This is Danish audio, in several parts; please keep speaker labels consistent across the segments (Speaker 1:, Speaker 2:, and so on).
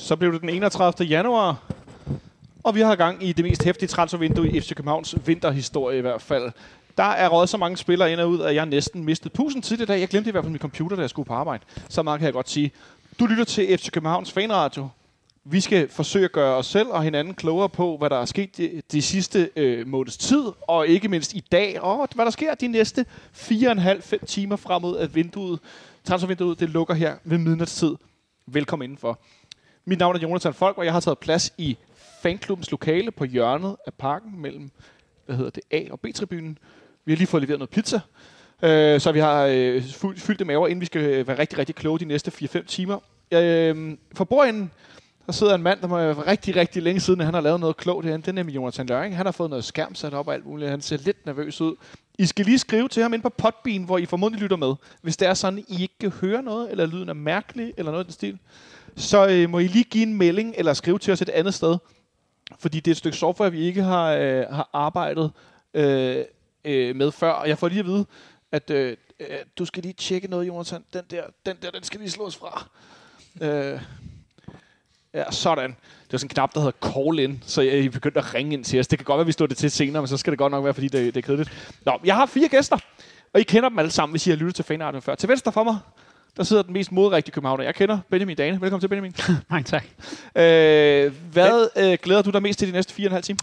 Speaker 1: Så blev det den 31. januar, og vi har gang i det mest hæftige transfervindue i FC Københavns vinterhistorie i hvert fald. Der er røget så mange spillere ind og ud, at jeg næsten mistede pusen tidligere i dag. Jeg glemte i hvert fald min computer, da jeg skulle på arbejde. Så meget kan jeg godt sige. Du lytter til FC Københavns Fanradio. Vi skal forsøge at gøre os selv og hinanden klogere på, hvad der er sket de, de sidste øh, måneds tid, og ikke mindst i dag, og hvad der sker de næste 4,5-5 timer frem mod, at vinduet, transfervinduet det lukker her ved midnatstid. Velkommen indenfor. Mit navn er Jonathan Folk, og jeg har taget plads i fanklubbens lokale på hjørnet af parken mellem hvad hedder det, A- og B-tribunen. Vi har lige fået leveret noget pizza, øh, så vi har øh, fyldt, fyldt det maver, inden vi skal øh, være rigtig, rigtig kloge de næste 4-5 timer. Øh, for bordenden, der sidder en mand, der må være rigtig, rigtig længe siden, at han har lavet noget klogt herinde. Det er nemlig Jonathan Løring. Han har fået noget skærm sat op og alt muligt. Han ser lidt nervøs ud. I skal lige skrive til ham ind på Podbean, hvor I formodentlig lytter med. Hvis det er sådan, I ikke kan høre noget, eller lyden er mærkelig, eller noget i den stil, så øh, må I lige give en melding, eller skrive til os et andet sted. Fordi det er et stykke software, vi ikke har, øh, har arbejdet øh, øh, med før. Og jeg får lige at vide, at øh, øh, du skal lige tjekke noget, Jonathan. Den der, den der, den skal lige slås fra. Øh, ja, sådan. Det var sådan en knap, der hedder call in, så jeg, I begyndte at ringe ind til os. Det kan godt være, vi står det til senere, men så skal det godt nok være, fordi det, det er kedeligt. Nå, jeg har fire gæster, og I kender dem alle sammen, hvis I har lyttet til fanarten før. Til venstre for mig, der sidder den mest modrigtige københavner. Jeg kender Benjamin Dane. Velkommen til, Benjamin.
Speaker 2: Mange tak.
Speaker 1: Øh, hvad øh, glæder du dig mest til de næste fire og en halv time?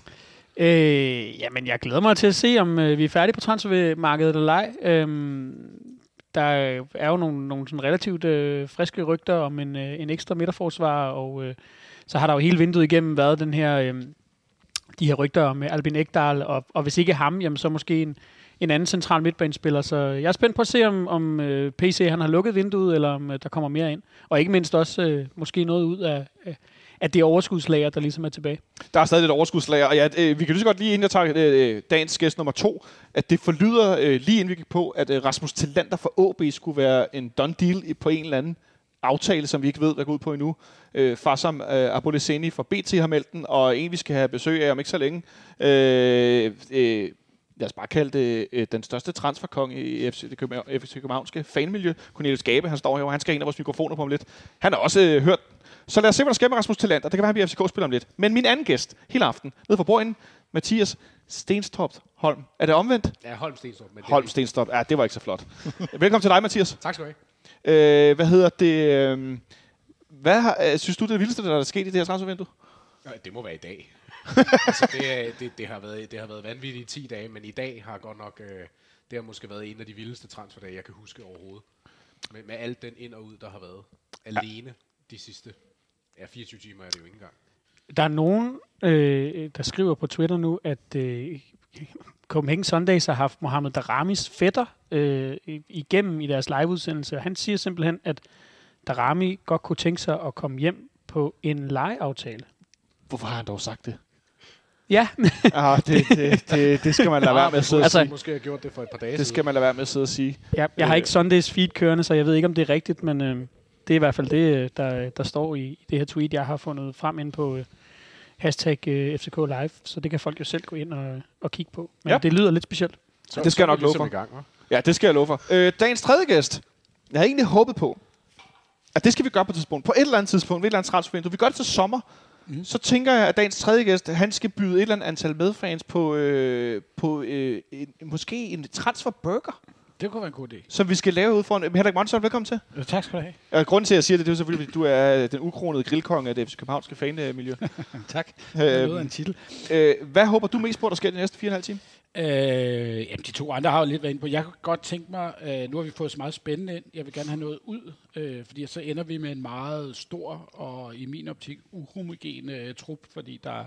Speaker 2: Øh, jamen, jeg glæder mig til at se, om øh, vi er færdige på transfermarkedet eller ej. Øhm, der er jo nogle, nogle sådan relativt øh, friske rygter om en, øh, en ekstra midterforsvar, og øh, så har der jo hele vinduet igennem været den her, øh, de her rygter om Albin Ekdal, og, og hvis ikke ham, jamen så måske en, en anden central midtbanespiller. Så jeg er spændt på at se, om, om øh, PC han har lukket vinduet, eller om øh, der kommer mere ind. Og ikke mindst også øh, måske noget ud af, øh, at det overskudslager, der ligesom er tilbage.
Speaker 1: Der er stadig lidt overskudslager, og ja, øh, vi kan lige så godt lige inden jeg tager øh, øh dagens gæst nummer to, at det forlyder øh, lige inden vi gik på, at øh, Rasmus Tillander fra AB skulle være en done deal på en eller anden aftale, som vi ikke ved, hvad går ud på endnu. Øh, Farsam øh, Aboleseni fra BT har meldt den, og en vi skal have besøg af om ikke så længe. Øh, øh, lad os bare kalde det øh, den største transferkong i FC, det København, FC Københavnske fanmiljø. Cornelius Gabe, han står her, og han skal have en af vores mikrofoner på om lidt. Han har også øh, hørt så lad os se, hvad der sker med Rasmus Tillander. Det kan være, han bliver FCK-spiller om lidt. Men min anden gæst, hele aften, nede fra bordenden, Mathias Stenstrup Holm. Er det omvendt?
Speaker 3: Ja, Holm Stenstrup. Men det
Speaker 1: Holm Stenstrup. Ja, det var ikke så flot. Velkommen til dig, Mathias.
Speaker 3: Tak skal du have.
Speaker 1: Øh, hvad hedder det? Øh, hvad har, øh, synes du, det er det vildeste, der er sket i det her transfervindue?
Speaker 3: Ja, det må være i dag. Altså, det, det, det, har været, det har været vanvittigt i 10 dage, men i dag har godt nok... Øh, det har måske været en af de vildeste transferdage, jeg kan huske overhovedet. Med, med alt den ind og ud, der har været. Alene de sidste... Ja, 24 timer er det jo ikke engang.
Speaker 2: Der er nogen, øh, der skriver på Twitter nu, at øh, Copenhagen Sundays har haft Mohamed Daramis fætter øh, i- igennem i deres liveudsendelse. Og Han siger simpelthen, at Darami godt kunne tænke sig at komme hjem på en lejeaftale.
Speaker 1: Hvorfor har han dog sagt det?
Speaker 2: Ja,
Speaker 1: ah, det, det, det, det skal man lade være med at sidde
Speaker 2: Altså-
Speaker 1: altså,
Speaker 3: Måske har gjort det for et par dage
Speaker 1: Det skal man lade være med at sidde og sige.
Speaker 2: jeg, jeg har ikke Sundays feed kørende, så jeg ved ikke, om det er rigtigt, men øh, det er i hvert fald det, øh, der, der står i, i det her tweet, jeg har fundet frem ind på øh, hashtag øh, FCK Live, så det kan folk jo selv gå ind og, og kigge på. Men
Speaker 1: Ja.
Speaker 2: ja. det lyder lidt specielt.
Speaker 3: Så,
Speaker 1: Det skal jeg
Speaker 3: så er
Speaker 1: nok love
Speaker 3: ligesom
Speaker 1: for.
Speaker 3: i gang?
Speaker 1: Ja, det skal jeg love for. Øh, dagens tredje gæst. Jeg har egentlig håbet på, at det skal vi gøre på et tidspunkt. På et eller andet tidspunkt, ved et eller andet transfervindue. Vi gør det til sommer. Mm. Så tænker jeg, at dagens tredje gæst, han skal byde et eller andet antal medfans på, øh, på øh, en, måske en transferburger,
Speaker 4: Det kunne være en god idé.
Speaker 1: som vi skal lave ud foran. Henrik Monson, velkommen til.
Speaker 4: Øh, Tak skal du have.
Speaker 1: Og grunden til, at jeg siger det, det er selvfølgelig, fordi du er den ukronede grillkonge af det FC Københavnske fanmiljø.
Speaker 4: Tak. Det lyder
Speaker 1: øh,
Speaker 4: en titel.
Speaker 1: øh, hvad håber du mest på, der sker de næste 4,5 timer?
Speaker 4: Øh, jamen, de to andre har jo lidt været inde på. Jeg kunne godt tænke mig, øh, nu har vi fået så meget spændende ind. Jeg vil gerne have noget ud, øh, fordi så ender vi med en meget stor og i min optik uhomogen øh, trup, fordi der,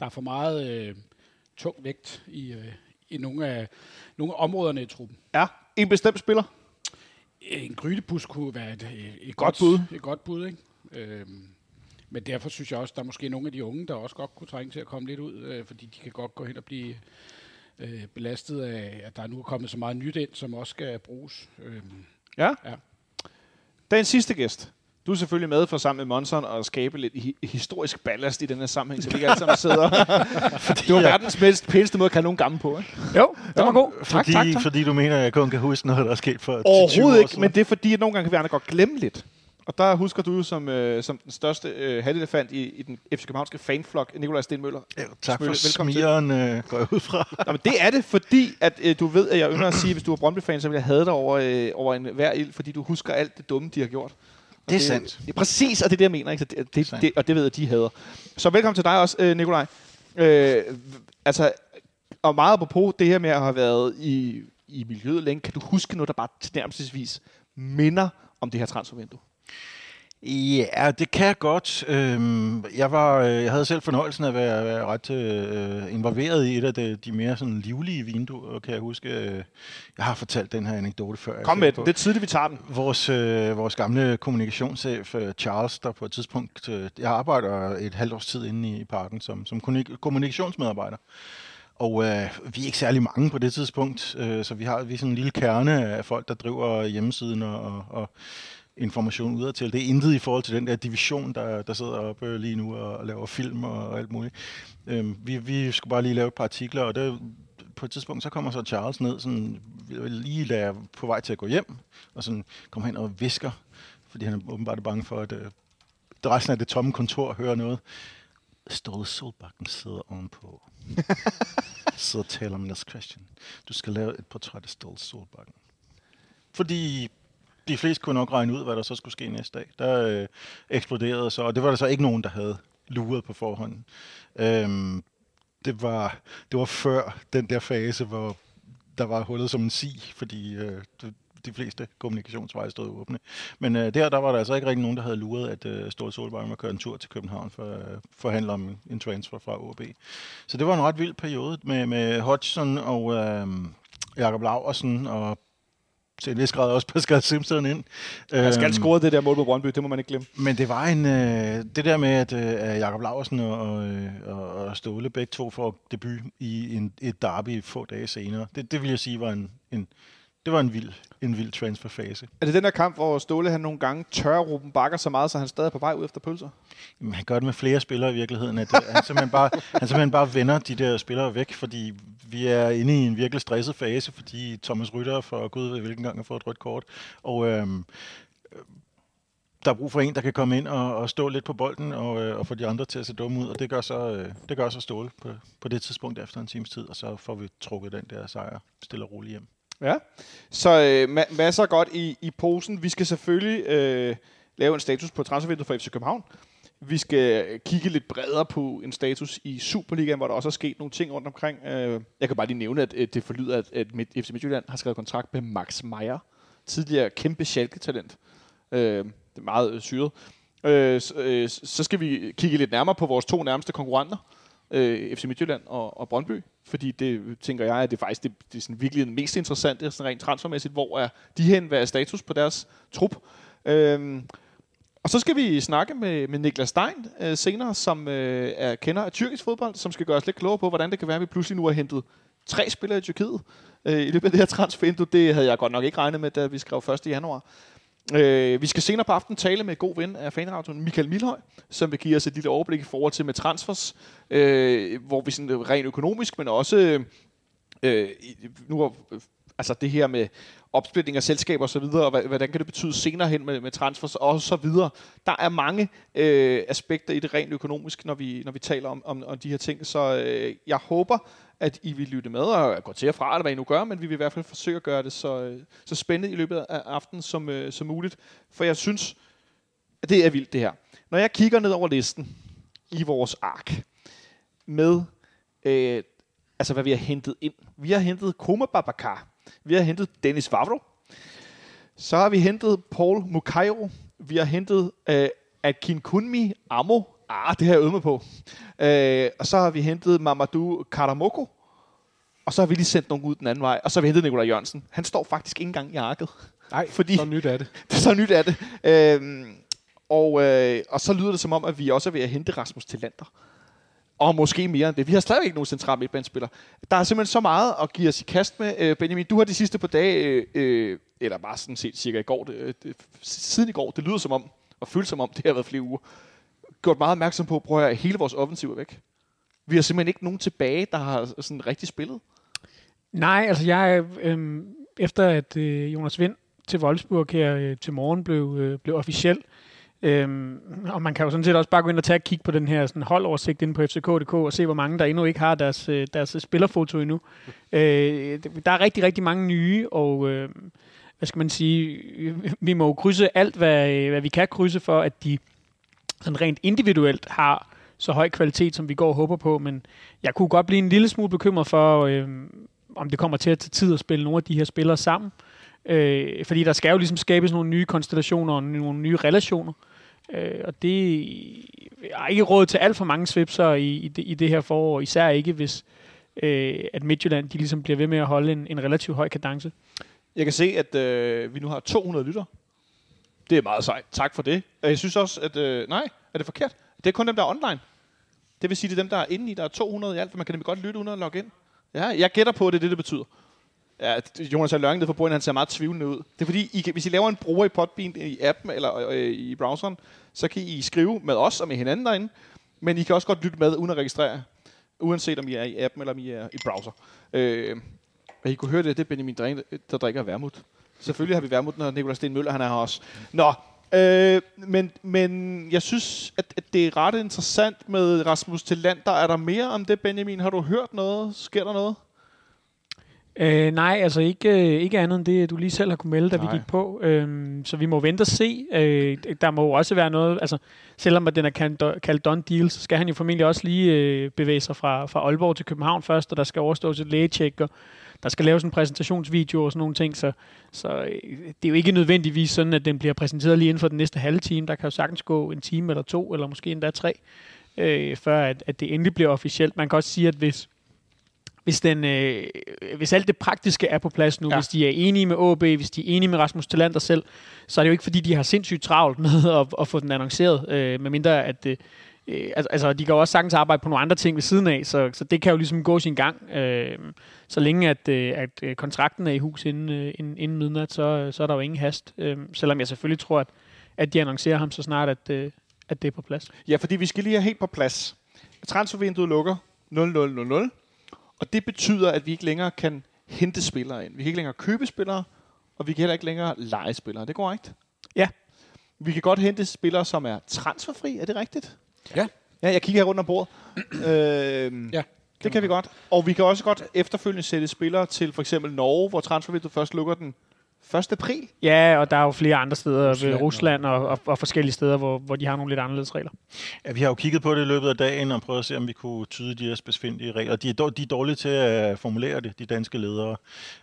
Speaker 4: der er for meget øh, tung vægt i, øh, i nogle af, nogle af områderne i truppen.
Speaker 1: Ja, en bestemt spiller.
Speaker 4: En grydebus kunne være et, et, et
Speaker 1: Godt bud.
Speaker 4: Et godt bud, ikke? Øhm, men derfor synes jeg også, der er måske nogle af de unge, der også godt kunne trænge til at komme lidt ud, øh, fordi de kan godt gå hen og blive øh, belastet af, at der nu er kommet så meget nyt ind, som også skal bruges. Øhm,
Speaker 1: Ja.
Speaker 4: Ja.
Speaker 1: Dagens sidste gæst. Du er selvfølgelig med for sammen med Monson og skabe lidt hi- historisk ballast i den her sammenhæng, så vi ikke alle sammen sidder. det var verdens mest, pæneste måde at kalde nogen gammel på. Ikke?
Speaker 2: Jo, det var god.
Speaker 1: tak,
Speaker 5: Fordi,
Speaker 1: tak.
Speaker 5: fordi du mener, at jeg kun kan huske noget, der er sket for 10-20 år
Speaker 1: Overhovedet ikke, men det er fordi, at nogle gange kan vi andre godt glemme lidt. Og der husker du jo som, øh, som den største øh, halvelefant i, i den FC Københavnske fanflok, Nikolaj Stenmøller.
Speaker 5: Ja, tak
Speaker 1: Smølle,
Speaker 5: for
Speaker 1: velkommen til.
Speaker 5: smigeren, øh, går jeg ud fra.
Speaker 1: Nå, men det er det, fordi at, øh, du ved, at jeg ynder at sige, at hvis du er Brøndby-fan, så vil jeg have dig over, øh, over en hver ild, fordi du husker alt det dumme, de har gjort.
Speaker 5: Det er sandt.
Speaker 1: Det er præcis, og det er det, jeg mener. Ikke? Så det, det, det, og det ved jeg, de hader. Så velkommen til dig også, øh, Nikolaj. Øh, altså, og meget apropos det her med at have været i, i miljøet længe, kan du huske noget, der bare tilnærmelsesvis minder om det her transfervindue?
Speaker 5: Ja, det kan jeg godt. Øhm, jeg, var, øh, jeg havde selv fornøjelsen af at være, være ret øh, involveret i et af de, de mere sådan livlige vinduer, kan jeg huske. øh, Jeg har fortalt den her anekdote før.
Speaker 1: Kom med den. Det er tidligt, vi tager den.
Speaker 5: Vores, vores gamle kommunikationschef Charles, der på et tidspunkt, jeg arbejder et halvt års tid inde i parken som, som kommunik- kommunikationsmedarbejder. Og øh, vi er ikke særlig mange på det tidspunkt, øh, så vi har vi er sådan en lille kerne af folk, der driver hjemmesiden og, og, og information udad til. Det er intet i forhold til den der division, der, der sidder oppe lige nu og, og laver film og, og alt muligt. Øh, vi, vi skulle bare lige lave et par artikler, og det, på et tidspunkt, så kommer så Charles ned, sådan, lige da jeg på vej til at gå hjem, og sådan kommer hen og visker, fordi han er åbenbart bange for, at øh, resten af det tomme kontor hører noget. Ståle Solbakken sidder ovenpå. så taler om Niels Christian. Du skal lave et portræt af Ståle Solbakken. Fordi de fleste kunne nok regne ud, hvad der så skulle ske næste dag. Der øh, eksploderede så, og det var der så ikke nogen, der havde luret på forhånd. Øhm, det, var, det var før den der fase, hvor der var hullet som en si, fordi øh, de, fleste kommunikationsveje stod åbne. Men øh, der, der var der altså ikke rigtig nogen, der havde luret, at øh, Ståle Solvang var kørt en tur til København for at øh, forhandle om en transfer fra OB. Så det var en ret vild periode med, med Hodgson og øh, Jakob Laversen og til en vis grad også Pascal Simpson ind.
Speaker 1: Han skal
Speaker 5: Øhm,
Speaker 1: score det der mål på Brøndby, det må man ikke glemme.
Speaker 5: men det var en, øh, det der med, at øh, Jakob Laversen og, og, øh, og, og Ståle begge to får debut i en, et derby få dage senere, det, det vil jeg sige var en, en, det var en vild, en vild transferfase.
Speaker 1: Er det den der kamp, hvor Ståle han nogle gange tør Ruben Bakker så meget, så han stadig er på vej ud efter pølser?
Speaker 5: Jamen, han gør det med flere spillere i virkeligheden, at øh, han, simpelthen bare, han simpelthen bare vender de der spillere væk, fordi vi er inde i en virkelig stresset fase, fordi Thomas Rytter for gud ved hvilken gang har fået et rødt kort, og øhm, øh, der er brug for en, der kan komme ind og, og stå lidt på bolden og, øh, og få de andre til at se dumme ud, og det gør så, øh, det gør så Ståle på, på det tidspunkt efter en times tid, og så får vi trukket den der sejr stille og roligt hjem.
Speaker 1: Ja. Så øh, ma- masser godt i, i posen. Vi skal selvfølgelig øh, lave en status på transfervinduet for FC København. Vi skal øh, kigge lidt bredere på en status i Superligaen, hvor der også er sket nogle ting rundt omkring. Øh, jeg kan bare lige nævne, at det forlyder, at, at FC Midtjylland har skrevet kontrakt med Max Meyer, tidligere kæmpe Schalke-talent. Øh, det er meget øh, syret. Øh, så, øh, så skal vi kigge lidt nærmere på vores to nærmeste konkurrenter, øh, FC Midtjylland og, og Brøndby, fordi det tænker jeg, at det er faktisk det, det er sådan virkelig den mest interessante, sådan rent transfermæssigt, hvor er de hen, hvad er status på deres trup. Øhm, og så skal vi snakke med, med Niklas Stein øh, senere, som øh, er kender af tyrkisk fodbold, som skal gøre os lidt klogere på, hvordan det kan være, at vi pludselig nu har hentet tre spillere i Tyrkiet øh, i løbet af det her transfervindue. Det havde jeg godt nok ikke regnet med, da vi skrev 1. januar. Øh, vi skal senere på aftenen tale med god ven af fanradioen, Michael Milhøj, som vil give os et lille overblik i forhold til med transfers, øh, hvor vi sådan rent økonomisk, men også øh, øh nu har, altså det her med opsplitning af selskaber og så videre, og hvad- hvordan kan det betyde senere hen med, med transfers og så videre. Der er mange øh, aspekter i det rent økonomisk, når vi, når vi taler om, om, om de her ting, så øh, jeg håber, at I vil lytte med og gå til og fra, eller hvad I nu gør, men vi vil i hvert fald forsøge at gøre det så, øh, så spændende i løbet af aftenen som, øh, som muligt, for jeg synes, at det er vildt det her. Når jeg kigger ned over listen i vores ark med øh, altså hvad vi har hentet ind. Vi har hentet Koma Babacar, vi har hentet Dennis Vavro. Så har vi hentet Paul Mukairo. Vi har hentet øh, Akin Kunmi Amo. Ah, det har jeg øvet mig på. Øh, og så har vi hentet Mamadou Karamoko. Og så har vi lige sendt nogen ud den anden vej. Og så har vi hentet Nikolaj Jørgensen. Han står faktisk ikke engang i arket.
Speaker 3: Nej,
Speaker 1: Fordi-
Speaker 3: så nyt er det.
Speaker 1: så nyt er det. Øhm, og, øh, og så lyder det som om, at vi også er ved at hente Rasmus Tillander. Og måske mere end det. Vi har slet ikke nogen central midtbanespiller. Der er simpelthen så meget at give os i kast med. Øh, Benjamin, du har de sidste par dage, øh, øh, eller bare sådan set cirka i går, det, øh, det, siden i går, det lyder som om, og føles som om, det har været flere uger, gjort meget opmærksom på, prøv at hele vores offensiv er væk. Vi har simpelthen ikke nogen tilbage, der har sådan rigtig spillet.
Speaker 2: Nej, altså jeg, øh, efter at øh, Jonas Vind til Wolfsburg her øh, til morgen blev, øh, blev officiel. Øhm, og man kan jo sådan set også bare gå ind og tage og kigge på den her sådan, holdoversigt inde på fck.dk og se, hvor mange der endnu ikke har deres, øh, deres spillerfoto endnu. Øh, der er rigtig, rigtig mange nye, og øh, hvad skal man sige, vi må jo krydse alt, hvad, hvad vi kan krydse for, at de sådan rent individuelt har så høj kvalitet, som vi går og håber på, men jeg kunne godt blive en lille smule bekymret for, øh, om det kommer til at tage tid at spille nogle af de her spillere sammen. Øh, fordi der skal jo ligesom skabes nogle nye konstellationer og nogle nye relationer. Øh, Øh, og det er ikke råd til alt for mange svipser i, i, det, i det her forår, især ikke hvis øh, at Midtjylland de ligesom bliver ved med at holde en, en relativt høj kadence.
Speaker 1: Jeg kan se, at øh, vi nu har 200 lytter. Det er meget sejt. Tak for det. Jeg synes også, at... Øh, nej, er det forkert? Det er kun dem, der er online. Det vil sige, det er dem, der er inde i. Der er 200 i alt, for man kan nemlig godt lytte uden at logge ind. Ja, jeg gætter på, at det er det, det betyder. Ja, Jonas Lørring nede for bordet, han ser meget tvivlende ud. Det er fordi, I kan, hvis I laver en bruger i Podbean i appen eller øh, i browseren, så kan I skrive med os og med hinanden derinde, men I kan også godt lytte med uden at registrere, uanset om I er i appen eller om I er i browser. Øh, og I kunne høre det, det er Benjamin Dren, der drikker vermut. Selvfølgelig har vi vermut, når Nikolaj Sten Møller han er her også. Nå, øh, men, men jeg synes, at, at det er ret interessant med Rasmus til land. Der er der mere om det, Benjamin? Har du hørt noget? Sker der noget?
Speaker 2: Øh, nej, altså ikke, øh, ikke andet end det, du lige selv har kunne melde, da nej. vi gik på. Øhm, så vi må vente og se. Øh, der må jo også være noget, altså selvom at den er kaldt, kaldt done deal, så skal han jo formentlig også lige øh, bevæge sig fra, fra Aalborg til København først, og der skal overstås et lægetjek, og der skal laves en præsentationsvideo og sådan nogle ting, så, så øh, det er jo ikke nødvendigvis sådan, at den bliver præsenteret lige inden for den næste halve time. Der kan jo sagtens gå en time eller to, eller måske endda tre, øh, før at, at det endelig bliver officielt. Man kan også sige, at hvis hvis, den, øh, hvis alt det praktiske er på plads nu, ja. hvis de er enige med AB, hvis de er enige med Rasmus Talander selv, så er det jo ikke fordi, de har sindssygt travlt med at, at få den annonceret, øh, medmindre at øh, altså, de kan jo også sagtens arbejde på nogle andre ting ved siden af, så, så det kan jo ligesom gå sin gang. Øh, så længe at, øh, at øh, kontrakten er i hus inden, øh, inden, inden midnat, så, så er der jo ingen hast. Øh, selvom jeg selvfølgelig tror, at, at de annoncerer ham så snart, at, øh, at det er på plads.
Speaker 1: Ja, fordi vi skal lige have helt på plads. Transfervinduet lukker 0000. Og det betyder, at vi ikke længere kan hente spillere ind. Vi kan ikke længere købe spillere, og vi kan heller ikke længere lege spillere. Det går korrekt?
Speaker 2: Ja.
Speaker 1: Vi kan godt hente spillere, som er transferfri. Er det rigtigt?
Speaker 3: Ja.
Speaker 1: Ja, jeg kigger her rundt om bordet. øh, ja. Det kan vi godt. Og vi kan også godt efterfølgende sætte spillere til for eksempel Norge, hvor transfervinduet først lukker den 1. april.
Speaker 2: Ja, og der er jo flere andre steder, Rusland, ved Rusland og, og, og forskellige steder, hvor, hvor de har nogle lidt anderledes regler.
Speaker 5: Ja, vi har jo kigget på det i løbet af dagen og prøvet at se, om vi kunne tyde de her specifikke regler. De er, de er dårlige til at formulere det, de danske ledere.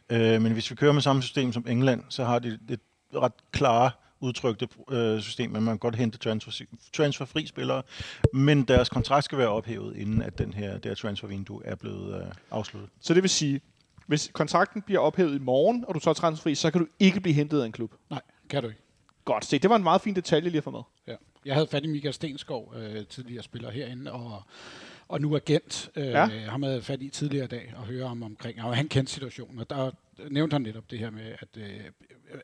Speaker 5: Øh, men hvis vi kører med samme system som England, så har de et ret klare udtrykte øh, system, at man kan godt hente transfer, transferfri spillere, men deres kontrakt skal være ophævet, inden at den her, det her transfervindue er blevet øh, afsluttet.
Speaker 1: Så det vil sige, hvis kontrakten bliver ophævet i morgen, og du så er transferfri, så kan du ikke blive hentet af en klub.
Speaker 4: Nej, kan du ikke.
Speaker 1: Godt, se, det var en meget fin detalje lige at få med.
Speaker 4: Ja. Jeg havde fat i Michael Stenskov, øh, tidligere spiller herinde, og, og nu agent. Øh, ja. Ham havde fat i tidligere i dag og høre om omkring, og han kendte situationen, og der nævnte han netop det her med, at, øh,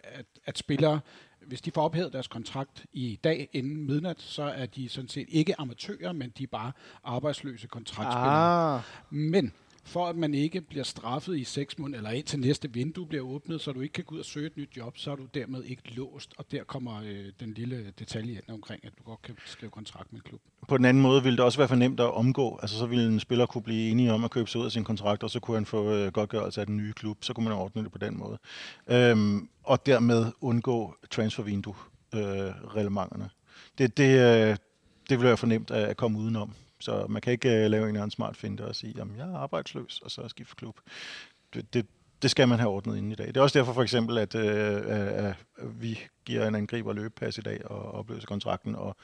Speaker 4: at, at spillere, hvis de får ophævet deres kontrakt i dag inden midnat, så er de sådan set ikke amatører, men de er bare arbejdsløse kontraktspillere. Ah. Men for at man ikke bliver straffet i seks måneder, eller indtil næste vindue bliver åbnet, så du ikke kan gå ud og søge et nyt job, så er du dermed ikke låst, og der kommer øh, den lille detalje ind omkring, at du godt kan skrive kontrakt med en klub.
Speaker 5: På den anden måde ville det også være for nemt at omgå, altså så ville en spiller kunne blive enige om at købe sig ud af sin kontrakt, og så kunne han få øh, godtgørelse af den nye klub, så kunne man ordne det på den måde. Øhm, og dermed undgå transfervindue-reglementerne. Øh, det, det, øh, det ville være for nemt at, at komme udenom. Så man kan ikke uh, lave en eller anden smart finte og sige, at jeg er arbejdsløs, og så skifte klub. Det, det, det skal man have ordnet inden i dag. Det er også derfor for eksempel, at uh, uh, vi giver en angriber løbepas i dag og opløser kontrakten, og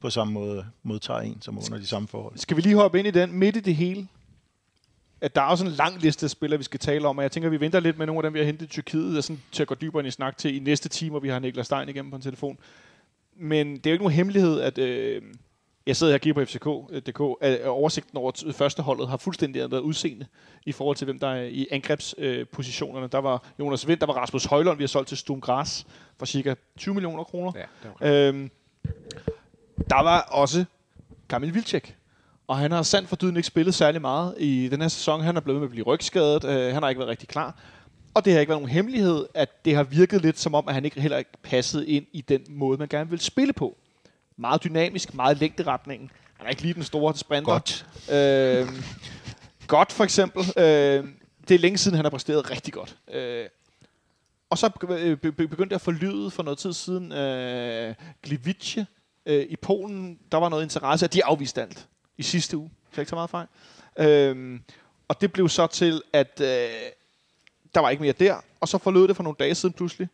Speaker 5: på samme måde modtager en, som under de samme forhold.
Speaker 1: Skal vi lige hoppe ind i den midt i det hele? At der er også en lang liste af spillere, vi skal tale om, og jeg tænker, at vi venter lidt med nogle af dem, vi har hentet i Tyrkiet, og sådan, til at gå dybere ind i snak til i næste time, hvor vi har Niklas Stein igennem på en telefon. Men det er jo ikke nogen hemmelighed, at øh, jeg sidder her og kigger på FCK.dk, at oversigten over første holdet har fuldstændig ændret udseende i forhold til, hvem der er i angrebspositionerne. Der var Jonas Vind, der var Rasmus Højlund, vi har solgt til Stum Gras for cirka 20 millioner kroner. Ja, øhm, der var også Kamil Vilcek, og han har sandt for dyden ikke spillet særlig meget i den her sæson. Han er blevet med at blive rygskadet. Øh, han har ikke været rigtig klar. Og det har ikke været nogen hemmelighed, at det har virket lidt som om, at han ikke heller ikke passede ind i den måde, man gerne vil spille på. Meget dynamisk, meget længderetningen. Han er ikke lige den store sprinter.
Speaker 5: Godt.
Speaker 1: Øh, godt for eksempel. Øh, det er længe siden, han har præsteret rigtig godt. Øh, og så be- be- begyndte jeg at få lydet for noget tid siden. Øh, Gliwice øh, i Polen, der var noget interesse, at de afviste alt i sidste uge. Så ikke så meget fejl. Øh, og det blev så til, at øh, der var ikke mere der. Og så forlød det for nogle dage siden pludselig.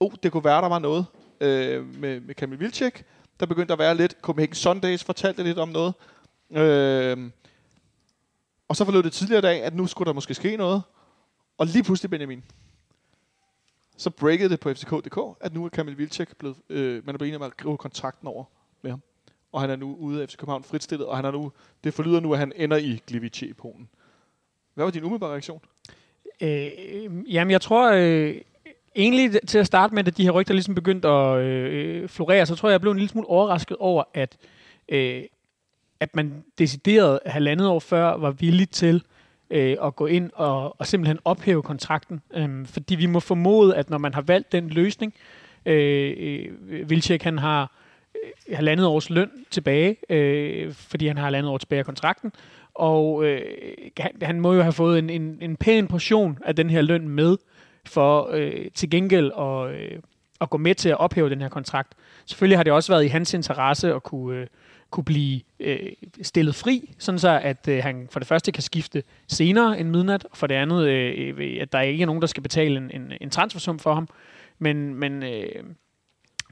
Speaker 1: Oh, det kunne være, der var noget øh, med, med Kamil Vilcek. Der begyndte at være lidt. Copenhagen Sundays fortalte lidt om noget. Øh, og så forlod det tidligere dag, at nu skulle der måske ske noget. Og lige pludselig, Benjamin, så breakede det på FCK.dk, at nu er Kamil Vilcek blevet, øh, man er blevet enig om at skrive kontrakten over med ham. Og han er nu ude af FC København fritstillet, og han er nu, det forlyder nu, at han ender i Gliwice i Polen. Hvad var din umiddelbare reaktion?
Speaker 2: Øh, jamen, jeg tror øh, egentlig til at starte med, at de her rygter ligesom begyndte at øh, øh, florere, så tror jeg, jeg blev en lille smule overrasket over, at, øh, at man decideret halvandet år før var villig til øh, at gå ind og, og simpelthen ophæve kontrakten. Øh, fordi vi må formode, at når man har valgt den løsning, øh, øh Vilcek han har øh, halvandet års løn tilbage, øh, fordi han har halvandet år tilbage af kontrakten, og øh, han, han må jo have fået en, en, en pæn portion af den her løn med, for øh, til gengæld at, øh, at gå med til at ophæve den her kontrakt. Selvfølgelig har det også været i hans interesse at kunne, øh, kunne blive øh, stillet fri, sådan så at øh, han for det første kan skifte senere end midnat, og for det andet, øh, at der ikke er nogen, der skal betale en, en, en transfersum for ham. Men, men, øh,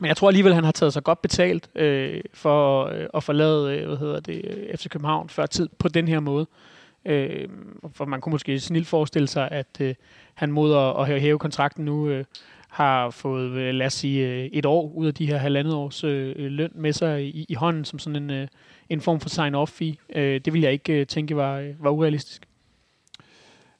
Speaker 2: men jeg tror alligevel, han har taget sig godt betalt øh, for øh, at forlade øh, hvad hedder det, øh, FC København før tid på den her måde. Øh, for man kunne måske snilt forestille sig, at øh, han mod at, at hæve kontrakten nu øh, har fået, øh, lad os sige, øh, et år ud af de her halvandet års øh, øh, løn med sig i, i hånden som sådan en, øh, en form for sign-off-fee. Øh, det vil jeg ikke øh, tænke var, var urealistisk.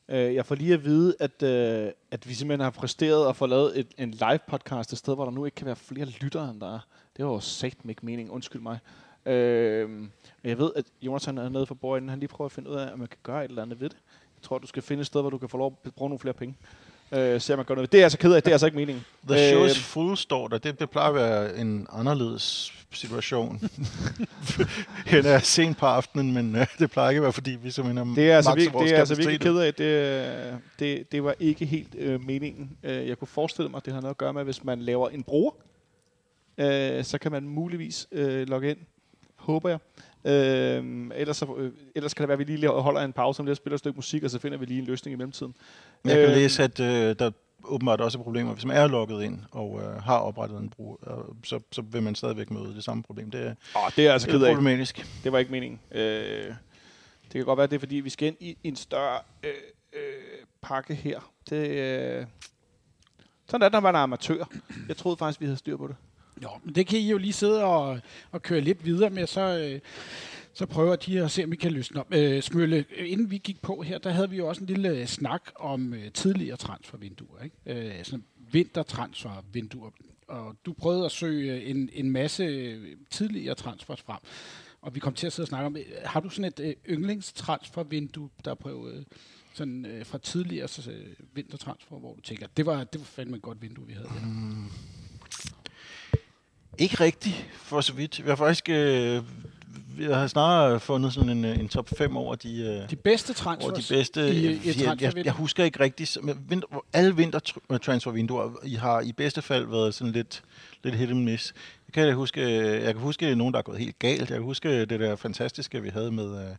Speaker 1: Øh, jeg får lige at vide, at, øh, at vi simpelthen har præsteret at få lavet et, en live podcast et sted, hvor der nu ikke kan være flere lyttere, end der er. Det var jo sagt ikke mening, undskyld mig. Øh, men jeg ved, at Jonathan er nede for bordenden. Han lige prøver at finde ud af, om man kan gøre et eller andet ved det. Jeg tror, du skal finde et sted, hvor du kan få lov at bruge nogle flere penge. Øh, se, om man gør noget. Det er jeg så ked af. Det er altså ikke meningen.
Speaker 5: The show
Speaker 1: Øh,
Speaker 5: is full, står der. Det, det plejer at være en anderledes situation. Hen er sent på aftenen, men øh, det plejer ikke at være, fordi vi simpelthen har
Speaker 1: Det er altså, virkelig, det er altså virkelig
Speaker 5: kapacitet.
Speaker 1: ked af. Det, øh, det, det var ikke helt øh, meningen. Jeg kunne forestille mig, at det har noget at gøre med, at hvis man laver en bruger, øh, så kan man muligvis øh, logge ind. Håber jeg. Øh, ellers, så, øh, ellers kan det være, at vi lige holder en pause om lidt og spiller et stykke musik, og så finder vi lige en løsning i mellemtiden.
Speaker 5: Jeg kan
Speaker 1: Øh,
Speaker 5: læse, at øh, der åbenbart også er problemer, hvis man er logget ind og øh, har oprettet en bruger, øh, så, så vil man stadigvæk møde det samme problem. Det er,
Speaker 1: Åh, det er altså
Speaker 5: det er
Speaker 1: af.
Speaker 5: problematisk.
Speaker 1: Det var ikke meningen. Øh, det kan godt være, det er, fordi vi skal ind i en større øh, øh, pakke her. Det, øh, sådan er det, når man er amatør. Jeg troede faktisk, vi havde styr på det.
Speaker 4: Nå, men det kan I jo lige sidde og, og køre lidt videre med, så, øh, så prøver de at se, om vi kan løsne op. Øh, Smølle, inden vi gik på her, der havde vi jo også en lille øh, snak om øh, tidligere transfervinduer, ikke? Øh, sådan vintertransfervinduer. Og du prøvede at søge øh, en, en masse øh, tidligere transfers frem. Og vi kom til at sidde og snakke om, har du sådan et øh, yndlingstransfervindue, der prøvede øh, sådan øh, fra tidligere øh, vintertransfer, hvor du tænker, det var, det var fandme et godt vindue, vi havde her. Mm.
Speaker 5: Ikke rigtigt, for så vidt. Vi har faktisk øh, vi har snarere fundet sådan en, øh, en top 5 over de, øh,
Speaker 4: De bedste
Speaker 5: over
Speaker 4: transfers
Speaker 5: de bedste.
Speaker 4: i, i et
Speaker 5: jeg, jeg, jeg husker ikke rigtigt. men Vinter, alle vintertransfervinduer I har i bedste fald været sådan lidt, lidt hit and miss. Jeg kan, huske, jeg kan huske nogen, der er gået helt galt. Jeg kan huske det der fantastiske, vi havde med, øh,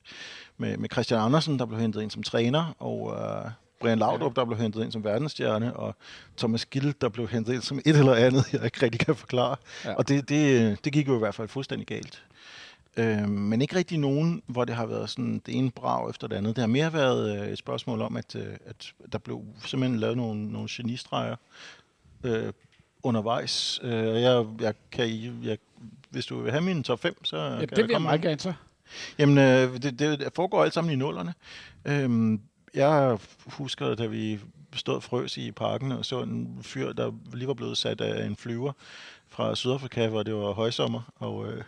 Speaker 5: med, med Christian Andersen, der blev hentet ind som træner, og øh, Brian Laudrup, der blev hentet ind som verdensstjerne, og Thomas Gill, der blev hentet ind som et eller andet, jeg ikke rigtig kan forklare.
Speaker 1: Ja.
Speaker 5: Og det, det, det gik jo i hvert fald fuldstændig galt. Øh, men ikke rigtig nogen, hvor det har været sådan det ene brag efter det andet. Det har mere været øh, et spørgsmål om, at, øh, at der blev simpelthen lavet nogle, nogle genistreger øh, undervejs. Øh, jeg, jeg kan, jeg, hvis du vil have min top 5, så
Speaker 4: Ja,
Speaker 5: kan
Speaker 4: det
Speaker 5: jeg
Speaker 4: vil jeg
Speaker 5: komme
Speaker 4: meget gerne så.
Speaker 5: Jamen, øh, det, det, det foregår alt sammen i nullerne. Øhm, jeg husker, da vi stod frøs i parken og så en fyr, der lige var blevet sat af en flyver fra Sydafrika, hvor det var højsommer, og øh,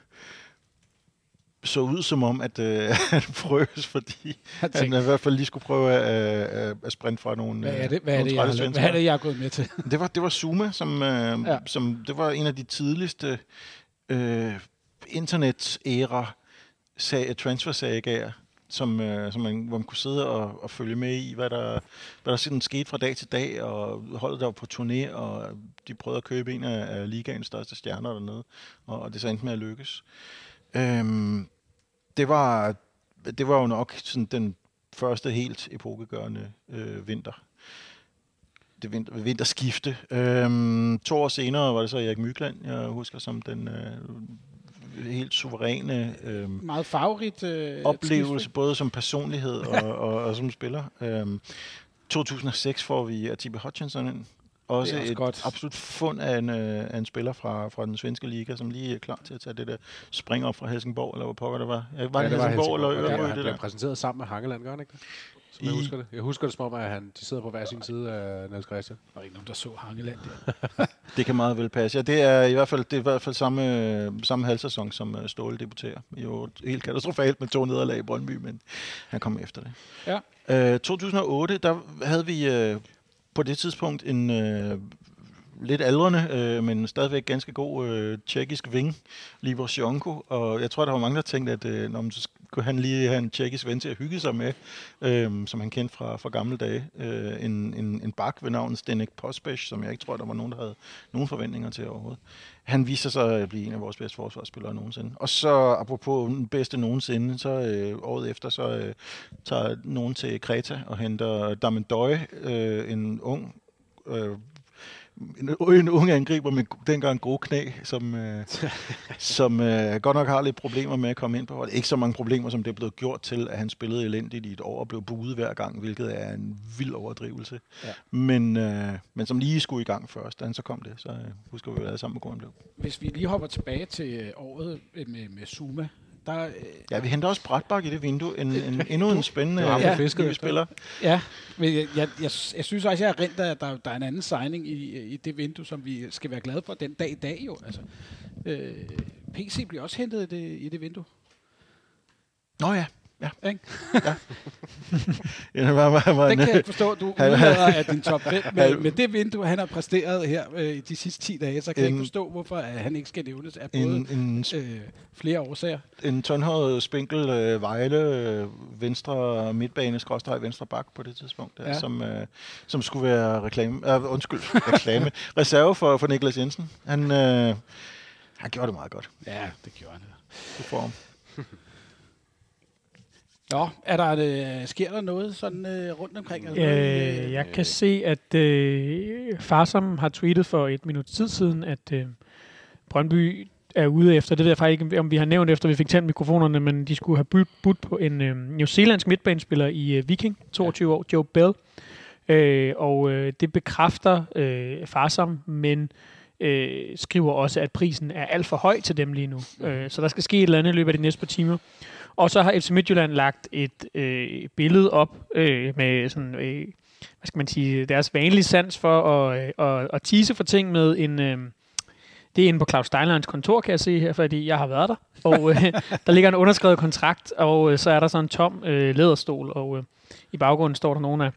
Speaker 5: så ud som om, at øh, han frøs, fordi
Speaker 4: Jeg
Speaker 5: han
Speaker 4: tænkte,
Speaker 5: i hvert fald lige skulle prøve at, at, at sprinte fra nogle
Speaker 4: hvad er
Speaker 5: øh,
Speaker 4: det, hvad er det, jeg, har, hvad er det, jeg er gået med til?
Speaker 5: Det var, det var Zuma, som, øh,
Speaker 4: Ja.
Speaker 5: som det var en af de tidligste øh, internet-æra sag, transfer-sagaer, som, øh, som man, hvor man kunne sidde og, og følge med i, hvad der, hvad der sådan skete fra dag til dag, og holdet der var på turné, og de prøvede at købe en af, af ligaens største stjerner dernede, og, og det så endte med at lykkes. Øhm, det, var, det var jo nok sådan den første helt epokegørende øh, vinter det vinter, vinterskifte. Øhm, to år senere var det så Erik Mykland, jeg husker som den øh, helt suveræne øh,
Speaker 4: Meget farverigt øh,
Speaker 5: oplevelse, både som personlighed og, og, og som spiller. Øhm, 2006 får vi Atiba Hutchinson ind. Også,
Speaker 4: Det er også
Speaker 5: et
Speaker 4: godt.
Speaker 5: absolut fund af en, øh, af en spiller fra, fra den svenske liga, som lige er klar til at tage det der spring op fra Helsingborg, eller hvor pokker det var. Ja, var det,
Speaker 3: Ja,
Speaker 5: Helsingborg,
Speaker 3: Helsingborg,
Speaker 5: eller
Speaker 3: og det-
Speaker 5: Ørebro,
Speaker 3: Han
Speaker 5: det
Speaker 3: blev
Speaker 5: der?
Speaker 3: præsenteret sammen med Hangeland, gør han ikke det? Som jeg
Speaker 5: I-
Speaker 3: husker det. Jeg husker det som om, at han, de sidder på hver sin side af Niels Christian.
Speaker 4: Der var ikke nogen, der så Hangeland. Der.
Speaker 5: Det kan meget vel passe. Ja, det er i hvert fald, det er i hvert fald samme, samme halvsæson, som øh, Ståle debuterer. Jo helt katastrofalt med to nederlag i Brøndby, men han kom efter det.
Speaker 4: Ja.
Speaker 5: Øh, 2008, der havde vi øh, på det tidspunkt en øh, lidt aldrende, øh, men stadigvæk ganske god øh, tjekkisk ving, Libor Sjonko, og jeg tror, der var mange, der tænkte, at øh, når man så kunne han lige have en tjekkisk ven til at hygge sig med, øh, som han kendte fra, fra gamle dage. Øh, en, en, en bak ved navn Stenek Pospech, som jeg ikke tror, der var nogen, der havde nogen forventninger til overhovedet. Han viser sig at blive en af vores bedste forsvarsspillere nogensinde. Og så, apropos den bedste nogensinde, så øh, året efter, så øh, tager nogen til Kreta og henter Damendøj, øh, en ung øh, en, en ung angriber med dengang gode knæ, som, øh, som øh, godt nok har lidt problemer med at komme ind på holdet. Ikke så mange problemer, som det er blevet gjort til, at han spillede elendigt i et år og blev buet hver gang, hvilket er en vild overdrivelse.
Speaker 4: Ja.
Speaker 5: Men, øh, men som lige skulle i gang først, da han så kom det, så øh, husker vi, alle sammen, hvor god han blev.
Speaker 4: Hvis vi lige hopper tilbage til øh, året øh, med, med Zuma, der, øh,
Speaker 5: Ja, vi henter også Bratbak i det vindue. En, en, endnu en spændende ja, ny
Speaker 3: efter.
Speaker 5: spiller.
Speaker 4: Ja, men jeg, jeg, jeg, jeg synes også, jeg er rent, at der, der er en anden signing i, i det vindue, som vi skal være glade for den dag i dag jo. Altså, øh, PC bliver også hentet i det, i det vindue.
Speaker 5: Nå ja, ja.
Speaker 4: Ikke?
Speaker 5: ja var, var, var en,
Speaker 4: kan jeg ikke forstå, du udlader af din top 5. Med, med det vindue, han har præsteret her øh, de sidste 10 dage, så kan jeg
Speaker 5: En-
Speaker 4: ikke forstå, hvorfor at han ikke skal nævnes af både
Speaker 5: en, en,
Speaker 4: øh, flere årsager.
Speaker 5: en tondhåret spinkel øh, Vejle, øh, venstre midtbane, skråstreg venstre bak på det tidspunkt, der,
Speaker 4: Ja.
Speaker 5: ja. som, øh, som skulle være reklame, øh, undskyld, reklame, reserve for, for Niklas Jensen. Han, øh, han gjorde det meget godt.
Speaker 4: Ja, det gjorde han.
Speaker 5: Det får ham.
Speaker 4: Nå, er der, øh, sker der noget sådan øh, rundt omkring? Der noget,
Speaker 2: Øh, jeg kan se, at øh, Farsom har tweetet for et minut tid siden, at øh, Brøndby er ude efter, det ved jeg faktisk ikke, om vi har nævnt efter, vi fik tændt mikrofonerne, men de skulle have budt, budt på en øh, New Zealandsk midtbanespiller i øh, Viking, 22 ja. år, Joe Bell. Øh, og øh, det bekræfter øh, Farsom, men øh, skriver også, at prisen er alt for høj til dem lige nu. Øh, så der skal ske et eller andet i løbet af de næste par timer. Og så har FC Midtjylland lagt et øh, billede op øh, med sådan, øh, hvad skal man sige, deres vanlige sans for at, øh, at, at tease for ting med en... Øh, det er inde på Claus Steinleins kontor, kan jeg se her, fordi jeg har været der. Og øh, der ligger en underskrevet kontrakt, og øh, så er der sådan en tom øh, læderstol, og øh, i baggrunden står der nogle af,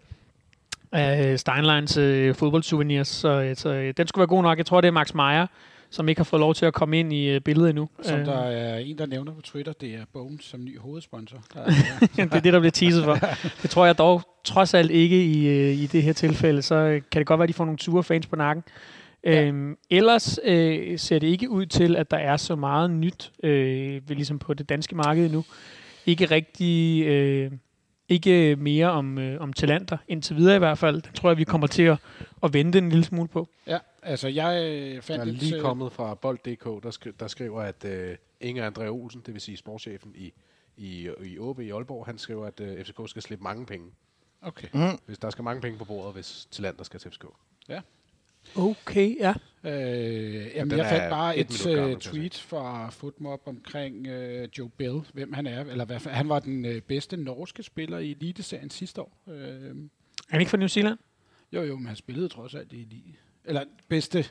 Speaker 2: af Steinleins øh, fodboldsouvenirs, så, øh, så øh, den skulle være god nok. Jeg tror, det er Max Meyer, som ikke har fået lov til at komme ind i øh, billedet endnu.
Speaker 4: Som
Speaker 2: Øh,
Speaker 4: der er en, der nævner på Twitter, det er Bones som ny hovedsponsor. Der er,
Speaker 2: det er det, der bliver teaset for. Det tror jeg dog trods alt ikke i, øh, i det her tilfælde. Så kan det godt være, at de får nogle sure fans på nakken. Ja. Øhm, ellers øh, ser det ikke ud til, at der er så meget nyt øh, ved, ligesom på det danske marked nu. Ikke rigtig... Øh, ikke mere om, øh, om talenter, indtil videre i hvert fald. Det tror jeg, vi kommer til at, at vente en lille smule på.
Speaker 4: ja, altså jeg øh,
Speaker 3: Jeg
Speaker 4: fandt
Speaker 3: er
Speaker 4: lidt,
Speaker 3: lige
Speaker 4: øh,
Speaker 3: kommet fra Bold.dk, der, skri- der skriver, at øh, Inger André Olsen, det vil sige sportschefen i, i, i OB i Aalborg, han skriver, at øh, FCK skal slippe mange penge.
Speaker 4: Okay.
Speaker 5: Mm.
Speaker 3: Hvis der skal mange penge på bordet, hvis Tillander skal til FCK.
Speaker 2: Okay, ja.
Speaker 4: Øh, jamen, jeg fandt
Speaker 3: er
Speaker 4: bare
Speaker 3: et
Speaker 4: et,
Speaker 3: gammel,
Speaker 4: uh,
Speaker 3: jeg se.
Speaker 4: tweet fra Footmob omkring uh, Joe Bell, hvem han er. Eller hvad, han var den uh, bedste norske spiller i Eliteserien sidste år. Uh,
Speaker 2: Er han ikke fra New Zealand?
Speaker 4: jo, jo, men han spillede trods alt i Elite. Eller bedste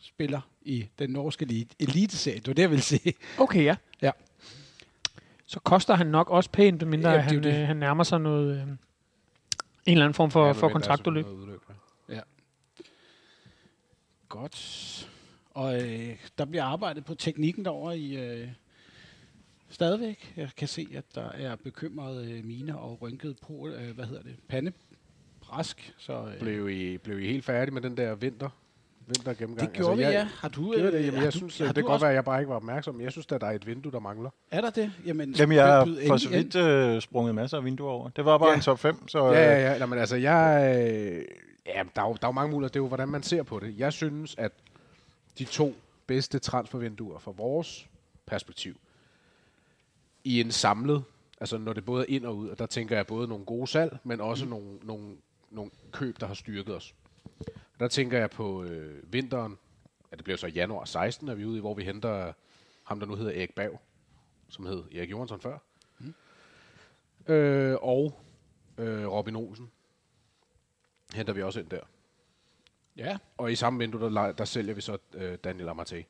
Speaker 4: spiller i den norske elite, Eliteserie. Det var det, jeg ville sige.
Speaker 2: Okay, ja. så koster han nok også pænt, mindre
Speaker 4: Ja,
Speaker 2: ja, han, øh, han nærmer sig noget, øh, en eller anden form for,
Speaker 6: Ja,
Speaker 2: ja, for kontraktudløb.
Speaker 6: ja.
Speaker 4: Godt. Og øh, der bliver arbejdet på teknikken derovre i øh, stadigvæk. Jeg kan se, at der er bekymrede øh, miner og rynket på, øh, hvad hedder det, pandebræsk. Så, øh,
Speaker 6: Blev I, blev I helt færdige med den der vinter? vinter gennemgang?
Speaker 4: det gjorde vi,
Speaker 6: jeg,
Speaker 4: ja. Har du,
Speaker 6: Gjorde det?
Speaker 4: øh,
Speaker 6: Jamen,
Speaker 4: har
Speaker 6: jeg
Speaker 4: du-
Speaker 6: synes,
Speaker 4: har
Speaker 6: det kan godt
Speaker 4: også-
Speaker 6: være, at jeg bare ikke var opmærksom. Jeg synes, at der er et vindue, der mangler.
Speaker 4: Er der det? Jamen,
Speaker 5: Jamen, jeg har for så vidt øh, sprunget masser af vinduer over. Det var bare
Speaker 6: Ja.
Speaker 5: ja. en top 5, så...
Speaker 6: Ja,
Speaker 5: øh,
Speaker 6: ja, ja. Nå, men altså, jeg... Øh, ja, der er, jo, der er jo mange muligheder. Det er jo, hvordan man ser på det. Jeg synes, at de to bedste transfervinduer fra vores perspektiv i en samlet, altså når det både er ind og ud, og der tænker jeg både nogle gode salg, men også mm. nogle, nogle, nogle køb, der har styrket os. Der tænker jeg på øh, vinteren, ja, det bliver så januar 16, er vi ude i, hvor vi henter ham, der nu hedder Erik Bav, som hed Erik Johansson før. Mm. Øh, og øh, Robin Olsen henter vi også ind der.
Speaker 4: Ja,
Speaker 6: Og i samme vindue, der, der sælger vi så øh, Daniel Amate.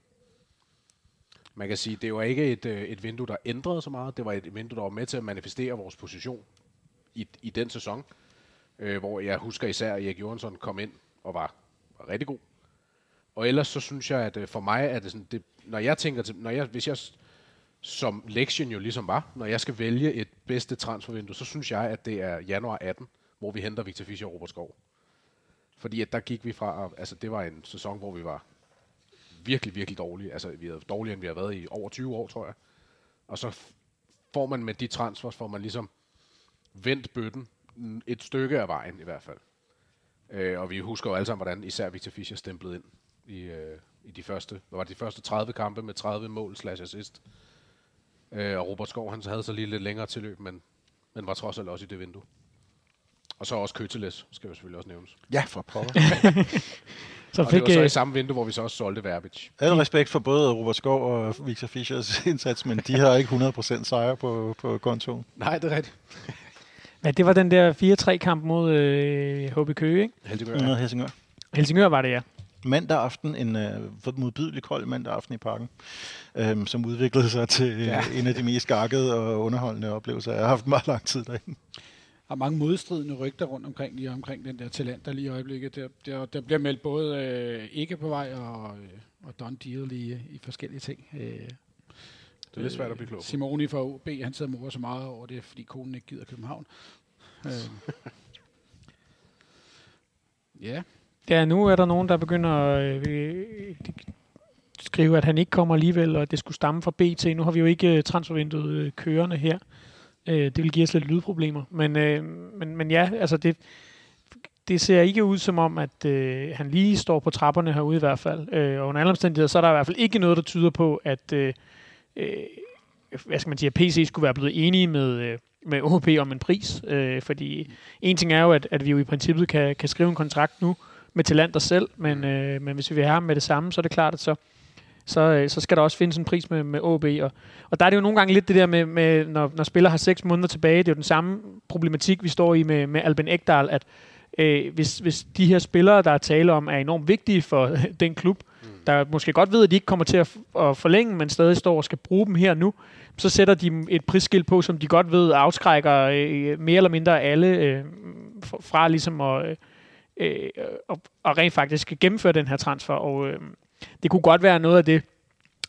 Speaker 6: Man kan sige, det var ikke et, øh, et vindue, der ændrede så meget. Det var et vindue, der var med til at manifestere vores position i, i den sæson. Øh, hvor jeg husker især, at Erik Jørgensen kom ind og var, var rigtig god. Og ellers så synes jeg, at øh, for mig er det sådan, det, når jeg tænker til, når jeg, hvis jeg, som lektien jo ligesom var, når jeg skal vælge et bedste transfervindue, så synes jeg, at det er januar 18, hvor vi henter Victor Fischer og Robert Skov. Fordi at der gik vi fra, altså det var en sæson, hvor vi var virkelig, virkelig dårlige. Altså vi havde dårligere, end vi har været i over 20 år, tror jeg. Og så får man med de transfers, får man ligesom vendt bøtten et stykke af vejen i hvert fald. Øh, og vi husker jo alle sammen, hvordan især Victor Fischer stemplede ind i, øh, i de første, hvad var det, de første 30 kampe med 30 mål slash assist. Øh, og Robert Skov, han havde så lige lidt længere tilløb, men, men var trods alt også i det vindue. Og så også Køteles, skal jo selvfølgelig også nævnes.
Speaker 5: ja, for pokker.
Speaker 2: Så
Speaker 6: Og
Speaker 2: fik,
Speaker 6: det var så
Speaker 2: øh,
Speaker 6: i samme vindue, hvor vi så også solgte Verbich.
Speaker 5: Al respekt for både Robert Skov og Victor Fischers indsats, men de har ikke 100% sejr på, på kontoen.
Speaker 6: Nej, det er rigtigt.
Speaker 2: Ja, det var den der 4-3-kamp mod øh, HB Køge, ikke?
Speaker 6: Heldigvis.
Speaker 5: Noget Helsingør.
Speaker 2: Helsingør var det, ja.
Speaker 5: Mandag aften, en uh, modbydelig kold mandag aften i parken, um, som udviklede sig til
Speaker 6: Ja.
Speaker 5: ja. en af de mest gakkede og underholdende oplevelser, jeg har haft meget lang tid derinde.
Speaker 4: har mange modstridende rygter rundt omkring, lige omkring den der talent, der lige i øjeblikket. Der, der, der bliver meldt både øh, ikke på vej og, øh, og done deal i, i forskellige ting. Øh,
Speaker 6: Det er lidt svært at blive klog på.
Speaker 4: Simoni fra OB, han sidder morer så meget over det, fordi konen ikke gider København. Øh. ja,
Speaker 2: Ja, nu er der nogen, der begynder at øh, skrive, at han ikke kommer alligevel, og at det skulle stamme fra BT. Nu har vi jo ikke øh, transfervinduet kørende her. Øh, det vil give os lidt lydproblemer. Men, øh, men, men ja, altså det, det ser ikke ud som om, at øh, han lige står på trapperne herude i hvert fald. Øh, og under alle omstændigheder, så er der i hvert fald ikke noget, der tyder på, at, øh, øh, hvad skal man sige, at PC skulle være blevet enige med, øh, med OP om en pris. Øh, fordi en ting er jo, at, at vi jo i princippet kan, kan skrive en kontrakt nu, med Talander selv, men, øh, men hvis vi vil have ham med det samme, så er det klart, at så, så, øh, så skal der også findes en pris med, med OB. Og, og der er det jo nogle gange lidt det der med, med når, når spillere har seks måneder tilbage, det er jo den samme problematik, vi står i med, med Alben Ekdal, at øh, hvis, hvis de her spillere, der er tale om, er enormt vigtige for den klub, der måske godt ved, at de ikke kommer til at, at forlænge, men stadig står og skal bruge dem her nu, så sætter de et prisskilt på, som de godt ved afskrækker øh, mere eller mindre alle øh, fra, ligesom at... Øh, øh og, og rent faktisk gennemføre den her transfer. Og øh, det kunne godt være noget af det,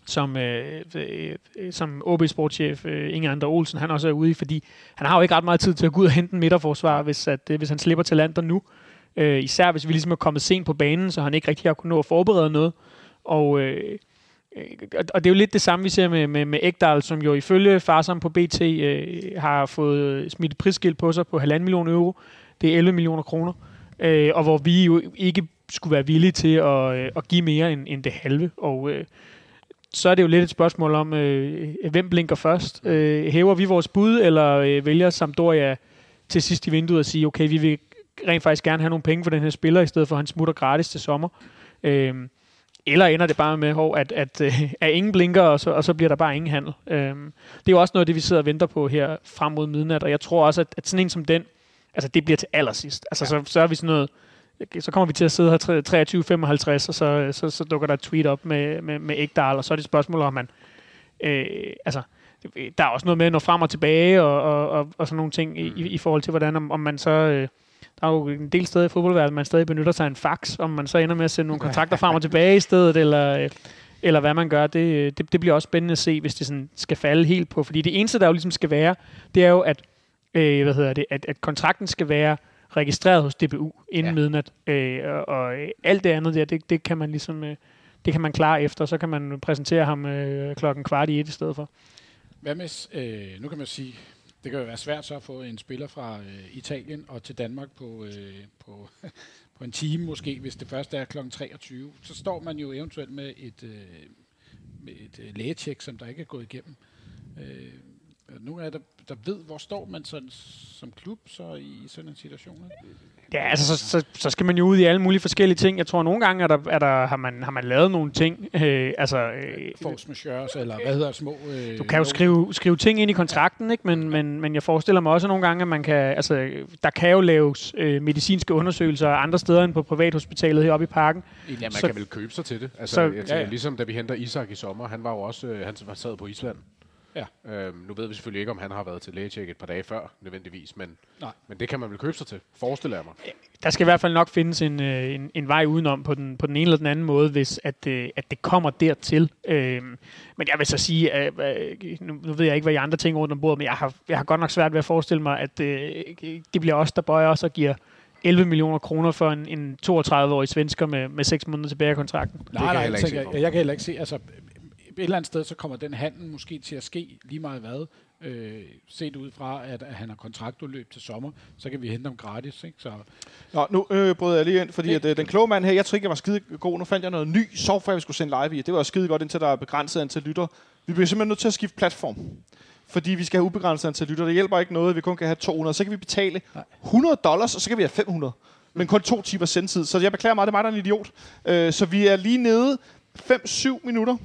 Speaker 2: som, øh, øh, som OB sportchef øh, Inge Andre Olsen, han også er ude i, fordi han har jo ikke ret meget tid til at gå ud og hente en midterforsvar, hvis, at, øh, hvis han slipper til lander nu. Øh, især hvis vi ligesom er kommet sent på banen, så han ikke rigtig har kunnet nå at forberede noget. Og, øh, øh og det er jo lidt det samme, vi ser med, med, med Ekdal, som jo ifølge Farsam på BT øh, har fået smidt et prisskilt på sig på 1,5 million euro. Det er 11 millioner kroner øh, og hvor vi jo ikke skulle være villige til at, øh, at give mere end, end det halve. Og øh, så er det jo lidt et spørgsmål om, øh, hvem blinker først. Øh, hæver vi vores bud, eller øh, vælger Sampdoria til sidst i vinduet at sige, okay, vi vil rent faktisk gerne have nogle penge for den her spiller, i stedet for at han smutter gratis til sommer. Øh, eller ender det bare med, hov, at, at, øh, at ingen blinker, og så, og så bliver der bare ingen handel. Øh, det er jo også noget af det, vi sidder og venter på her frem mod midnat, og jeg tror også, at, at sådan en som den, altså det bliver til allersidst. Altså ja. så, så er vi sådan noget, så kommer vi til at sidde her 23.55, og så, så, så dukker der et tweet op med, med, med Ekdal, og så er det et spørgsmål om, man, øh, altså, der er også noget med at nå frem og tilbage og, og, og, og sådan nogle ting i, i, i forhold til, hvordan om, om man så... Øh, der er jo en del steder i fodboldverdenen, man stadig benytter sig af en fax, om man så ender med at sende nogle kontakter frem og tilbage i stedet, eller, eller hvad man gør. Det, det, det bliver også spændende at se, hvis det sådan skal falde helt på. Fordi det eneste, der jo ligesom skal være, det er jo, at, øh, hvad hedder det, at, at kontrakten skal være registreret hos DBU inden ja. midnat. Øh, og, og alt det andet der, det, det kan man ligesom... Øh, det kan man klare efter, så kan man præsentere ham øh, klokken kvart i et i stedet for.
Speaker 4: Hvad med, øh, nu kan man sige, det kan jo være svært så at få en spiller fra øh, Italien og til Danmark på, øh, på, på en time måske, hvis det første er kl. 23. Så står man jo eventuelt med et, øh, med et øh, lægetjek, som der ikke er gået igennem. Øh, nu er der, der ved, hvor står man sådan, som klub så i sådan en situation?
Speaker 2: Ja, altså, så, så, så skal man jo ud i alle mulige forskellige ting. Jeg tror, at nogle gange er der, er der, har, man, har man lavet nogle ting. Øh, altså, øh,
Speaker 4: Force majeure, eller hvad hedder små... Øh,
Speaker 2: du kan jo skrive, skrive ting ind i kontrakten, ikke? Men, men, men jeg forestiller mig også nogle gange, at man kan, altså, der kan jo laves øh, medicinske undersøgelser andre steder end på privathospitalet heroppe i parken.
Speaker 6: Ja, man så, kan vel købe sig til det. Altså, så, jeg tænker, ja, ja. Ligesom da vi henter Isak i sommer, han var jo også øh, han sad på Island. Ja. Øhm, nu ved vi selvfølgelig ikke, om han har været til lægetjek et par dage før, nødvendigvis, men, Nej. men det kan man vel købe sig til, forestiller jeg mig.
Speaker 2: Der skal i hvert fald nok findes en, øh, en, en vej udenom på den, på den ene eller den anden måde, hvis at, øh, at det kommer dertil. Øhm, men jeg vil så sige, at, øh, nu, nu ved jeg ikke, hvad I andre tænker rundt om bordet, men jeg har, jeg har godt nok svært ved at forestille mig, at det bliver os, der bøjer os og giver 11 millioner kroner for en, en 32-årig svensker med, med 6 måneder tilbage af kontrakten.
Speaker 4: Nej, nej, jeg, jeg, jeg, jeg kan heller ikke se, altså et eller andet sted, så kommer den handel måske til at ske lige meget hvad. Øh, set ud fra, at, at han har kontraktudløb til sommer, så kan vi hente ham gratis. Ikke? Så.
Speaker 1: Nå, nu øh, bryder jeg lige ind, fordi at, øh, den kloge mand her, jeg tror ikke, jeg var skide god. Nu fandt jeg noget ny software, vi skulle sende live i. Det var skide godt, indtil der er begrænset antal lytter. Vi bliver simpelthen nødt til at skifte platform. Fordi vi skal have ubegrænset antal lytter. Det hjælper ikke noget, at vi kun kan have 200. Så kan vi betale 100 dollars, og så kan vi have 500 men kun to timer sendtid. Så jeg beklager meget, det er mig, der er en idiot. Øh, så vi er lige nede 5-7 minutter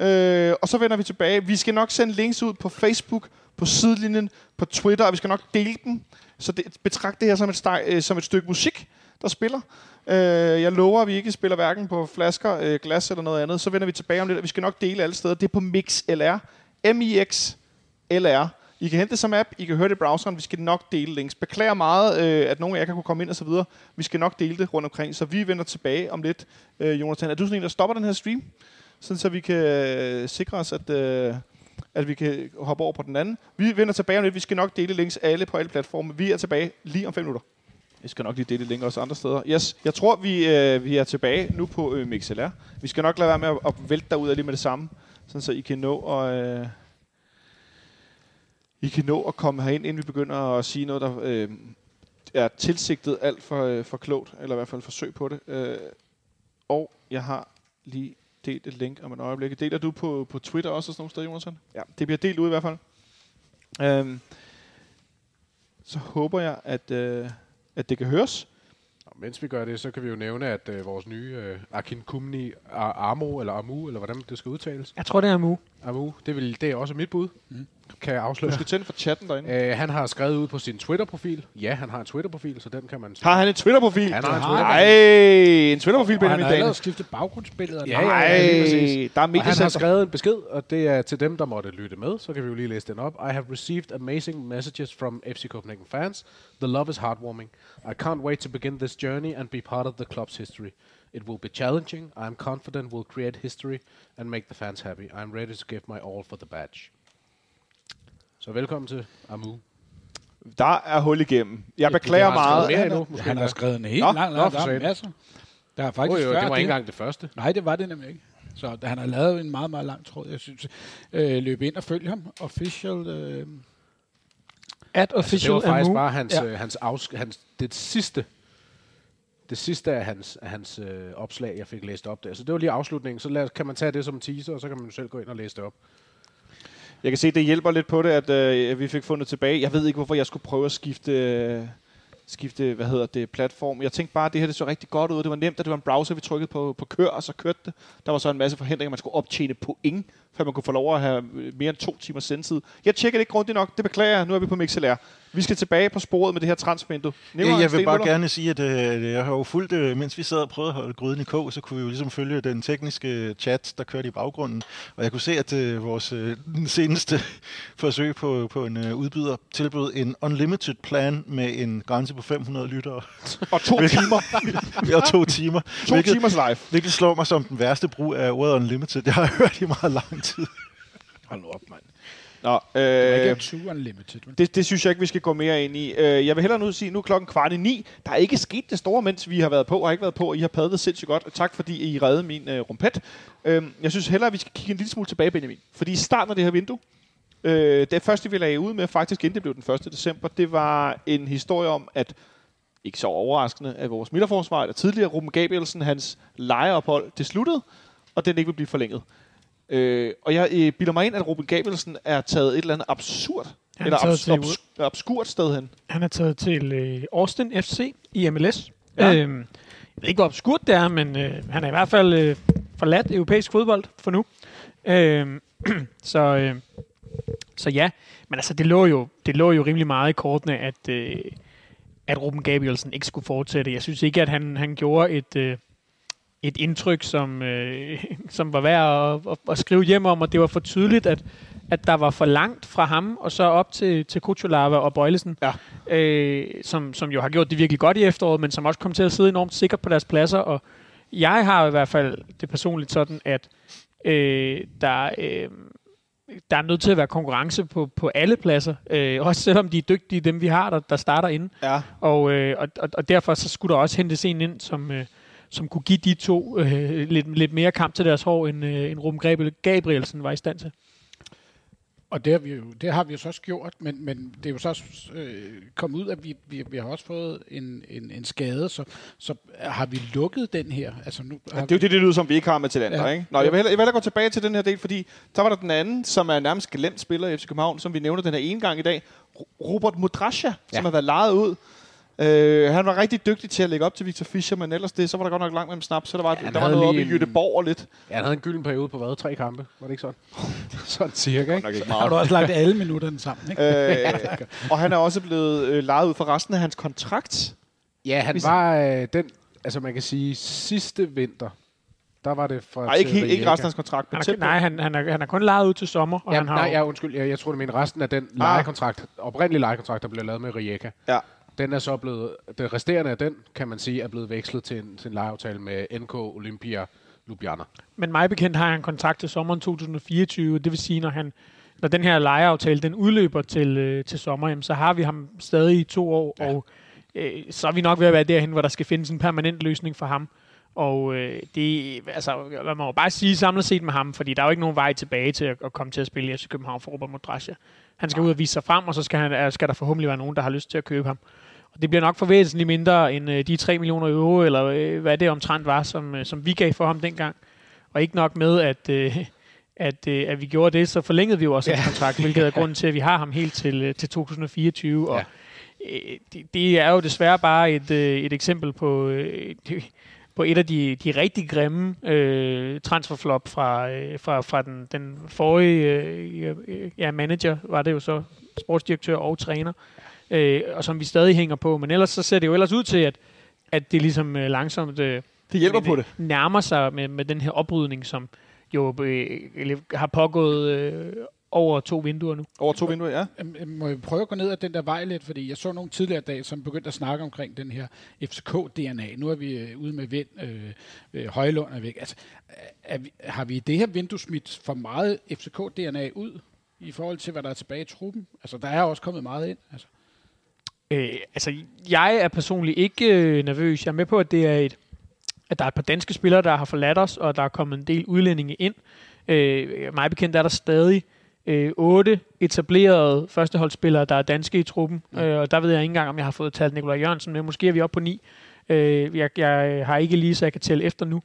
Speaker 1: Øh, og så vender vi tilbage. Vi skal nok sende links ud på Facebook, på sidelinjen, på Twitter, og vi skal nok dele dem. Så det, betragt det her som et, steg, øh, som et stykke musik, der spiller. Øh, jeg lover, at vi ikke spiller hverken på flasker, øh, glas eller noget andet. Så vender vi tilbage om lidt. Vi skal nok dele alle steder. Det er på MixLR. M-I-X-L-R. I kan hente det som app, I kan høre det i browseren, vi skal nok dele links. Beklager meget, øh, at nogen af jer kan kunne komme ind og så videre. Vi skal nok dele det rundt omkring, så vi vender tilbage om lidt. Øh, Jonathan, er du sådan en, der stopper den her stream? Sådan så vi kan øh, sikre os, at, øh, at vi kan hoppe over på den anden. Vi vender tilbage om lidt. Vi skal nok dele links alle på alle platforme. Vi er tilbage lige om 5 minutter. Jeg skal nok lige dele links også andre steder. Yes, jeg tror, vi, øh, vi er tilbage nu på øh, MixLR. Vi skal nok lade være med at, at vælte derud lige med det samme, sådan så I kan nå at... Øh, I kan nå at komme herind, inden vi begynder at sige noget, der øh, er tilsigtet alt for, øh, for klogt, eller i hvert fald forsøg på det. Øh, og jeg har lige delt et link om et øjeblik. Deler du på, på Twitter også og sådan nogle steder, Jonathan? Ja, det bliver delt ud i hvert fald. Øhm, så håber jeg, at, øh, at det kan høres.
Speaker 6: Og mens vi gør det, så kan vi jo nævne, at øh, vores nye øh, Akin Kumni Amo, eller Amu, eller hvordan det skal udtales.
Speaker 2: Jeg tror, det er Amu.
Speaker 6: Amu, det, vil, det er også mit bud. Mm kan jeg afsløre.
Speaker 1: Du skal tænde for chatten derinde.
Speaker 6: Øh, han har skrevet ud på sin Twitter-profil. Ja, han har en Twitter-profil, så den kan man...
Speaker 1: Har han en Twitter-profil?
Speaker 6: Han har en
Speaker 1: Twitter-profil. Ej, en Twitter-profil,
Speaker 4: Benjamin
Speaker 1: Daniel.
Speaker 4: Han har skiftet baggrundsbilleder.
Speaker 6: Ja, ja, ja, der er og han har skrevet en besked, og det er til dem, der måtte lytte med. Så kan vi jo lige læse den op. I have received amazing messages from FC Copenhagen fans. The love is heartwarming. I can't wait to begin this journey and be part of the club's history. It will be challenging. I am confident we'll create history and make the fans happy. I am ready to give my all for the badge. Så velkommen til Amu.
Speaker 1: Der er hul igennem. Jeg beklager meget.
Speaker 4: Mere endnu, måske han har skrevet en helt lang, lang, lang, lang masser. Der er faktisk
Speaker 6: oh, jo, det var ikke engang det første.
Speaker 4: Nej, det var det nemlig ikke. Så han har lavet en meget, meget lang tråd. Jeg synes, øh, løb ind og følg ham. Official... Øh,
Speaker 2: At official altså,
Speaker 6: det var faktisk Amu. bare hans, ja. øh, hans, afs, hans, det sidste det sidste af hans, af hans øh, opslag, jeg fik læst op der. Så det var lige afslutningen. Så lad, kan man tage det som teaser, og så kan man selv gå ind og læse det op.
Speaker 1: Jeg kan se, det hjælper lidt på det, at øh, vi fik fundet tilbage. Jeg ved ikke, hvorfor jeg skulle prøve at skifte, øh, skifte hvad hedder det, platform. Jeg tænkte bare, at det her det så rigtig godt ud. Det var nemt, at det var en browser, vi trykkede på, på kør, og så kørte det. Der var så en masse forhindringer, man skulle optjene point, før man kunne få lov at have øh, mere end to timer sendtid. Jeg tjekkede ikke grundigt nok, det beklager jeg. Nu er vi på MixLR. Vi skal tilbage på sporet med det her transfervindue.
Speaker 5: Ja, jeg vil bare gerne sige, at øh, jeg har jo fulgt, øh, mens vi sad og prøvede at holde gryden i kog, så kunne vi jo ligesom følge den tekniske chat, der kørte i baggrunden. Og jeg kunne se, at øh, vores øh, seneste forsøg på, på en øh, udbyder tilbød en unlimited plan med en grænse på 500 lyttere.
Speaker 1: Og to timer.
Speaker 5: og to timer.
Speaker 1: to
Speaker 5: hvilket,
Speaker 1: timers live.
Speaker 5: Hvilket slår mig som den værste brug af ordet unlimited, jeg har hørt i meget lang tid.
Speaker 4: Hold nu op, mand.
Speaker 1: Nå,
Speaker 4: Det er
Speaker 1: øh,
Speaker 4: ikke too unlimited.
Speaker 1: det, det synes jeg ikke, vi skal gå mere ind i. Øh, jeg vil hellere nu sige, nu er klokken kvart i ni. Der er ikke sket det store, mens vi har været på og har ikke været på, og I har padlet sindssygt godt. Og tak, fordi I reddede min øh, rumpet. Øh, jeg synes hellere, at vi skal kigge en lille smule tilbage, Benjamin. Fordi i starten af det her vindue, øh, det første, vi lagde ud med, faktisk inden det blev den 1. december, det var en historie om, at ikke så overraskende, at vores midterforsvar, eller tidligere Ruben Gabrielsen, hans lejeophold, det sluttede, og den ikke vil blive forlænget. Øh, og jeg øh, bilder mig ind, at Ruben Gabrielsen er taget et eller andet absurd,
Speaker 2: Han er
Speaker 1: eller abs-
Speaker 2: til
Speaker 1: obs- obskurt sted hen.
Speaker 2: Han er taget til øh, Austin FC i MLS.
Speaker 1: Ja.
Speaker 2: Øhm, jeg ved ikke, hvor obskurt det er, men øh, han er i hvert fald øh, forladt europæisk fodbold for nu. Øhm, så, øh, så ja, men altså, det lå, jo, det lå jo rimelig meget i kortene, at, øh, at Ruben Gabrielsen ikke skulle fortsætte. Jeg synes ikke, at han, han gjorde et, øh, et indtryk, som, øh, som var værd at, at, at skrive hjem om, og det var for tydeligt, at, at der var for langt fra ham, og så op til, til Kuchulava og Bøjlesen,
Speaker 1: Ja.
Speaker 2: øh, som, som jo har gjort det virkelig godt i efteråret, men som også kom til at sidde enormt sikkert på deres pladser, og jeg har i hvert fald det personligt sådan, at øh, der, øh, der er nødt til at være konkurrence på, på alle pladser, øh, også selvom de er dygtige, dem vi har, der, der starter inde.
Speaker 1: Ja.
Speaker 2: Og, øh, og, og, og derfor så skulle der også hentes en ind, som, øh, som kunne give de to øh, lidt, lidt mere kamp til deres hår, end, øh, end Ruben Gabriel, Gabrielsen var i stand til.
Speaker 4: Og det har vi jo, det har vi jo så også gjort, men, men det er jo så også, øh, kommet ud, at vi, vi, vi har også fået en, en, en skade, så, så har vi lukket den her. Altså nu
Speaker 1: Ja, det er jo det, det lyder som, vi ikke har med til andre, ja. Ikke? Nå, jeg vil, hellere, jeg vil hellere gå tilbage til den her del, fordi så var der den anden, som er nærmest glemt spiller i FC København, som vi nævner den her ene gang i dag. Ro- Robert Mudrasja, ja. som har været lejet ud. Øh, han var rigtig dygtig til at lægge op til Victor Fischer, men ellers det, så var der godt nok langt mellem snap, så der var,
Speaker 3: han
Speaker 1: der var
Speaker 3: havde
Speaker 1: noget oppe i Jødeborg og lidt.
Speaker 3: Ja, han havde en gylden periode på hvad? Tre kampe? Var det ikke sådan? sådan cirka, ikke?
Speaker 4: Har du også lagt alle minutterne sammen, ikke?
Speaker 1: øh, og han er også blevet øh, lejet ud for resten af hans kontrakt.
Speaker 3: Ja, han
Speaker 1: Hvis-
Speaker 3: var øh, den, altså man kan sige, sidste vinter, der var det fra
Speaker 1: Nej, ikke, helt, ikke resten af hans kontrakt, men
Speaker 2: Han er, nej, han, han, er, han er kun lejet ud til sommer, og
Speaker 3: Ja,
Speaker 2: han har
Speaker 3: nej, ja, undskyld, jeg, jeg tror, det mener resten af den lejekontrakt, oprindelige lejekontrakt, der blev lavet med Rijeka.
Speaker 1: Ja.
Speaker 3: Den er så blevet, det resterende af den, kan man sige, er blevet vekslet til en, til en lejeaftale med NK Olympia Ljubljana.
Speaker 2: Men mig bekendt har han kontrakt til sommeren 2024. Det vil sige, når, han, når den her lejeaftale den udløber til, øh, til sommer, jamen, så har vi ham stadig i to år, ja. og øh, så er vi nok ved at være derhen, hvor der skal findes en permanent løsning for ham. Og øh, det, altså, man må jo bare sige samlet set med ham, fordi der er jo ikke nogen vej tilbage til at, at komme til at spille i FC København for Robert Modrasja. Han skal ud og vise sig frem, og så skal, han, øh, skal der forhåbentlig være nogen, der har lyst til at købe ham. Og det bliver nok for væsentligt mindre end øh, de 3 millioner euro, eller øh, hvad det omtrent var, som, øh, som vi gav for ham dengang. Og ikke nok med, at, øh, at, øh, at vi gjorde det, så forlængede vi jo også hans kontrakt, hvilket er grunden til, at vi har ham helt til, øh, til 2024. Og øh, det, det er jo desværre bare et, øh, et eksempel på, øh, det- på et af de, de rigtig grimme øh, transferflop fra, øh, fra, fra den, den forrige øh, øh, ja, manager, var det jo så sportsdirektør og træner, øh, og som vi stadig hænger på. Men ellers så ser det jo ellers ud til, at, at det ligesom øh, langsomt øh,
Speaker 1: Det hjælper på det.
Speaker 2: nærmer sig med, med den her oprydning, som jo øh, har pågået øh, over to vinduer nu.
Speaker 1: Over to vinduer, ja.
Speaker 4: Øhm, Må jeg prøve at gå ned ad den der vej lidt, fordi jeg så nogle tidligere dage, som begyndte at snakke omkring den her FCK-DNA. Nu er vi øh, ude med vind, øh, øh, Højlund er væk. Altså, er vi, har vi i det her vindue smidt for meget FCK-DNA ud i forhold til, hvad der er tilbage i truppen? Altså, der er også kommet meget ind. Altså.
Speaker 2: Øh, altså, jeg er personligt ikke øh, nervøs. Jeg er med på, at det er et at der er et par danske spillere, der har forladt os, og der er kommet en del udlændinge ind. Øh, mig bekendt er der stadig øh, otte etablerede førsteholdsspillere, der er danske i truppen. Mm. Øh, og der ved jeg ikke engang, om jeg har fået talt Nikolaj Jørgensen med. Måske er vi oppe på ni. Øh, jeg, jeg har ikke lige, så jeg kan tælle efter nu.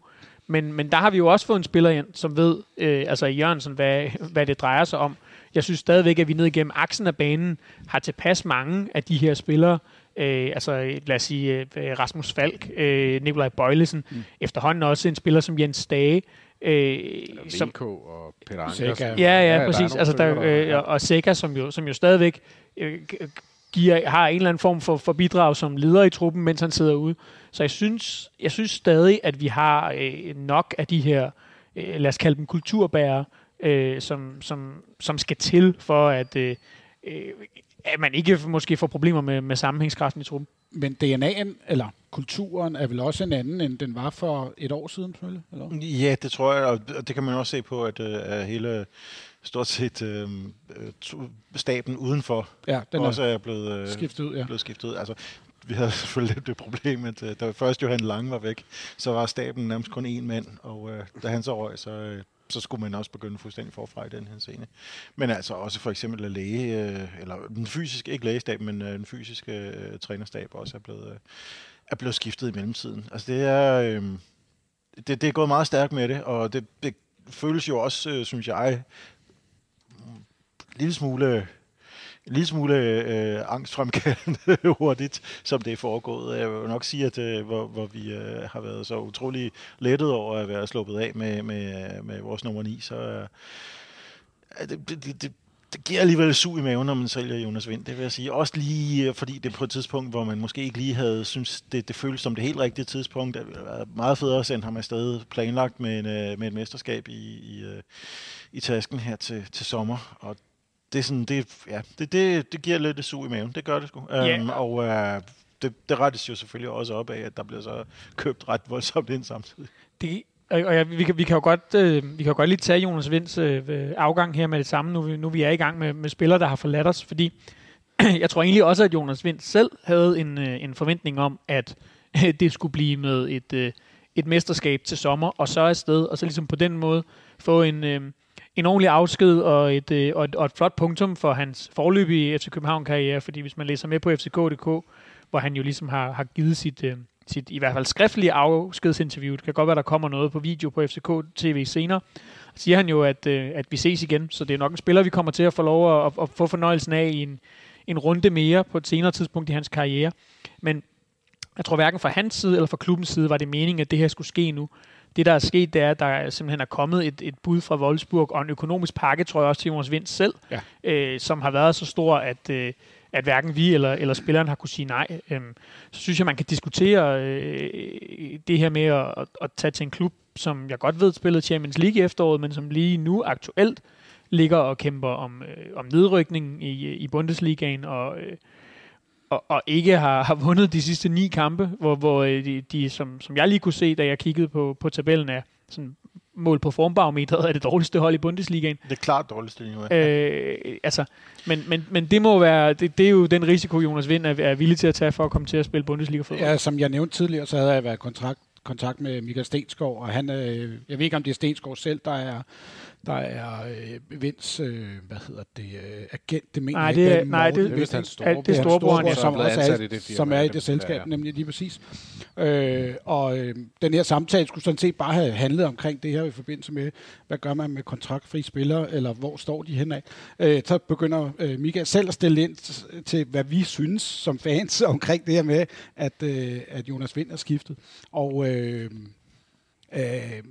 Speaker 2: Men, men der har vi jo også fået en spiller ind, som ved, øh, altså i Jørgensen, hvad, hvad det drejer sig om. Jeg synes stadigvæk, at vi ned igennem aksen af banen har tilpas mange af de her spillere, Øh, altså lad os sige øh, Rasmus Falk, øh, Nikolaj Bøjlesen, mm. efterhånden også en spiller som Jens Stage, øh, som,
Speaker 3: VK og Peter. Ankersen.
Speaker 2: Ja, ja,
Speaker 3: der
Speaker 2: ja præcis.
Speaker 3: nogle
Speaker 2: Altså, der, øh, og Sega, som jo, som jo stadigvæk øh, giver, har en eller anden form for, for bidrag som leder i truppen, mens han sidder ude. Så jeg synes, jeg synes stadig, at vi har øh, nok af de her, øh, lad os kalde dem kulturbærere, øh, som, som, som skal til for, at, øh, øh, at man ikke måske får problemer med, med sammenhængskraften i truppen.
Speaker 4: Men DNA'en, eller kulturen, er vel også en anden, end den var for et år siden, selvfølgelig? Eller?
Speaker 5: Ja, det tror jeg, og det kan man også se på, at, øh, at hele stort set øh, staben udenfor
Speaker 4: ja, den
Speaker 5: også er blevet,
Speaker 4: øh, skiftet ud. Ja.
Speaker 5: Blevet skiftet ud. Altså, vi havde selvfølgelig lidt det problem, at øh, da først Johan Lange var væk, så var staben nærmest kun én mand, og øh, da han så røg, så, øh, så skulle man også begynde fuldstændig forfra i den her scene. Men altså også for eksempel læge, øh, eller den fysiske, ikke lægestab, men øh, den fysiske øh, trænerstab også er blevet, øh, er blevet skiftet i mellemtiden. Altså det er, øh, det, det er gået meget stærkt med det, og det, det føles jo også, øh, synes jeg, en lille smule lille smule øh, angstfremkaldende hurtigt, som det er foregået. Jeg vil nok sige, at øh, hvor, hvor vi øh, har været så utrolig lettet over at være sluppet af med, med, med vores nummer 9, så øh, det, det, det, det giver alligevel sug i maven, når man sælger Jonas Vind, det vil jeg sige. Også lige øh, fordi det er på et tidspunkt, hvor man måske ikke lige havde synes det, det føles som det helt rigtige tidspunkt. Det ville være meget federe at sende ham afsted planlagt med, en, øh, med et mesterskab i, i, øh, i tasken her til, til sommer. Og det er sådan, det, ja, det, det, det giver lidt sug i maven. Det gør det sgu. Yeah. Um, og uh, det, det rettes jo selvfølgelig også op af, at der bliver så købt ret voldsomt ind samtidig.
Speaker 2: Det, og ja, vi, kan, vi kan jo godt, øh, vi kan jo godt lige tage Jonas Vinds øh, afgang her med det samme, nu, nu vi er i gang med, med spillere, der har forladt os, fordi jeg tror egentlig også, at Jonas Vind selv havde en, øh, en forventning om, at øh, det skulle blive med et, øh, et mesterskab til sommer, og så afsted, og så ligesom på den måde få en, øh, en ordentlig afsked og et, øh, og, et, og et flot punktum for hans forløbige FC København-karriere, fordi hvis man læser med på FCK.dk, hvor han jo ligesom har, har givet sit, øh, sit i hvert fald skriftlige afskedsinterview, det kan godt være, der kommer noget på video på FCK TV senere, siger han jo, at, øh, at vi ses igen, så det er nok en spiller, vi kommer til at få lov at, at, at få fornøjelsen af i en, en runde mere på et senere tidspunkt i hans karriere. Men jeg tror hverken fra hans side eller fra klubbens side var det meningen, at det her skulle ske nu det, der er sket, det er, at der simpelthen er kommet et, et bud fra Wolfsburg, og en økonomisk pakke, tror jeg også til Jonas Vind selv, ja. øh, som har været så stor, at, øh, at hverken vi eller, eller spilleren har kunne sige nej. Øhm, så synes jeg, man kan diskutere øh, det her med at, at, at tage til en klub, som jeg godt ved spillede Champions League i efteråret, men som lige nu aktuelt ligger og kæmper om, øh, om nedrykning i, i Bundesligaen, og øh, og, og ikke har, har vundet de sidste ni kampe, hvor, hvor øh, de, de som, som jeg lige kunne se, da jeg kiggede på, på tabellen, er sådan mål på formbarometeret er det dårligste hold i Bundesligaen.
Speaker 5: Det er klart dårligste lige
Speaker 2: nu. Øh, altså, men, men, men det må være, det, det er jo den risiko, Jonas Vind er, er villig til at tage for at komme til at spille Bundesliga-fodbold.
Speaker 4: Ja, som jeg nævnte tidligere, så havde jeg været kontrakt, kontakt med Michael Stenskov, og han, øh, jeg ved ikke, om det er Stenskov selv, der er der er øh, Vinds, øh, hvad hedder det, øh, agent, det mener
Speaker 2: nej,
Speaker 4: det,
Speaker 2: jeg ikke. Nej, det,
Speaker 3: det,
Speaker 2: det, er det storebror,
Speaker 4: som, også er, i det som er i det selskab, ja, ja. nemlig lige præcis. Øh, og øh, den her samtale skulle sådan set bare have handlet omkring det her i forbindelse med, hvad gør man med kontraktfri spillere, eller hvor står de henad. Øh, så begynder øh, Michael selv at stille ind til, hvad vi synes som fans omkring det her med, at, øh, at Jonas Vind er skiftet. Og øh, Øh,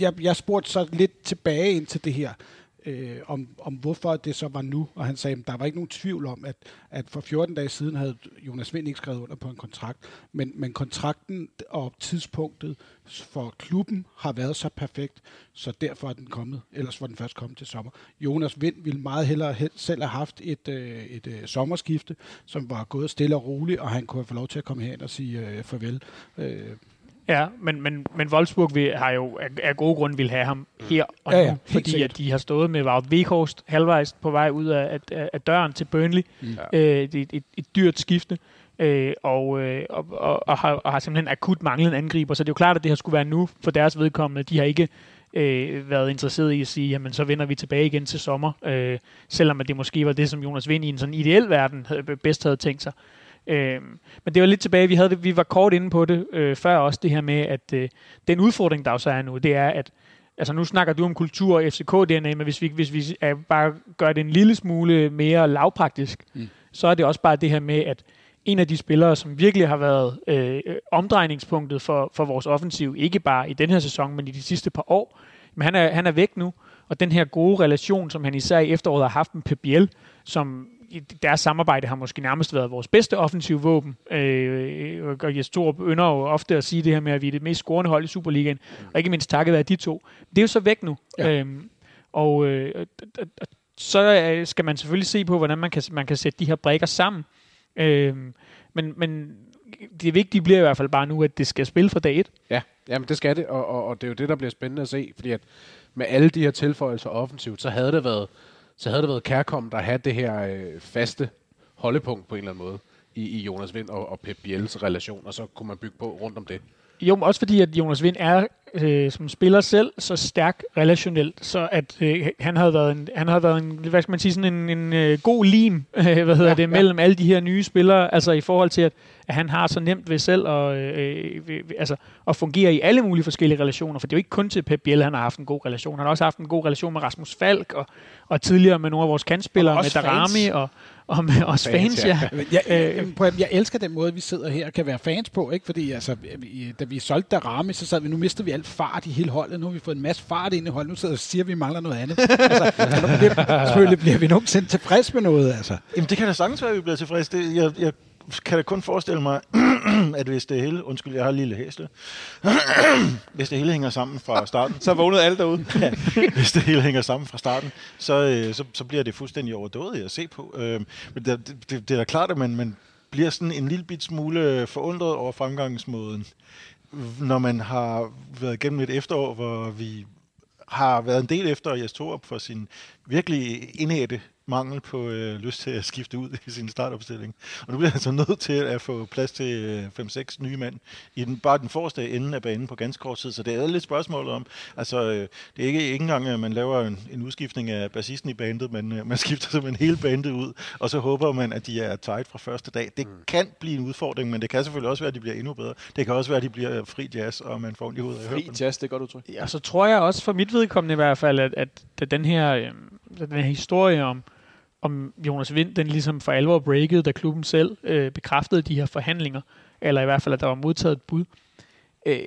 Speaker 4: jeg, jeg spurgte så lidt tilbage ind til det her, øh, om, om hvorfor det så var nu, og han sagde, at der var ikke nogen tvivl om, at, at for 14 dage siden havde Jonas Vind ikke skrevet under på en kontrakt, men, men kontrakten og tidspunktet for klubben har været så perfekt, så derfor er den kommet, ellers var den først kommet til sommer. Jonas Vind ville meget hellere selv have haft et, øh, et, øh, sommerskifte, som var gået stille og roligt, og han kunne have fået lov til at komme hen og sige øh, farvel. Øh,
Speaker 2: Ja, men, men, men Wolfsburg vil, har jo af, af gode grunde vil have ham mm. her og
Speaker 4: ja,
Speaker 2: nu,
Speaker 4: ja,
Speaker 2: fordi at de har stået med Wout Weghorst halvvejs på vej ud af, af, af døren til Burnley. Mm. Øh, det er et, et, et dyrt skifte, øh, og, øh, og, og, og, har, og har simpelthen akut manglet en angriber, så det er jo klart, at det her skulle være nu for deres vedkommende. De har ikke øh, været interesseret i at sige, jamen så vender vi tilbage igen til sommer, øh, selvom at det måske var det, som Jonas Vind i en sådan ideel verden havde, bedst havde tænkt sig. Øh, men det var lidt tilbage, vi, havde vi var kort inde på det øh, før også, det her med, at øh, den udfordring, der også er nu, det er, at altså nu snakker du om kultur og FCK-DNA, men hvis vi, hvis vi er, bare gør det en lille smule mere lavpraktisk, mm. så er det også bare det her med, at en af de spillere, som virkelig har været øh, omdrejningspunktet for, for vores offensiv, ikke bare i den her sæson, men i de sidste par år, men han er, han er væk nu, og den her gode relation, som han især i efteråret har haft med Pep Biel, som deres samarbejde har måske nærmest været vores bedste offensive våben. Øh, og Jes Torup ynder jo ofte at sige det her med, at vi er det mest scorende hold i Superligaen, og ikke mindst takket være de to. Det er jo så væk nu. Ja. Øhm, og øh, så skal man selvfølgelig se på, hvordan man kan, man kan sætte de her brækker sammen. Øhm, men, men det vigtige bliver i hvert fald bare nu, at det skal spille fra dag et.
Speaker 3: Ja, jamen det skal det, og, og, og det er jo det, der bliver spændende at se, fordi at med alle de her tilføjelser offensivt, så havde det været, så havde det været kærkommet at have det her øh, faste holdepunkt på en eller anden måde i, i Jonas Vind og, og Pep Biels relation, og så kunne man bygge på rundt om det.
Speaker 2: Jo, også fordi, at Jonas Vind er øh, som spiller selv så stærk relationelt, så at øh, han havde været en, han havde været en, hvad skal man sige, sådan en, en øh, god lim, øh, hvad hedder ja, det, mellem ja. alle de her nye spillere, altså i forhold til, at, at han har så nemt ved selv at, øh, øh, altså, at fungere i alle mulige forskellige relationer, for det er jo ikke kun til Pep Biel, han har haft en god relation, han har også haft en god relation med Rasmus Falk, og, og tidligere med nogle af vores kandspillere, med Darami, og, og med os fans, fans ja.
Speaker 4: ja. Jeg, jeg, jeg, jeg elsker den måde, vi sidder her og kan være fans på, ikke? fordi altså, da vi solgte Darami, så sad vi, nu mister vi alt fart i hele holdet, nu har vi fået en masse fart ind i holdet, nu sidder og siger, at vi mangler noget andet. altså, bliver, selvfølgelig bliver vi nogensinde tilfreds med noget. Altså.
Speaker 5: Jamen det kan da sagtens være, at vi bliver tilfreds. Det, jeg, jeg kan da kun forestille mig, at hvis det hele, undskyld, jeg har en lille hæsle, hvis det hele hænger sammen fra starten.
Speaker 1: så vågnede alle derude.
Speaker 5: ja, hvis det hele hænger sammen fra starten, så, øh, så, så bliver det fuldstændig overdådigt at se på. Øh, men det, det, det er da klart, at man, man bliver sådan en lille bit smule forundret over fremgangsmåden, når man har været gennem et efterår, hvor vi har været en del efter Jes Torup for sin virkelig indætte mangel på øh, lyst til at skifte ud i sin startopstilling. Og nu bliver han så nødt til at få plads til øh, 5-6 nye mænd i den, bare den forreste ende af banen på ganske kort tid. Så det er lidt spørgsmålet om, altså øh, det er ikke, ikke engang, at man laver en, en udskiftning af bassisten i bandet, men øh, man skifter simpelthen hele bandet ud, og så håber man, at de er tight fra første dag. Det mm. kan blive en udfordring, men det kan selvfølgelig også være, at de bliver endnu bedre. Det kan også være, at de bliver fri jazz, og man får ondt i hovedet
Speaker 1: Fri jazz, det er godt udtryk.
Speaker 2: Ja, så tror jeg også for mit vedkommende i hvert fald, at, at, at den her... Øh, den her historie om, om Jonas Vind, den ligesom for alvor breakede, da klubben selv øh, bekræftede de her forhandlinger, eller i hvert fald, at der var modtaget et bud. Øh,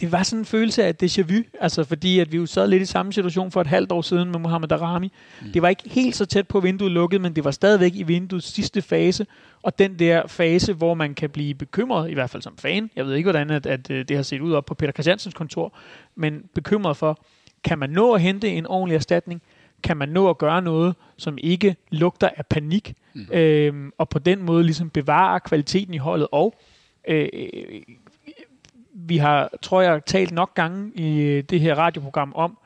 Speaker 2: det var sådan en følelse af déjà vu, altså fordi at vi jo sad lidt i samme situation for et halvt år siden med Mohamed Darami. Mm. Det var ikke helt så tæt på vinduet lukket, men det var stadigvæk i vinduets sidste fase, og den der fase, hvor man kan blive bekymret, i hvert fald som fan, jeg ved ikke, hvordan at, at øh, det har set ud op på Peter Christiansens kontor, men bekymret for, kan man nå at hente en ordentlig erstatning? Kan man nå at gøre noget, som ikke lugter af panik, mm. øhm, og på den måde ligesom bevare kvaliteten i holdet. Og øh, vi har, tror jeg, talt nok gange i det her radioprogram om,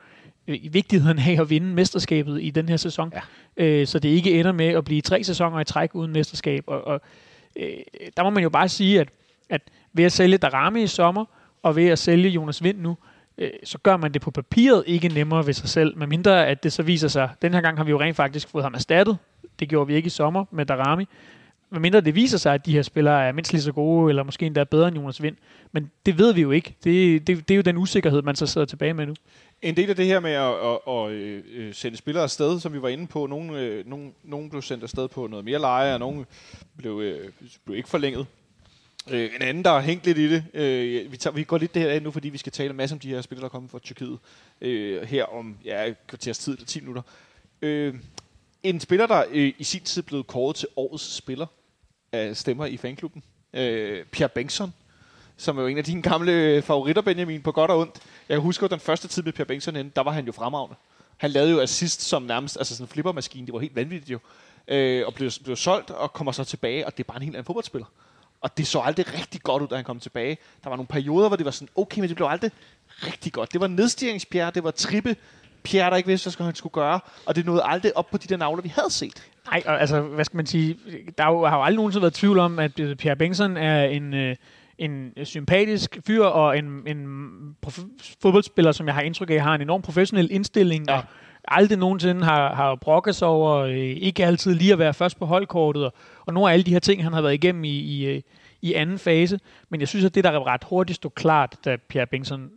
Speaker 2: øh, vigtigheden af at vinde mesterskabet i den her sæson. Ja. Øh, så det ikke ender med at blive tre sæsoner i træk uden mesterskab. Og, og øh, der må man jo bare sige, at, at ved at sælge Darami i sommer, og ved at sælge Jonas Vind nu, øh, så gør man det på papiret ikke nemmere ved sig selv, medmindre at det så viser sig, den her gang har vi jo rent faktisk fået ham erstattet, det gjorde vi ikke i sommer med Darami, medmindre det viser sig, at de her spillere er mindst lige så gode, eller måske endda bedre end Jonas Vind. Men det ved vi jo ikke. Det, det, det er jo den usikkerhed, man så sidder tilbage med nu.
Speaker 1: En del af det her med at, at, at, at sende spillere afsted, som vi var inde på, nogle, nogen, øh, nogle, nogle blev sendt afsted på noget mere leje, og nogle blev, blev ikke forlænget. Øh, en anden, der har hængt lidt i det, øh, vi, tager, vi går lidt det her nu, fordi vi skal tale en masse om de her spillere, der kommer fra Tyrkiet øh, her om ja, kvarters tid eller 10 minutter. Øh, en spiller, der øh, i sin tid blev kåret til årets spiller af stemmer i fanklubben, øh, Pierre Bengtsson, som er jo en af dine gamle favoritter, Benjamin, på godt og ondt. Jeg husker den første tid med Pierre Bengtsson inde, der var han jo fremragende. Han lavede jo assist som nærmest, altså sådan en flippermaskine, det var helt vanvittigt jo. Øh, og blev, blev solgt og kommer så tilbage, og det er bare en helt anden fodboldspiller. Og det så aldrig rigtig godt ud, da han kom tilbage. Der var nogle perioder, hvor det var sådan, okay, men det blev aldrig rigtig godt. Det var nedstillingspjerre, det var trippe Pierre, der ikke vidste, hvad han skulle gøre, og det nåede aldrig op på de der navler, vi havde set.
Speaker 2: Nej, altså, hvad skal man sige, der har jo aldrig nogensinde været tvivl om, at Pierre Bengtsson er en, øh, en sympatisk fyr, og en, en fodboldspiller, som jeg har indtryk af, har en enorm professionel indstilling, ja. og aldrig nogensinde har, har brokket sig over, øh, ikke altid lige at være først på holdkortet, og, og nogle af alle de her ting, han har været igennem i, i, øh, i anden fase. Men jeg synes, at det, der ret hurtigt stod klart, da Pierre Bengtsson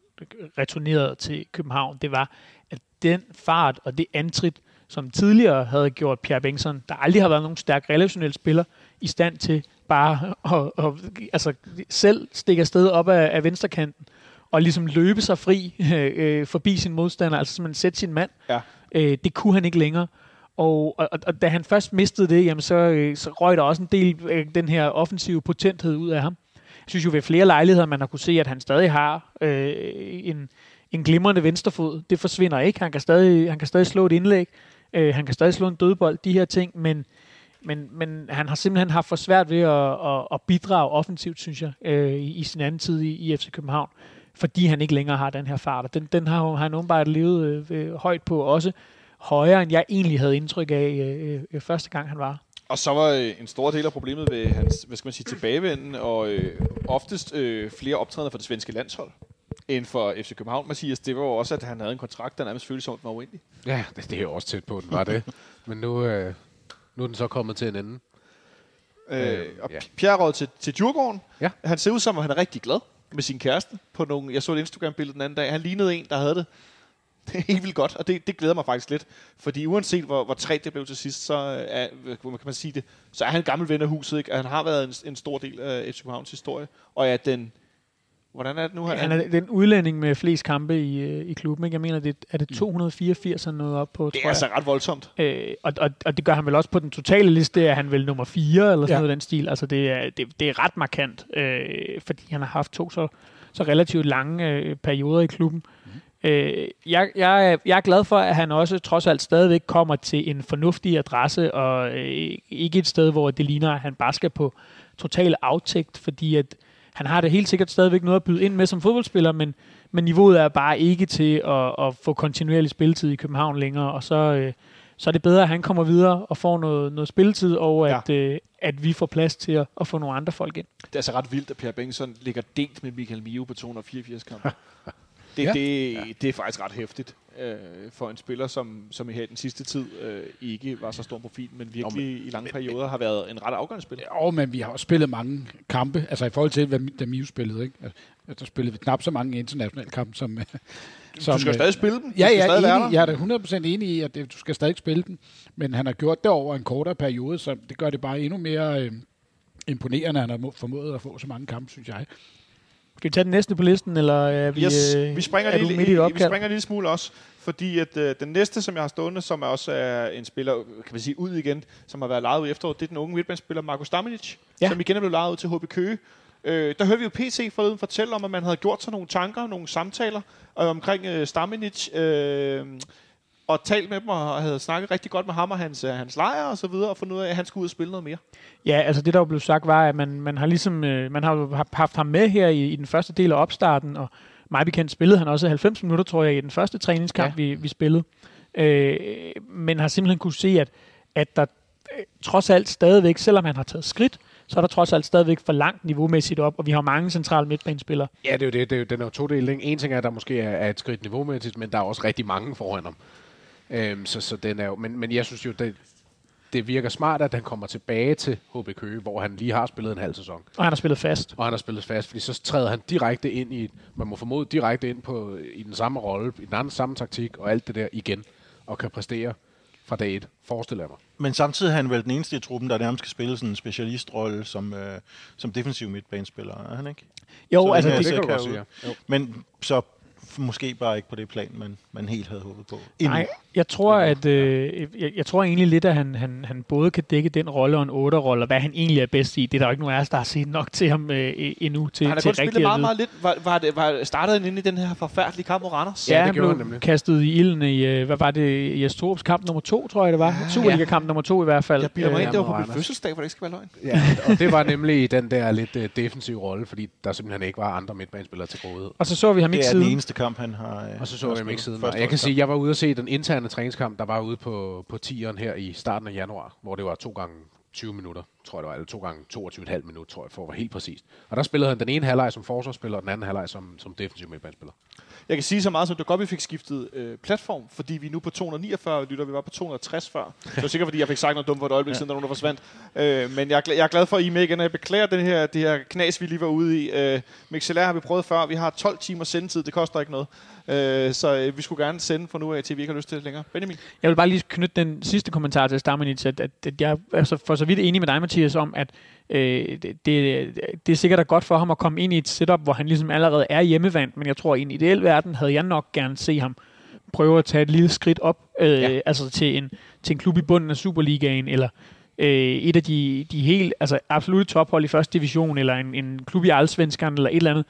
Speaker 2: returnerede til København, det var, at den fart og det antrit, som tidligere havde gjort Pierre Bengtsson, der aldrig har været nogen stærk relationel spiller, i stand til bare at, at, altså selv stikke afsted op af, af venstrekanten, og ligesom løbe sig fri øh, forbi sin modstander, altså simpelthen sætte sin mand. Ja. Øh, det kunne han ikke længere. Og, og, og da han først mistede det, jamen så, øh, så røg der også en del af den her offensive potenthed ud af ham. Jeg synes jo ved flere lejligheder, man har kunne se, at han stadig har øh, en, en glimrende venstrefod. Det forsvinder ikke. Han kan stadig, han kan stadig slå et indlæg. Øh, han kan stadig slå en dødbold. De her ting. Men, men, men han har simpelthen haft for svært ved at, at, at bidrage offensivt, synes jeg, øh, i, i sin anden tid i, i FC København. Fordi han ikke længere har den her fart. Og den, den har han åbenbart levet øh, højt på også højere, end jeg egentlig havde indtryk af øh, øh, første gang, han var.
Speaker 1: Og så var øh, en stor del af problemet ved hans, hvad skal man sige, tilbagevenden, og øh, oftest øh, flere optrædener for det svenske landshold end for FC København, Mathias, det var jo også, at han havde en kontrakt, der nærmest føltes som, den var uendelig.
Speaker 3: Ja, det, det er jo også tæt på, den var det. Men nu, øh, nu er den så kommet til en ende.
Speaker 1: Øh,
Speaker 3: Øh,
Speaker 1: og
Speaker 3: ja.
Speaker 1: Pierre råd til, til Djurgården.
Speaker 3: Ja.
Speaker 1: Han ser ud som, at han er rigtig glad med sin kæreste. På nogle, jeg så et Instagram-billede den anden dag. Han lignede en, der havde det det er helt vildt godt, og det, det glæder mig faktisk lidt. Fordi uanset hvor, hvor træt det blev til sidst, så er, kan man sige det, så er han en gammel ven af huset, ikke? Og han har været en, en stor del af FC Københavns historie. Og er den, hvordan er det nu?
Speaker 2: Han er den udlænding med flest kampe i, øh, i klubben. Ikke? Jeg mener, det er det 284, han nåede op på,
Speaker 1: det
Speaker 2: tror
Speaker 1: er
Speaker 2: jeg.
Speaker 1: altså ret voldsomt.
Speaker 2: Øh, og, og, og det gør han vel også på den totale liste, er han vel nummer 4 eller sådan
Speaker 4: Ja.
Speaker 2: noget den stil. Altså det er, det, det er ret markant, øh, fordi han har haft to så, så relativt lange øh, perioder i klubben. Mm. Øh, jeg, jeg, er- jeg er glad for, at han også trods alt stadigvæk kommer til en fornuftig adresse, og øh, ikke et sted, hvor det ligner, at han bare skal på total aftægt, fordi at han har det helt sikkert stadigvæk noget at byde ind med som fodboldspiller, men, men niveauet er bare ikke til at, at få kontinuerlig spilletid i København længere, og så, øh, så er det bedre, at han kommer videre og får noget, noget spilletid, og
Speaker 1: Ja.
Speaker 2: at, øh, at vi får plads til at, at få nogle andre folk ind.
Speaker 1: Det er altså ret vildt, at Pierre Bengtsson ligger delt med Michael Mio på 284 kampe. Det,
Speaker 4: Ja.
Speaker 1: ja. det, det er faktisk ret hæftigt øh, for en spiller, som, som i her den sidste tid øh, ikke var så stor profil, men virkelig i lange perioder har været en ret afgørende spiller.
Speaker 4: Og men vi har også spillet mange kampe, altså i forhold til, hvad da Miu spillede, ikke? Altså, der spillede vi knap så mange internationale kampe, som... som
Speaker 1: Du skal
Speaker 4: øh,
Speaker 1: stadig spille dem.
Speaker 4: Ja, ja,
Speaker 1: stadig
Speaker 4: enig, jeg er da 100% enig i, at det, du skal stadig spille den. Men han har gjort det over en kortere periode, så det gør det bare endnu mere øh, imponerende, at han har må- formået at få så mange kampe, synes jeg.
Speaker 2: Skal vi tage den næste på listen, eller er vi,
Speaker 1: Yes,
Speaker 2: øh,
Speaker 1: vi springer,
Speaker 2: er
Speaker 1: lige,
Speaker 2: du midt i
Speaker 1: vi springer en lille smule også, fordi at øh, den næste, som jeg har stående, som er også er en spiller, kan man sige, ud igen, som har været lejet ud i efteråret, det er den unge midtbanespiller Marco Staminic,
Speaker 2: Ja.
Speaker 1: ja. som igen er blevet lejet ud til HB Køge. Øh, der hørte vi jo PC forleden fortælle om, at man havde gjort sig nogle tanker, nogle samtaler øh, omkring øh, Staminic, øh, og talt med dem og havde snakket rigtig godt med ham og hans, øh, hans lejr og så videre, og fundet ud af, at han skulle ud og spille noget mere.
Speaker 2: Ja, altså det der jo blev sagt var, at man, man har ligesom øh, man har haft- ham med her i, i den første del af opstarten, og mig bekendt spillede han også 90 minutter, tror jeg, i den første træningskamp, ja. vi, vi spillede. Øh, men har simpelthen kunne se, at, at der øh, trods alt stadigvæk, selvom han har taget skridt, så er der trods alt stadigvæk for langt niveaumæssigt op, og vi har mange centrale midtbanespillere.
Speaker 3: Ja, det er jo det. det er jo, den er jo to? En ting er, at der måske er, er et skridt niveaumæssigt, men der er også rigtig mange foran ham. Øhm, så, så den er jo, men, men jeg synes jo, det, det virker smart, at han kommer tilbage til HB Køge, hvor han lige har spillet en halv sæson.
Speaker 2: Og han har spillet fast.
Speaker 3: Og han har spillet fast, fordi så træder han direkte ind i, man må formode direkte ind på, i den samme rolle, i den anden samme taktik og alt det der igen, og kan præstere fra dag et, forestiller jeg mig.
Speaker 5: Men samtidig er han vel den eneste i truppen, der nærmest skal spille sådan en specialistrolle som, øh, som defensiv midtbanespiller, er han ikke?
Speaker 2: Jo,
Speaker 5: Så
Speaker 2: altså det,
Speaker 5: jeg
Speaker 3: det kan du godt
Speaker 5: ud.
Speaker 3: sige, ja.
Speaker 5: Men så måske bare ikke på det plan, man, man helt havde håbet på. Endnu.
Speaker 2: Nej, jeg tror, at øh, jeg, jeg tror egentlig lidt, at han, han, han både kan dække den rolle og en otter-rolle, og hvad han egentlig er bedst i. Det er der jo ikke nogen af os, der har set nok til ham øh, endnu til,
Speaker 1: Han har
Speaker 2: til
Speaker 1: spillet
Speaker 2: rigtig at
Speaker 1: meget, meget lidt. Var, var det, var, startede han inde i den her forfærdelige kamp mod Randers?
Speaker 2: Ja,
Speaker 3: Ja, det
Speaker 2: han
Speaker 3: gjorde
Speaker 2: blev
Speaker 3: han nemlig.
Speaker 2: kastet i ilden i, øh, hvad var det, Jes Torps kamp nummer to, tror jeg det var. Superliga-kamp nummer to i hvert fald.
Speaker 1: Jeg bilder mig
Speaker 2: Øh,
Speaker 1: ind, det var på min fødselsdag, hvor det ikke skal være løgn.
Speaker 3: Ja, og det var nemlig i den der lidt uh, defensive rolle, fordi der simpelthen ikke var andre midtbanespillere til rådighed.
Speaker 2: Og så så vi ham
Speaker 5: det
Speaker 2: ikke
Speaker 5: er den
Speaker 2: siden.
Speaker 5: eneste kamp, han har øh,
Speaker 3: Og så så jeg dem ikke siden. Jeg kan sige, jeg var ude og se den interne træningskamp, der var ude på, på tieren her i starten af januar, hvor det var to gange 20 minutter, tror jeg det var, eller to gange 22,5 minutter, tror jeg, for at være helt præcist. Og der spillede han den ene halvleg som forsvarsspiller, og den anden halvleg som, som defensiv midtbanespiller.
Speaker 1: Jeg kan sige så meget, som vi fik skiftet øh, platform, fordi vi er nu på 249 lytter, vi var på 260 før. Det var sikkert, fordi jeg fik sagt noget dumt for et øjeblik siden, der nogen, der forsvandt. Øh, men jeg er, jeg er glad for, at I er med igen, og jeg beklager den her, det her knas, vi lige var ude i. Øh, MixLR har vi prøvet før, vi har 12 timer sendetid, det koster ikke noget. Øh, så øh, vi skulle gerne sende fra nu af, til vi ikke har lyst til det længere. Benjamin?
Speaker 2: Jeg vil bare lige knytte den sidste kommentar til Stamanic, at, at, at jeg er altså for så vidt enig med dig, Mathias, om, at øh, det, det, er sikkert er godt for ham at komme ind i et setup, hvor han ligesom allerede er hjemmevand, men jeg tror, i en ideel verden havde jeg nok gerne se ham prøver at tage et lille skridt op, øh,
Speaker 1: Ja.
Speaker 2: altså til en, til en klub i bunden af Superligaen, eller øh, et af de, de helt, altså absolutte tophold i første division, eller en, en klub i Allsvenskan, eller et eller andet,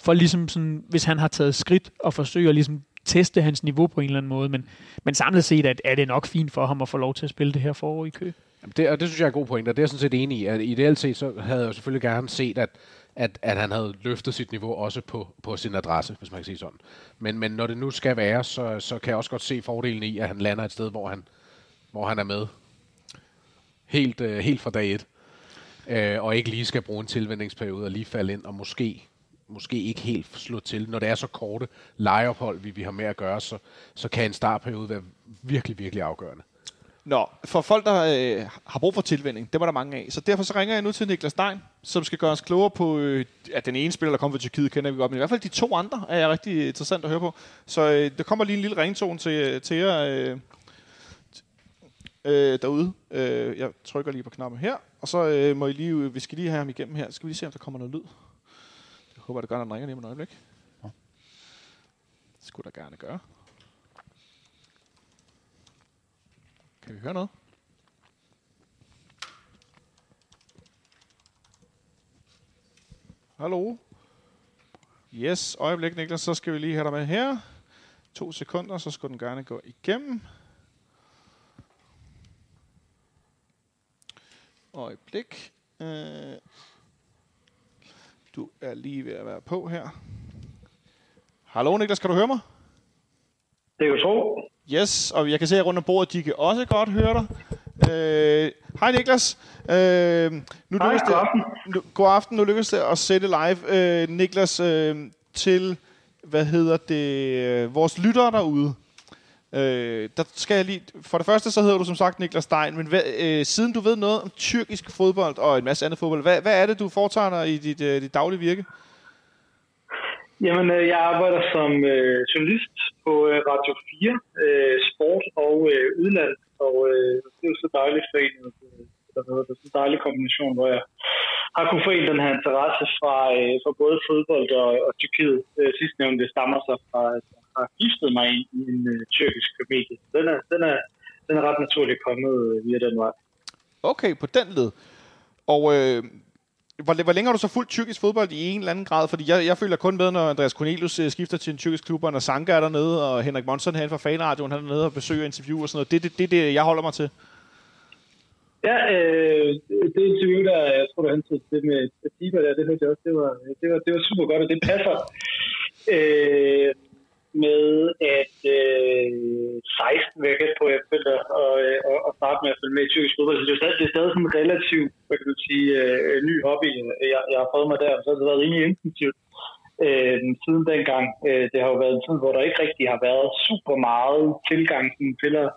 Speaker 2: for ligesom sådan, hvis han har taget skridt og forsøger ligesom teste hans niveau på en eller anden måde, men, men samlet set at, er det nok fint for ham at få lov til at spille det her forår i kø.
Speaker 3: Jamen, det, og det synes jeg er en god point, og det er jeg sådan set enig i. At ideelt set, så havde jeg jo selvfølgelig gerne set, at, at, at han havde løftet sit niveau også på, på sin adresse, hvis man kan sige sådan. Men, men når det nu skal være, så, så kan jeg også godt se fordelen i, at han lander et sted, hvor han, hvor han er med. Helt, øh, helt fra dag et. Øh, og ikke lige skal bruge en tilvændingsperiode og lige falde ind, og måske, måske ikke helt slå til. Når det er så korte lejeophold, vi, vi har med at gøre, så, så kan en startperiode være virkelig, virkelig afgørende.
Speaker 1: Nå, for folk, der øh, har brug for tilvænding, det var der mange af. Så derfor så ringer jeg nu til Niklas Stein, som skal gøre os klogere på, øh, at den ene spiller, der kommer fra Tyrkiet, kender vi godt, men i hvert fald de to andre er jeg rigtig interessant at høre på. Så øh, der kommer lige en lille ringtone til, øh, til jer øh, øh, derude. Øh, jeg trykker lige på knappen her, og så øh, må I lige, øh, vi skal lige have ham igennem her. Skal vi lige se, om der kommer noget lyd. Håber, det gør, når den ringer lige om et øjeblik. Det skulle der gerne gøre. Kan vi høre noget? Hallo? Yes, øjeblik Niklas, så skal vi lige have dig med her. To sekunder, så skal den gerne gå igennem. Øjeblik. Øh, du er lige ved at være på her. Hallo Niklas, kan du høre mig?
Speaker 7: Det kan du tro.
Speaker 1: Yes, og jeg kan se, at rundt om bordet, de kan også godt høre dig. Øh, Hej Niklas. Øh, nu
Speaker 7: Hej,
Speaker 1: lykkedes
Speaker 7: god
Speaker 1: det,
Speaker 7: aften.
Speaker 1: nu, god aften. Nu lykkedes det at sætte live, øh, Niklas, øh, til, hvad hedder det, øh, vores lyttere derude. Øh, der skal jeg lige, for det første så hedder du som sagt Niklas Stein, men hvad, øh, siden du ved noget om tyrkisk fodbold og en masse andet fodbold, hvad, hvad er det, du foretager dig i dit, øh, dit daglige virke?
Speaker 7: Jamen, øh, jeg arbejder som øh, journalist på øh, Radio 4, øh, sport og øh, udland, og øh, det er jo så dejligt forenet, øh, der hedder det, så en dejlig kombination, hvor jeg har kunnet forene den her interesse fra, øh, fra både fodbold og, og Tyrkiet. Øh, det stammer sig fra, at har giftet mig ind i en øh, tyrkisk familie. Den er, den, er, den er ret naturligt kommet øh, via den vej.
Speaker 1: Okay, på den led. Og øh, hvor, hvor længe har du så fulgt tyrkisk fodbold i en eller anden grad? Fordi jeg, jeg føler kun med, når Andreas Cornelius øh, skifter til en tyrkisk klub, og når Sanka er dernede, og Henrik Monson herinde fra Fanradioen, han er nede og besøger interview og sådan noget. Det er det, det, det, jeg holder mig til.
Speaker 7: Ja, øh, det interview, der jeg tror, du hentede det med Atiba der, det hørte jeg også, det var, det var, det var super godt, og det passer øh, med, at øh, 16 vil jeg på, jeg og, og, og starte med at følge med i tyrkisk fodbold. Så det er stadig, det er stadig sådan en relativ, hvad kan du sige, øh, ny hobby, jeg, jeg har fået mig der, og så har det været rimelig intensivt. Øh, siden dengang. Øh, det har jo været en tid, hvor der ikke rigtig har været super meget tilgang til at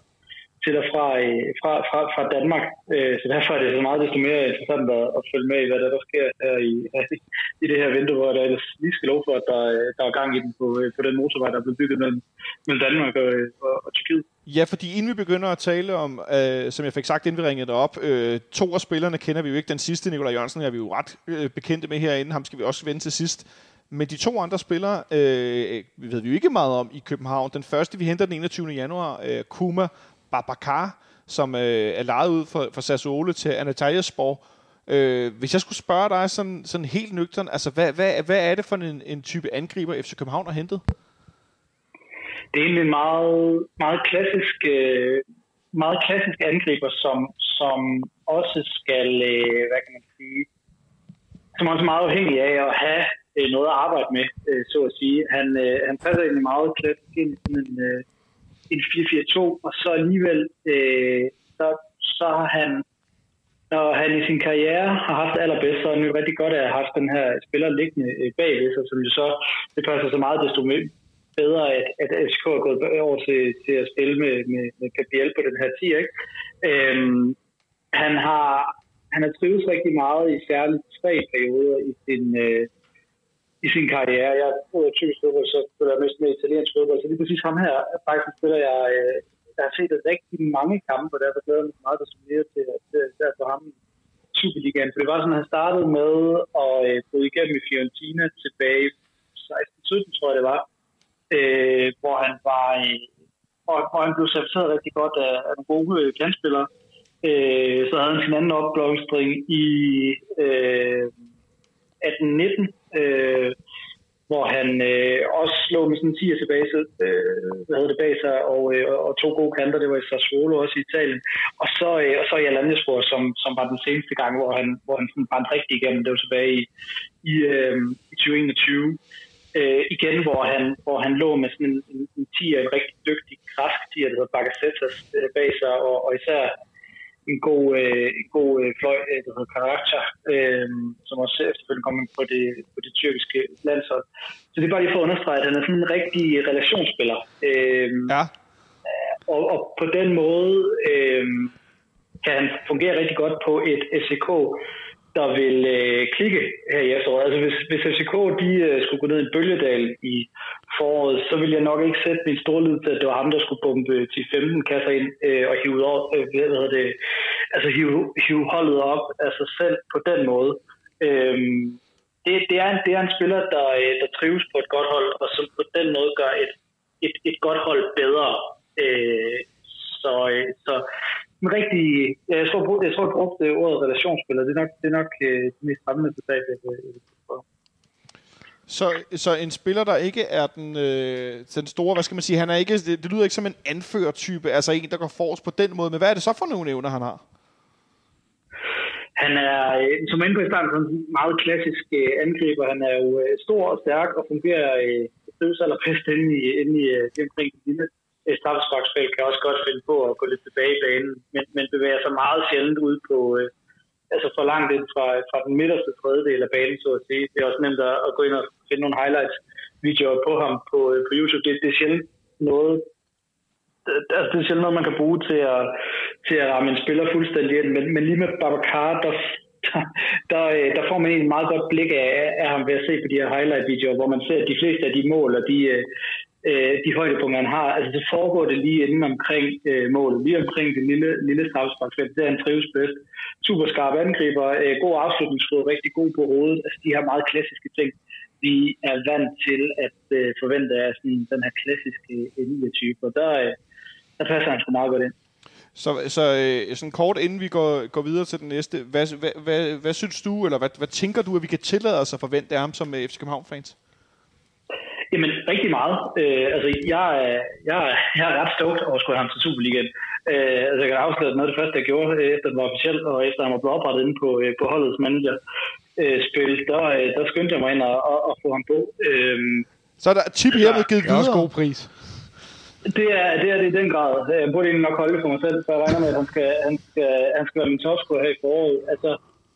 Speaker 7: til og fra, øh, fra, fra, fra Danmark. Øh, så derfor er det så meget desto mere interessant at, at følge med i, hvad der, der sker her i, i det her vindue, hvor der lige skal lov for, at der, øh, der er gang i den på, øh, på den motorvej, der er blevet bygget mellem, mellem Danmark og, øh, og, og Tyrkiet.
Speaker 1: Ja, fordi inden vi begynder at tale om, øh, som jeg fik sagt, inden vi ringede op, øh, to af spillerne kender vi jo ikke. Den sidste, Nikolaj Jørgensen, er vi jo ret øh, bekendte med herinde. Ham skal vi også vende til sidst. Men de to andre spillere øh, ved vi jo ikke meget om i København. Den første, vi henter den 21. januar, øh, Kuma Babacar, som øh, er lejet ud for, for Sassuolo til Antalyaspor. Øh, hvis jeg skulle spørge dig sådan, sådan helt nøgtern, altså hvad, hvad, hvad er det for en, en type angriber, FC København har hentet?
Speaker 7: Det er egentlig en meget, meget klassisk, øh, meget klassisk angriber, som, som også skal, øh, hvad kan man sige, som også er meget afhængig af at have øh, noget at arbejde med, øh, så at sige. Han, øh, han passer egentlig meget klassisk ind i sådan en, øh, en 4-4-2, og så alligevel, øh, så, så har han, når han i sin karriere har haft det allerbedst, så er det rigtig godt at have haft den her spiller liggende øh, bagved sig, som jo så, det passer så meget desto mere bedre, at, at FCK er gået over til, til at spille med, med, med Gabriel på den her 10, ikke? Øhm, han har han har trives rigtig meget i særligt tre perioder i sin, øh, i sin karriere. Jeg er typisk fodbold, så spiller jeg mest med italiensk fodbold. Så lige præcis ham her, faktisk spiller jeg, øh, jeg har set rigtig mange kampe, og derfor glæder jeg mig meget at mere til, til, til at få ham i Superligaen. For det var sådan, at han startede med at øh, bryde igennem i Fiorentina tilbage 16-17, tror jeg det var, øh, hvor han var, øh, og, og han blev serviceret rigtig godt af, af nogle gode øh, kandspillere. Øh, så havde han sin anden opblomstring i øh, 18-19, øh, hvor han øh, også slog med sådan en 10 tilbage, øh, hvad hedder det, bag sig, og, øh, og to gode kanter, det var i Sassuolo også i Italien. Og så, øh, og så i Alanyaspor, som, som var den seneste gang, hvor han, hvor han sådan brændte rigtig igennem, det var tilbage i, i, øh, i 2021. Øh, igen, hvor han, hvor han lå med sådan en, en, en 10 en rigtig dygtig græsk 10 der hedder Bagasetas øh, bag sig, og, og især en god, øh, en god øh, fløj, øh, der hedder Karakter, øh, som også efterfølgende kom på det, på det tyrkiske landshold. Så det er bare lige for at understrege, at han er sådan en rigtig relationsspiller. Øh,
Speaker 1: Ja.
Speaker 7: og, og på den måde øh, kan han fungere rigtig godt på et FCK, der vil øh, klikke her i efteråret. Altså hvis, hvis FCK de, øh, skulle gå ned i bølgedal i foråret, så ville jeg nok ikke sætte min store lid til, at det var ham, der skulle pumpe til 15 kasser ind øh, og hive, over, øh, hvad hedder det, altså hive, hive holdet op af sig selv på den måde. Øh, det, det, er en, det er en spiller, der, øh, der trives på et godt hold, og som på den måde gør et, et, et godt hold bedre. Øh, så, øh, så en rigtig, jeg tror, jeg, tror, jeg brugte ordet relationsspiller. Det er nok, det er nok øh, det mest fremmende begreb, jeg.
Speaker 1: Så, så en spiller, der ikke er den, øh, den store, hvad skal man sige, han er ikke, det, det lyder ikke som en anførertype, altså en, der går forrest på den måde, men hvad er det så for nogle evner, han har?
Speaker 7: Han er, øh, som inde på i starten, en meget klassisk øh, angriber. Han er jo øh, stor og stærk og fungerer øh, allerbedst inde i, inde i øh, omkring det lille et straffesparksfelt. Kan også godt finde på at gå lidt tilbage i banen, men, men bevæger sig meget sjældent ud på, øh, altså for langt ind fra, fra den midterste tredjedel af banen, så at sige. Det er også nemt at, at gå ind og finde nogle highlights-videoer på ham på, øh, på YouTube. Det, det er sjældent noget, det- altså det er sjældent noget, man kan bruge til at, til at ramme en spiller fuldstændig ind, men, men lige med Babacar, der, der, der, øh, der får man egentlig et meget godt blik af, af ham ved at se på de her highlight-videoer, hvor man ser at de fleste af de mål og de, øh, øh, de højdepunkter, han har, altså så foregår det lige inden omkring øh, målet, lige omkring det lille, lille straffesparksfelt, det er han trives bedst. Super skarp angriber, øh, god afslutningsfod, rigtig god på hovedet, altså de her meget klassiske ting, vi er vant til at øh, forvente af sådan, den her klassiske øh, elite-type, og der, øh, der passer han sgu meget godt ind.
Speaker 1: Så, så øh, sådan kort inden vi går, går videre til den næste, hvad, hvad, hvad, hvad synes du, eller hvad, hvad tænker du, at vi kan tillade os at forvente af ham som øh, FC København-fans?
Speaker 7: Jamen, rigtig meget. Øh, altså, jeg, jeg, jeg er ret stoked over at skulle have ham til Superligaen. Øh, altså, jeg kan afsløre, at noget af det første, jeg gjorde, øh, efter den var officiel, og efter han var blevet oprettet inde på, øh, på holdets manager, øh, spil, der, øh, der skyndte jeg mig ind og, og, og få ham på. Øh,
Speaker 1: Så er der tip hermed givet
Speaker 4: Det er også
Speaker 1: videre.
Speaker 4: god pris.
Speaker 7: Det er, det er det i den grad. Jeg burde egentlig nok holde for mig selv, så jeg regner med, at han skal, han skal, han skal være min topscorer her i foråret. Altså,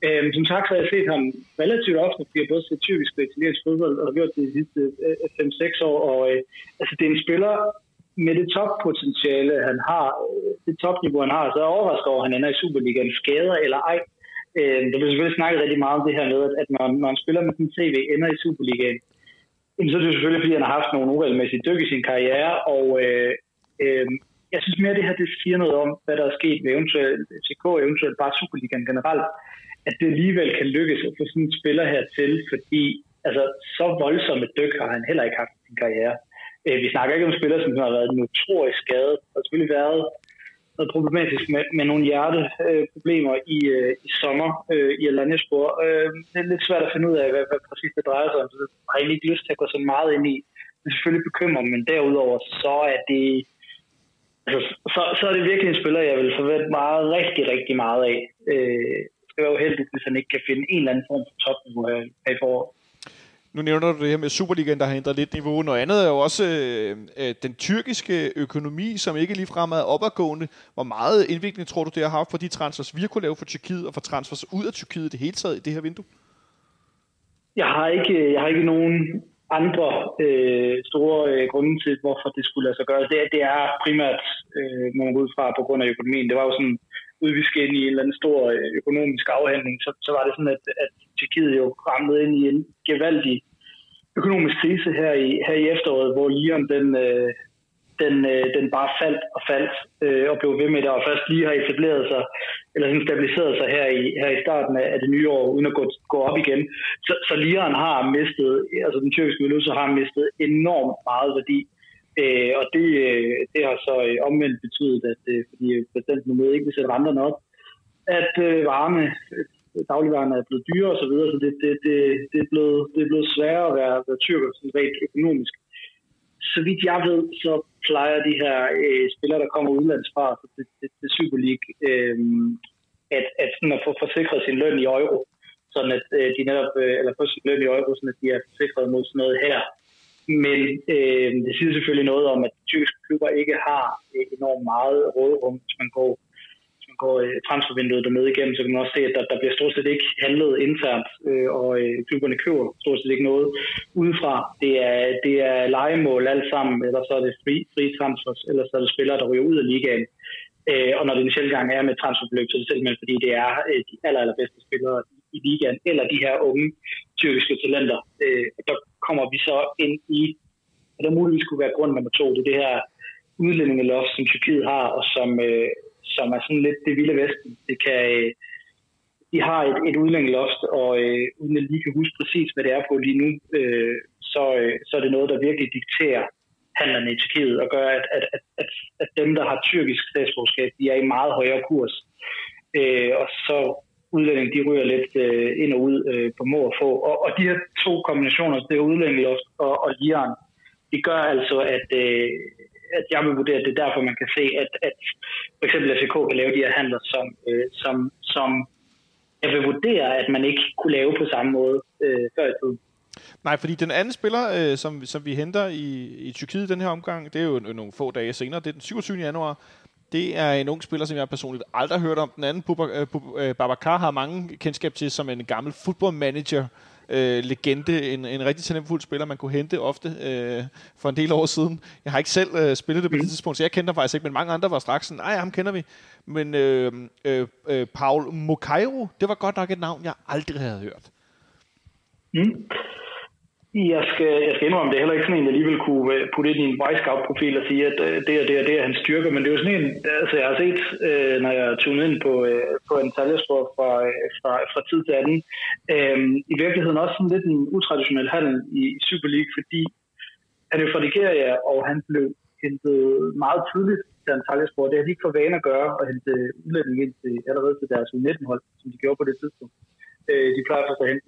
Speaker 7: øhm, som sagt, så har jeg set ham relativt ofte, fordi jeg både set tyrkisk og italiensk fodbold, og har gjort det de sidste øh, 5-6 år. Og, øh, altså, det er en spiller med det toppotentiale, han har, øh, det topniveau, han har, så er jeg overrasket over, at han ender i Superligaen, skader eller ej. Øh, der bliver selvfølgelig snakket rigtig meget om det her med, at- når, når en spiller med sin CV ender i Superligaen, Jamen, så er det jo selvfølgelig, fordi han har haft nogle uregelmæssige dyk i sin karriere, og øh, øh, jeg synes mere, at det her det siger noget om, hvad der er sket med eventuelt FCK, eventuelt bare Superligaen generelt, at det alligevel kan lykkes at få sådan en spiller her til, fordi altså, så voldsomme dyk har han heller ikke haft i sin karriere. Øh, vi snakker ikke om spillere, som har været notorisk skadet. og har selvfølgelig været noget problematisk med, med nogle hjerteproblemer øh, i, øh, i sommer øh, i Alanyaspor. Øh, det er lidt svært at finde ud af, hvad, hvad præcis det drejer sig om. Så jeg har egentlig ikke lyst til at gå så meget ind i. Det er selvfølgelig bekymrende, men derudover så er det altså, så, så er det virkelig en spiller, jeg vil forvente meget, rigtig, rigtig meget af. Øh, det være uheldigt, hvis han ikke kan finde en eller anden form for topniveau her, her i foråret.
Speaker 1: Nu nævner du det her med Superligaen, der har ændret lidt niveau. Noget andet er jo også øh, øh, den tyrkiske økonomi, som ikke ligefrem er opadgående. Hvor meget indvikling tror du, det har haft for de transfers, vi har kunne lave for Tyrkiet, og for transfers ud af Tyrkiet i det hele taget i det her vindue?
Speaker 7: Jeg har ikke, jeg har ikke nogen andre øh, store øh, grunde til, hvorfor det skulle lade sig gøre. Det, det er primært, øh, man ud fra, på grund af økonomien. Det var jo sådan, ud vi skal ind i en eller anden stor øh, økonomisk afhandling, så, så var det sådan, at, at Tyrkiet jo ramlede ind i en gevaldig økonomisk krise her i, her i efteråret, hvor Lyon den, øh, den, øh, den bare faldt og faldt øh, og blev ved med det, og først lige har etableret sig, eller sådan stabiliseret sig her i, her i starten af, af det nye år, uden at gå, gå op igen. Så, så Lyon har mistet, altså den tyrkiske valuta har mistet enormt meget værdi Øh, og det, øh, det har så øh, omvendt betydet, at øh, fordi øh, præsidenten nu ikke vil sætte renterne op, at øh, varme, øh, dagligvarerne er blevet dyre osv., så, videre, så det, det, det, det, er blevet, det er blevet sværere at være, være tyrker sådan rent økonomisk. Så vidt jeg ved, så plejer de her øh, spillere, der kommer udlandsfra til, altså til, til Super League, øh, at, at, sådan at få forsikret sin løn i euro, sådan at øh, de netop, øh, eller få sin løn i euro, sådan at de er forsikret mod sådan noget her. Men øh, det siger selvfølgelig noget om, at de tyrkiske klubber ikke har øh, enormt meget rådrum, hvis man går går øh, transfervinduet dernede igennem, så kan man også se, at der, der bliver stort set ikke handlet internt, øh, og øh, klubberne køber stort set ikke noget udefra. Det er, det er legemål alt sammen, eller så er det fri, fri transfers, eller så er det spillere, der ryger ud af ligaen. Øh, og når det en sjældent gang er med transferbeløb, så er det simpelthen fordi, det er øh, de aller, allerbedste spillere i ligaen, eller de her unge tyrkiske talenter. Øh, og der kommer vi så ind i, og der muligvis skulle være grund nummer to, det er det her udlændingeloft, som Tyrkiet har, og som, øh, som er sådan lidt det vilde vesten. Det kan, øh, de har et, et udlændingeloft, og øh, uden at lige kan huske præcis, hvad det er på lige nu, øh, så, øh, så er det noget, der virkelig dikterer handlerne i Tyrkiet og gør, at, at, at, at, at dem, der har tyrkisk statsborgerskab, de er i meget højere kurs. Øh, og så udlændinge, de ryger lidt øh, ind og ud øh, på må og få. Og, og de her to kombinationer, det er udlændingeloft og, og Iran, det gør altså, at, øh, at jeg vil vurdere, at det er derfor, man kan se, at, at for eksempel FCK kan lave de her handler, som, øh, som, som jeg vil vurdere, at man ikke kunne lave på samme måde øh, før i tiden.
Speaker 1: Nej, fordi den anden spiller, øh, som, som vi henter i, i Tyrkiet den her omgang, det er jo nogle få dage senere, det er den 27. januar. Det er en ung spiller, som jeg personligt aldrig har hørt om. Den anden, øh, Babakar, har mange kendskab til som en gammel footballmanager, øh, legende, en, en rigtig talentfuld spiller, man kunne hente ofte øh, for en del år siden. Jeg har ikke selv øh, spillet det på det mm. tidspunkt, så jeg kendte ham faktisk ikke, men mange andre var straks sådan, nej, ham kender vi. Men øh, øh, øh, Paul Mokairo, det var godt nok et navn, jeg aldrig havde hørt.
Speaker 7: Mm. Jeg skal, jeg skal indrømme, det er heller ikke sådan en, jeg alligevel kunne øh, putte ind i en Wisecout-profil og sige, at øh, det og det og det er hans styrker, men det er jo sådan en, altså jeg har set, øh, når jeg tunet ind på, på en taljerspor fra, fra, fra tid til anden, øh, i virkeligheden også sådan lidt en utraditionel handel i Super League, fordi han er fra Nigeria, og han blev hentet meget tidligt til en Antalyaspor. Det har de ikke for vane at gøre, at hente udlænding ind til, allerede til deres U19-hold, som de gjorde på det tidspunkt. de plejer først at hente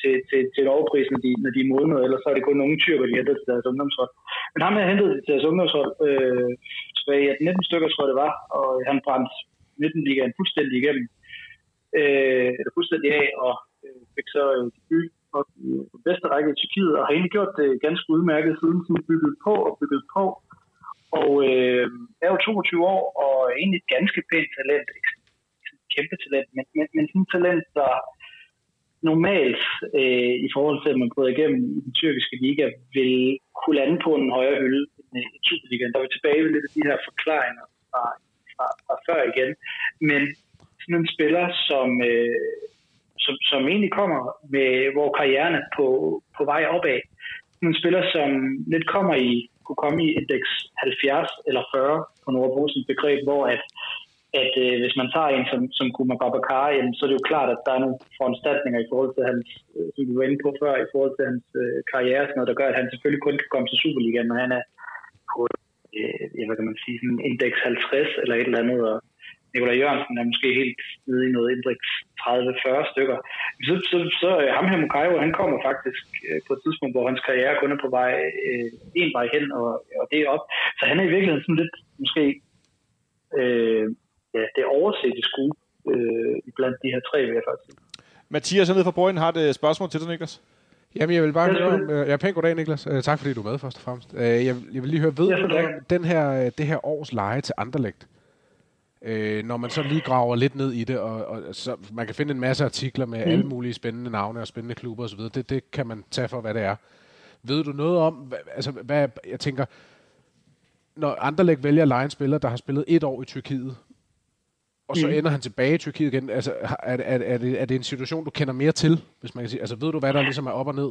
Speaker 7: til, til, til et overpris, når de, når de er modne, ellers så er det kun nogle tyrker, de henter til deres ungdomshold. Men ham har hentet til deres ungdomshold øh, tilbage i 19 stykker, tror jeg det var, og han brændte 19 ligaen fuldstændig igennem. Øh, eller fuldstændig af, og øh, fik så øh, debut op i den bedste række i Tyrkiet, og har egentlig gjort det ganske udmærket siden, sådan bygget på og bygget på. Og øh, er jo 22 år, og egentlig et ganske pænt talent. Ikke kæmpe talent, men, men, men sådan et talent, der normalt øh, i forhold til, at man bryder igennem i den tyrkiske liga, vil kunne lande på en højere hylde end øh, i Superligaen. Der er vi tilbage ved lidt af de her forklaringer fra, fra, fra før igen. Men sådan en spiller, som, øh, som, som egentlig kommer med, hvor karrieren er på, på vej opad. Sådan en spiller, som lidt kommer i, kunne komme i indeks 70 eller 40 på Nordbrugs begreb, hvor at at øh, hvis man tager en som, som Kuma Babakar, jamen, så er det jo klart, at der er nogle foranstaltninger i forhold til hans, øh, som du var inde på før, i forhold til hans øh, karriere, sådan noget, der gør, at han selvfølgelig kun kan komme til Superligaen, når han er på, øh, ja, hvad kan man sige, sådan indeks 50 eller et eller andet, og Nikolaj Jørgensen er måske helt nede i noget indeks 30-40 stykker. Så, så, så øh, ham her Mukayo, han kommer faktisk øh, på et tidspunkt, hvor hans karriere kun er på vej øh, en vej hen, og, og det er op. Så han er i virkeligheden sådan lidt, måske, øh, ja, det oversette skue øh, blandt de her tre, vil jeg faktisk.
Speaker 1: Mathias nede fra Borgen har et spørgsmål til dig, Niklas.
Speaker 6: Jamen, jeg vil bare høre om... Øh, ja, pænt goddag, Niklas. Uh, tak, fordi du er med, først og fremmest. Uh, jeg, jeg vil lige høre, ved ja, du, den her, det her års leje til Anderlecht, uh, når man så lige graver lidt ned i det, og, og så man kan finde en masse artikler med mm. alle mulige spændende navne og spændende klubber osv., det, det kan man tage for, hvad det er. Ved du noget om, hvad, altså, hvad, jeg tænker, når Anderlecht vælger at lege en spiller, der har spillet et år i Tyrkiet, og så mm. ender han tilbage i Tyrkiet igen. Altså, er, er, er, det, er det en situation, du kender mere til, hvis man kan sige? Altså, ved du, hvad der ligesom er op og ned?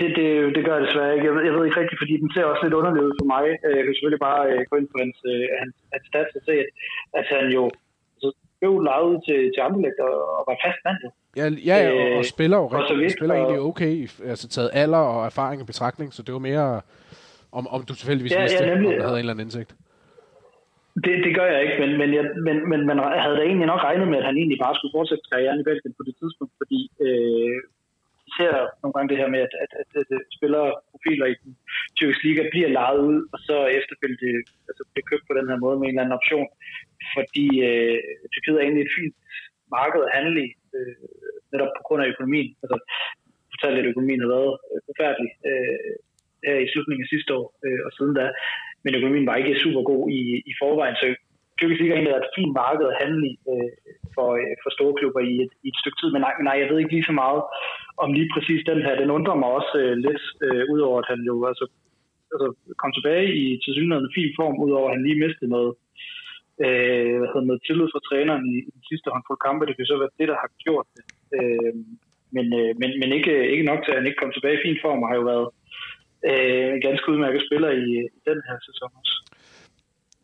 Speaker 7: Det, det, det gør jeg desværre ikke. Jeg ved, jeg ved ikke rigtigt, fordi den ser også lidt underlig ud for mig. Øh, jeg kan selvfølgelig bare øh, gå ind på hans, øh, hans, hans stats og se, at, at han jo altså, blev lejet til, til Anderlecht og, og var fast mand.
Speaker 6: Ja, ja, og, og spiller jo rigtig, og spiller egentlig okay, altså taget alder og erfaring i betragtning, så det var mere om, om du tilfældigvis ja, vidste, ja, nemlig, om du havde en eller anden indsigt.
Speaker 7: Det, det gør jeg ikke, men, men, jeg, men, men man havde da egentlig nok regnet med, at han egentlig bare skulle fortsætte karrieren i Belgien på det tidspunkt, fordi øh, ser nogle gange det her med, at, at, at, at spillerprofiler i den tyrkiske liga bliver lejet ud, og så efterfølgende altså, bliver købt på den her måde med en eller anden option, fordi øh, Tyrkiet er egentlig et fint marked at handle i, øh, netop på grund af økonomien. Altså, fortalte, at økonomien har været øh, forfærdelig øh, øh, i slutningen af sidste år øh, og siden da, men økonomien var ikke super god i, i forvejen, så Tyrkisk Liga egentlig er et fint marked at handle i øh, for, øh, for store klubber i et, i et stykke tid. Men nej, nej, jeg ved ikke lige så meget om lige præcis den her. Den undrer mig også øh, lidt, øh, udover at han jo altså, altså, kom tilbage i til en fin form, udover at han lige mistede noget, øh, hvad hedder, noget tillid fra træneren i, i den sidste håndfuld kampe. Det kan så være det, der har gjort det. Øh, men, øh, men, men ikke, ikke nok til, at han ikke kom tilbage i fin form, og har jo været øh, en ganske udmærket spiller i, i den her sæson også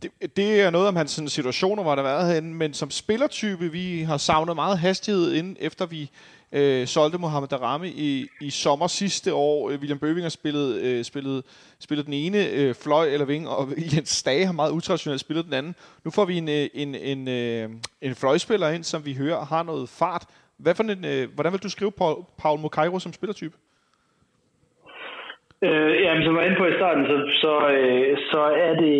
Speaker 1: det, det er noget om hans sådan, situationer, hvor der har været herinde, men som spillertype, vi har savnet meget hastighed, inden efter vi øh, solgte Mohamed Darami i, i sommer sidste år. Øh, William Bøvinger spillede, øh, spillede, spillede den ene øh, fløj eller ving, og Jens Stage har meget utraditionelt spillet den anden. Nu får vi en, en, en, en, øh, en fløjspiller ind, som vi hører har noget fart. Hvad for en, øh, hvordan vil du skrive Paul, Paul Mokairo som spillertype?
Speaker 7: Øh, jamen, som jeg var inde på i starten, så, så, øh, så er det,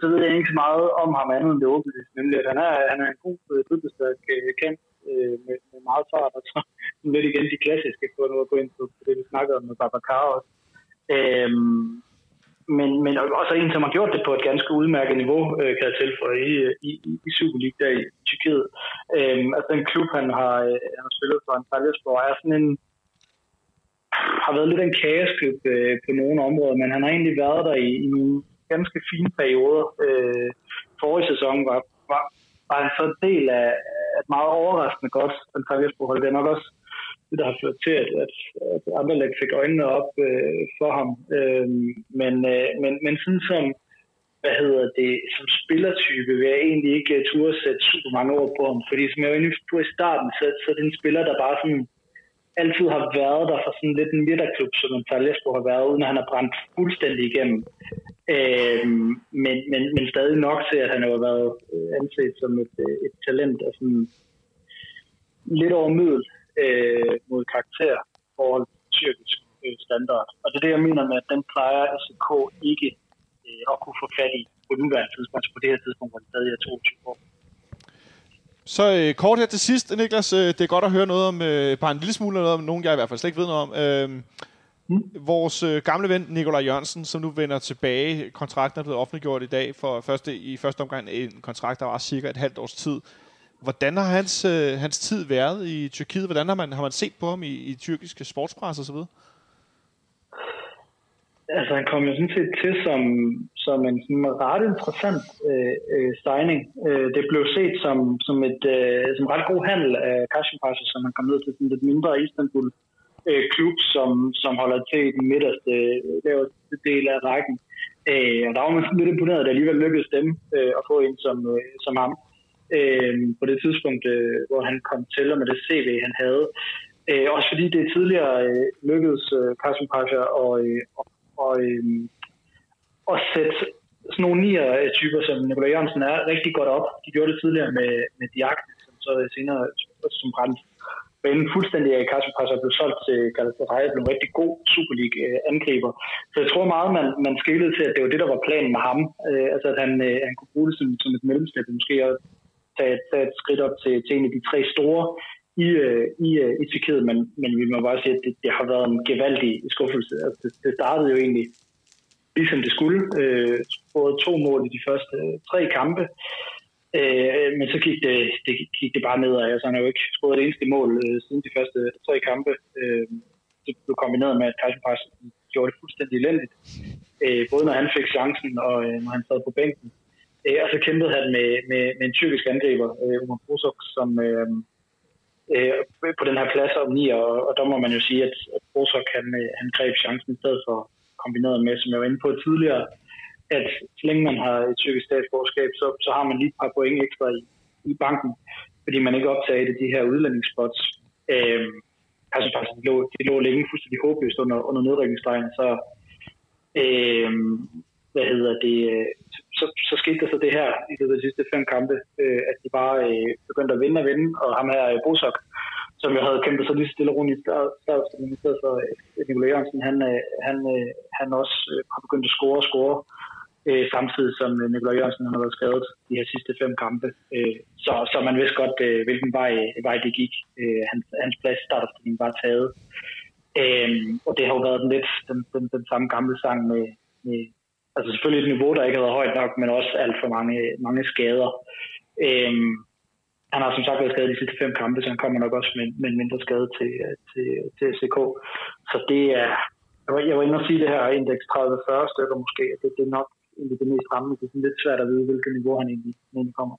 Speaker 7: så ved jeg ikke så meget om ham andet end det åbne, nemlig at han er, han er en god øh, dribblestærk øh, kant øh, med, med meget fart, og så lidt igen de klassiske, for nu at gå ind på, det, vi snakkede om med Babacar også. Øh, men, men også en, som har gjort det på et ganske udmærket niveau, øh, kan jeg tilføje, i, i, i Superliga der i Tyrkiet. Øh, altså den klub, han har, øh, han har spillet for, en Antalyaspor, er sådan en, har været lidt en kaosklub øh, på nogle områder, men han har egentlig været der i, i nogle ganske fine perioder. Øh, forrige sæson var, var, var han så en del af et meget overraskende godt Antalyaspor-hold. Det er nok også det, der har ført til, at, at, at Anderlecht fik øjnene op øh, for ham. Øh, men, øh, men, men sådan som, hvad hedder det, som spillertype vil jeg egentlig ikke øh, turde sætte super mange ord på ham, fordi som jeg var inde på i starten, så, så er det en spiller, der bare sådan altid har været der for sådan lidt en midterklub, som Antalyaspor har været, uden at han har brændt fuldstændig igennem. Øh, men, men, men stadig nok til, at han har været øh, anset som et, øh, et talent af sådan lidt over middel øh, mod karakter forhold til tyrkisk øh, standard. Og det er det, jeg mener med, at den plejer SK ikke øh, at kunne få fat i på nuværende tidspunkt, altså på det her tidspunkt, hvor det stadig er 22 år.
Speaker 1: Så øh, kort her til sidst, Niklas. Øh, det er godt at høre noget om, øh, bare en lille smule noget om, nogen jeg i hvert fald slet ikke ved noget om. Øh, mm. Vores øh, gamle ven, Nikolaj Jørgensen, som nu vender tilbage. Kontrakten er blevet offentliggjort i dag for første, i første omgang en kontrakt, der var cirka et halvt års tid. Hvordan har hans, øh, hans tid været i Tyrkiet? Hvordan har man, har man set på ham i, i tyrkiske sportspres osv.?
Speaker 7: Altså han kom jo sådan set til som, som en sådan ret interessant øh, øh, signing. Øh, det blev set som, som et øh, som ret god handel af Kashimpasha, som han kom ned til sådan lidt mindre Istanbul øh, klub, som, som holder til i den midterste øh, laveste del af rækken. Øh, og der var man sådan lidt imponeret, at det alligevel lykkedes dem øh, at få en som, øh, som ham. Øh, på det tidspunkt, øh, hvor han kom til, og med det CV, han havde. Øh, også fordi det tidligere øh, lykkedes øh, Kasim Pasha og, øh, og, øh, og sætte sådan nogle nier-typer, som Nikolaj Jørgensen er, rigtig godt op. De gjorde det tidligere med, med Diak, som så senere som brændt banen fuldstændig af Kasper Passer blev solgt til Galatasaray, blev en rigtig god Super League-angriber. Så jeg tror meget, man, man skillede til, at det var det, der var planen med ham. Øh, altså, at han, øh, han kunne bruge det som, som et mellemstep, måske at tage, tage et skridt op til, til en af de tre store i, øh, i, øh, i Tyrkiet, men, men vi må bare sige, at det, det har været en gevaldig skuffelse. Altså, det, det startede jo egentlig ligesom det skulle. Øh, både to mål i de første øh, tre kampe, øh, men så gik det, det, gik det bare nedad. altså han har jo ikke skåret det eneste mål øh, siden de første øh, tre kampe. Øh, det blev kombineret med, at Kajsen gjorde det fuldstændig elendigt, øh, både når han fik chancen og øh, når han sad på bænken. Øh, og så kæmpede han med, med, med en tyrkisk angriber, øh, Umar Brusok, som, øh, øh, på den her plads om 9, og, og der må man jo sige, at, at Brosok han, øh, han greb chancen i stedet for kombineret med, som jeg var inde på tidligere, at så længe man har et tyrkisk statsborgerskab, så, så har man lige et par point ekstra i, i banken, fordi man ikke optager det de her udlændingsspots. Øh, altså faktisk, de lå, de lå længe fuldstændig håbløst under, under nedrykningsstregen, så, Øh, hvad hedder det? Øh, så, så skete der så det her i løbet af de sidste fem kampe, øh, at de bare øh, begyndte at vinde og vinde, og ham her, øh, Bosok, som jeg havde kæmpet så lige stille og roligt i startopstillingen, i stedet for øh, Jørgensen, han, øh, han, øh, han også øh, har begyndt at score og score, øh, samtidig som øh, Nikolaj Jørgensen han har været skadet de her sidste fem kampe. Øh, så, så man vidste godt, øh, hvilken vej, vej det gik. Øh, hans, hans plads i startopstillingen var taget. Øh, og det har jo været den lidt den, den, den samme gamle sang med, med altså selvfølgelig et niveau, der ikke har været højt nok, men også alt for mange, mange skader. Øhm, han har som sagt været skadet de sidste fem kampe, så han kommer nok også med, med en mindre skade til, til, til SCK. Så det er, jeg var, jeg var inde og sige det her indeks 30-40 stykker måske, at det, det er nok egentlig det mest ramme. Det er lidt svært at vide, hvilket niveau han egentlig, egentlig kommer.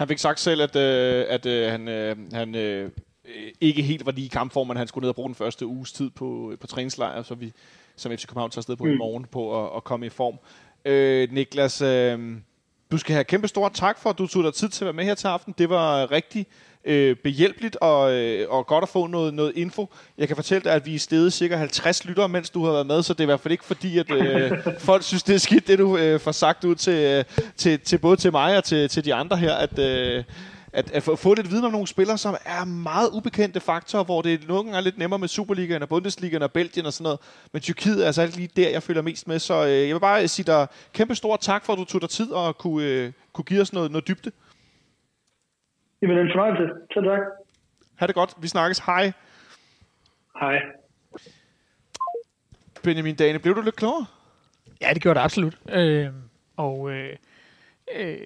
Speaker 1: Han fik sagt selv, at, øh, at øh, han, øh, han øh, ikke helt var lige i kampform, men han skulle ned og bruge den første uges tid på, på træningslejr, så vi som FC København tager afsted på mm. i morgen på at, at komme i form. Øh, Niklas, øh, du skal have kæmpe stort tak for, at du tog dig tid til at være med her til aften. Det var rigtig øh, behjælpeligt og, øh, og godt at få noget, noget info. Jeg kan fortælle dig, at vi er stedet cirka 50 lyttere, mens du har været med, så det er i hvert fald ikke fordi, at øh, folk synes, det er skidt, det du øh, får sagt ud til, øh, til, til både til mig og til, til de andre her, at... Øh, at, at få lidt viden om nogle spillere, som er meget ubekendte faktorer, hvor det nogle gange er lidt nemmere med Superligaen og Bundesligaen og Belgien og sådan noget. Men Tyrkiet er altså lige der, jeg føler mest med. Så øh, jeg vil bare sige dig kæmpe stor tak for, at du tog dig tid og kunne, øh, kunne give os noget, noget dybde.
Speaker 7: Jamen, en fornøjelse. Så tak.
Speaker 1: Ha' det godt. Vi snakkes. Hej.
Speaker 7: Hej.
Speaker 1: Benjamin Dane, blev du lidt klogere?
Speaker 2: Ja, det gjorde det absolut. Øh, og øh, øh,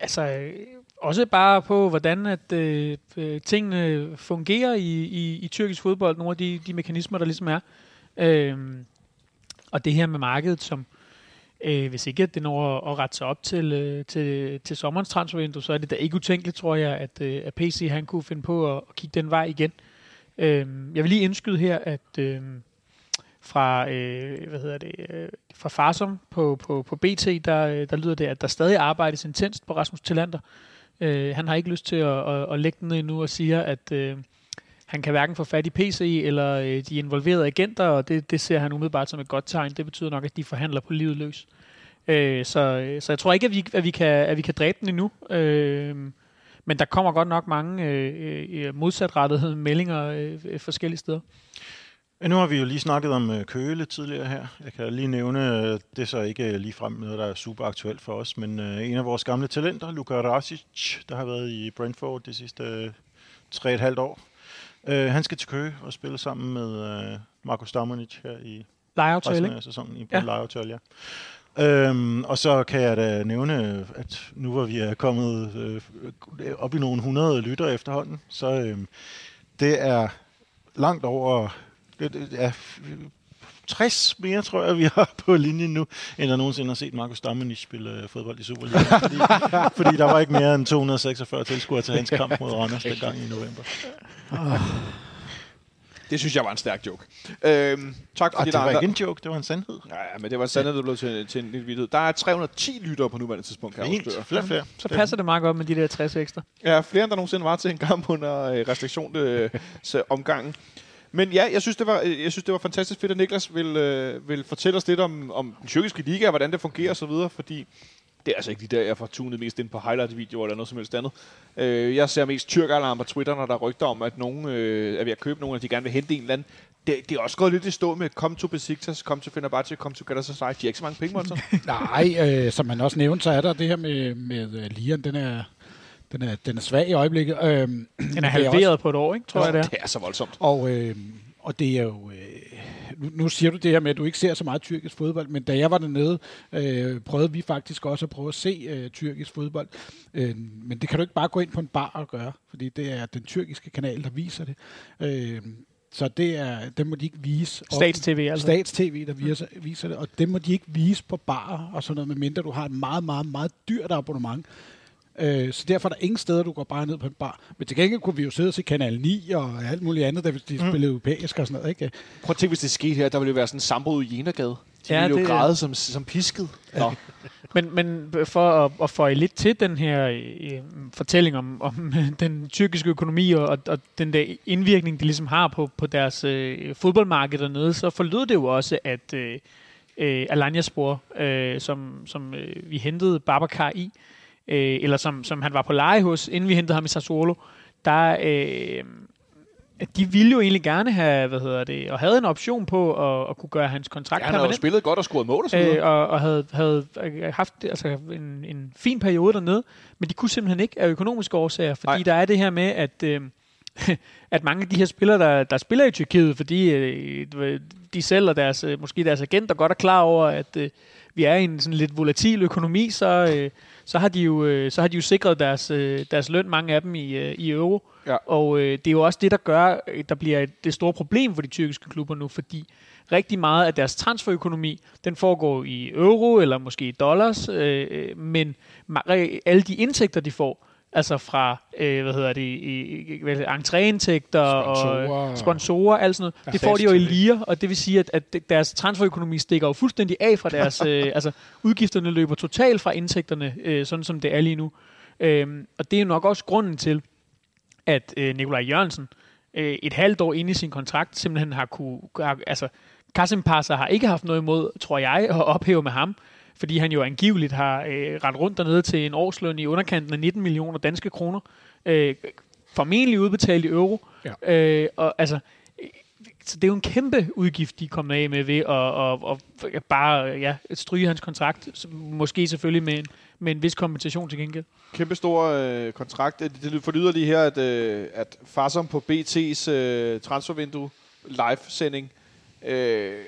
Speaker 2: altså, også bare på, hvordan at øh, øh, tingene fungerer i, i, i tyrkisk fodbold, nogle af de, de mekanismer, der ligesom er. Øh, og det her med markedet, som øh, hvis ikke det når at, at rette sig op til, øh, til, til sommerens transfervindue, så er det da ikke utænkeligt, tror jeg, at, øh, at PC han kunne finde på at, at kigge den vej igen. Øh, jeg vil lige indskyde her, at øh, fra, øh, hvad hedder det, øh, fra Farsom på, på, på BT, der, øh, der lyder det, at der stadig arbejdes intenst på Rasmus Tillander. Øh, han har ikke lyst til at, at, at lægge den endnu og siger, at øh, han kan hverken få fat i PC eller øh, de involverede agenter, og det, det ser han umiddelbart som et godt tegn. Det betyder nok, at de forhandler på livet løs. Øh, så, øh, så jeg tror ikke, at vi, at vi, kan, at vi kan dræbe den endnu. Øh, men der kommer godt nok mange øh, øh modsatrettede meldinger øh, forskellige steder.
Speaker 5: Nu har vi jo lige snakket om øh, Køle tidligere her. Jeg kan lige nævne, øh, det er så ikke lige frem noget, der er super aktuelt for os, men øh, en af vores gamle talenter, Luka Rasic, der har været i Brentford de sidste tre et halvt år. Han skal til Køge og spille sammen med Marco Stamonic her i
Speaker 2: lejeaftale,
Speaker 5: af sæsonen i ja. lejeaftale, ja. Øhm, og så kan jeg da nævne, at nu hvor vi er kommet øh, op i nogle hundrede lytter efterhånden, så øh, det er langt over ja, 60 mere, tror jeg, vi har på linjen nu, end der nogensinde har set Markus Dammenich spille øh, fodbold i Superligaen. fordi, fordi der var ikke mere end 246 tilskuere til hans kamp mod Randers gang i november.
Speaker 1: Det synes jeg var en stærk joke. Øhm, tak for
Speaker 5: det var ikke en joke, det var en sandhed.
Speaker 1: Ja, men det var en sandhed, der blev til, til en lille video. Der er 310 lyttere på nuværende tidspunkt, kan
Speaker 5: jeg flere, flere.
Speaker 2: Så passer det meget godt med de der 60 ekstra.
Speaker 1: Ja, flere end der nogensinde var til en kamp under øh, restriktion øh, omgangen. Men ja, jeg synes, det var, øh, jeg synes, det var fantastisk fedt, at Niklas vil, øh, vil fortælle os lidt om, om den tyrkiske liga, hvordan det fungerer osv., fordi det er altså ikke de der, jeg får tunet mest ind på highlight-videoer eller noget som helst andet. Øh, jeg ser mest tyrkalarm på Twitter, når der er rygter om, at nogen øh, er ved at købe nogen, og de gerne vil hente en eller anden. Det, det er også gået lidt i stå med kom to Besiktas, kom til Fenerbahce, kom til Galatasaray. De har ikke så mange penge, altså.
Speaker 4: Nej, øh, som man også nævnte, så er der det her med, med uh, Lian, den er den er, den er svag i øjeblikket.
Speaker 2: Øhm, den er halveret også, på et år, ikke? tror
Speaker 1: ja,
Speaker 2: jeg det er.
Speaker 1: Det er så voldsomt.
Speaker 4: Og, øh, og det er jo... Øh, nu, nu siger du det her med, at du ikke ser så meget tyrkisk fodbold, men da jeg var dernede, øh, prøvede vi faktisk også at prøve at se øh, tyrkisk fodbold. Øh, men det kan du ikke bare gå ind på en bar og gøre, fordi det er den tyrkiske kanal, der viser det. Øh, så det er, det må de ikke vise.
Speaker 2: Stats-TV altså?
Speaker 4: Stats-TV, der viser, viser det, og det må de ikke vise på bar og sådan noget, medmindre du har et meget, meget, meget dyrt abonnement. Øh, så derfor er der ingen steder, du går bare ned på en bar. Men til gengæld kunne vi jo sidde og se Kanal 9 og alt muligt andet, da de mm. spillede europæisk og sådan noget. Ikke?
Speaker 1: Prøv at tænke, hvis det skete her, der ville jo være sådan en sambrud i Jenergade. De ja, ville jo græde som, som pisket. Nå.
Speaker 2: men, men for at, at få lidt til den her øh, fortælling om, om den tyrkiske økonomi og, og den der indvirkning, de ligesom har på, på deres øh, fodboldmarked dernede, så forlod det jo også, at øh, øh, Alanya-spor, øh, som, som øh, vi hentede Babacar i, øh, eller som, som han var på leje hos, inden vi hentede ham i Sassuolo, der... Øh, de ville jo egentlig gerne have, hvad hedder det, og havde en option på at, at kunne gøre hans kontrakt
Speaker 1: ja, han havde jo spillet godt og scoret mål og så
Speaker 2: øh, og, og havde, havde haft altså, en, en fin periode dernede, men de kunne simpelthen ikke af økonomiske årsager, fordi Nej. der er det her med, at, øh, at mange af de her spillere, der, der spiller i Tyrkiet, fordi øh, de selv og deres, øh, måske deres agenter godt er klar over, at øh, vi er i en sådan lidt volatil økonomi, så, øh, så, har de jo, øh, så har de jo sikret deres, øh, deres løn, mange af dem i, øh, i euro. Ja. Og øh, det er jo også det, der gør, der bliver et, det store problem for de tyrkiske klubber nu, fordi rigtig meget af deres transferøkonomi, den foregår i euro eller måske i dollars, øh men alle de indtægter, de får, altså fra, øh, hvad hedder det, i, i, entréindtægter og sponsorer, alt sådan noget. Ja, det får de jo i lier, og det vil sige, at, at deres transferøkonomi stikker jo fuldstændig af fra deres, øh, altså udgifterne løber totalt fra indtægterne, øh, sådan som det er lige nu. Øh, og det er jo nok også grunden til, at øh, Nikolaj Jørgensen øh, et halvt år inde i sin kontrakt simpelthen har kunne, har, altså Kasim Passer har ikke haft noget imod, tror jeg, at ophæve med ham, fordi han jo angiveligt har øh, ret rundt dernede til en årsløn i underkanten af 19 millioner danske kroner, øh, formentlig udbetalt i euro. Ja. Øh, og altså, så det er jo en kæmpe udgift, de er kommet af med ved at, at, at bare ja, stryge hans kontrakt. Måske selvfølgelig med en, med en vis kompensation til gengæld.
Speaker 1: Kæmpe stor øh, kontrakt. Det, det forlyder lige her, at, øh, at Farsom på BT's øh, transfervindue live-sending øh,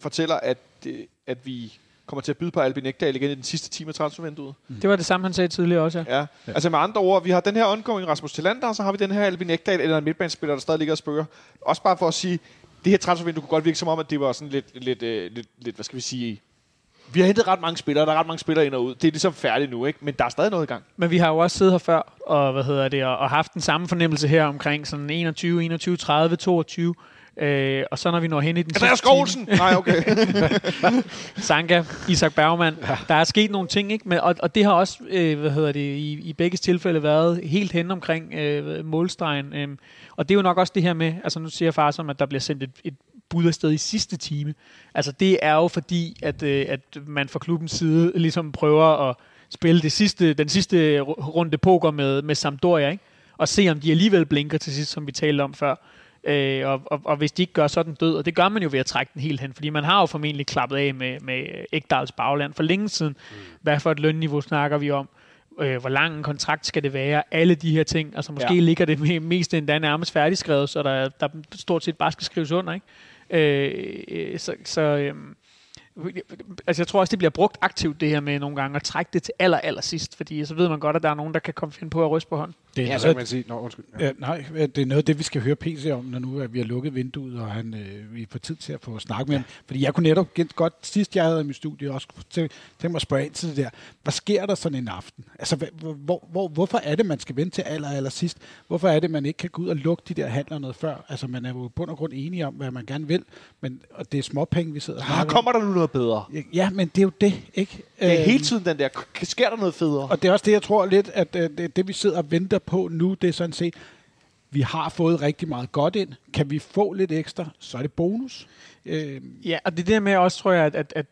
Speaker 1: fortæller, at, øh, at vi kommer til at byde på Albin Ekdal igen i den sidste time af transfervinduet.
Speaker 2: Mm. Det var det samme, han sagde tidligere også,
Speaker 1: ja. ja. ja. Altså med andre ord, vi har den her ongoing Rasmus Tillander, og så har vi den her Albin Ekdal, eller en midtbanespiller, der stadig ligger og spørger. Også bare for at sige, det her transfervindue kunne godt virke som om, at det var sådan lidt, lidt, lidt, lidt, lidt hvad skal vi sige, vi har hentet ret mange spillere, der er ret mange spillere ind og ud. Det er ligesom færdigt nu, ikke? Men der er stadig noget i gang.
Speaker 2: Men vi har jo også siddet her før, og, hvad hedder det, og, og haft den samme fornemmelse her omkring sådan 21, 21, 30, 22. Øh, og så når vi når hen i den
Speaker 1: Andreas Skålsen! Nej, okay.
Speaker 2: Sanka, Isak Bergman. Ja. Der er sket nogle ting, ikke? Men, og, og det har også, øh, hvad hedder det, i, i begge tilfælde været helt hen omkring øh, målstregen. Øh, og det er jo nok også det her med, altså nu siger far som, at der bliver sendt et, et bud afsted i sidste time. Altså det er jo fordi, at, øh, at man fra klubbens side ligesom prøver at spille det sidste, den sidste runde poker med, med Sampdoria, ikke? og se om de alligevel blinker til sidst, som vi talte om før. Øh, og, og, og hvis de ikke gør, så den død. Og det gør man jo ved at trække den helt hen, fordi man har jo formentlig klappet af med, med Ekdals bagland for længe siden. Mm. Hvad for et lønniveau snakker vi om? Øh, hvor lang en kontrakt skal det være? Alle de her ting. Altså måske ja. ligger det mest endda nærmest færdigskrevet, så der, der stort set bare skal skrives under. Ikke? Øh, øh, så så øh, altså jeg tror også, det bliver brugt aktivt det her med nogle gange at trække det til aller, aller sidst, fordi så ved man godt, at der er nogen, der kan komme finde på at ryste på hånd.
Speaker 6: Det er ja, så kan man sige. Nå, undskyld. Ja. Ja, nej, det er noget af det, vi skal høre PC om, når nu at vi har lukket vinduet, og han, øh, vi får tid til at få snakket med ham. Fordi jeg kunne netop godt, sidst jeg havde i mit studie, også tænke mig at spørge ind til det der. Hvad sker der sådan en aften? Altså, hvor, hvor, hvorfor er det, man skal vente til aller, aller sidst? Hvorfor er det, man ikke kan gå ud og lukke de der handler noget før? Altså, man er jo på bund og grund enige om, hvad man gerne vil, men og det er småpenge, vi sidder
Speaker 1: og ah, Kommer der nu noget bedre?
Speaker 6: Ja, men det er jo det, ikke?
Speaker 1: Det er hele øhm, tiden den der, sker der noget federe?
Speaker 6: Og det er også det, jeg tror lidt, at øh, det, det vi sidder og venter på nu, det er sådan set, vi har fået rigtig meget godt ind. Kan vi få lidt ekstra, så er det bonus.
Speaker 2: Øh. Ja, og det der med også, tror jeg, at, at, at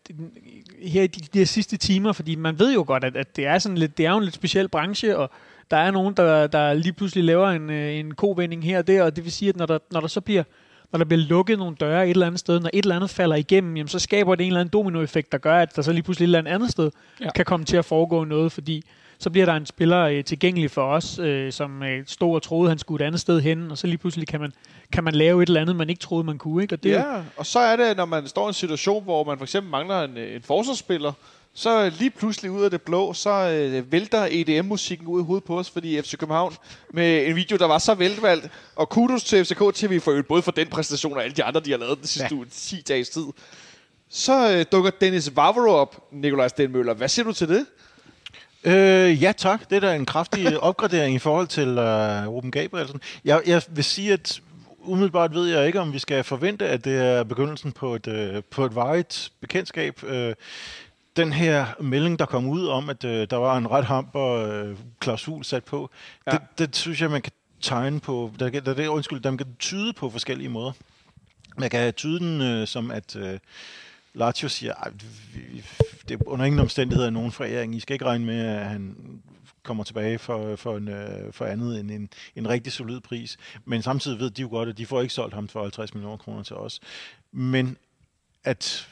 Speaker 2: her i de, de her sidste timer, fordi man ved jo godt, at, at det er sådan lidt, det er jo en lidt speciel branche, og der er nogen, der, der lige pludselig laver en, øh, en kovending her og der, og det vil sige, at når der, når der så bliver når der bliver lukket nogle døre et eller andet sted, når et eller andet falder igennem, jamen, så skaber det en eller anden dominoeffekt, der gør, at der så lige pludselig et eller andet sted ja. kan komme til at foregå noget, fordi så bliver der en spiller øh, tilgængelig for os, øh, som øh, stod og troede, han skulle et andet sted hen, og så lige pludselig kan man, kan man lave et eller andet, man ikke troede, man kunne. Ikke?
Speaker 1: Og det ja, og så er det, når man står i en situation, hvor man for eksempel mangler en, øh, en forsvarsspiller, så lige pludselig ud af det blå, så øh, vælter EDM-musikken ud i hovedet på os, fordi FC København med en video, der var så velvalgt, og kudos til FCK TV for både for den præstation og alle de andre, de har lavet den sidste ja. uge, 10 dages tid. Så øh, dukker Dennis Vavro op, Nikolaj Stenmøller. Hvad siger du til det?
Speaker 5: Øh, ja tak, det er da en kraftig opgradering i forhold til øh, Ruben Gabrielsen. Jeg, jeg vil sige, at umiddelbart ved jeg ikke, om vi skal forvente, at det er begyndelsen på et, øh, på et varigt bekendtskab. Øh, den her melding, der kom ud om, at øh, der var en ret hamper øh, klausul sat på, ja. det, det synes jeg, man kan tegne på, der, der, der, undskyld, der man kan tyde på forskellige måder. Man kan tyde den øh, som, at øh, Lazio siger, det er under ingen omstændigheder nogen foræring. I skal ikke regne med, at han kommer tilbage for, for, en, øh, for andet end en, en rigtig solid pris. Men samtidig ved de jo godt, at de får ikke solgt ham for 50 millioner kroner til os. Men at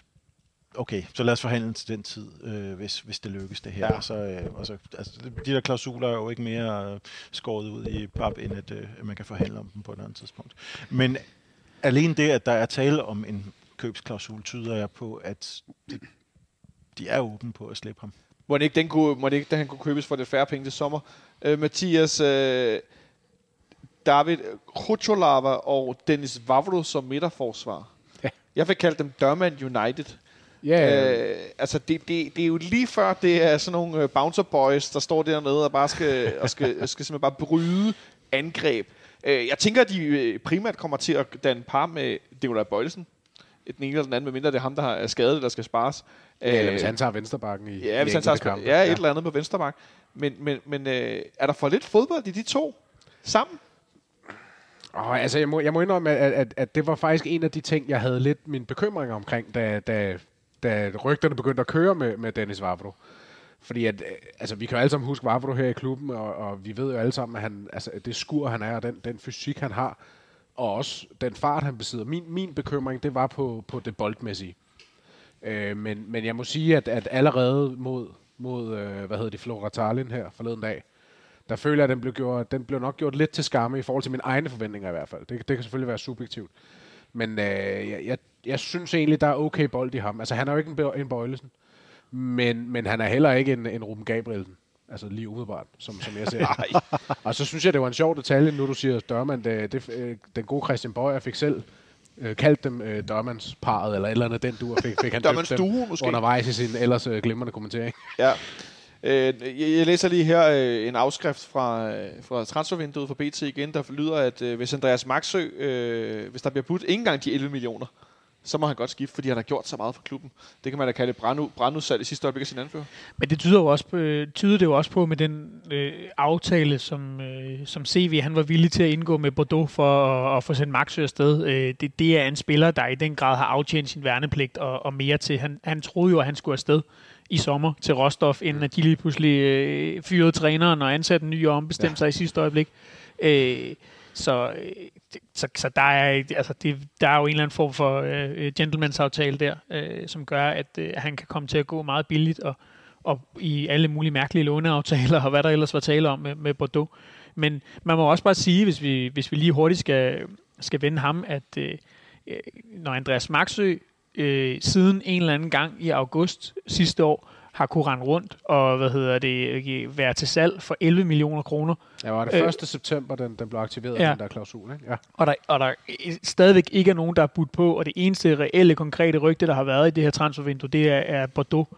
Speaker 5: okay, så lad os forhandle til den tid, øh, hvis, hvis det lykkes det her. Ja. Så, øh, og så, altså, de der klausuler er jo ikke mere øh, skåret ud i pap, end at, øh, man kan forhandle om dem på et andet tidspunkt. Men alene det, at der er tale om en købsklausul, tyder jeg på, at de, de er åbne på at slippe ham.
Speaker 1: Må det ikke, den kunne, må det ikke den han kunne købes for det færre penge til sommer? Øh, Mathias, øh, David Khucholava og Dennis Vavro som midterforsvar. Ja. Jeg vil kalde dem Dørmand United. Ja, øh, altså, det, det, det er jo lige før, det er sådan nogle øh, bouncer boys, der står dernede og bare skal, og skal, skal simpelthen bare bryde angreb. Øh, jeg tænker, at de øh, primært kommer til at danne par med Nikolaj Bøjlesen. Den ene eller den anden, medmindre det er ham, der er skadet, der skal spares.
Speaker 6: Ja, eller hvis han tager vensterbakken i
Speaker 1: Ja, hvis han tager kamp. Ja, et ja. eller andet på vensterbak. Men, men, men øh, er der for lidt fodbold i de to sammen?
Speaker 6: Oh, altså, jeg må, jeg må indrømme, at, at, at det var faktisk en af de ting, jeg havde lidt min bekymring omkring, da, da, da rygterne begyndte at køre med, med Dennis Vavro. Fordi at, øh, altså, vi kan jo alle sammen huske Vavro her i klubben, og, og vi ved jo alle sammen, at han, altså, det skur, han er, og den, den fysik, han har, og også den fart, han besidder. Min, min bekymring, det var på, på det boldmæssige. Øh, men, men jeg må sige, at, at allerede mod, mod øh, hvad hedder det, Flora Tallinn her forleden dag, der føler jeg, at den blev, gjort, den blev nok gjort lidt til skamme i forhold til mine egne forventninger i hvert fald. Det, det kan selvfølgelig være subjektivt. Men øh, jeg, jeg, jeg synes egentlig, der er okay bold i ham. Altså, han er jo ikke en, en Bøjlesen, men, men han er heller ikke en, en Ruben Gabrielsen. Altså lige umiddelbart, som, som jeg ser. og så synes jeg, det var en sjov detalje, nu du siger Dørmand. Det, det, øh, den gode Christian Bøjer fik selv øh, kaldt dem øh, Dørmands parret, eller et eller andet den du fik, fik han
Speaker 1: Dørmands duo, måske.
Speaker 6: undervejs i sin ellers øh, glimrende kommentering.
Speaker 1: Ja. Øh, jeg læser lige her øh, en afskrift fra, øh, fra transfervinduet for BT igen, der lyder, at øh, hvis Andreas Maxø, hvis der bliver budt ikke engang de 11 millioner, så må han godt skifte, fordi han har gjort så meget for klubben. Det kan man da kalde brandu, brandudsalg i sidste øjeblik af sin anfører.
Speaker 2: Men det tyder, jo også på, tyder det jo også på med den øh, aftale, som, øh, som CV han var villig til at indgå med Bordeaux for at, at få sendt Maxø afsted. Øh, det, det er en spiller, der i den grad har aftjent sin værnepligt og, og mere til. Han, han troede jo, at han skulle afsted i sommer til Rostov, inden at de lige pludselig øh, fyrede træneren og ansatte en ny og ombestemte ja. sig i sidste øjeblik. Øh, så, øh, så, så der, er, altså det, der er jo en eller anden form for øh, gentleman's aftale der, øh, som gør, at øh, han kan komme til at gå meget billigt og, og i alle mulige mærkelige låneaftaler og hvad der ellers var tale om med, med Bordeaux. Men man må også bare sige, hvis vi, hvis vi lige hurtigt skal, skal vende ham, at øh, når Andreas Maxø øh, siden en eller anden gang i august sidste år har kunne rende rundt og hvad hedder det, være til salg for 11 millioner kroner.
Speaker 6: Ja, var det 1. Øh, september, den, den blev aktiveret, ja. den der klausul. Ikke? Ja.
Speaker 2: Og, der, og der stadigvæk ikke er nogen, der er budt på, og det eneste reelle, konkrete rygte, der har været i det her transfervindue, det er, er Bordeaux,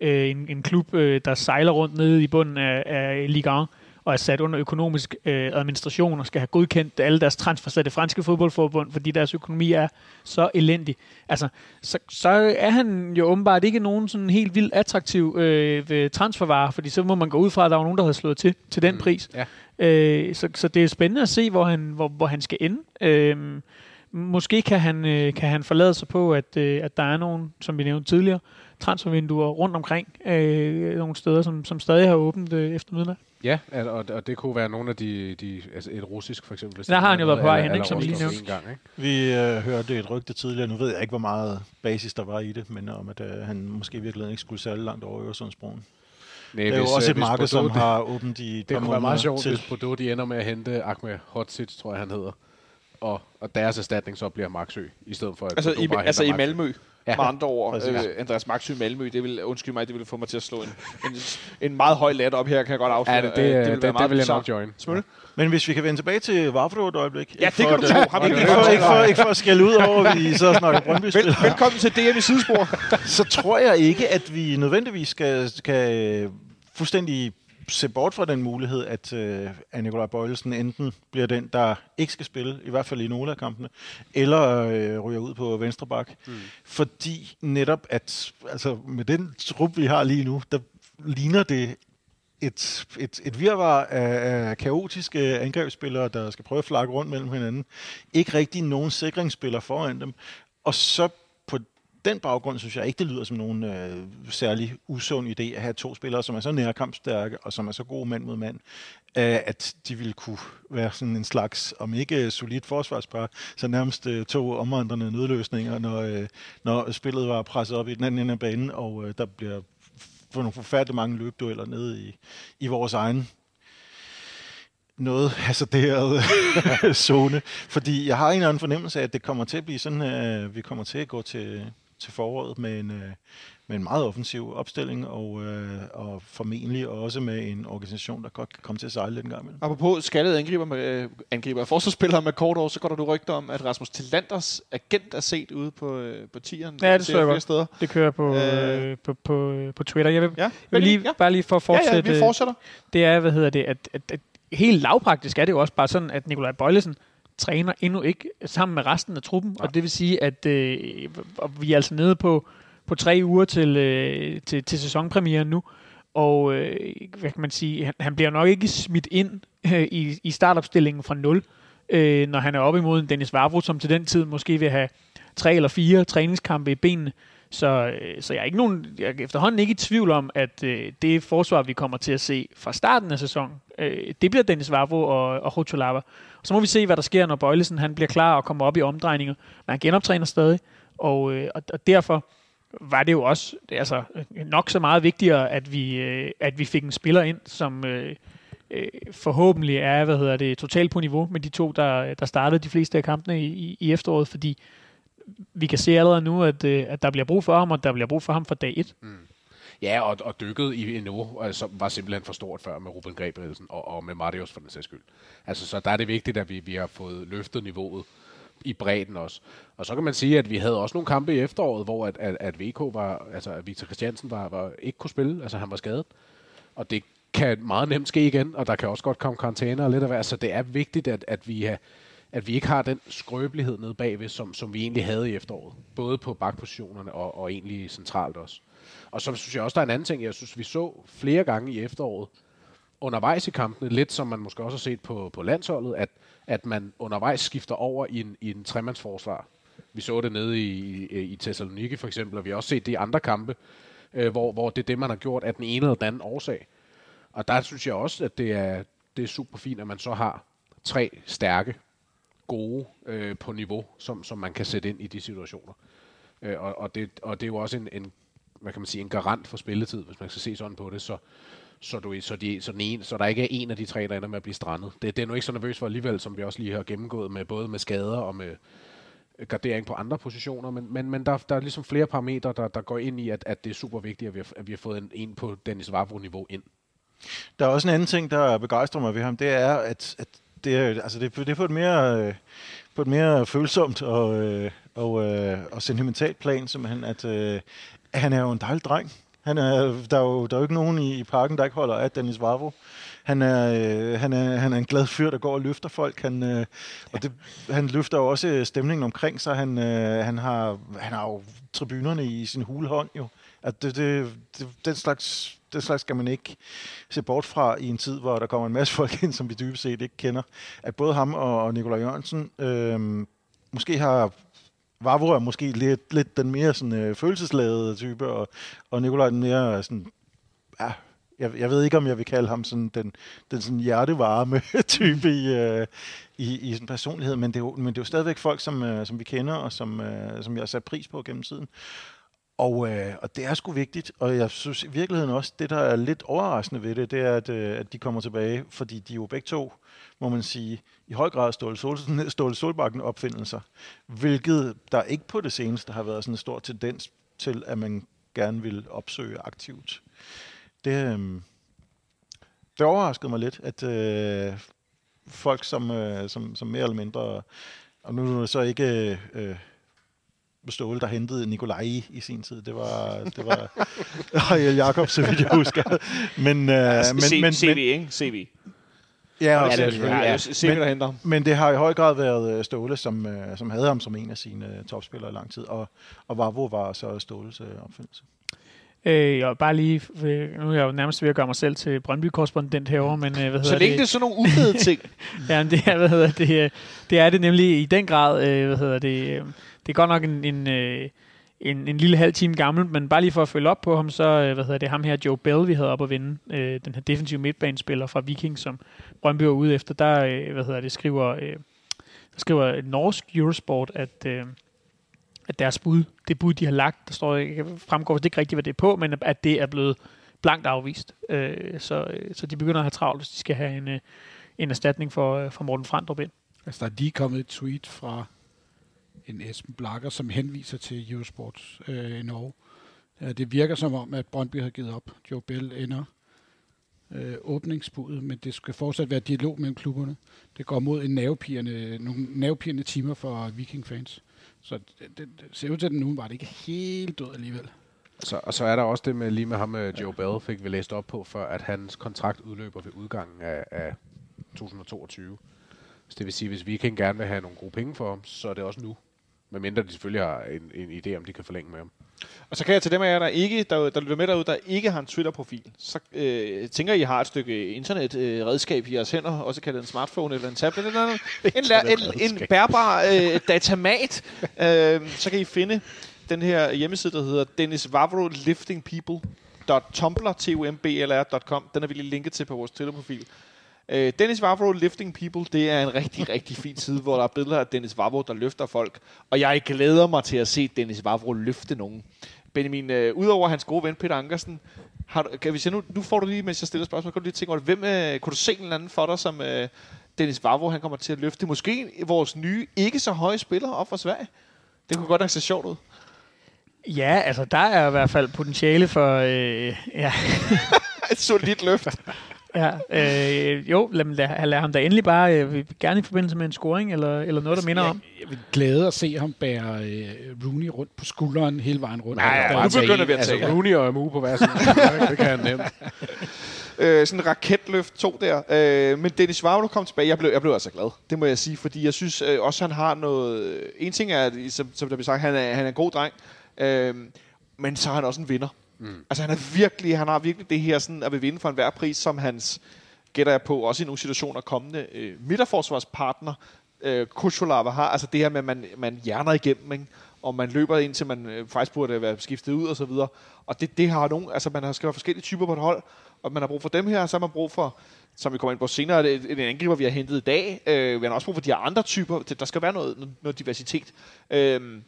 Speaker 2: øh, en, en klub, øh, der sejler rundt nede i bunden af, af Ligue 1 og er sat under økonomisk øh, administration og skal have godkendt alle deres transfers af det franske fodboldforbund, fordi deres økonomi er så elendig. Altså, så, så er han jo åbenbart ikke nogen sådan helt vildt attraktiv øh, transfervare, fordi så må man gå ud fra, at der var nogen, der havde slået til til den mm, pris. Ja. Øh, så, så det er spændende at se, hvor han, hvor, hvor han skal ende. Øh, måske kan han, øh, kan han forlade sig på, at, øh, at der er nogen, som vi nævnte tidligere, transfervinduer rundt omkring øh, nogle steder, som, som stadig har åbent øh, efter midnat.
Speaker 6: Ja, og, og det kunne være nogle af de, de altså et russisk for eksempel.
Speaker 2: Der har han jo været på vej hen, ikke, som vi lige nævnte. Gang, ikke?
Speaker 5: Vi øh, hørte et rygte tidligere, nu ved jeg ikke, hvor meget basis der var i det, men om at øh, han måske virkelig ikke skulle særlig langt over Øresundsbroen. Nej, det er hvis, jo også et marked, som har åbent i
Speaker 6: Det kunne være meget sjovt, til. hvis Bordeaux de ender med at hente Ahmed Hodzic, tror jeg han hedder. Og, og deres erstatning så bliver Maxø, i stedet for at
Speaker 1: Altså, i, altså i Malmø? Ja. Med andre ord, øh, Andreas Maxø Malmø, det vil, undskyld mig, det ville få mig til at slå en, en, en meget høj lat op her, kan jeg godt afsløre.
Speaker 6: Ja, det, det, det, vil det, være det, det vil jeg nok join.
Speaker 5: Ja. Men hvis vi kan vende tilbage til Vavro et øjeblik.
Speaker 1: Ja, det kan du tro.
Speaker 5: Ikke, ikke, for, ikke, for, ikke for at skælde ud over, at vi så snakker brøndby Vel,
Speaker 1: Velkommen til DM i sidespor.
Speaker 5: så tror jeg ikke, at vi nødvendigvis skal, skal fuldstændig se bort fra den mulighed, at, øh, at Nikolaj Bøjelsen enten bliver den, der ikke skal spille, i hvert fald i nogle af kampene, eller øh, ryger ud på venstre bak. Mm. Fordi netop, at altså, med den trup, vi har lige nu, der ligner det et, et, et virvar af, af kaotiske angrebsspillere, der skal prøve at flakke rundt mellem hinanden. Ikke rigtig nogen sikringsspiller foran dem. Og så den baggrund synes jeg ikke, det lyder som nogen øh, særlig usund idé at have to spillere, som er så nærkampstærke og som er så gode mand mod mand, øh, at de ville kunne være sådan en slags, om ikke solidt forsvarspar, så nærmest øh, to omvandrende nødløsninger, når, øh, når spillet var presset op i den anden ende af banen, og øh, der bliver for nogle forfærdeligt mange løbdueller nede i, i vores egen noget hasarderet zone. Fordi jeg har en eller anden fornemmelse af, at det kommer til at blive sådan, at vi kommer til at gå til, til foråret med en, øh, med en meget offensiv opstilling, og, øh, og formentlig også med en organisation, der godt kan komme til at sejle lidt en gang imellem.
Speaker 1: Apropos skaldet angriber, med, angriber og forsvarsspillere med kort år, så går der nu rygter om, at Rasmus Tillanders agent er set ude på, øh, på tieren.
Speaker 2: Ja, det så jeg
Speaker 1: flere
Speaker 2: godt.
Speaker 1: steder.
Speaker 2: Det kører på,
Speaker 1: Øh.
Speaker 2: øh, på, på, på Twitter. Jeg vil,
Speaker 1: Ja,
Speaker 2: jeg vil lige,
Speaker 1: ja.
Speaker 2: bare lige for at fortsætte.
Speaker 1: Ja, ja, vi fortsætter.
Speaker 2: det er, hvad hedder det, at, at, at helt lavpraktisk er det jo også bare sådan, at Nikolaj Bøjlesen træner endnu ikke sammen med resten af truppen, og det vil sige, at øh, vi er altså nede på, på tre uger til, øh, til, til sæsonpremieren nu, og øh, hvad kan man sige, han, han bliver nok ikke smidt ind øh, i, i startopstillingen fra nul, øh, når han er op imod en Dennis Vavro, som til den tid måske vil have tre eller fire træningskampe i benene. Øh, så øh, så jeg er ikke nogen, jeg er efterhånden ikke i tvivl om, at øh, det forsvar, vi kommer til at se fra starten af sæsonen, øh, det bliver Dennis Vavro og, og Hocholava. Og så må vi se, hvad der sker, når Bøjlesen han bliver klar og kommer op i omdrejninger. Men han genoptræner stadig, og, øh, og, og derfor var det jo også altså, nok så meget vigtigere, at vi, øh, at vi fik en spiller ind, som øh, øh, forhåbentlig er hvad hedder det, totalt på niveau med de to, der, der startede de fleste af kampene i, i, i efteråret, fordi vi kan se allerede nu, at, øh, at der bliver brug for ham, og der bliver brug for ham fra dag et. Mm.
Speaker 6: Ja, og, og dykket i endnu, altså, var simpelthen for stort før med Ruben Grebelsen og, og med Marius for den sags skyld. Altså, så der er det vigtigt, at vi, vi har fået løftet niveauet i bredden også. Og så kan man sige, at vi havde også nogle kampe i efteråret, hvor at, at, at VK var, altså at Victor Christiansen var, var, ikke kunne spille, altså han var skadet. Og det kan meget nemt ske igen, og der kan også godt komme karantæne og lidt af hver, så det er vigtigt, at, at vi har, at vi ikke har den skrøbelighed nede bagved, som, som vi egentlig havde i efteråret. Både på bakpositionerne og, og egentlig centralt også. Og så synes jeg også, der er en anden ting, jeg synes, vi så flere gange i efteråret, undervejs i kampene, lidt som man måske også har set på, på landsholdet, at, at man undervejs skifter over i en, i en tremandsforsvar. Vi så det nede i, i, i Thessaloniki for eksempel, og vi har også set det i andre kampe, øh, hvor, hvor det er det, man har gjort af den ene eller den anden årsag. Og der synes jeg også, at det er, det er super fint, at man så har tre stærke, gode øh, på niveau, som, som man kan sætte ind i de situationer. Øh, og, og, det, og det er jo også en, en, hvad kan man sige, en garant for spilletid, hvis man skal se sådan på det, så, så, du, så, de, så, den ene, så der ikke er en af de tre, der ender med at blive strandet. Det, det er nu ikke så nervøs for alligevel, som vi også lige har gennemgået med både med skader og med øh, gardering på andre positioner, men, men, men der, der er ligesom flere parametre, der, der går ind i, at, at det er super vigtigt, at vi har, at vi har fået en, en på Dennis Vavro-niveau ind.
Speaker 5: Der er også en anden ting, der begejstrer mig ved ham, det er, at, at det, er, altså det, det er på et mere, øh, på et mere følsomt og, øh, og, øh, og sentimentalt plan, simpelthen, at øh, han er jo en dejlig dreng. Han er, der, er jo, der er jo ikke nogen i, i parken, der ikke holder af Dennis Vavro. Han er, øh, han, er, han er en glad fyr, der går og løfter folk. Han, øh, og det, han løfter jo også stemningen omkring sig. Han, øh, han, har, han har jo tribunerne i sin hulehånd jo. At det, det, det, den, slags, den slags skal man ikke se bort fra i en tid, hvor der kommer en masse folk ind, som vi dybest set ikke kender. At både ham og, og Nikolaj Jørgensen øh, måske har Vavro er måske lidt, lidt den mere sådan, øh, følelsesladede type, og, og Nikolaj den mere sådan, ja, jeg, jeg ved ikke, om jeg vil kalde ham sådan den, den sådan hjertevarme type i, øh, i, i sådan personlighed, men det, er jo, men det er jo stadigvæk folk, som, øh, som vi kender, og som, øh, som jeg har sat pris på gennem tiden. Og, øh, og det er sgu vigtigt, og jeg synes i virkeligheden også, det der er lidt overraskende ved det, det er, at, øh, at de kommer tilbage, fordi de er jo begge to, må man sige, i høj grad Ståle, Sol, Ståle Solbakken opfindelser, hvilket der ikke på det seneste har været sådan en stor tendens til, at man gerne vil opsøge aktivt. Det, øh, det overraskede mig lidt, at øh, folk, som, øh, som, som mere eller mindre, og nu er det så ikke... Øh, øh Ståle, der hentede Nikolaj i sin tid. Det var, det var Ariel Jakob, så vidt jeg husker. Men, øh,
Speaker 1: Altså,
Speaker 5: men,
Speaker 1: C-
Speaker 5: men,
Speaker 1: CV,
Speaker 5: men,
Speaker 1: ikke? CV.
Speaker 5: ja, og,
Speaker 1: Ja, det er
Speaker 5: ja,
Speaker 1: selvfølgelig. Ja, CV, der henter ham.
Speaker 5: men det har i høj grad været øh, Ståle, som, øh, som havde ham som en af sine øh, topspillere i lang tid, og, og Vavro var så Ståles opfindelse.
Speaker 2: Øh, jeg bare lige, nu er jeg jo nærmest ved at gøre mig selv til Brøndby-korrespondent herovre, men øh, hvad hedder
Speaker 1: Så længe
Speaker 2: det?
Speaker 1: det er sådan nogle ufede ting.
Speaker 2: Ja, men det er, hvad hedder det, det er det nemlig i den grad, øh, hvad hedder det, det er godt nok en, en, øh, en, en lille halv time gammel, men bare lige for at følge op på ham, så øh, hvad hedder det, ham her Joe Bell, vi havde op at vinde, øh, den her defensive midtbanespiller fra Viking, som Brøndby var ude efter, der øh, hvad hedder det, skriver, øh, der skriver norsk Eurosport, at, øh, at deres bud, det bud, de har lagt, der står, jeg fremgår det ikke rigtigt, hvad det er på, men at det er blevet blankt afvist. Øh, så, øh, så de begynder at have travlt, hvis de skal have en, øh, en erstatning for, øh, for Morten Frandrup ind.
Speaker 4: Altså, der er lige kommet et tweet fra en Esben Blakker, som henviser til Eurosport øh, i Norge. Ja, det virker som om, at Brøndby har givet op. Joe Bell ender øh, åbningsbudet, men det skal fortsat være dialog mellem klubberne. Det går mod en nervepirrende, nogle nervepirrende timer for Viking-fans. Så det, det, det ser ud til, at nu var det ikke helt død alligevel.
Speaker 6: Så, og så er der også det med lige med ham, med Joe Bell fik vi læst op på, for at hans kontrakt udløber ved udgangen af, af 2022. Så det vil sige, hvis vi gerne vil have nogle gode penge for ham, så er det også nu. Medmindre de selvfølgelig har en, en idé om, de kan forlænge med ham.
Speaker 1: Og så kan jeg til dem af jer, der, ikke, der, der lytter med derude, der ikke har en Twitter-profil, så øh, tænker I har et stykke internetredskab øh, i jeres hænder, også kaldet en smartphone eller en tablet eller noget. En, en, en bærbar øh, datamat. øh, så kan I finde den her hjemmeside, der hedder Dennis Vavro Lifting People. .tumblr.com. Den er vi lige linket til på vores Twitter-profil. Uh, Dennis Vavro Lifting People, det er en rigtig, rigtig fin side, hvor der er billeder af Dennis Vavro, der løfter folk. Og jeg glæder mig til at se Dennis Vavro løfte nogen. Benjamin, uh, udover hans gode ven Peter Ankersen, har du, kan vi se, nu, nu får du lige, mens jeg stiller spørgsmål, kan du lige tænke over, hvem, uh, kunne du se en eller anden for dig, som uh, Dennis Vavro, han kommer til at løfte? Måske vores nye, ikke så høje spiller op for Sverige? Det kunne godt nok se sjovt ud.
Speaker 2: Ja, altså der er i hvert fald potentiale for... Øh, ja.
Speaker 1: Et solidt løft.
Speaker 2: Ja, øh, jo, lad, lad, lad ham da endelig bare, øh, gerne i forbindelse med en scoring, eller, eller noget, der minder
Speaker 4: jeg,
Speaker 2: om.
Speaker 4: Jeg vil glæde at se ham bære øh, Rooney rundt på skulderen hele vejen rundt.
Speaker 1: Nej, ja, nu begynder vi at
Speaker 6: altså,
Speaker 1: tage.
Speaker 6: Rooney og Amu på hver sin det kan han nemt.
Speaker 1: Øh, sådan en raketløft to der. Øh, men Dennis Vavlo kom tilbage. Jeg blev, jeg blev altså glad. Det må jeg sige, fordi jeg synes øh, også, han har noget... En ting er, at, som, som der bliver sagt, han er, han er en god dreng. Øh, men så er han også en vinder. Mm. Altså han er virkelig, han har virkelig det her sådan at vil vinde for enhver pris, som hans, gætter jeg på, også i nogle situationer kommende øh, midterforsvarspartner, øh, Kuchulava har. Altså det her med, at man, man hjerner igennem, ikke? og man løber indtil man øh, faktisk burde være skiftet ud og så videre. Og det, det har nogen, altså man har skal forskellige typer på et hold, og man har brug for dem her, så har man brug for, som vi kommer ind på senere, en angriber, vi har hentet i dag. Øh, vi har også brug for de her andre typer. Der skal være noget, noget diversitet. Øh,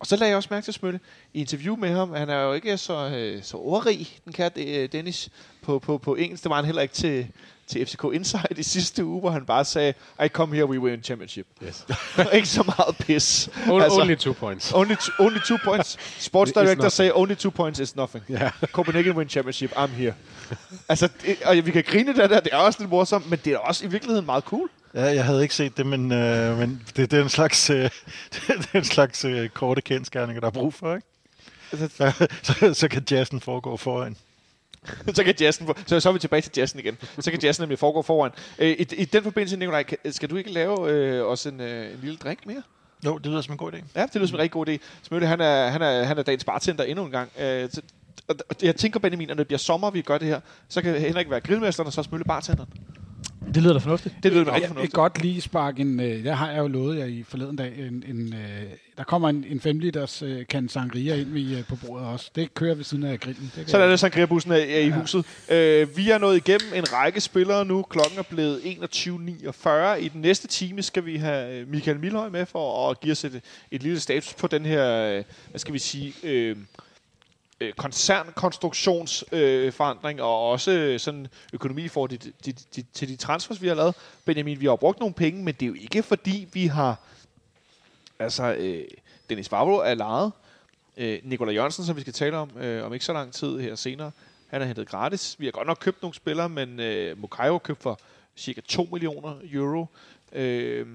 Speaker 1: og så lagde jeg også mærke til Smølle i interview med ham. Han er jo ikke så, øh, så ordrig, den kære øh, Dennis, på, på, på engelsk. Det var han heller ikke til, til FCK Insight i sidste uge, hvor han bare sagde, I come here, we win championship.
Speaker 6: Yes.
Speaker 1: ikke så meget pis.
Speaker 6: Only, altså, only two points.
Speaker 1: Only, two, only two points. Sports director say only two points is nothing.
Speaker 6: Yeah.
Speaker 1: Copenhagen win championship, I'm here. altså, det, og vi kan grine det der, det er også lidt morsomt, men det er også i virkeligheden meget cool.
Speaker 5: Ja, jeg havde ikke set det, men, øh, men det, det er en slags, øh, det er en slags øh, korte kendskærninger, der er brug for, ikke? Så, så, så kan jazzen foregå foran.
Speaker 1: så kan jazzen så, så er vi tilbage til jazzen igen. Så kan jazzen nemlig foregå foran. Øh, i, I den forbindelse, Nikolaj, skal du ikke lave øh, også en, øh, en lille drink mere?
Speaker 5: Jo, det lyder som en god idé.
Speaker 1: Ja, det lyder som en rigtig god idé. Smølle, han er, han er, han er dagens bartender endnu en gang. Øh, så, og jeg tænker, Benjamin, når det bliver sommer, vi gør det her, så kan Henrik være grillmesteren, og så Smølle bartenderen.
Speaker 2: Det lyder da fornuftigt.
Speaker 1: Det lyder da rigtig
Speaker 4: Jeg
Speaker 1: fornuftigt.
Speaker 4: vil godt lige sparke en, øh, der har jeg jo lovet jer i forleden dag, en, en, øh, der kommer en, en 5 liters øh, kan sangria ind vi, øh, på bordet også. Det kører ved siden af grillen. Det kan
Speaker 1: Så er det sangria-bussen er, er i huset. Øh, vi er nået igennem en række spillere nu. Klokken er blevet 21.49. I den næste time skal vi have øh, Michael Milhøj med for at give os et, et lille status på den her, øh, hvad skal vi sige, øh, øh, koncernkonstruktionsforandring øh, og også øh, sådan økonomi for de, de, de, til de transfers, vi har lavet. Benjamin, vi har brugt nogle penge, men det er jo ikke fordi, vi har... Altså, øh, Dennis Favro er lejet. Øh, Nikolaj Jørgensen, som vi skal tale om øh, om ikke så lang tid her senere, han er hentet gratis. Vi har godt nok købt nogle spillere, men øh, Mukayo købt for cirka 2 millioner euro. Øh,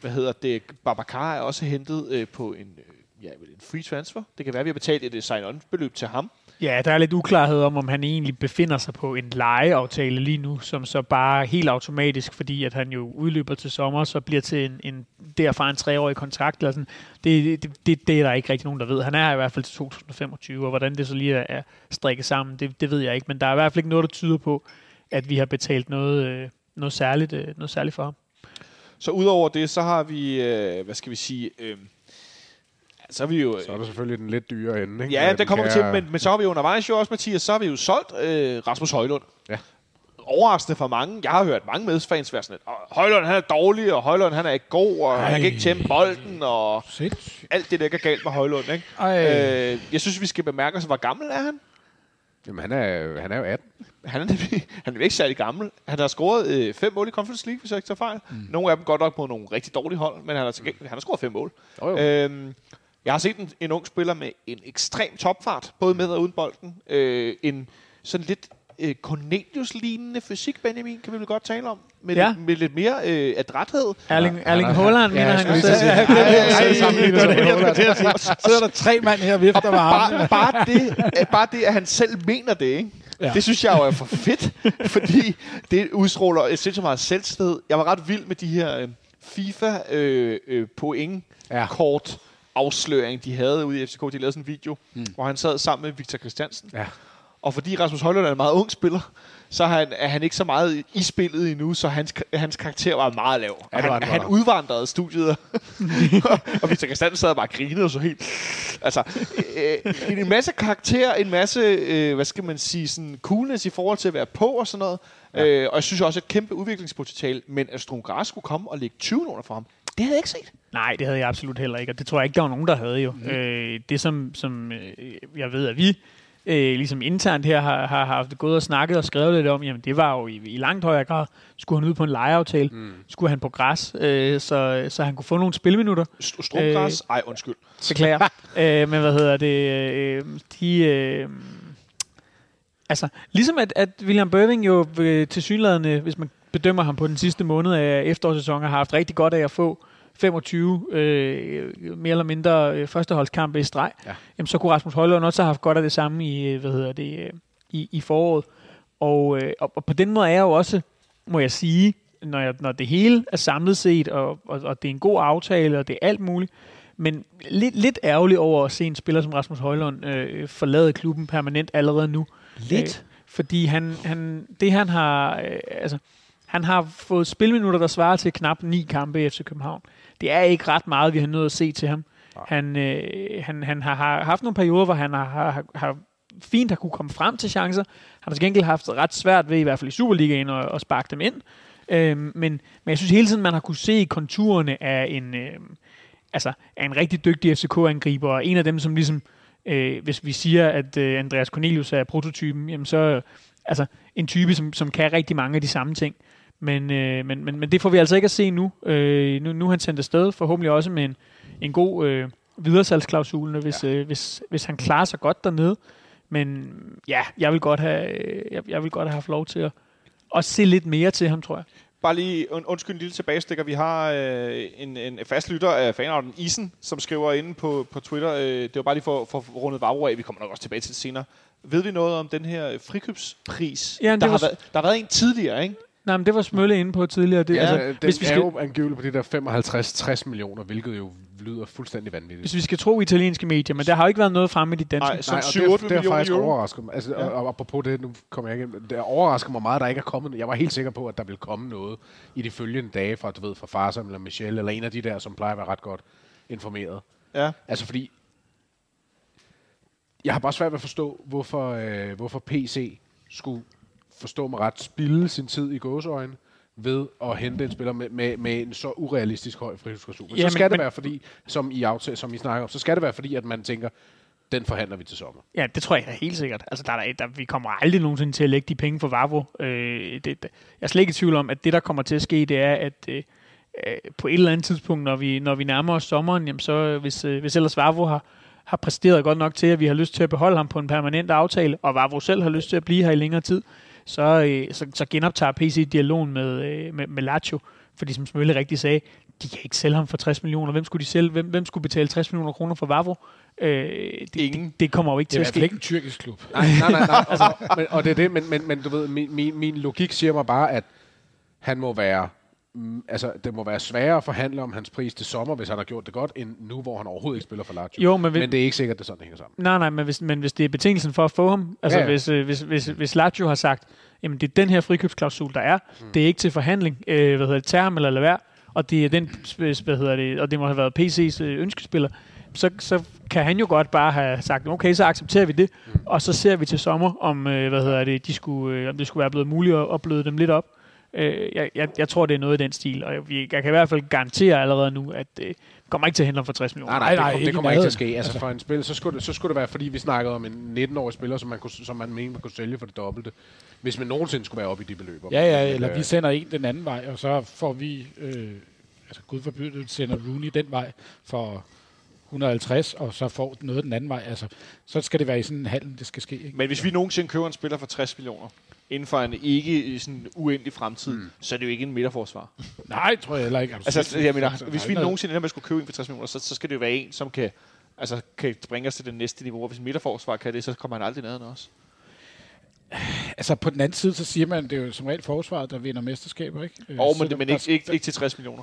Speaker 1: hvad hedder det? Babacar er også hentet øh, på en, øh, ja, en free transfer. Det kan være, at vi har betalt et øh, sign-on-beløb til ham.
Speaker 2: Ja, der er lidt uklarhed om, om han egentlig befinder sig på en lejeaftale lige nu, som så bare helt automatisk, fordi at han jo udløber til sommer, så bliver til en, en derfra en treårig kontrakt. Eller sådan. Det, det, det, det er der ikke rigtig nogen, der ved. Han er i hvert fald til 2025, og hvordan det så lige er, strikket sammen, det, det ved jeg ikke. Men der er i hvert fald ikke noget, der tyder på, at vi har betalt noget, øh, noget, særligt, øh, noget særligt for ham.
Speaker 1: Så udover det, så har vi, hvad skal vi sige, øh, så er vi jo...
Speaker 6: Så er der selvfølgelig den lidt dyre ende, ikke?
Speaker 1: Ja, det kommer vi til, men, men så har vi jo undervejs jo også, Mathias, så har vi jo solgt øh, Rasmus Højlund.
Speaker 6: Ja.
Speaker 1: Overraskende for mange. Jeg har hørt mange medfans være sådan lidt, "Åh, Højlund han er dårlig, og Højlund han er ikke god, og Ej. han kan ikke tæmme bolden, og
Speaker 4: Sindssygt.
Speaker 1: alt det, der ikke er galt med Højlund. Ikke?
Speaker 4: Ej.
Speaker 1: Øh, jeg synes, vi skal bemærke os, hvor gammel er han?
Speaker 6: Jamen, han er, han er jo 18.
Speaker 1: Han er, nemlig, han er ikke særlig gammel. Han har scoret øh, fem mål i Conference League, hvis jeg ikke tager fejl. Mm. Nogle af dem godt nok på nogle rigtig dårlige hold, men han har, han har scoret fem mål.
Speaker 6: Jo, jo.
Speaker 1: Øhm, jeg har set en, en ung spiller med en ekstrem topfart, både med og uden bolden. Øh, en sådan lidt øh, Cornelius-lignende fysik, Benjamin, kan vi vel godt tale om. Med,
Speaker 2: Ja.
Speaker 1: lidt, med lidt mere øh, adræthed.
Speaker 2: Erling, Erling Haaland, mener
Speaker 6: jeg
Speaker 2: han
Speaker 6: skulle
Speaker 2: Ja,
Speaker 6: med Haaland.
Speaker 4: Sidder der tre mand her og vifter med armene.
Speaker 1: Bare, bare, det, øh, bare det, at han selv mener det, ikke?
Speaker 4: Ja.
Speaker 1: Det synes jeg jo er for fedt, fordi det udstråler et sindssygt meget selvsted. Jeg var ret vild med de her øh, FIFA øh, øh, point
Speaker 6: Ja.
Speaker 1: kort afsløring, de havde ude i FCK. De lavede sådan en video, mm. hvor han sad sammen med Victor Christiansen.
Speaker 6: Ja.
Speaker 1: Og fordi Rasmus Højlund er en meget ung spiller, så er han, er han ikke så meget i spillet endnu, så hans, hans karakter var meget lav.
Speaker 6: Ja,
Speaker 1: han,
Speaker 6: var
Speaker 1: han udvandrede studiet, og Victor Christiansen sad og bare og grinede og så helt... Altså, øh, en masse karakter, en masse, øh, hvad skal man sige, sådan coolness i forhold til at være på og sådan noget. Ja. Øh, og jeg synes også et kæmpe udviklingspotentiale, men at Strun Gras skulle komme og lægge 20 millioner for ham, det havde jeg ikke set.
Speaker 2: Nej, det havde jeg absolut heller ikke, og det tror jeg ikke, der var nogen, der havde jo. Mm. Øh, det, som, som øh, jeg ved, at vi øh, ligesom internt her har, har haft gået og snakket og skrevet lidt om, jamen det var jo i, i langt højere grad, skulle han ud på en lejeaftale, mm. skulle han på græs, øh, så, så han kunne få nogle spilminutter.
Speaker 1: St- Strun Gras? Ej, undskyld.
Speaker 2: Beklager. øh, men hvad hedder det? Øh, de... Øh, altså, ligesom at, at William Birving jo øh, til synlædende, hvis man bedømmer ham på den sidste måned af efterårssæsonen, har haft rigtig godt af at få 25 øh, mere eller mindre øh, førsteholdskampe i streg,
Speaker 6: Ja.
Speaker 2: jamen, så kunne Rasmus Højlund også have haft godt af det samme i, øh, hvad hedder det, øh, i, i foråret. Og, øh, og, og på den måde er jeg jo også, må jeg sige, når, jeg, når det hele er samlet set, og, og, og det er en god aftale, og det er alt muligt, men lidt, lidt ærgerlig over at se en spiller som Rasmus Højlund øh, forlade klubben permanent allerede nu.
Speaker 1: Lidt?
Speaker 2: Øh, fordi han, han, det han har, øh, altså, han har fået spilminutter, der svarer til knap ni kampe i FC København. Det er ikke ret meget, vi har nået at se til ham. Han, øh, han, han har, har haft nogle perioder, hvor han har, har, har fint har kunne komme frem til chancer. Han har til gengæld haft ret svært ved, i hvert fald i Superligaen, at, at sparke dem ind. Øhm, men, men jeg synes hele tiden, man har kunne se konturerne af en, øh, altså, af en rigtig dygtig FCK-angriber, og en af dem, som ligesom, øh, hvis vi siger, at øh, Andreas Cornelius er prototypen, jamen så øh, altså, en type, som, som kan rigtig mange af de samme ting. Men, øh, men, men, men det får vi altså ikke at se nu. Øh, nu, nu er han sendt afsted, forhåbentlig også med en, en god øh, videresalgsklausul, hvis, ja. øh, hvis, hvis han klarer sig godt dernede. Men ja, jeg vil godt have, jeg, jeg vil godt have haft lov til at, at se lidt mere til ham, tror jeg.
Speaker 1: Bare lige und, undskyld en lille tilbagestikker. Vi har øh, en, en fast lytter af fanarten Isen, som skriver inde på, på Twitter. Øh, det var bare lige for, for rundet Vavro af. Vi kommer nok også tilbage til det senere. Ved vi noget om den her frikøbspris?
Speaker 2: Ja,
Speaker 1: der,
Speaker 2: var
Speaker 1: har været, der har været en tidligere, ikke?
Speaker 2: Nej, men det var Smølle inde på tidligere. Det,
Speaker 1: Ja,
Speaker 2: altså,
Speaker 6: den
Speaker 2: hvis, vi
Speaker 6: er
Speaker 2: skal,
Speaker 6: jo angiveligt på de der 55-60 millioner, hvilket jo lyder fuldstændig vanvittigt.
Speaker 2: hvis vi skal tro italienske medier, men der har jo ikke været noget fremme i de danske.
Speaker 1: Nej, så-
Speaker 6: Nej, og
Speaker 1: 7-8
Speaker 6: det, er- det er faktisk
Speaker 1: euro.
Speaker 6: overrasket mig. Altså,
Speaker 1: Ja.
Speaker 6: og, og apropos det, nu kommer jeg ikke det overrasker mig meget, at der ikke er kommet Jeg var helt sikker på, at der ville komme noget i de følgende dage fra, du ved, fra Farsam eller Michelle, eller en af de der, som plejer at være ret godt informeret.
Speaker 1: Ja.
Speaker 6: Altså fordi, jeg har bare svært ved at forstå, hvorfor, øh, hvorfor PC skulle forstå mig ret, spille sin tid i gåseøjne ved at hente en spiller med, med, med en så urealistisk høj. Men
Speaker 2: Ja,
Speaker 6: så
Speaker 2: men-
Speaker 6: skal det
Speaker 2: men-
Speaker 6: være fordi, som I, aftale, som I snakker om, så skal det være fordi, at man tænker, den forhandler vi til sommer.
Speaker 2: Ja, det tror jeg da helt sikkert. Altså, der er, der, der, vi kommer aldrig nogensinde til at lægge de penge for Vavro. Øh, det, det, jeg er slet ikke i tvivl om, at det, der kommer til at ske, det er, at øh, øh, på et eller andet tidspunkt, når vi, når vi nærmer os sommeren, jamen så, øh, hvis, øh, hvis ellers Vavro har, har præsteret godt nok til, at vi har lyst til at beholde ham på en permanent aftale, og Vavro selv har lyst til at blive her i længere tid, så, øh, så, så genoptager PC dialogen med, øh, med, med Lazio. Fordi som Smølle rigtig sagde, de kan ikke sælge ham for 60 millioner. Hvem skulle de sælge? Hvem, hvem skulle betale 60 millioner kroner for Vavro? Øh, det,
Speaker 1: Ingen.
Speaker 2: det, det kommer jo ikke
Speaker 4: Det er
Speaker 2: til at
Speaker 4: hvert fald
Speaker 2: ske.
Speaker 4: ikke en tyrkisk klub.
Speaker 6: Nej, nej, nej. nej. altså, men, og det er det, men, men, men du ved, min, min, min logik siger mig bare, at han må være mm, altså, det må være sværere at forhandle om hans pris til sommer, hvis han har gjort det godt, end nu, hvor han overhovedet ikke spiller for Lazio.
Speaker 2: Jo, men, hvis,
Speaker 6: men det er ikke sikkert, at det sådan hænger sammen.
Speaker 2: Nej, nej, men hvis, men hvis det er betingelsen for at få ham, altså
Speaker 6: Ja, ja.
Speaker 2: hvis, øh, hvis, hvis, hvis Lazio har sagt, jamen det er den her frikøbsklausul, der er,
Speaker 6: Hmm.
Speaker 2: det er ikke til forhandling, øh, hvad hedder det, ham eller lad være, og det er den, hvad hedder det, og det må have været PC's øh, ønskespiller, så, så kan han jo godt bare have sagt, okay, så accepterer vi det, mm. og så ser vi til sommer, om, øh, hvad hedder det, de skulle, øh, om det skulle være blevet muligt at, at bløde dem lidt op. Øh, jeg, jeg, jeg tror, det er noget i den stil, og jeg, jeg kan i hvert fald garantere allerede nu, at øh, kommer ikke til at hente ham for 60 millioner.
Speaker 6: Nej, nej, nej det, kom, det kommer ikke til at ske. Altså, altså for en spil, så skulle, det, så skulle det være, fordi vi snakkede om en 19-årig spiller, som man, kunne, som man mente, man kunne sælge for det dobbelte. Hvis man nogensinde skulle være oppe i de beløb.
Speaker 4: Ja, ja, eller vi sender en den anden vej, og så får vi, øh, altså gud forbyde, sender Rooney den vej for 150, og så får noget den anden vej. Altså, så skal det være i sådan en handel, det skal ske. Ikke?
Speaker 1: Men hvis vi nogensinde køber en spiller for 60 millioner, inden for en ikke sådan uendelig fremtid, mm. så er det jo ikke en midterforsvar.
Speaker 4: Nej, tror jeg heller ikke.
Speaker 1: Altså, jeg mener, hvis vi nogensinde ender med at skulle købe en for 60 millioner, så, så skal det jo være en, som kan, altså, kan bringe os til det næste niveau. Og hvis en midterforsvar kan det, så kommer han aldrig ned også.
Speaker 4: Altså på den anden side, så siger man, det er jo som regel forsvaret, der vinder mesterskaber, ikke?
Speaker 1: Og, men, det, men ikke, ikke, ikke til 60 millioner.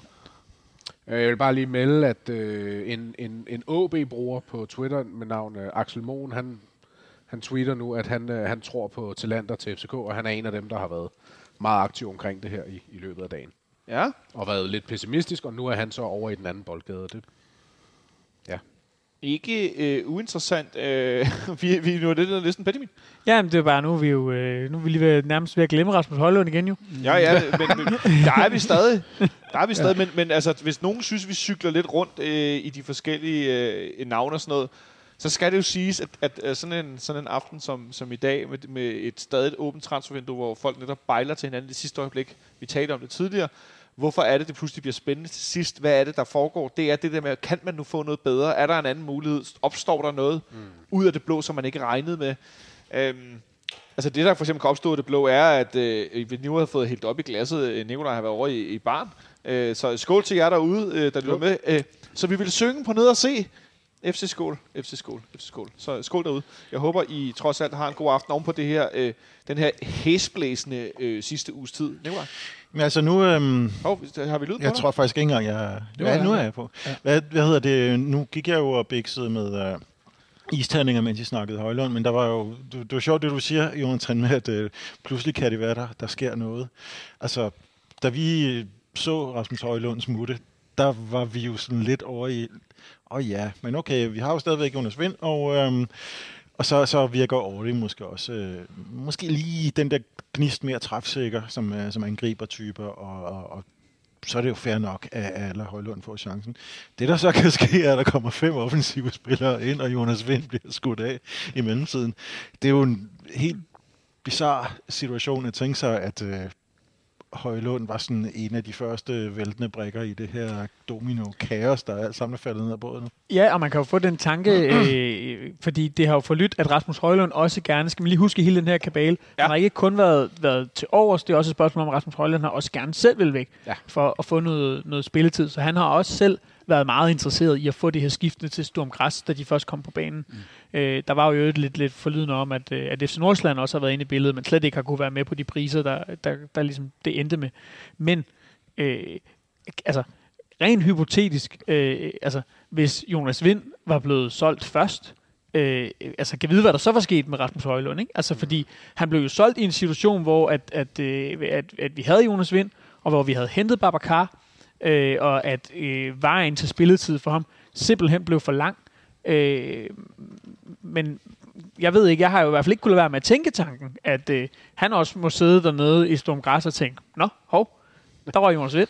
Speaker 6: Øh, jeg vil bare lige melde, at øh, en, en, en OB-bruger på Twitter med navn øh, Axel Mohn, han, han tweeter nu, at han, øh, han tror på talenter til FCK, og han er en af dem, der har været meget aktiv omkring det her i, i løbet af dagen.
Speaker 1: Ja.
Speaker 6: Og været lidt pessimistisk, og nu er han så over i den anden boldgade. Det, ja.
Speaker 1: Ikke øh, uinteressant. Øh, vi, vi nu er det der næsten Benjamin.
Speaker 2: Ja, men det er bare nu, vi jo, øh, nu er vi lige ved, nærmest ved at glemme Rasmus Højlund igen jo.
Speaker 1: Ja, ja, men, men der er vi stadig. Der er vi stadig, ja. men, men altså, hvis nogen synes, vi cykler lidt rundt øh, i de forskellige øh, navne og sådan noget, så skal det jo siges, at, at, at sådan, en, sådan en aften som, som i dag, med, med et stadig åbent transfervindue, hvor folk netop bejler til hinanden det sidste øjeblik, vi talte om det tidligere, hvorfor er det, det pludselig bliver spændende til sidst? Hvad er det, der foregår? Det er det der med, kan man nu få noget bedre? Er der en anden mulighed? Opstår der noget mm. ud af det blå, som man ikke regnede med? Øhm, altså det, der for eksempel kan opstå af det blå, er, at øh, vi nu har fået helt op i glasset. Nikolaj har været over i, i barn. Øh, så skål til jer derude, øh, der lytter med. Øh, så vi vil synge på ned og se FC Skål, FC Skål, FC Skål. Så skål derude. Jeg håber, I trods alt har en god aften oven på det her, øh, den her hæsblæsende øh, sidste uges tid. Nikolaj?
Speaker 5: Men altså nu... Øhm,
Speaker 1: oh, har vi lyd på
Speaker 5: Jeg tror faktisk ikke engang, jeg... Ja, nu er jeg på. Ja. Hvad, hvad hedder det? Nu gik jeg jo og bæksede med... Øh, isterninger, mens I snakkede Højlund, men der var jo, det, det var sjovt, det du siger, Jonathan, med, at øh, pludselig kan det være, der, der sker noget. Altså, da vi så Rasmus Højlunds mutte, der var vi jo sådan lidt over i, åh oh ja, men okay, vi har jo stadigvæk Jonas Vind, og, øhm, og så, så virker Audi måske også, øh, måske lige den der gnist mere træfsikker, som, øh, som angriber typer, og, og, og så er det jo fair nok, at alle Højlund får chancen. Det, der så kan ske, er, at der kommer fem offensive spillere ind, og Jonas Vind bliver skudt af i mellemtiden. Det er jo en helt bizarre situation at tænke sig, at øh, Højlund var sådan en af de første væltende brækker i det her domino-kaos, der er alt sammen faldet ned af båden.
Speaker 2: Ja, og man kan jo få den tanke, øh, fordi det har jo forlydt, at Rasmus Højlund også gerne, skal man lige huske hele den her kabale, ja. han har ikke kun været, været til overs, det er også et spørgsmål om, Rasmus Højlund har også gerne selv vil væk, ja. for at få noget, noget spilletid, så han har også selv været meget interesseret i at få det her skiftende til Sturm Græs, da de først kom på banen. Mm. Øh, der var jo lidt, lidt forlydende om, at, øh, at FC Nordsjælland også har været inde i billedet, men slet ikke har kunne være med på de priser, der, der, der ligesom det endte med. Men øh, altså, rent hypotetisk, øh, altså, hvis Jonas Vind var blevet solgt først, øh, altså kan vide, hvad der så var sket med Rasmus Højlund, ikke? Altså, fordi han blev jo solgt i en situation, hvor at, at, øh, at, at vi havde Jonas Vind, og hvor vi havde hentet Babacar, øh, og at øh, vejen til spilletid for ham simpelthen blev for lang. Øh, men jeg ved ikke, jeg har jo i hvert fald ikke kunnet være med at tænke tanken, at øh, han også må sidde dernede i Storm Græs og tænke, nå, hov, der var Jonas Vind.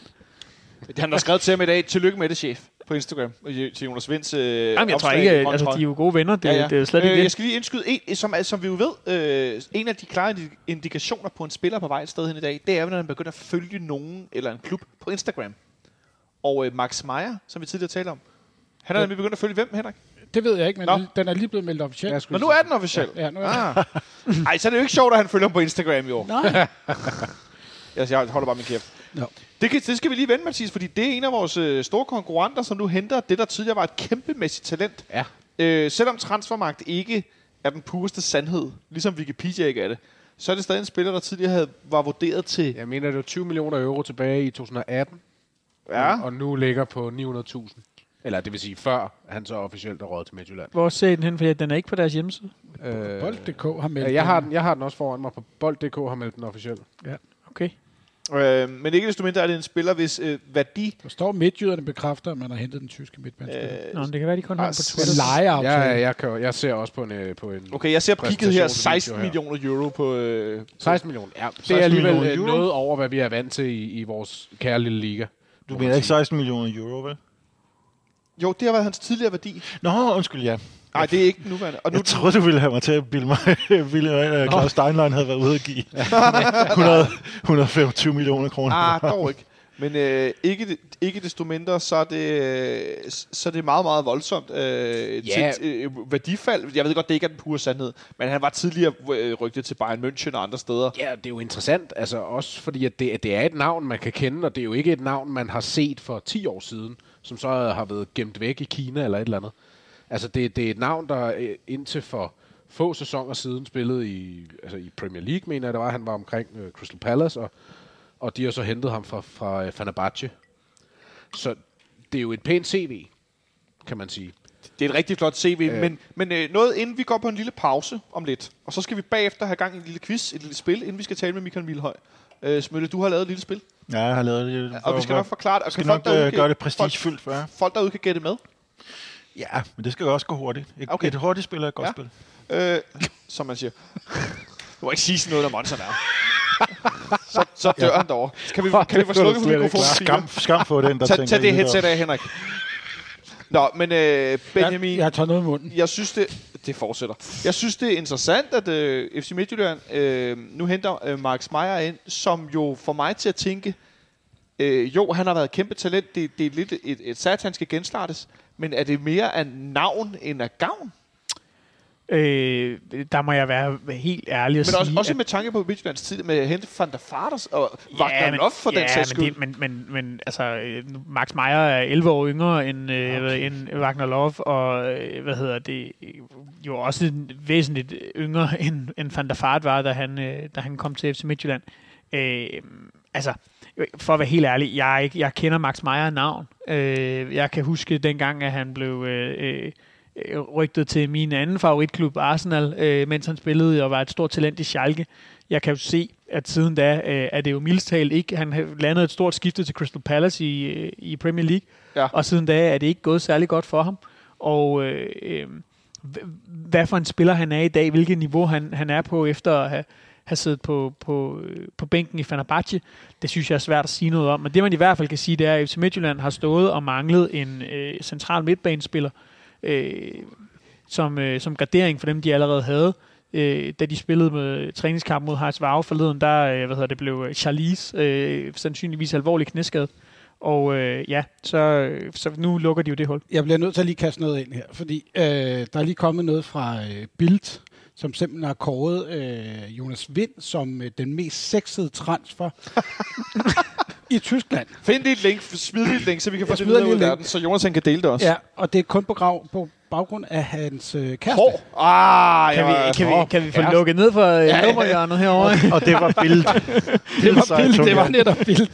Speaker 1: Han har skrevet til ham i dag, tillykke med det, chef på Instagram til Jonas Vinds øh,
Speaker 2: Jamen, jeg tror ikke, altså, de er jo gode venner. Det, ja, ja. det er slet ikke
Speaker 1: øh, Jeg skal lige indskyde en, som, som vi jo ved, øh, en af de klare indikationer på en spiller på vej et sted hen i dag, det er, når han begynder at følge nogen eller en klub på Instagram. Og øh, Max Meyer, som vi tidligere talte om, han er ja. nemlig begyndt at følge hvem, Henrik?
Speaker 4: Det ved jeg ikke, men Nå. den er lige blevet meldt officielt.
Speaker 1: Men nu er den officiel?
Speaker 4: Ja, ja nu er ah.
Speaker 1: Ej, så er det jo ikke sjovt, at han følger ham på Instagram i år. Nej. jeg holder bare min kæft. No. Det, kan, det skal vi lige vende, Mathis, fordi det er en af vores øh, store konkurrenter, som nu henter det, der tidligere var et kæmpemæssigt talent.
Speaker 6: Ja.
Speaker 1: Øh, selvom transfermagt ikke er den pureste sandhed, ligesom Wikipedia ikke er det, så er det stadig en spiller, der tidligere havde, var vurderet til...
Speaker 6: Jeg mener, det var 20 millioner euro tilbage i 2018.
Speaker 1: Ja.
Speaker 6: Og nu ligger på 900.000. Eller det vil sige, før han så officielt er råd til Midtjylland.
Speaker 2: Hvor ser den hen? For den er ikke på deres hjemmeside.
Speaker 4: Øh, Bold.dk har meldt
Speaker 6: ja, jeg har, den, jeg har den også foran mig på Bold.dk har meldt den officielt.
Speaker 2: Ja, okay.
Speaker 1: Øh, men ikke desto mindre er det en spiller, hvis øh, værdi...
Speaker 4: Der står midtjyderne bekræfter, at man har hentet den tyske midtbanespiller.
Speaker 1: Øh,
Speaker 2: Nå, men det kan være, de kun har på
Speaker 1: altså,
Speaker 2: Twitter.
Speaker 4: Lejeaftale.
Speaker 6: Ja, jeg, kan, jeg ser også på en, øh, på en
Speaker 1: okay, jeg ser peaket her,
Speaker 6: Præstationsvideo
Speaker 1: 16
Speaker 6: her.
Speaker 1: millioner euro på... Øh,
Speaker 6: 16 millioner. Ja, det
Speaker 5: 16
Speaker 6: er alligevel øh, noget over, hvad vi er vant til i, i vores kære lille liga.
Speaker 5: Du mener ikke 16 millioner euro, vel?
Speaker 1: Jo, det har været hans tidligere værdi.
Speaker 5: Nå, undskyld, ja.
Speaker 1: Nej, det er ikke den nuværende. Og nu,
Speaker 5: Jeg troede, du ville have mig til at bilde mig, ville, at Claus Steinlein havde været ude at give 100, 125 millioner kroner.
Speaker 1: Ah, dog ikke. Men øh, ikke, ikke desto mindre, så er det, øh, så er det meget, meget voldsomt øh,
Speaker 6: Ja.
Speaker 1: til, øh, værdifald. Jeg ved godt, det ikke er den pure sandhed, men han var tidligere øh, rygtet til Bayern München og andre steder.
Speaker 6: Ja, det er jo interessant, altså også fordi, at det, det er et navn, man kan kende, og det er jo ikke et navn, man har set for 10 år siden, som så har været gemt væk i Kina eller et eller andet. Altså, det, det er et navn, der øh, indtil for få sæsoner siden spillede i, altså i Premier League, mener jeg, det var. Han var omkring øh, Crystal Palace, og, og de har så hentet ham fra, fra øh, Fenerbahce. Så det er jo et pænt CV, kan man sige.
Speaker 1: Det er et rigtig flot CV, øh. men, men øh, noget inden vi går på en lille pause om lidt. Og så skal vi bagefter have gang i en lille quiz, et lille spil, inden vi skal tale med Michael Milhøj. Øh, Smølle, du har lavet et lille spil,
Speaker 5: Ja, jeg har lavet det.
Speaker 1: og vi skal nok forklare det. Og
Speaker 5: skal
Speaker 1: kan
Speaker 5: nok
Speaker 1: folk derude
Speaker 5: øh, gøre det prestigefyldt for jer.
Speaker 1: Folk, folk derude kan gætte med.
Speaker 5: Ja, men det skal også gå hurtigt. Et,
Speaker 1: Okay.
Speaker 5: et hurtigt spil er et godt
Speaker 1: Ja.
Speaker 5: ja.
Speaker 1: Øh,
Speaker 5: spil.
Speaker 1: som man siger. Du må ikke sige sådan noget, når Monson er. så, så dør ja. han derovre. Kan vi, kan vi få slukket for mikrofonen?
Speaker 5: Skam, skam for den, der
Speaker 1: Tag,
Speaker 5: tænker
Speaker 1: tag det headset af, Henrik. Nå, men øh, Benjamin,
Speaker 4: Jeg, jeg tager noget i munden.
Speaker 1: jeg synes det... Det fortsætter. Jeg synes, det er interessant, at øh, FC Midtjylland øh, nu henter øh, Max Meyer ind, som jo får mig til at tænke, øh, jo, han har været et kæmpe talent, det, det er lidt et, et sat, han skal genstartes, men er det mere af navn end af gavn?
Speaker 2: Øh, der må jeg være helt ærlig at
Speaker 1: Men
Speaker 2: sige,
Speaker 1: også, også
Speaker 2: at-
Speaker 1: med tanke på Midtjyllands tid med at hente Van der Farders og Wagner
Speaker 2: men-
Speaker 1: Love for den sags
Speaker 2: men,
Speaker 1: skyld.
Speaker 2: det, men, men, men altså, øh, Max Meyer er 11 år yngre end, øh, okay. end Wagner Love, og øh, hvad hedder det, jo også væsentligt yngre end, end Van der Fart var, da han, øh, da han kom til FC Midtjylland. Øh, altså, for at være helt ærlig, jeg, jeg kender Max Meyer navn. Øh, jeg kan huske dengang, at han blev øh, øh, rygtet til min anden favoritklub, Arsenal, øh, mens han spillede og var et stort talent i Schalke. Jeg kan jo se, at siden da øh, er det jo mildest talt ikke. Han landet et stort skifte til Crystal Palace i, øh, i Premier League,
Speaker 1: Ja.
Speaker 2: og siden da er det ikke gået særlig godt for ham. Og øh, øh, hvad for en spiller han er i dag, hvilket niveau han, han er på efter at have, have siddet på, på, øh, på bænken i Fenerbahce, det synes jeg er svært at sige noget om. Men det man i hvert fald kan sige, det er, at FC Midtjylland har stået og manglet en øh, central midtbanespiller, øh, Øh, som, øh, som gardering for dem, de allerede havde. Øh, da de spillede med træningskamp mod Hearts Vare forleden, der øh, hvad hedder det, blev øh, Charlize øh, sandsynligvis alvorlig knæskadet. Og øh, ja, så, øh, så nu lukker de jo det hul.
Speaker 4: Jeg bliver nødt til at lige kaste noget ind her, fordi øh, der er lige kommet noget fra øh, Bild, som simpelthen har kåret øh, Jonas Vind som øh, den mest sexede transfer i Tyskland.
Speaker 1: Find et link, smid et link, så vi kan få det videre ud
Speaker 4: et
Speaker 1: verden, så Jonas han kan dele det også.
Speaker 4: Ja, og det er kun på, grav, på baggrund af hans øh, kæreste.
Speaker 1: Hår. Ah,
Speaker 2: Kan vi, kan, vi, kan vi få lukket ned for øh,
Speaker 1: ja.
Speaker 2: nummerhjørnet herovre?
Speaker 5: Og det var billedet.
Speaker 4: Det var Bild, det var netop Bild.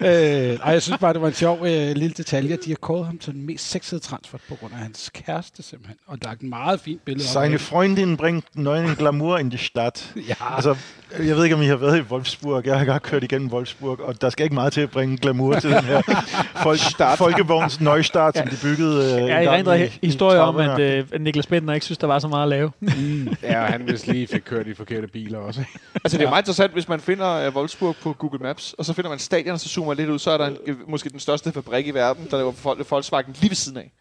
Speaker 4: øh, og jeg synes bare, det var en sjov øh, lille detalje. De har kåret ham til den mest sexede transfer på grund af hans kæreste simpelthen. Og lagt en meget fint billede
Speaker 5: Seine. Freundin bringt neuen Glamour in die Stadt.
Speaker 4: Ja.
Speaker 5: Altså, jeg ved ikke, om I har været i Wolfsburg. Jeg har godt kørt igennem Wolfsburg, og der skal ikke meget til at bringe glamour til den her folk, Folkevogns Neustart, som de byggede øh,
Speaker 2: erindrer
Speaker 5: i-
Speaker 2: en historie om,
Speaker 5: 30'erne.
Speaker 2: at, øh, Niklas Bentner ikke synes, der var så meget at lave.
Speaker 6: Ja, og han vist lige fik kørt i forkerte biler også.
Speaker 1: Altså, det er meget interessant, hvis man finder uh, Wolfsburg på Google Maps, og så finder man stadion, og så zoomer man lidt ud, så er der en, øh, måske den største fabrik i verden, der laver Vol- Volkswagen lige ved siden af.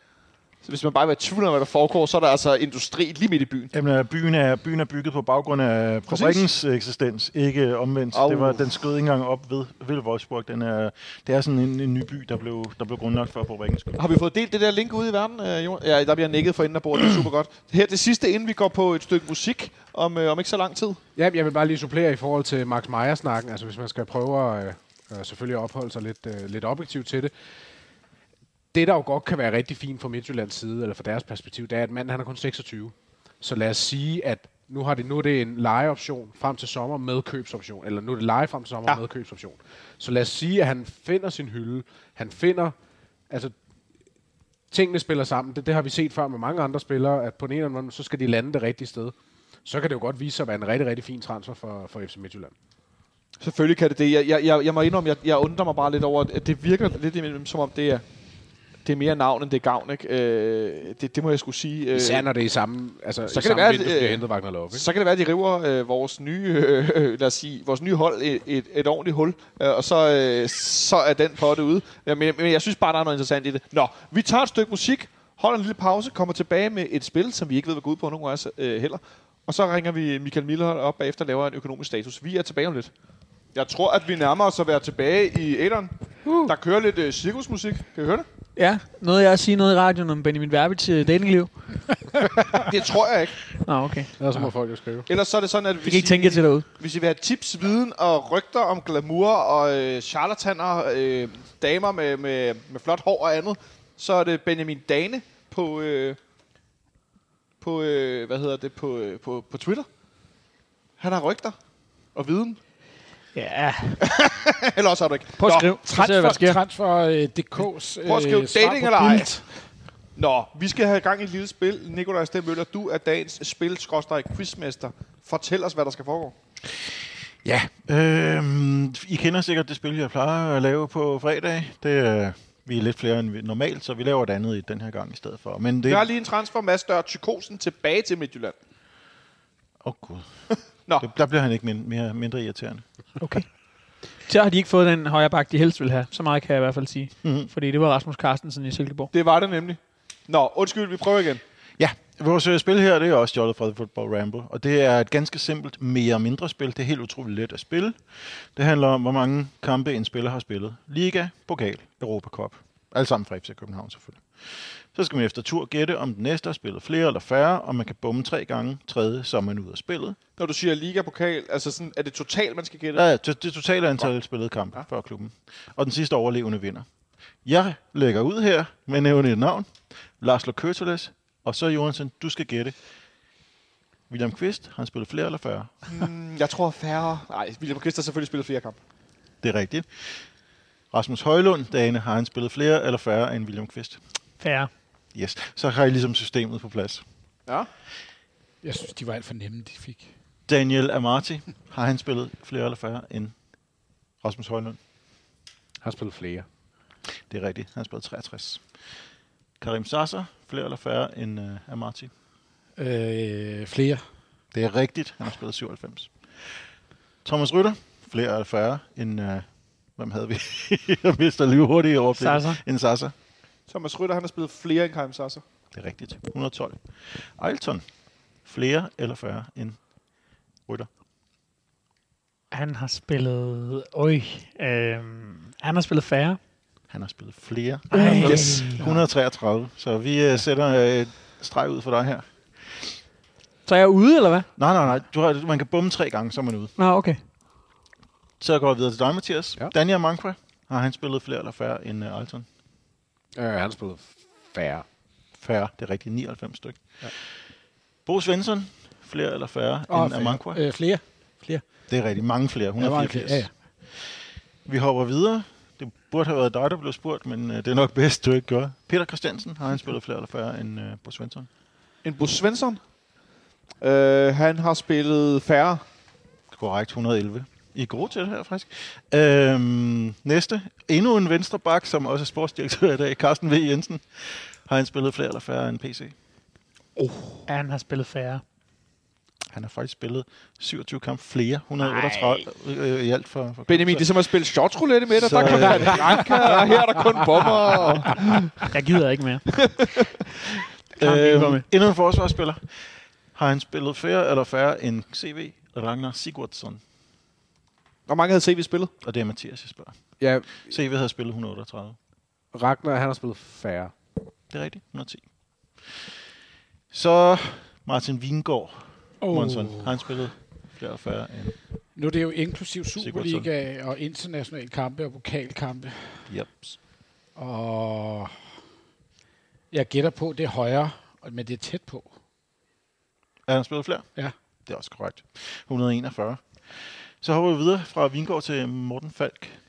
Speaker 1: Så hvis man bare vil i tvivl om, hvad der foregår, så er der altså industri lige midt i byen.
Speaker 5: Jamen, øh, byen er, byen er bygget på baggrund af fabrikkens eksistens, ikke omvendt.
Speaker 1: Au.
Speaker 5: Det var, den skød ikke engang op ved, ved Wolfsburg. Den er, det er sådan en, en ny by, der blev, der blev grundlagt for fabrikkens skyld.
Speaker 1: Har vi fået delt det der link ud i verden, Jon? Ja, der bliver nikket for enden af bordet, det er super godt. Her det sidste, inden vi går på et stykke musik, om, uh, om ikke så lang tid.
Speaker 6: Ja, jeg vil bare lige supplere i forhold til Max Meyer-snakken. Altså, hvis man skal prøve at øh, øh, selvfølgelig at opholde sig lidt, øh, lidt objektivt til det. Det, der jo godt kan være rigtig fint fra Midtjyllands side, eller fra deres perspektiv, det er, at manden han er kun 26. Så lad os sige, at nu, har det, nu er det en lejeoption frem til sommer med købsoption. Eller nu er det leje frem til sommer
Speaker 1: Ja.
Speaker 6: med købsoption. Så lad os sige, at han finder sin hylde. Han finder... Altså, tingene spiller sammen. Det, det har vi set før med mange andre spillere, at på den ene eller anden måde, så skal de lande det rigtige sted. Så kan det jo godt vise sig at være en rigtig, rigtig fin transfer for, for FC Midtjylland.
Speaker 1: Selvfølgelig kan det det. Jeg, jeg, jeg, jeg må indrømme, jeg, jeg undrer mig bare lidt over, at det virker lidt imellem, som om det er, det er mere navn, end det er gavn, ikke? Øh, det, det må jeg skulle sige. Øh,
Speaker 6: Især når det er i samme, altså,
Speaker 1: Så
Speaker 6: i
Speaker 1: kan det
Speaker 6: samme
Speaker 1: være,
Speaker 6: vindue, bliver
Speaker 1: øh,
Speaker 6: hentet Wagner Love, ikke?
Speaker 1: Så kan det være, at de river øh, vores nye, øh, lad os sige, vores nye hold et, et, et ordentligt hul, øh, og så, øh, så er den potte ude. Ja, men, men jeg synes bare, der er noget interessant i det. Nå, vi tager et stykke musik, holder en lille pause, kommer tilbage med et spil, som vi ikke ved, hvad går ud på nogen af os øh, heller. Og så ringer vi Michael Miller op bagefter og laver en økonomisk status. Vi er tilbage om lidt. Jeg tror, at vi nærmer os at være tilbage i æderen. Uh. Der kører lidt øh, cirkusmusik. Kan I høre det?
Speaker 2: Ja, noget jeg at sige noget i radioen om Benjamin Verbits øh, datingliv.
Speaker 1: Det tror jeg ikke.
Speaker 2: Nå, okay.
Speaker 6: Ja, så må folk jo skrive.
Speaker 1: Ellers så er det sådan, at
Speaker 2: Vi
Speaker 1: hvis
Speaker 2: kan ikke
Speaker 1: I-
Speaker 2: tænke jer til derude.
Speaker 1: Hvis I vil have tips, viden og rygter om glamour og øh, charlataner, øh, damer med, med, med flot hår og andet, så er det Benjamin Dane på, øh, på øh, hvad hedder det, på, øh, på, på Twitter. Han har rygter og viden.
Speaker 2: Ja,
Speaker 1: Eller også har du ikke.
Speaker 2: prøv at skrive.
Speaker 4: Transfer,
Speaker 2: sker.
Speaker 4: transfer øh, DK's
Speaker 1: Prøv at skrive
Speaker 4: øh,
Speaker 1: dating eller ej. Nå, vi skal have gang i et lille spil. Nikolaj Stemmøller, du er dagens spil quizmester. Fortæl os, hvad der skal foregå.
Speaker 5: Ja, øh, I kender sikkert det spil, jeg plejer at lave på fredag. Det er, vi er lidt flere end normalt, så vi laver et andet i den her gang i stedet for. Men det...
Speaker 1: Vi har lige en transfer, Mads Dør Tykosen, tilbage til Midtjylland.
Speaker 5: Åh, oh, gud.
Speaker 1: Nå.
Speaker 5: Det- Der bliver han ikke mere, mindre irriterende.
Speaker 2: Okay. Så har de ikke fået den højre bak, de helst vil have. Så meget kan jeg i hvert fald sige.
Speaker 5: Mhm.
Speaker 2: Fordi det var Rasmus Carstensen i Silkeborg.
Speaker 1: Det var det nemlig. Nå, undskyld, vi prøver igen.
Speaker 5: Ja, vores øh, spil her, det er også stjålet fra The Football Ramble, og det er et ganske simpelt mere og mindre spil. Det er helt utroligt let at spille. Det handler om, hvor mange kampe en spiller har spillet. Liga, Pokal, Europa Cup. Alle sammen fra FC København selvfølgelig. Så skal man efter tur gætte, om den næste har spillet flere eller færre, og man kan bomme tre gange. Tredje, så er man ud af spillet.
Speaker 1: Når du siger liga-pokal, altså sådan, er det totalt, man skal gætte?
Speaker 5: Ja, det, det totale antal spillede kampe for klubben. Og den sidste overlevende vinder. Jeg lægger ud her med nævne et navn. Lars Køteles. Og så Johansen, du skal gætte. William Kvist, han spillet flere eller færre?
Speaker 1: Mm, jeg tror færre. Nej, William Kvist har selvfølgelig spillet flere kampe.
Speaker 5: Det er rigtigt. Rasmus Højlund, Dane, har han spillet flere eller færre end William Kvist?
Speaker 2: Færre.
Speaker 5: Yes, så har I ligesom systemet på plads.
Speaker 1: Ja.
Speaker 4: Jeg synes, de var alt for nemme, de fik.
Speaker 5: Daniel Amarty, har han spillet flere eller færre end Rasmus Højlund?
Speaker 6: Har spillet flere.
Speaker 5: Det er rigtigt, han har spillet 63. Karim Sasser, flere eller færre end uh, Amarty?
Speaker 4: Øh, flere.
Speaker 5: Det er rigtigt, han har spillet 97. Thomas Rytter, flere eller færre end... Uh, hvem havde vi? Jeg mister lige hurtigt i overblikket.
Speaker 2: Sasser.
Speaker 5: En Sasser.
Speaker 1: Thomas Rytter, han har spillet flere end Karim Sasser.
Speaker 5: Det er rigtigt. 112. Ejlton, flere eller færre end Rytter?
Speaker 2: Han har spillet... Øj. Øhm, han har spillet færre.
Speaker 5: Han har spillet flere.
Speaker 2: Ej.
Speaker 1: Yes.
Speaker 5: 133. Så vi uh, sætter et streg ud for dig her.
Speaker 2: Så er jeg ude, eller hvad?
Speaker 5: Nej, nej, nej. Du har, man kan bumme tre gange, så er man ude.
Speaker 2: Nå, okay.
Speaker 5: Så går vi videre til dig, Mathias.
Speaker 6: Ja.
Speaker 5: Daniel Mankwa, har han spillet flere eller færre end uh, Ejlton?
Speaker 6: Øh, han har spillet færre.
Speaker 5: Færre, det er rigtigt. 99 stykker. Ja. Bo Svensson, flere eller færre
Speaker 4: Og
Speaker 5: end Amankwa?
Speaker 4: øh, flere. Flere.
Speaker 5: Det er rigtigt. Mange flere.
Speaker 4: Ja, mange
Speaker 5: 184.
Speaker 4: flere. Ja, ja.
Speaker 5: Vi hopper videre. Det burde have været dig, der blev spurgt, men uh, det er nok bedst, du ikke gør. Peter Christiansen, har han spillet flere eller færre end uh, Bo Svensson?
Speaker 1: En Bo Svensson. Øh, han har spillet færre.
Speaker 5: Korrekt, 111. I er gode til det her, faktisk. Øhm, næste. Endnu en venstre bak, som også er sportsdirektør i dag. Carsten V. Jensen. Har han spillet flere eller færre end PC?
Speaker 2: Ja, han har spillet færre.
Speaker 5: Han har faktisk spillet 27 kampe flere. 138 øh, i alt for, for
Speaker 1: Benjamin, det er som at spille shotsroulette med dig.
Speaker 5: Så-
Speaker 1: Der kan være ranka, og her er der kun bomber. Og...
Speaker 2: Jeg gider ikke mere. Kamp ikke var med.
Speaker 5: øh, Endnu en forsvarsspiller. Har han spillet flere eller færre end CV? Ragnar Sigurdsson.
Speaker 1: Hvor mange havde CV spillet?
Speaker 5: Og det er Mathias, jeg spørger.
Speaker 6: Ja,
Speaker 5: CV havde spillet 138.
Speaker 6: Ragnar, han har spillet færre.
Speaker 5: Det er rigtigt. 110. Så Martin Vingård.
Speaker 4: Oh.
Speaker 5: Monson. Har han spillet flere færre end
Speaker 4: Nu er det jo inklusiv
Speaker 5: Sigurdsson.
Speaker 4: Superliga og internationale kampe og pokalkampe.
Speaker 5: Jeps.
Speaker 4: Og jeg gætter på, det er højere, men det er tæt på.
Speaker 5: Er han spillet flere?
Speaker 4: Ja.
Speaker 5: Det er også korrekt. 141. Så hopper vi videre fra Vingård til Morten Falk.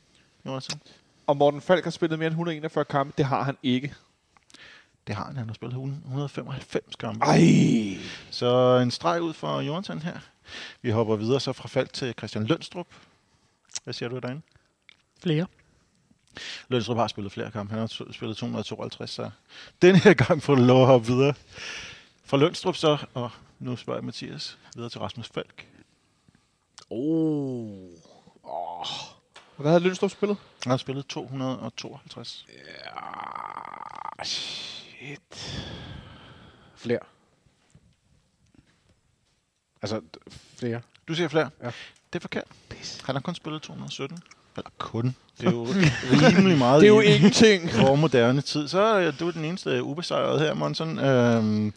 Speaker 5: Jonathan.
Speaker 1: Og Morten Falk har spillet mere end 141 kampe. Det har han ikke.
Speaker 5: Det har han. Han har spillet 195 kampe.
Speaker 1: Ej.
Speaker 5: Så en streg ud for Jonathan her. Vi hopper videre så fra Falk til Christian Lønstrup. Hvad siger du derinde?
Speaker 2: Flere.
Speaker 5: Lønstrup har spillet flere kampe. Han har spillet 252, så den her gang får du lov at hoppe videre. Fra Lønstrup så, og nu spørger jeg Mathias, videre til Rasmus Falk.
Speaker 6: Oh.
Speaker 1: Hvad havde Lønstrup spillet?
Speaker 5: Han har spillet 252.
Speaker 6: Ja, shit. Flere. Altså, flere.
Speaker 5: Du siger flere?
Speaker 6: Ja.
Speaker 5: Det er forkert. Han har kun spillet 217. Eller kun. Det er jo rimelig meget
Speaker 1: Det er jo
Speaker 5: i
Speaker 1: ingenting.
Speaker 5: vores moderne tid. Så er du den eneste ubesejrede her, Monson. Øhm,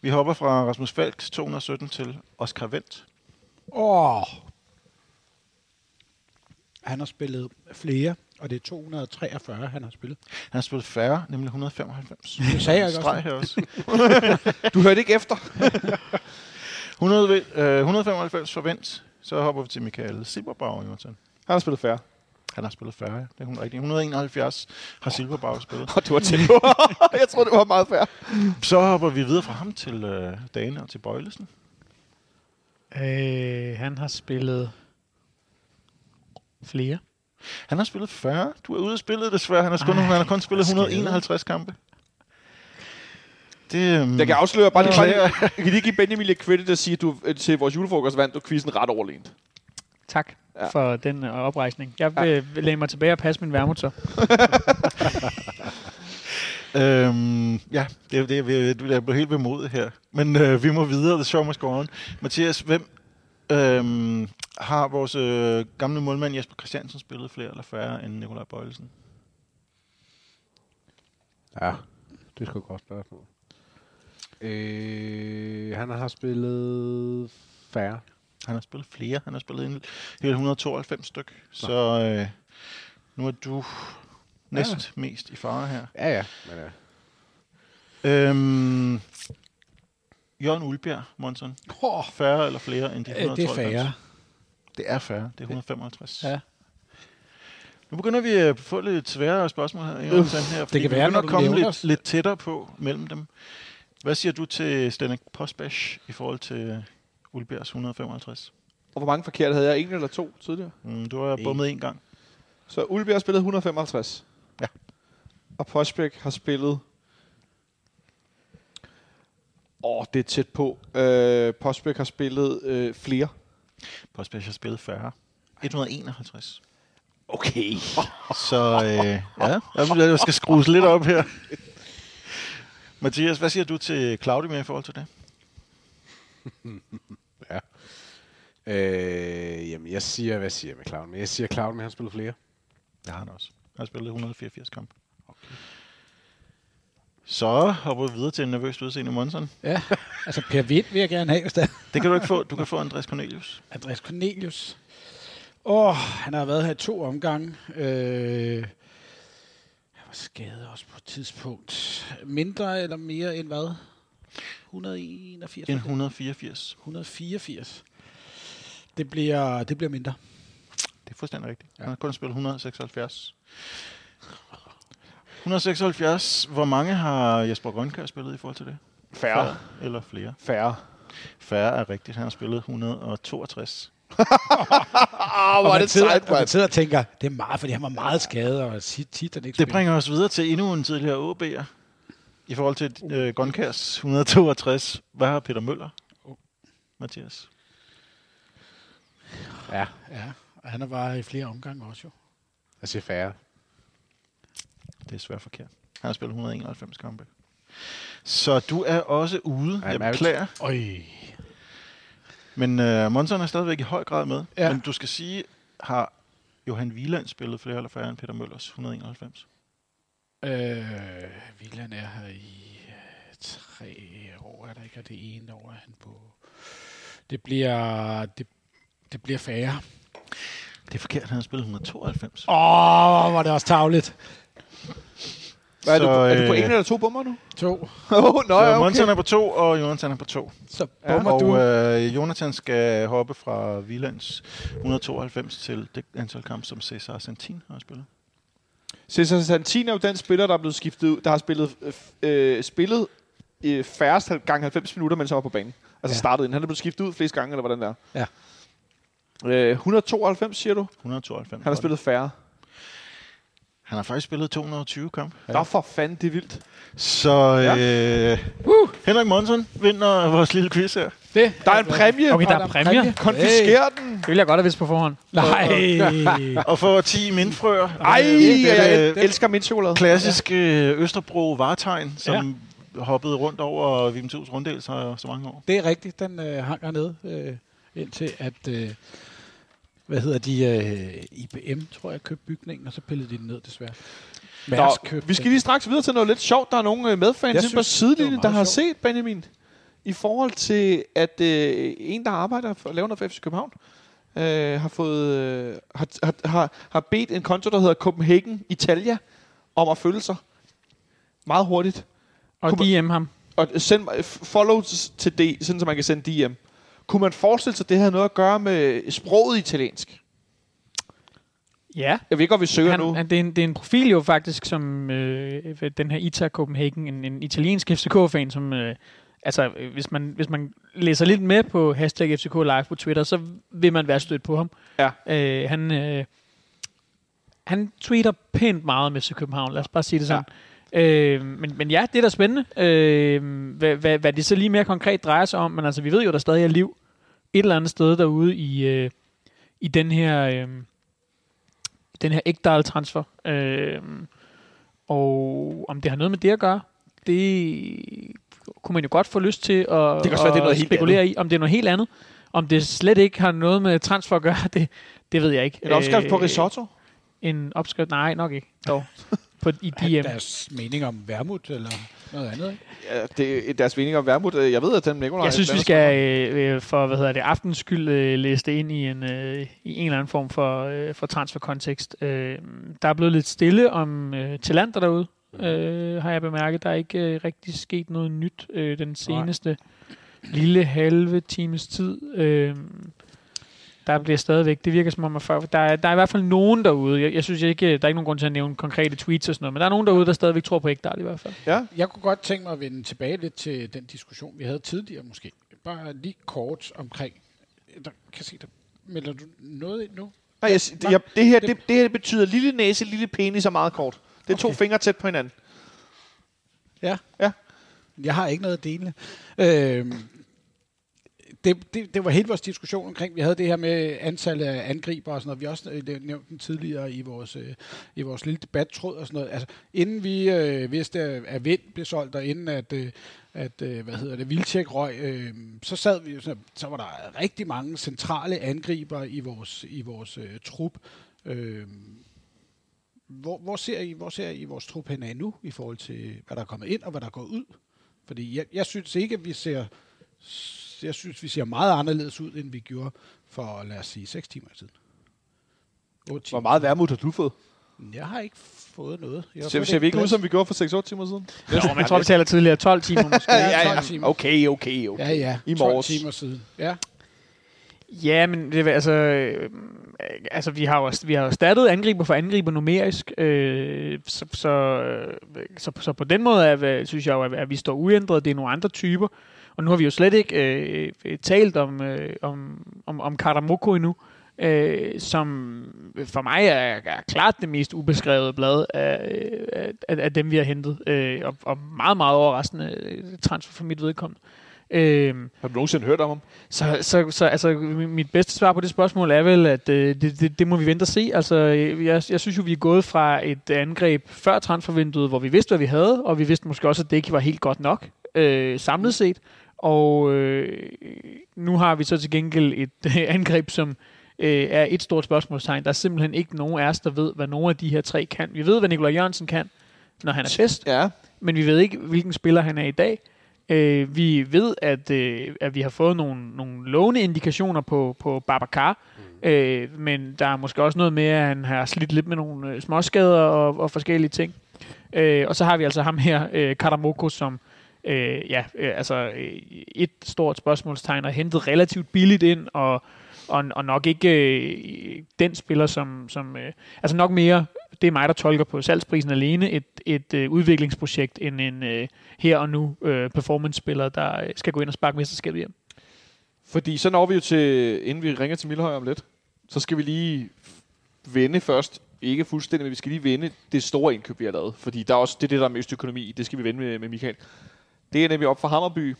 Speaker 5: vi hopper fra Rasmus Falks 217 til Oscar Vendt.
Speaker 4: Åh. Oh. Han har spillet flere, og det er 243, han har spillet.
Speaker 5: Han har spillet færre, nemlig 195.
Speaker 4: Det sagde jeg ikke også.
Speaker 5: her også.
Speaker 1: Du hørte ikke efter.
Speaker 5: 100, ved- øh, 195 forvent. Så hopper vi til Michael Silberbauer, Jonathan.
Speaker 1: Han har spillet færre.
Speaker 5: Han har spillet færre, ja. det er hun rigtigt. 171 har Silberbauer spillet.
Speaker 1: Og du var tæt på. jeg tror, det var meget færre.
Speaker 5: Så hopper vi videre fra ham til øh, Dane og til Bøjlesen.
Speaker 2: Øh, han har spillet flere.
Speaker 5: Han har spillet 40. Du er ude af spillet desværre. Han har, kun,
Speaker 2: Ej,
Speaker 5: han har kun spillet
Speaker 2: hvor skadet.
Speaker 5: 151 kampe. Det, um,
Speaker 1: Jeg kan afsløre bare lige, bare, jeg kan lige give Benjamin lidt credit og sige, at du øh, til vores julefrokost vandt du quizzen ret overlegent.
Speaker 2: Tak
Speaker 1: Ja.
Speaker 2: for den øh, oprejsning. Jeg vil, ja. læne mig tilbage og passe min værmut så.
Speaker 5: Øhm, ja, det, det, det, jeg blev helt bemodet her. Men øh, vi må videre, show must go on. Mathias, hvem øhm, har vores øh, gamle målmand Jesper Christiansen spillet flere eller færre end Nikolaj Bøjlesen?
Speaker 6: Ja, det et godt spørgsmål. Øh, han har spillet færre.
Speaker 5: Han har spillet flere. Han har spillet en, hele 192 styk. Så øh, nu er du næst mest i fare her.
Speaker 6: Ja, ja. Men, ja.
Speaker 5: Øhm, Jørgen Ulbjerg, Monson.
Speaker 4: Oh,
Speaker 5: Færre eller flere end de
Speaker 4: det
Speaker 5: 192?
Speaker 4: er færre.
Speaker 5: Det er færre. Det er 155.
Speaker 4: Ja.
Speaker 5: Nu begynder vi at få lidt sværere spørgsmål her, Jonathan, her fordi
Speaker 4: kan
Speaker 5: vi
Speaker 4: være,
Speaker 5: begynder
Speaker 4: når
Speaker 5: at
Speaker 4: du
Speaker 5: komme lidt, lidt tættere på mellem dem. Hvad siger du til Stenek Postbash i forhold til Ulbjergs 155?
Speaker 1: Og hvor mange forkerte havde jeg? En eller to tidligere?
Speaker 5: Mm, du har bummet en gang.
Speaker 1: Så Ulbjerg har spillet 155.
Speaker 5: Ja.
Speaker 1: Og Postbæk har spillet... Åh, oh, det er tæt på. Øh, Postbæk har spillet øh, flere.
Speaker 5: Postbash har spillet færre. 151.
Speaker 1: Okay.
Speaker 5: Så øh, ja, jeg skal skrues lidt op her. Mathias, hvad siger du til Claudio i forhold til det?
Speaker 6: ja. Øh, jamen, jeg siger, hvad siger jeg med? Men jeg siger Clown, men han spiller flere.
Speaker 5: Det har han også. Han har spillet 184 kampe. Okay. Så hopper vi videre til en nervøst udseende Monson.
Speaker 4: Ja, altså Per Vind vil jeg gerne have, hvis der
Speaker 5: Det kan du ikke få. Du kan få Andreas Cornelius.
Speaker 4: Andreas Cornelius. Åh, oh, han har været her i to omgange. Øh, han var skadet også på et tidspunkt. Mindre eller mere end hvad? 181?
Speaker 5: En 184.
Speaker 4: 184. Det bliver, det bliver mindre.
Speaker 5: Det er fuldstændig rigtigt. Han har kun spillet 176. 176. Hvor mange har Jesper Grønkær spillet i forhold til det?
Speaker 1: Færre.
Speaker 5: Eller flere?
Speaker 1: Færre.
Speaker 5: Færre er rigtigt. Han har spillet 162.
Speaker 1: Ah, hvor er
Speaker 4: man
Speaker 1: det
Speaker 4: sidder,
Speaker 1: sejt,
Speaker 4: og man sidder og tænker, det er meget, fordi han var meget skadet, og tit, tit han ikke
Speaker 5: Det bringer os videre til endnu en tidligere OB'er. I forhold til øh, Grønkærs 162. Hvad har Peter Møller? Mathias?
Speaker 6: Ja.
Speaker 4: Ja, og han var i flere omgange også jo.
Speaker 6: Jeg siger færre.
Speaker 5: Det er svært forkert. Han har spillet 191 kampe. Så du er også ude.
Speaker 6: I'm
Speaker 5: Jeg beklager.
Speaker 4: Øj.
Speaker 5: Men uh, Monson er stadigvæk i høj grad med.
Speaker 4: Ja.
Speaker 5: Men du skal sige, har Johan Wieland spillet flere eller færre end Peter Møllers 191?
Speaker 4: Øh, Vilan er her i øh, tre år, er der ikke, og det ene år er han på. Det bliver, det, det bliver færre.
Speaker 5: Det er forkert, han har spillet 192.
Speaker 4: Åh, oh, var det også tavligt.
Speaker 1: Hvad er, du,
Speaker 5: Så,
Speaker 1: på- er du på
Speaker 5: øh,
Speaker 1: en eller to bomber nu?
Speaker 4: To.
Speaker 1: Oh, nå,
Speaker 5: Så
Speaker 1: ja, okay.
Speaker 5: er på to, og Jonathan er på to.
Speaker 4: Så
Speaker 1: Ja,
Speaker 4: bommer
Speaker 5: og
Speaker 4: du.
Speaker 5: øh, Jonathan skal hoppe fra Wielands 192 til det antal kampe, som Cesar Santin har spillet.
Speaker 1: Cesar Santin er jo den spiller, der er blevet skiftet ud, der har spillet, øh, øh, spillet øh, færrest gange 90 minutter, mens han var på banen. Altså
Speaker 4: Ja.
Speaker 1: ja. startede ind. Han er blevet skiftet ud flest gange, eller hvordan det er. Øh, 192, siger du?
Speaker 5: 192.
Speaker 1: Han har spillet færre.
Speaker 5: Han har faktisk spillet 220 kampe.
Speaker 1: Ja. Nå, for fanden, det er vildt.
Speaker 5: Så øh, uh. Henrik Monson vinder vores lille quiz her.
Speaker 4: Det,
Speaker 1: Der er en præmie.
Speaker 2: Okay, der er præmier.
Speaker 1: Konfisker den.
Speaker 2: Det vil jeg godt have vidst på forhånd.
Speaker 4: Nej.
Speaker 5: Og får 10 mindfrøer.
Speaker 1: Ej,
Speaker 5: er
Speaker 1: jeg
Speaker 5: det
Speaker 1: elsker min chokolade.
Speaker 5: klassiske øh, Østerbro varetegn, som hoppede rundt over Vimtus runddel så, så mange år.
Speaker 4: Det er rigtigt, den øh, hang hernede, øh, indtil at, øh, hvad hedder de, øh, IBM, tror jeg, købte bygningen, og så pillede de den ned, desværre.
Speaker 1: Nå, vi skal lige straks videre til noget lidt sjovt. Der er nogle øh, medfans på
Speaker 4: synes, var
Speaker 1: sidelinjen, der har
Speaker 4: sjovt.
Speaker 1: set Benjamin. I forhold til, at øh, en, der arbejder for at lave noget for FC København, øh, har, fået, øh, har, har, har, bedt en konto, der hedder Copenhagen Italia, om at følge sig meget hurtigt.
Speaker 2: Og
Speaker 1: Kunne
Speaker 2: DM ham.
Speaker 1: Og send follow til D, sådan så man kan sende DM. Kunne man forestille sig, at det havde noget at gøre med sproget italiensk?
Speaker 2: Ja.
Speaker 1: Jeg ved om vi søger
Speaker 2: Han,
Speaker 1: nu.
Speaker 2: han, det, er en, det er en profil jo faktisk, som øh, den her Ita Copenhagen, en, en italiensk FCK-fan, som... Øh, altså, hvis man, hvis man læser lidt med på hashtag FCK Live på Twitter, så vil man være stødt på ham.
Speaker 1: Ja.
Speaker 2: Øh, han, øh, han tweeter pænt meget om FC København, lad os bare sige det sådan. Ja. Øh, men, men ja, det er da spændende, øh, hvad, hvad, hvad det så lige mere konkret drejer sig om. Men altså, vi ved jo, der stadig er liv et eller andet sted derude i, øh, i den her... Øh, den her Ekdal-transfer. Øh, og om det har noget med det at gøre, det kunne man jo godt få lyst til at,
Speaker 1: kan også være, det er noget helt
Speaker 2: spekulere i. Om det er noget helt andet. Om det slet ikke har noget med transfer at gøre, det, det ved jeg ikke.
Speaker 1: En opskrift på
Speaker 2: Øh,
Speaker 1: risotto?
Speaker 2: En opskrift? Nej, nok ikke. Dog. På, I
Speaker 4: Er
Speaker 2: DM.
Speaker 4: deres mening om vermut eller noget andet, ikke?
Speaker 1: Ja, det er deres mening om Vermut. øh, Jeg ved, at den Nikolaj...
Speaker 2: Jeg synes, vi skal øh, for hvad hedder det, aftens skyld øh, læse det ind i en, øh, i en eller anden form for, øh, for transferkontekst. Øh, der er blevet lidt stille om øh, talenter derude, øh, har jeg bemærket. Der er ikke øh, rigtig sket noget nyt øh, den seneste lille halve times tid. Øh, der bliver stadigvæk, det virker som om, at folk, der, er, der er i hvert fald nogen derude, jeg, jeg synes ikke, der er ikke nogen grund til at nævne konkrete tweets og sådan noget, men der er nogen derude, der stadigvæk tror på Ekdal i hvert fald.
Speaker 1: Ja,
Speaker 4: Jeg kunne godt tænke mig at vende tilbage lidt til den diskussion, vi havde tidligere måske. Bare lige kort omkring. Der kan se, der melder du noget ind nu?
Speaker 1: Nej, jeg, det, jeg, det, her, det, det her betyder lille næse, lille penis og meget kort. Det er to
Speaker 4: Okay.
Speaker 1: fingre tæt på hinanden.
Speaker 4: Ja.
Speaker 1: Ja.
Speaker 4: Jeg har ikke noget at dele. Øhm, det, det, det var hele vores diskussion omkring, vi havde det her med antallet af angriber og sådan noget. Vi også øh, det, nævnt den tidligere i vores, øh, i vores lille debattråd og sådan noget. Altså, inden vi øh, vidste, at Vind blev solgt, og inden at, øh, at øh, hvad hedder det, Vildtjek røg, øh, så sad vi, så, så var der rigtig mange centrale angriber i vores, i vores øh, trup. Øh, hvor, hvor, ser I, hvor ser I vores trup hen nu, i forhold til, hvad der er kommet ind og hvad der er gået ud? Fordi jeg, jeg synes ikke, at vi ser, jeg synes, vi ser meget anderledes ud, end vi gjorde for, lad os sige, 6 timer siden. 8 timer.
Speaker 1: Hvor meget Vermut har du fået?
Speaker 4: Jeg har ikke fået noget. Jeg
Speaker 1: Ser, ser vi ikke ud, som vi gjorde for 6-8 timer siden?
Speaker 2: Nå, men jeg tror, vi taler tidligere 12 timer måske.
Speaker 4: Ja,
Speaker 1: ja,
Speaker 4: 12 timer.
Speaker 1: Okay, okay, okay.
Speaker 4: Ja, ja.
Speaker 1: I
Speaker 4: 12
Speaker 1: morges.
Speaker 4: timer siden. Ja.
Speaker 2: Ja, men det, altså, øh, altså vi har jo vi har jo erstattet angriber for angriber numerisk, øh, så, så, øh, så, så på den måde er, synes jeg jo, at, at vi står uændret. Det er nogle andre typer, og nu har vi jo slet ikke øh, talt om, øh, om, om, om Karamoko endnu, øh, som for mig er, er klart det mest ubeskrevede blad af, af, af, af dem, vi har hentet, øh, og, og meget, meget overraskende øh, transfer for mit vedkommende. Øh,
Speaker 1: Har du nogensinde hørt om ham?
Speaker 2: så, så, så altså, mit bedste svar på det spørgsmål er vel, at øh, det, det, det må vi vente og se. Altså, jeg, jeg synes jo, vi er gået fra et angreb før transfervinduet, hvor vi vidste, hvad vi havde, og vi vidste måske også, at det ikke var helt godt nok øh, samlet set. Og øh, nu har vi så til gengæld et øh, angreb, som øh, er et stort spørgsmålstegn. Der er simpelthen ikke nogen af os, der ved, hvad nogen af de her tre kan. Vi ved, hvad Nikolaj Jørgensen kan, når han er bedst,
Speaker 1: Ja.
Speaker 2: men vi ved ikke, hvilken spiller han er i dag. Øh, vi ved, at, øh, at vi har fået nogle, nogle lovende indikationer på, på Babacar, mm. øh, men der er måske også noget med, at han har slidt lidt med nogle øh, småskader og, og forskellige ting. Øh, og så har vi altså ham her, øh, Karamoko, som øh, ja, øh, altså øh, et stort spørgsmålstegn og hentet relativt billigt ind, og, og, og nok ikke øh, den spiller, som, som øh, altså nok mere, det er mig, der tolker på salgsprisen alene, et, et øh, udviklingsprojekt, end en øh, her og nu øh, performance-spiller, der øh, skal gå ind og sparke mesterskabet hjem.
Speaker 1: Fordi så når vi jo til, inden vi ringer til Milhøj om lidt, så skal vi lige vende først. Ikke fuldstændig, men vi skal lige vende det store indkøb, vi har lavet. Fordi der er også det, er det der er mest økonomi. Det skal vi vende med, med Michael. Det er nemlig op for Hammerby.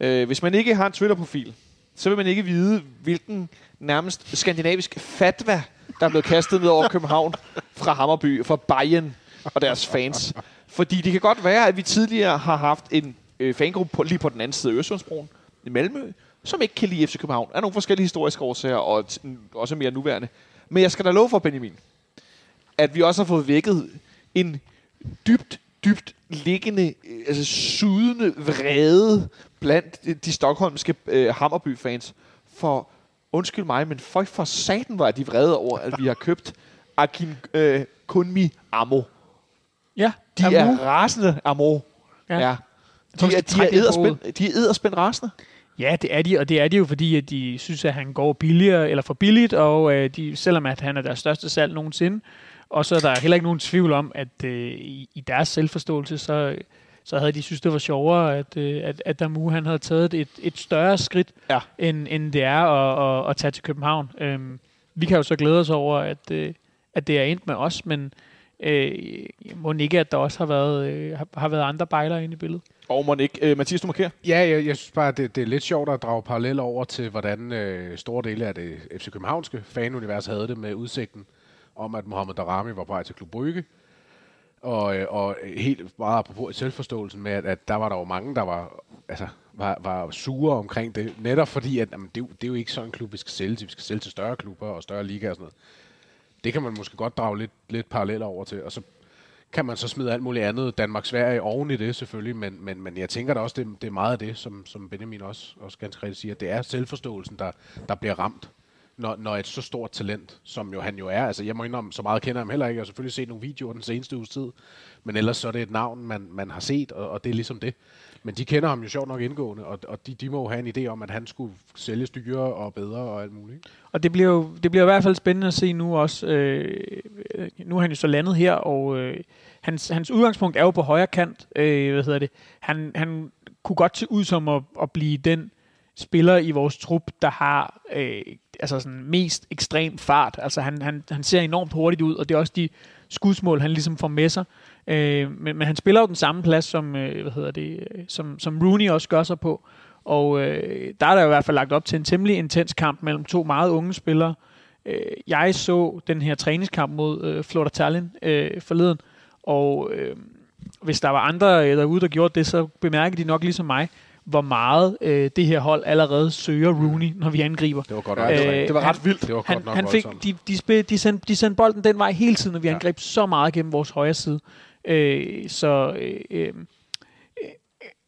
Speaker 1: Øh, hvis man ikke har en Twitter-profil, så vil man ikke vide, hvilken nærmest skandinavisk fatwa, der er blevet kastet ned over København fra Hammerby, fra Bayern og deres fans. Fordi det kan godt være, at vi tidligere har haft en øh, fangruppe på, lige på den anden side af Øresundsbroen i Malmø, som ikke kan lide FC København. Der er nogle forskellige historiske årsager, og også mere nuværende. Men jeg skal da love for, Benjamin, at vi også har fået vækket en dybt, dybt liggende, øh, altså sudende vrede blandt de stokholmske øh, Hammerby-fans. For, undskyld mig, men folk for satan var de vrede over, at vi har købt Akin øh, Kunmi Amo.
Speaker 2: Ja,
Speaker 1: De
Speaker 2: Amu.
Speaker 1: er rasende, Amo.
Speaker 2: Ja.
Speaker 1: Ja. De,
Speaker 2: vi
Speaker 1: er, de, er edderspændt, de er edderspændt rasende.
Speaker 2: Ja, det er de, og det er de jo, fordi at de synes, at han går billigere eller for billigt, og øh, de, selvom at han er deres største salg nogensinde. Og så er der heller ikke nogen tvivl om, at øh, i, i deres selvforståelse, så, så havde de synes, det var sjovere, at, øh, at, at Damu han havde taget et, et større skridt,
Speaker 1: Ja.
Speaker 2: end, end det er at, at, at tage til København. Øhm, vi kan jo så glæde os over, at, øh, at det er endt med os, men øh, må ikke, at der også har været, øh, har, har været andre bejlere inde i billedet.
Speaker 1: Og må ikke, øh, Mathias, du markerer.
Speaker 6: Ja, jeg, jeg synes bare, det, det er lidt sjovt at drage paralleller over til, hvordan øh, store dele af det FC Københavnske fanunivers havde det med udsigten om, at Mohamed Darami var på vej til Klub Brygge. Og, øh, og helt meget apropos selvforståelsen med, at, at der var der jo mange, der var, altså, var, var sure omkring det. Netop fordi, at jamen, det, det er jo ikke sådan en klub, vi skal sælge til. Vi skal sælge til større klubber og større ligaer og sådan noget. Det kan man måske godt drage lidt, lidt paralleller over til. Og så kan man så smide alt muligt andet, Danmark-Sverige oven i det selvfølgelig, men, men, men jeg tænker da også, det, det er meget af det, som, som Benjamin også, også ganske rigtigt siger, det er selvforståelsen, der, der bliver ramt, når, når et så stort talent, som jo han jo er, altså jeg må indrømme, så meget kender jeg ham heller ikke, jeg har selvfølgelig set nogle videoer den seneste uges tid, men ellers så er det et navn, man, man har set, og, og det er ligesom det. Men de kender ham jo sjovt nok indgående, og, og de, de må jo have en idé om, at han skulle sælges dyrere og bedre og alt muligt.
Speaker 2: Og det bliver jo det bliver i hvert fald spændende at se nu også. Øh, øh, nu er han jo så landet her, og øh, hans, hans udgangspunkt er jo på højre kant. Øh, hvad hedder det? Han, han kunne godt se ud som at, at blive den spiller i vores trup, der har øh, altså sådan mest ekstrem fart. Altså han, han, han ser enormt hurtigt ud, og det er også de skudsmål, han ligesom får med sig. Øh, men, men han spiller jo den samme plads, som, øh, hvad hedder det, øh, som, som Rooney også gør sig på. Og øh, der er der jo i hvert fald lagt op til en temmelig intens kamp mellem to meget unge spillere. Øh, jeg så den her træningskamp mod øh, Florida Tallinn øh, forleden, og øh, hvis der var andre øh, derude, der gjorde det, så bemærkede de nok ligesom mig, hvor meget øh, det her hold allerede søger Rooney, når vi angriber.
Speaker 6: Det var godt nok.
Speaker 1: det, var,
Speaker 2: Øh,
Speaker 1: det var ret
Speaker 2: han-
Speaker 1: vildt.
Speaker 6: det var godt
Speaker 2: Han,
Speaker 6: nok
Speaker 2: han fik, de, de, spil, de, sendte, de sendte bolden den vej hele tiden, når vi
Speaker 6: Ja.
Speaker 2: angreb så meget gennem vores højre side. Øh, så øh, øh,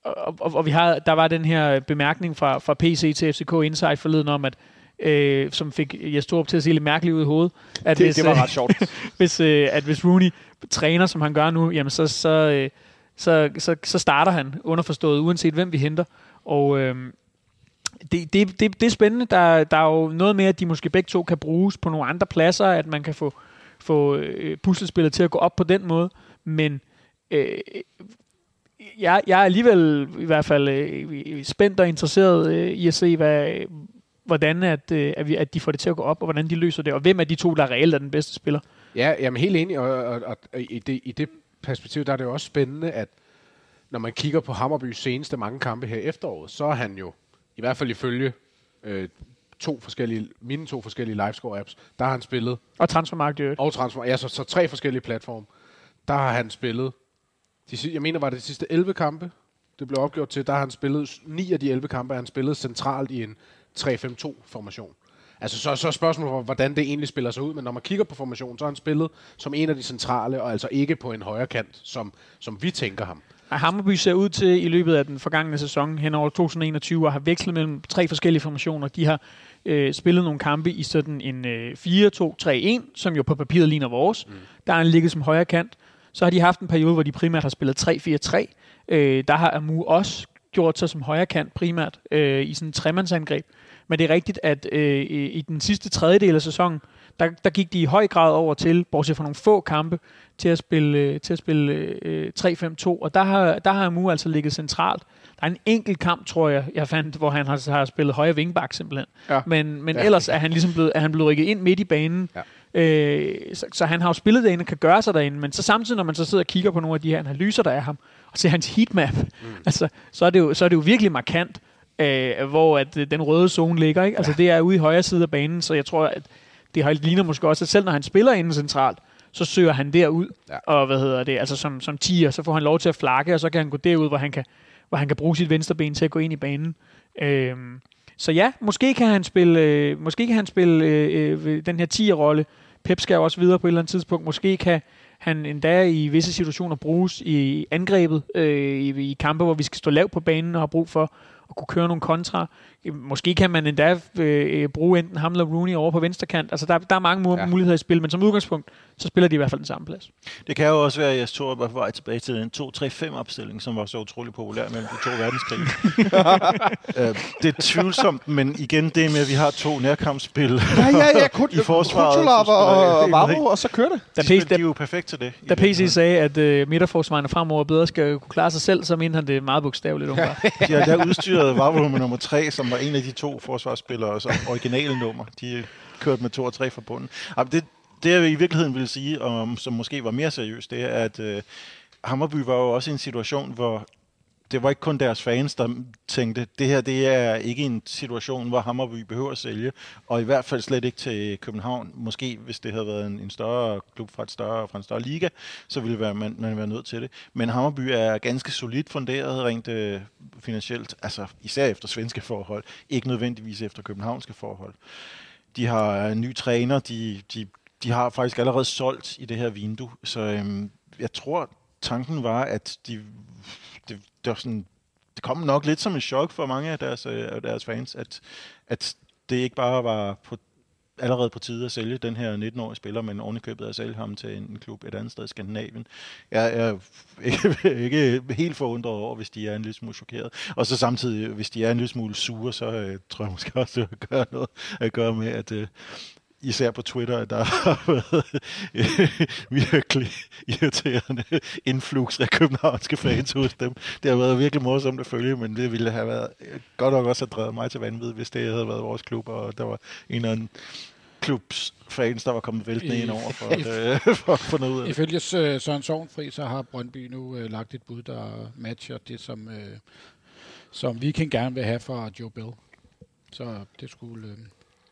Speaker 2: og, og, og vi har, der var den her bemærkning fra, fra PC til FCK Insight forleden om, at øh, som fik Jes Torup til at se lidt mærkeligt ud i hovedet. At
Speaker 1: Det, det var ret sjovt.
Speaker 2: hvis, øh, at hvis Rooney træner, som han gør nu, jamen så, så, øh, så, så, så starter han underforstået, uanset hvem vi henter. Og øh, det, det, det, det er spændende. Der, der er jo noget med, at de måske begge to kan bruges på nogle andre pladser, at man kan få, få øh, puslespillet til at gå op på den måde. Men øh, jeg, jeg er alligevel i hvert fald øh, spændt og interesseret øh, i at se, hvad, hvordan at, øh, at, vi, at de får det til at gå op, og hvordan de løser det, og hvem af de to, der reelt er den bedste spiller.
Speaker 6: Ja, jeg er helt enig, og, og, og, og i, det, i det perspektiv, der er det jo også spændende, at når man kigger på Hammerbys seneste mange kampe her i efteråret, så er han jo, i hvert fald ifølge øh, to forskellige, mine to forskellige livescore-apps, der har han spillet,
Speaker 2: Og transfermarkedet i øvrigt.
Speaker 6: og transfer, ja, så, så tre forskellige platforme, der har han spillet, de, jeg mener, var det de sidste 11 kampe, det blev opgjort til, der har han spillet, ni af de 11 kampe har han spillet centralt i en 3-5-2-formation. Altså, så, så er spørgsmålet, hvordan det egentlig spiller sig ud, men når man kigger på formationen, så har han spillet som en af de centrale, og altså ikke på en højre kant, som, som vi tænker ham.
Speaker 2: Og Hammerby ser ud til i løbet af den forgangne sæson hen over 2021 at have vekslet mellem tre forskellige formationer. De har øh, spillet nogle kampe i sådan en øh, 4-2-3-1, som jo på papiret ligner vores. Mm. Der har han ligget som højre kant. Så har de haft en periode, hvor de primært har spillet 3-4-3. Øh, der har Amu også gjort sig som højre kant primært øh, i sådan en tremandsangreb. Men det er rigtigt, at øh, i i den sidste tredjedel af sæsonen, der, der gik de i høj grad over til, bortset fra nogle få kampe, til at spille, øh, til at spille øh, 3-5-2, og der har, der har Amu altså ligget centralt. Der er en enkelt kamp, tror jeg, jeg fandt, hvor han har, har spillet højre vingbak simpelthen. Ja. Men, men ja. ellers er han ligesom blevet, er han blevet rykket ind midt i banen. Ja. Øh, så, så han har jo spillet derinde og kan gøre sig derinde, men så samtidig, når man så sidder og kigger på nogle af de her analyser, der er ham, og ser hans heatmap, mm. altså, så, er det jo, så er det jo virkelig markant, øh, hvor at, øh, den røde zone ligger. Ikke? Altså, ja. det er ude i højre side af banen, så jeg tror, at det har ligner måske også, at selv når han spiller inden centralt, så søger han derud, ja. og hvad hedder det, altså som, som tiger, så får han lov til at flakke, og så kan han gå derud, hvor han kan, hvor han kan bruge sit venstre ben til at gå ind i banen. Øhm, så ja, måske kan han spille, øh, måske kan han spille øh, øh, den her 10'er-rolle. Pep skal også videre på et eller andet tidspunkt. Måske kan han endda i visse situationer bruges i angrebet, øh, i, i kampe, hvor vi skal stå lavt på banen og har brug for at kunne køre nogle kontra. Måske kan man endda øh, bruge enten ham eller Rooney over på venstre kant. Altså, der, der er mange ja. muligheder i spil, men som udgangspunkt, så spiller de i hvert fald den samme plads.
Speaker 5: Det kan jo også være, at jeg tror, var på vej tilbage til den 2-3-5-opstilling, som var så utrolig populær mellem de to verdenskrige. øh, det er tvivlsomt, men igen det med, at vi har to nærkampsspil
Speaker 1: ja, ja, ja, kun, i forsvaret. og, og Vavro, og så kører det.
Speaker 5: Da de, de er jo perfekt til det.
Speaker 2: Da PC sagde, at uh, midterforsvarerne fremover bedre skal kunne klare sig selv, så mente han det meget bogstaveligt.
Speaker 5: ja, der udstyrede Vavro med nummer 3, som var en af de to forsvarsspillere, som originale nummer. De kørte med to og tre forbundet. Det, det jeg i virkeligheden ville sige, om, som måske var mere seriøst, det er, at øh, Hammerby var jo også i en situation, hvor det var ikke kun deres fans, der tænkte, det her det er ikke en situation, hvor Hammerby behøver at sælge, og i hvert fald slet ikke til København. Måske hvis det havde været en, en større klub fra, et større, fra en større liga, så ville være, man, man være nødt til det. Men Hammerby er ganske solidt funderet rent øh, finansielt, altså især efter svenske forhold, ikke nødvendigvis efter københavnske forhold. De har en ny træner, de, de, de har faktisk allerede solgt i det her vindue, så øhm, jeg tror, tanken var, at de det, var sådan, det kom nok lidt som en chok for mange af deres, øh, af deres fans, at, at det ikke bare var på, allerede på tide at sælge den her 19-årige spiller, men ovenikøbet at sælge ham til en klub et andet sted i Skandinavien. Jeg er ikke, ikke helt forundret over, hvis de er en lille smule chokeret. Og så samtidig, hvis de er en lille smule sure, så øh, tror jeg måske også, det har gøre noget at gøre med, at, øh, især på Twitter, at der har været virkelig irriterende influx af københavnske fans hos dem. Det har været virkelig morsomt at følge, men det ville have været godt nok også have drevet mig til vanvid, hvis det havde været vores klub, og der var en eller anden klubs fans, der var kommet væltende ind over for, at, øh, for at få noget ud af
Speaker 4: det. Ifølge Søren Sovnfri, så har Brøndby nu øh, lagt et bud, der matcher det, som, øh, som vi kan gerne vil have fra Joe Bell. Så det skulle... Øh,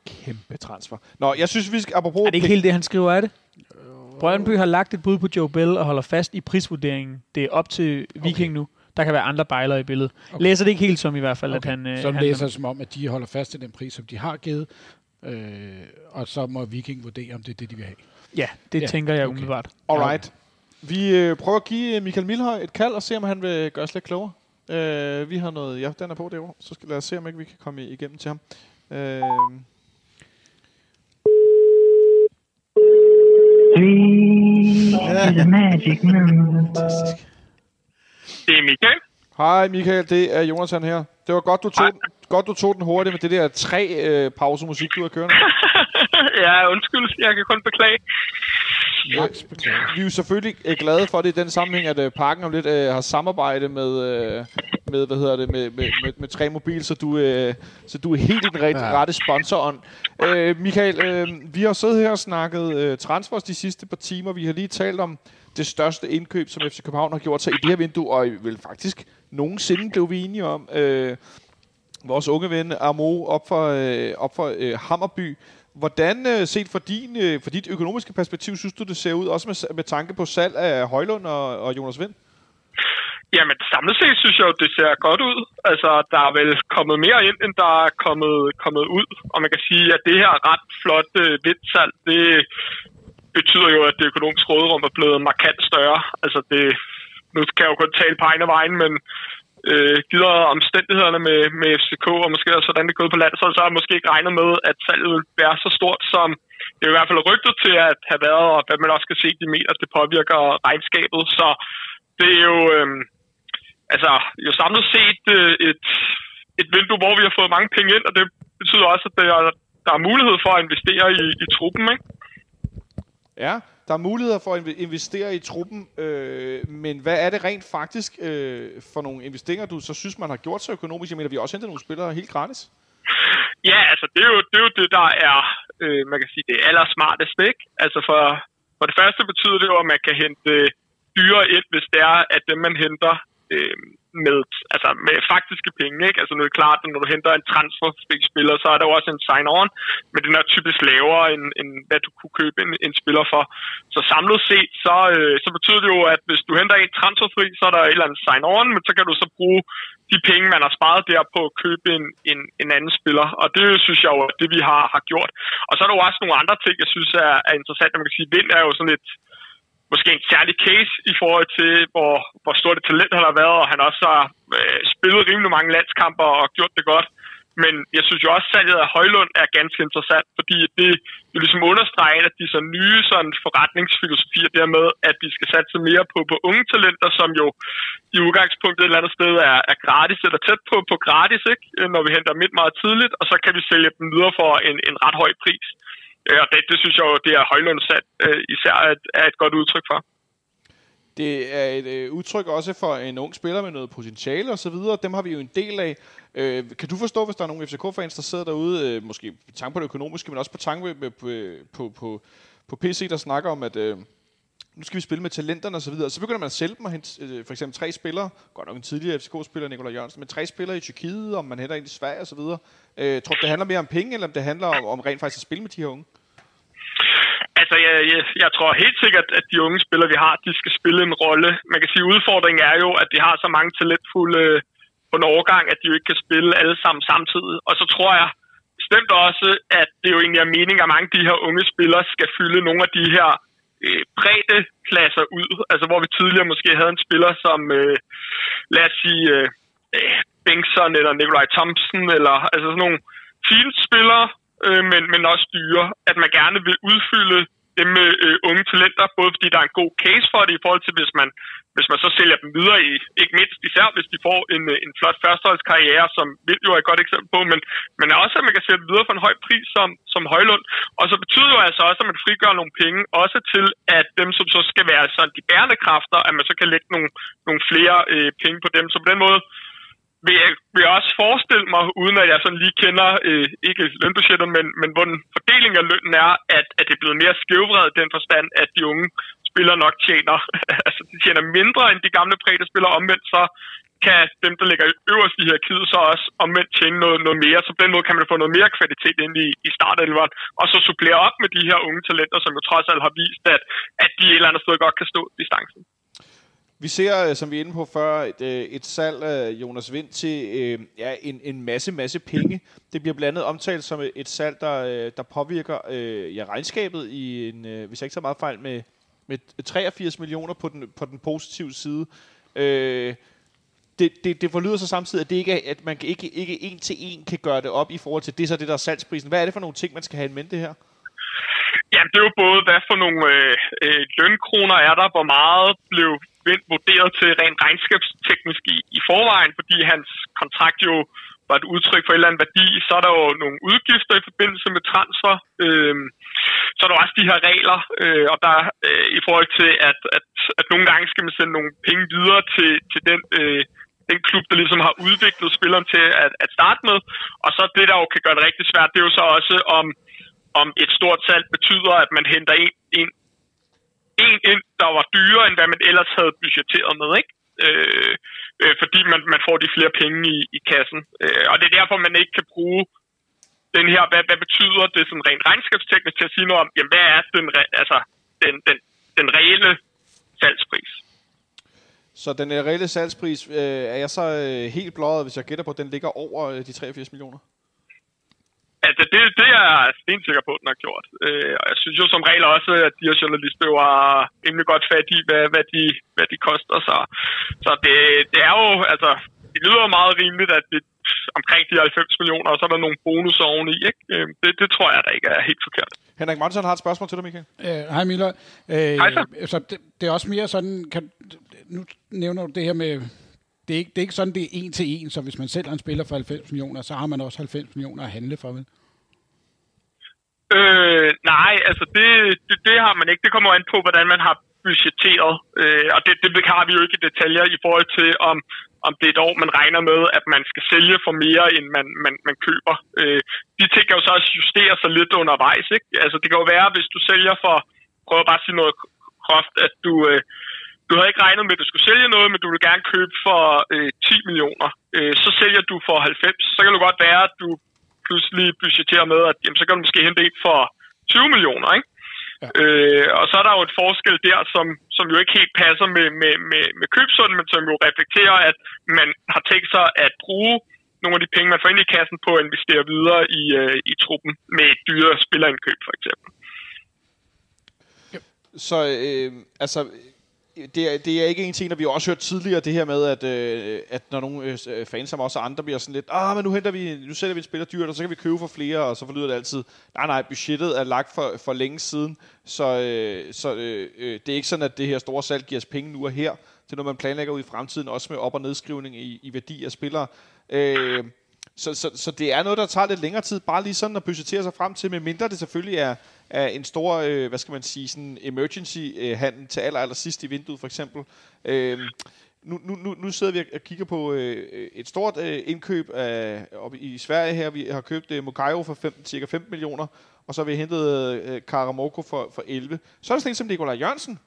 Speaker 1: kæmpe transfer. Nå, jeg synes, vi skal... Apropos
Speaker 2: er det ikke helt det, han skriver, er det? Brøndby har lagt et bud på Joe Bell og holder fast i prisvurderingen. Det er op til Viking okay. nu. Der kan være andre bejlere i billedet. Okay. Læser det ikke helt som i hvert fald, okay. at han...
Speaker 4: Øh, så han læser som om, at de holder fast i den pris, som de har givet, øh, og så må Viking vurdere, om det er det, de vil have.
Speaker 2: Ja, det ja. tænker jeg okay. umiddelbart.
Speaker 1: Alright. Vi øh, prøver at give Michael Milhøj et kald og se, om han vil gøre os lidt klogere. Øh, vi har noget... Ja, den er på derovre. Så skal lad os se, om ikke vi kan komme igennem til ham. Øh,
Speaker 7: the magic moment. Det er Michael.
Speaker 1: Hej Michael, det er Jonathan her. Det var godt, du tog, den, godt, du tog den hurtigt med det der tre øh, pausemusik, du har kørende.
Speaker 7: ja, undskyld. Jeg kan kun beklage.
Speaker 1: Ja, vi er jo selvfølgelig øh, glade for det i den sammenhæng, at øh, Parken om lidt øh, har samarbejdet med, øh, med, hvad hedder det, med, med, med, med Tre Mobil, så du, øh, så du er helt i den rette, ja. rette sponsoren. Øh, Michael, øh, vi har siddet her og snakket øh, transfers de sidste par timer. Vi har lige talt om det største indkøb, som FC København har gjort sig i det her vindue, og vel faktisk nogensinde blev vi enige om. Øh, vores unge ven Amo op for, øh, op for øh, Hammerby Hvordan, øh, set fra, din, øh, fra dit økonomiske perspektiv, synes du, det ser ud, også med, med tanke på salg af Højlund og, og Jonas Vind?
Speaker 7: Jamen, samlet set synes jeg jo, det ser godt ud. Altså, der er vel kommet mere ind, end der er kommet, kommet ud. Og man kan sige, at det her ret flotte øh, vindsalg, det betyder jo, at det økonomiske råderum er blevet markant større. Altså, det, nu kan jeg jo kun tale på egne vejen, men øh, givet omstændighederne med, med FCK, og måske også hvordan det er gået på landet, så, så har jeg måske ikke regnet med, at salget vil være så stort, som det er i hvert fald rygtet til at have været, og hvad man også kan se, de mener, at det påvirker regnskabet. Så det er jo, øh, altså, jo samlet set øh, et, et vindue, hvor vi har fået mange penge ind, og det betyder også, at der, der er mulighed for at investere i, i truppen, ikke?
Speaker 1: Ja, der er muligheder for at investere i truppen, øh, men hvad er det rent faktisk øh, for nogle investeringer, du så synes, man har gjort så økonomisk? Jeg mener, vi har også hentet nogle spillere helt gratis.
Speaker 8: Ja, altså det er jo det, er jo det der er, øh, man kan sige, det allersmarteste, ikke? Altså for, for det første betyder det jo, at man kan hente øh, dyre et, hvis det er, at dem man henter øh, med, altså med faktiske penge. Ikke? Altså nu er det klart, at når du henter en transferfri spiller, så er der også en sign-on, men den er typisk lavere, end, end hvad du kunne købe en, en spiller for. Så samlet set, så, øh, så betyder det jo, at hvis du henter en transferfri, så er der et eller andet sign-on, men så kan du så bruge de penge, man har sparet der på at købe en, en, en anden spiller. Og det synes jeg jo er det, vi har, har gjort. Og så er der jo også nogle andre ting, jeg synes er, er interessant. Man kan sige, Vind er jo sådan et, måske en særlig case i forhold til, hvor, hvor stort et talent han har været, og han også har øh, spillet rimelig mange landskamper og gjort det godt. Men jeg synes jo også, at salget af Højlund er ganske interessant, fordi det jo ligesom understreger en af de så nye sådan, forretningsfilosofier dermed, at vi skal satse mere på, på unge talenter, som jo i udgangspunktet et eller andet sted er, er gratis eller tæt på, på gratis, ikke? når vi henter midt meget tidligt, og så kan vi sælge dem videre for en, en ret høj pris. Ja, og det, det synes jeg jo, det er Højlund sat øh, især er er et godt udtryk for.
Speaker 1: Det er et øh, udtryk også for en ung spiller med noget potentiale og så videre. Dem har vi jo en del af. Øh, kan du forstå, hvis der er nogle FCK-fans, der sidder derude, øh, måske på tanke på det økonomiske, men også på tanke med, på, på, på, på PC, der snakker om, at øh, nu skal vi spille med talenterne og så videre. Så begynder man at sælge dem og hente øh, for eksempel tre spillere, godt nok en tidligere FCK-spiller, Nikolaj Jørgensen, men tre spillere i Tyrkiet, om man henter ind i Sverige og så videre. Øh, tror du, det handler mere om penge, eller om det handler om, om rent faktisk at spille med de her unge?
Speaker 8: Altså, jeg, jeg, jeg tror helt sikkert, at de unge spillere, vi har, de skal spille en rolle. Man kan sige, at udfordringen er jo, at de har så mange talentfulde øh, på en overgang, at de jo ikke kan spille alle sammen samtidig. Og så tror jeg bestemt også, at det jo egentlig er meningen, at mange af de her unge spillere skal fylde nogle af de her øh, brede pladser ud. Altså, hvor vi tidligere måske havde en spiller som, øh, lad os sige, øh, øh Bengtsson eller Nikolaj Thompson, eller altså sådan nogle spillere, øh, men, men også dyre, at man gerne vil udfylde dem med øh, unge talenter, både fordi der er en god case for det i forhold til, hvis man, hvis man så sælger dem videre i, ikke mindst især hvis de får en, en flot førsteholdskarriere, som vil jo er et godt eksempel på, men, men også at man kan sælge videre for en høj pris som, som Højlund. Og så betyder jo altså også, at man frigør nogle penge, også til at dem, som så skal være sådan de bærende kræfter, at man så kan lægge nogle, nogle flere øh, penge på dem. Så på den måde, vil jeg, vil jeg også forestille mig, uden at jeg sådan lige kender, øh, ikke lønbudgettet, men, men hvordan fordelingen af lønnen er, at, at det er blevet mere skævvredet den forstand, at de unge spillere nok tjener, altså de tjener mindre end de gamle prægte spillere omvendt, så kan dem, der ligger øverst i her hierarkiet, så også omvendt tjene noget, noget mere. Så på den måde kan man få noget mere kvalitet ind i, i startelveren, og så supplere op med de her unge talenter, som jo trods alt har vist, at, at de et eller andet sted godt kan stå distancen.
Speaker 1: Vi ser, øh, som vi er inde på før, et, øh, et salg af Jonas Vind til øh, ja, en, en masse, masse penge. Det bliver blandt andet omtalt som et salg, der, øh, der påvirker øh, ja, regnskabet i en, hvis jeg ikke så meget fejl, med, med 83 millioner på den, på den positive side. Øh, det, det, det forlyder så samtidig, at, det ikke er, at man ikke, ikke en til en kan gøre det op i forhold til det, så det der er salgsprisen. Hvad er det for nogle ting, man skal have i mente her?
Speaker 8: Jamen, det er jo både, hvad for nogle øh, øh, lønkroner er der, hvor meget blev Vind vurderet til rent regnskabsteknisk i, i forvejen, fordi hans kontrakt jo var et udtryk for et eller andet værdi, så er der jo nogle udgifter i forbindelse med transfer. Øh, så er der også de her regler, øh, og der øh, i forhold til, at, at, at nogle gange skal man sende nogle penge videre til, til den, øh, den klub, der ligesom har udviklet spilleren til at, at starte med. Og så det, der jo kan gøre det rigtig svært, det er jo så også om om et stort salg betyder, at man henter en, en, en ind, der var dyrere, end hvad man ellers havde budgetteret med, ikke? Øh, øh, fordi man, man får de flere penge i, i kassen. Øh, og det er derfor, man ikke kan bruge den her, hvad, hvad betyder det sådan rent regnskabsteknisk til at sige noget om, jamen hvad er den, altså, den, den, den reelle salgspris?
Speaker 1: Så den reelle salgspris, øh, er jeg så øh, helt blåret, hvis jeg gætter på, at den ligger over øh, de 83 millioner?
Speaker 8: Altså, det, det er jeg stensikker på, at den har gjort. Øh, og jeg synes jo som regel også, at de her journalister jo har rimelig godt fat i, hvad, hvad, de, hvad de koster. Så, så det, det er jo, altså, det lyder meget rimeligt, at det omkring de 90 millioner, og så er der nogle bonusser oveni. Ikke? Øh, det, det tror jeg da ikke er helt forkert.
Speaker 1: Henrik Monsen har et spørgsmål til dig, Michael.
Speaker 4: Øh, hej Miller. Øh,
Speaker 8: hej så.
Speaker 4: så det, det er også mere sådan, kan, nu nævner du det her med det er, ikke, det er ikke sådan, det er en til en, så hvis man sælger en spiller for 90 millioner, så har man også 90 millioner at handle for, vel?
Speaker 8: Øh, nej, altså det, det, det har man ikke. Det kommer an på, hvordan man har budgetteret. Øh, og det, det har vi jo ikke i detaljer i forhold til, om, om det er et år, man regner med, at man skal sælge for mere, end man, man, man køber. Øh, de ting kan jo så også justere sig lidt undervejs. Ikke? Altså det kan jo være, hvis du sælger for, prøver bare at sige noget groft, at du... Øh, du havde ikke regnet med, at du skulle sælge noget, men du vil gerne købe for øh, 10 millioner. Øh, så sælger du for 90. Så kan det godt være, at du pludselig budgetterer med, at jamen, så kan du måske hente en for 20 millioner, ikke? Øh, og så er der jo et forskel der, som, som jo ikke helt passer med, med, med, med købsunden, men som jo reflekterer, at man har tænkt sig at bruge nogle af de penge, man får ind i kassen på at investere videre i, øh, i truppen med et dyre spillerindkøb, for eksempel.
Speaker 1: Så øh, altså, det er, det er ikke en ting, der vi har også hørt tidligere, det her med, at, øh, at når nogle øh, fans som også andre bliver sådan lidt, ah, men nu henter vi, nu sælger vi en spiller dyrt, og så kan vi købe for flere, og så forlyder det altid, nej, nej, budgettet er lagt for, for længe siden, så, øh, så øh, øh, det er ikke sådan, at det her store salg giver os penge nu og her. Det er noget, man planlægger ud i fremtiden, også med op- og nedskrivning i, i værdi af spillere. Øh, så, så, så det er noget, der tager lidt længere tid, bare lige sådan at budgettere sig frem til, medmindre det selvfølgelig er, er en stor, øh, hvad skal man sige, sådan emergency-handel øh, til aller, aller sidst i vinduet, for eksempel. Øh, nu, nu, nu, nu sidder vi og kigger på øh, et stort øh, indkøb af, op i Sverige her. Vi har købt øh, Mukayo for 15, cirka 15 millioner, og så har vi hentet øh, Karamoko for, for 11. Så er der sådan en som Nikolaj Jørgensen,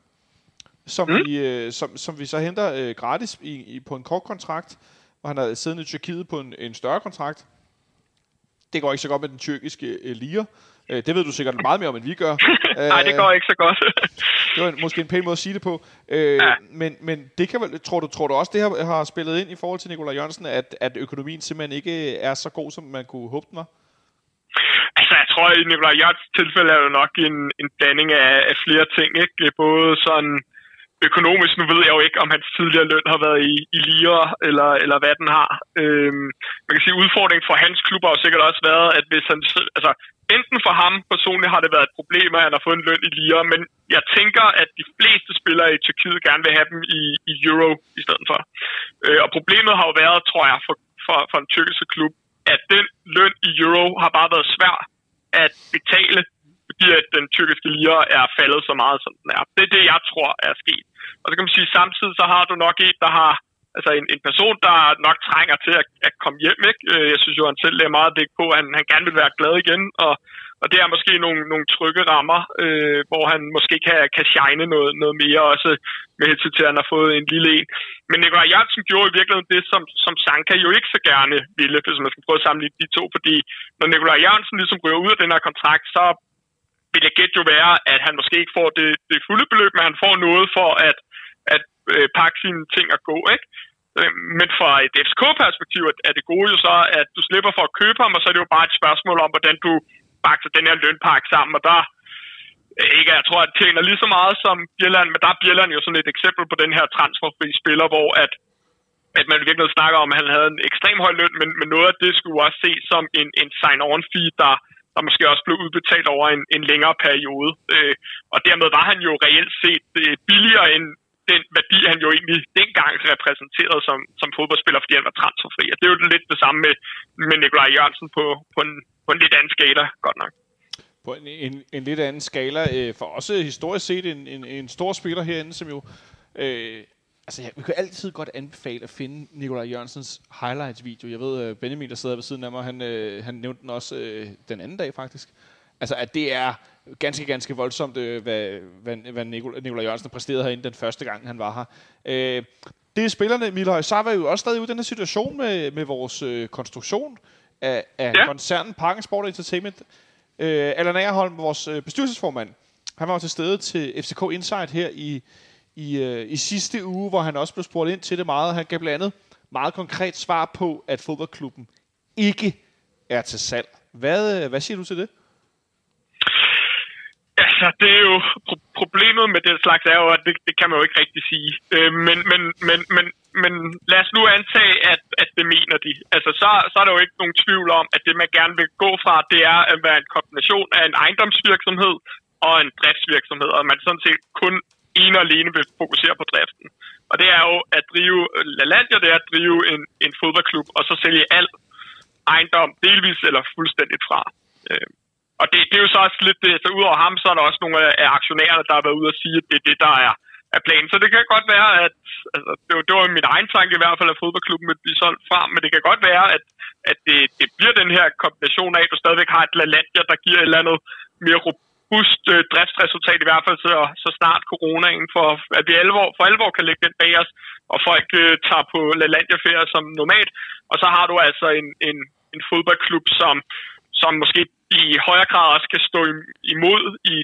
Speaker 1: som, mm. vi, øh, som, som vi så henter øh, gratis i, i, på en kort kontrakt og han har siddende i Tyrkiet på en, en større kontrakt. Det går ikke så godt med den tyrkiske øh, lire. Øh, det ved du sikkert meget mere om, end vi gør.
Speaker 8: Nej, det går ikke så godt.
Speaker 1: det var en, måske en pæn måde at sige det på. Øh, ja. men, men det kan vel, tror, du, tror du også, det har, har spillet ind i forhold til Nikolaj Jørgensen, at, at økonomien simpelthen ikke er så god, som man kunne håbe den var?
Speaker 8: Altså, jeg tror, i Nikolaj Jørgensens tilfælde er det nok en, en blanding af, af flere ting. Ikke? Både sådan økonomisk, nu ved jeg jo ikke, om hans tidligere løn har været i, i lire, eller, eller hvad den har. Øhm, man kan sige, udfordringen for hans klub har jo sikkert også været, at hvis han, altså, enten for ham personligt har det været et problem, at han har fået en løn i lire, men jeg tænker, at de fleste spillere i Tyrkiet gerne vil have dem i, i euro i stedet for. Øh, og problemet har jo været, tror jeg, for, for, for en tyrkisk klub, at den løn i euro har bare været svær at betale fordi at den tyrkiske lira er faldet så meget, som den er. Det er det, jeg tror er sket. Og så kan man sige, samtidig så har du nok en, der har altså en, en person, der nok trænger til at, at komme hjem. Ikke? Øh, jeg synes jo, han selv er meget vægt på, at han, han gerne vil være glad igen, og, og det er måske nogle, nogle trygge rammer, øh, hvor han måske kan, kan shine noget, noget mere, også med hensyn til, at han har fået en lille en. Men Nikolaj Jørgensen gjorde i virkeligheden det, som, som Sanka jo ikke så gerne ville, hvis man skal prøve at sammenligne de to, fordi når Nikolaj Jørgensen ligesom ryger ud af den her kontrakt, så vil jeg gætte jo være, at han måske ikke får det, det fulde beløb, men han får noget for at, at øh, pakke sine ting og gå, ikke? Øh, men fra et FCK-perspektiv er det gode jo så, at du slipper for at købe ham, og så er det jo bare et spørgsmål om, hvordan du bakser den her lønpakke sammen, og der øh, ikke, jeg tror, at det tjener lige så meget som Bjelland, men der er Bjelland jo sådan et eksempel på den her transferfri spiller, hvor at, at man virkelig snakker om, at han havde en ekstrem høj løn, men, men noget af det skulle også se som en, en sign-on fee, der, der måske også blev udbetalt over en, en længere periode. Øh, og dermed var han jo reelt set øh, billigere end den værdi, han jo egentlig dengang repræsenterede som, som fodboldspiller, fordi han var transferfri. Og det er jo lidt det samme med, med Nikolaj Jørgensen på, på, en, på en lidt anden skala, godt nok
Speaker 1: på en, en, en lidt anden skala. Øh, for også historisk set en, en, en stor spiller herinde, som jo øh, Altså, ja, vi kan altid godt anbefale at finde Nikolaj Jørgensens highlights-video. Jeg ved, uh, Benjamin, der sidder ved siden af mig, han, uh, han nævnte den også uh, den anden dag, faktisk. Altså, at det er ganske, ganske voldsomt, uh, hvad, hvad, hvad Nikolaj, Nikolaj Jørgensen præsterede herinde den første gang, han var her. Uh, det er spillerne, Milhøj, så var jo også stadig ude i den her situation med, med vores uh, konstruktion af, af ja. koncernen Parken Sport Entertainment. Uh, Allan Agerholm, vores uh, bestyrelsesformand, han var jo til stede til FCK Insight her i i, øh, i sidste uge, hvor han også blev spurgt ind til det meget. Han gav blandt andet meget konkret svar på, at fodboldklubben ikke er til salg. Hvad, øh, hvad siger du til det?
Speaker 8: Altså, det er jo pro- problemet med det slags er jo, at det, det kan man jo ikke rigtig sige. Øh, men, men, men, men, men lad os nu antage, at, at det mener de. Altså, så, så er der jo ikke nogen tvivl om, at det man gerne vil gå fra, det er at være en kombination af en ejendomsvirksomhed og en driftsvirksomhed, og man sådan set kun ene og alene vil fokusere på driften. Og det er jo at drive LaLandia, det er at drive en, en fodboldklub, og så sælge al ejendom delvis eller fuldstændigt fra. Øh, og det, det er jo så også lidt, det, så udover ham, så er der også nogle af aktionærerne, der har været ude og sige, at det er det, der er, er planen. Så det kan godt være, at altså, det, var, det var min egen tanke i hvert fald, at fodboldklubben vil blive solgt fra, men det kan godt være, at, at det, det bliver den her kombination af, at du stadigvæk har et LaLandia, der giver et eller andet mere robust øh, driftsresultat, i hvert fald så, så snart coronaen, for at vi alvor, for alvor kan lægge den bag os, og folk øh, tager på LaLandia-ferie som normalt. Og så har du altså en, en, en fodboldklub, som, som måske i højere grad også kan stå imod i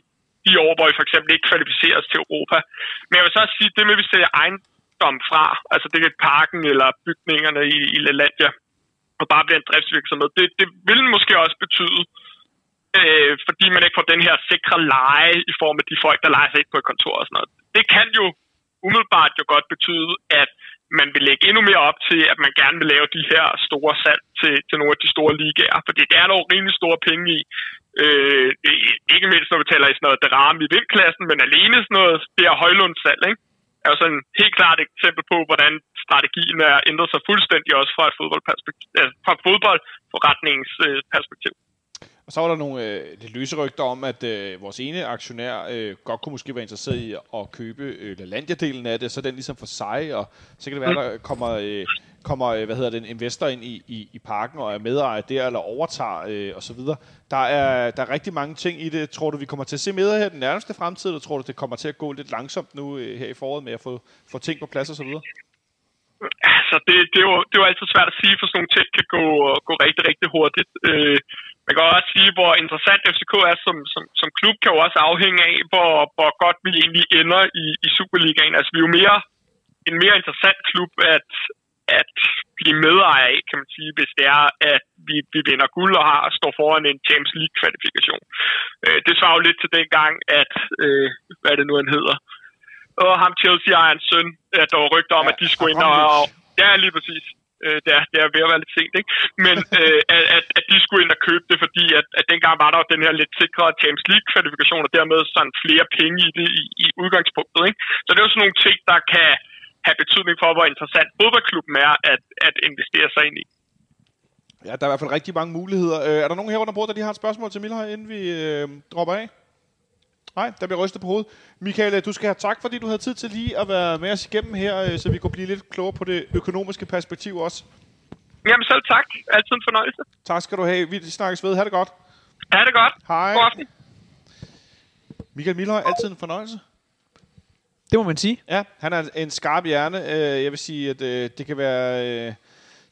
Speaker 8: de år, hvor vi for eksempel ikke kvalificeres til Europa. Men jeg vil så også sige, det med, at vi sælger ejendom fra, altså det kan parken eller bygningerne i, i LaLandia, og bare bliver en driftsvirksomhed, det, det vil måske også betyde, øh, Øh, fordi man ikke får den her sikre leje i form af de folk, der leger sig ind på et kontor og sådan noget. Det kan jo umiddelbart jo godt betyde, at man vil lægge endnu mere op til, at man gerne vil lave de her store salg til, til nogle af de store ligaer. Fordi det er nogle rimelig store penge i. Øh, ikke mindst når vi taler i sådan noget drama i vindklassen, men alene sådan noget, det er højlundssalg, ikke? er jo sådan helt klart et eksempel på, hvordan strategien er ændret sig fuldstændig også fra et fodboldperspektiv, altså fra fodboldforretningsperspektiv.
Speaker 1: Øh, og så var der nogle øh, lidt løse rygter om, at øh, vores ene aktionær øh, godt kunne måske være interesseret i at købe øh, LaLandia-delen af det, så den ligesom for sig, og så kan det være, der kommer, øh, kommer øh, hvad hedder det, en investor ind i, i, i parken og er medejer der, eller overtager øh, osv. Der er, der er rigtig mange ting i det. Tror du, vi kommer til at se mere her den nærmeste fremtid, eller tror du, det kommer til at gå lidt langsomt nu øh, her i foråret med at få, få ting på plads osv.?
Speaker 8: Altså, det, det, er jo, det er jo altid svært at sige, for sådan nogle ting kan gå, gå rigtig, rigtig hurtigt. Øh, man kan også sige, hvor interessant FCK er som, som, som klub, kan jo også afhænge af, hvor, hvor godt vi egentlig ender i, i Superligaen. Altså, vi er jo mere, en mere interessant klub at, at blive medejer af, kan man sige, hvis det er, at vi, vi vinder guld og har står foran en Champions League-kvalifikation. Øh, det svarer jo lidt til den gang, at, øh, hvad er det nu, han hedder, og ham Chelsea-ejerens søn, der var rygter om, ja, at de skulle ind og... og ja, lige præcis. Øh, det, er, det er ved at være lidt sent, ikke? Men øh, at, at de skulle ind og købe det, fordi at, at dengang var der den her lidt sikre Champions League-kvalifikation, og dermed sådan flere penge i det i, i udgangspunktet, ikke? Så det er jo sådan nogle ting, der kan have betydning for, hvor interessant fodboldklubben er at, at investere sig ind i.
Speaker 1: Ja, der er i hvert fald rigtig mange muligheder. Øh, er der nogen her under bordet, der lige har et spørgsmål til Milhøj, inden vi øh, dropper af? Nej, der bliver rystet på hovedet. Michael, du skal have tak, fordi du havde tid til lige at være med os igennem her, øh, så vi kunne blive lidt klogere på det økonomiske perspektiv også.
Speaker 8: Jamen selv tak. Altid en fornøjelse.
Speaker 1: Tak skal du have. Vi snakkes ved. Ha' det godt.
Speaker 8: Ha' det godt.
Speaker 1: Hej.
Speaker 8: God aften.
Speaker 1: Michael Milhøj, altid en fornøjelse.
Speaker 2: Det må man sige.
Speaker 1: Ja, han er en skarp hjerne. Øh, jeg vil sige, at øh, det kan være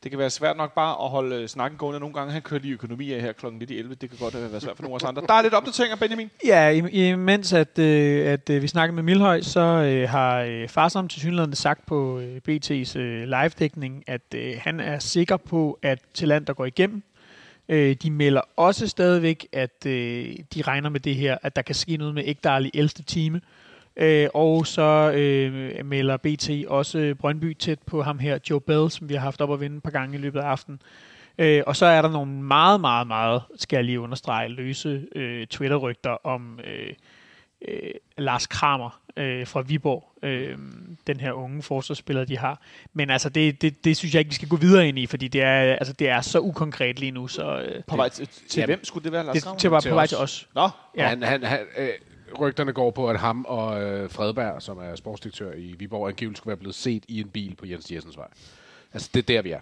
Speaker 1: det kan være svært nok bare at holde øh, snakken gående. Nogle gange han kører lige økonomi af her klokken lidt i 11. Det kan godt øh, være svært for nogle af os andre. Der er lidt opdateringer, Benjamin.
Speaker 2: Ja, imens at, øh, at øh, vi snakker med Milhøj, så øh, har øh, Farsom til synligheden sagt på øh, BT's øh, live-dækning, at øh, han er sikker på, at til land, der går igennem, øh, de melder også stadigvæk, at øh, de regner med det her, at der kan ske noget med Ægdal i 11. time. Øh, og så øh, melder BT også Brøndby tæt på ham her, Joe Bell, som vi har haft op at vinde et par gange i løbet af aftenen. Øh, og så er der nogle meget, meget, meget, skal jeg lige understrege, løse øh, Twitter-rygter om øh, øh, Lars Kramer øh, fra Viborg, øh, den her unge forsvarsspiller, de har. Men altså, det, det, det synes jeg ikke, vi skal gå videre ind i, fordi det er, altså, det er så ukonkret lige nu. Så, øh,
Speaker 1: på vej til, til ja, hvem skulle det være, Lars Kramer?
Speaker 2: Det, til, var på vej til os.
Speaker 1: Nå,
Speaker 6: ja. han, han, han, øh, rygterne går på, at ham og øh, Fredberg, som er sportsdirektør i Viborg, angiveligt skulle være blevet set i en bil på Jens Jessens vej. Altså, det er der, vi er.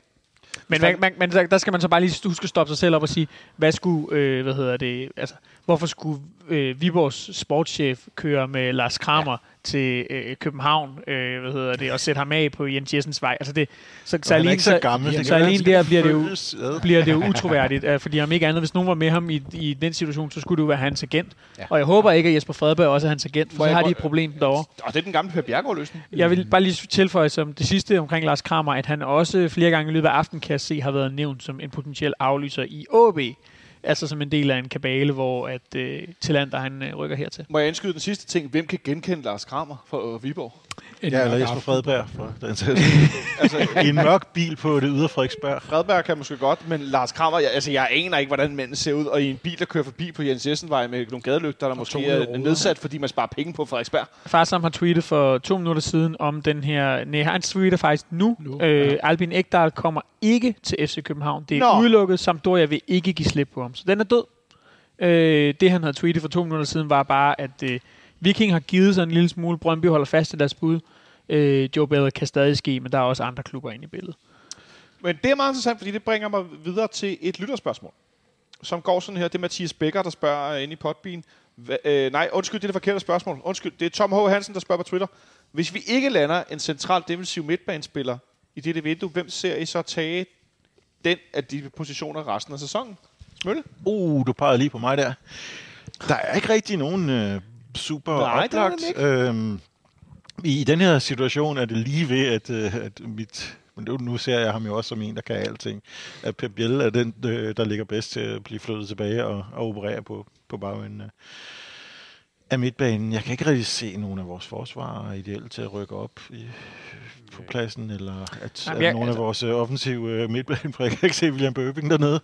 Speaker 2: Men, man, man, men der skal man så bare lige huske at stoppe sig selv op og sige, hvad skulle, øh, hvad hedder det, altså, hvorfor skulle øh, Viborgs sportschef køre med Lars Kramer ja til øh, København, øh, hvad hedder det, og sætte ham af på Jens Jessens vej. Altså det, så, så, alene, så, gammel, så, så alene der bliver det, jo, bliver det jo utroværdigt, øh, fordi om ikke andet, hvis nogen var med ham i, i den situation, så skulle det jo være hans agent. Ja. Og jeg håber ikke, at Jesper Fredberg også er hans agent, for så har de et problem derovre.
Speaker 1: Og det er den gamle Per Bjergård løsning.
Speaker 2: Jeg vil bare lige tilføje som det sidste omkring Lars Kramer, at han også flere gange i løbet af aftenen kan se har været nævnt som en potentiel aflyser i AB. Altså som en del af en kabale, hvor at øh, Tillander han øh, rykker hertil.
Speaker 1: Må jeg indskyde den sidste ting? Hvem kan genkende Lars Kramer fra øh, Viborg?
Speaker 5: En ja, eller Jesper Fredberg. For den altså, en mørk bil på det ydre Frederiksberg.
Speaker 1: Fredberg kan måske godt, men Lars Kramer, jeg, altså, jeg aner ikke, hvordan manden ser ud. Og i en bil, der kører forbi på Jens Jessenvej med nogle gadelygter, der måske er nedsat, fordi man sparer penge på Frederiksberg.
Speaker 2: Far som har tweetet for to minutter siden om den her... Nej, han tweeter faktisk nu. nu øh, ja. Albin Ekdal kommer ikke til FC København. Det er Nå. udelukket. Sampdoria vil ikke give slip på ham. Så den er død. Øh, det, han havde tweetet for to minutter siden, var bare, at øh, Viking har givet sig en lille smule. Brøndby holder fast i deres bud. Øh, Joe Bell kan stadig ske, men der er også andre klubber inde i billedet.
Speaker 1: Men det er meget interessant, fordi det bringer mig videre til et lytterspørgsmål, som går sådan her. Det er Mathias Becker, der spørger ind i Podbean. Hva, øh, nej, undskyld, det er det forkerte spørgsmål. Undskyld, det er Tom H. Hansen, der spørger på Twitter. Hvis vi ikke lander en central defensiv midtbanespiller i dette vindue, hvem ser I så tage den af de positioner resten af sæsonen? Smølle?
Speaker 5: Uh, du pegede lige på mig der. Der er ikke rigtig nogen øh, super
Speaker 1: Nej,
Speaker 5: oplagt. Øhm, i, I den her situation er det lige ved, at, øh, at mit... Men nu ser jeg ham jo også som en, der kan alting. At Pep Biel er den, øh, der ligger bedst til at blive flyttet tilbage og, og operere på, på bagenden af, midtbanen. Jeg kan ikke rigtig se nogen af vores forsvarer ideelt til at rykke op i, på pladsen, eller at,
Speaker 2: Jamen,
Speaker 5: at
Speaker 2: jeg-
Speaker 5: nogle af
Speaker 2: altså-
Speaker 5: vores øh, offensive øh, midtbane, for jeg kan ikke se William Bøbing dernede.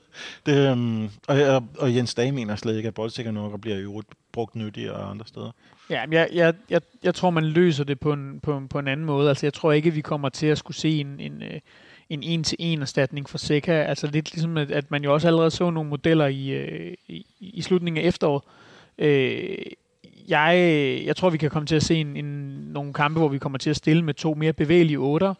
Speaker 5: Det, øhm, og, og, og Jens Dage mener slet ikke, at boldsikker nok og bliver øvrigt brugt nyttigere andre steder.
Speaker 2: Ja, jeg, jeg, jeg, jeg tror, man løser det på en, på, på en anden måde. Altså, jeg tror ikke, vi kommer til at skulle se en, en, øh, en en-til-en erstatning for Seca. Altså lidt ligesom, at, at man jo også allerede så nogle modeller i, i, i slutningen af efteråret. Øh, jeg, jeg tror, vi kan komme til at se en, en, nogle kampe, hvor vi kommer til at stille med to mere bevægelige otter.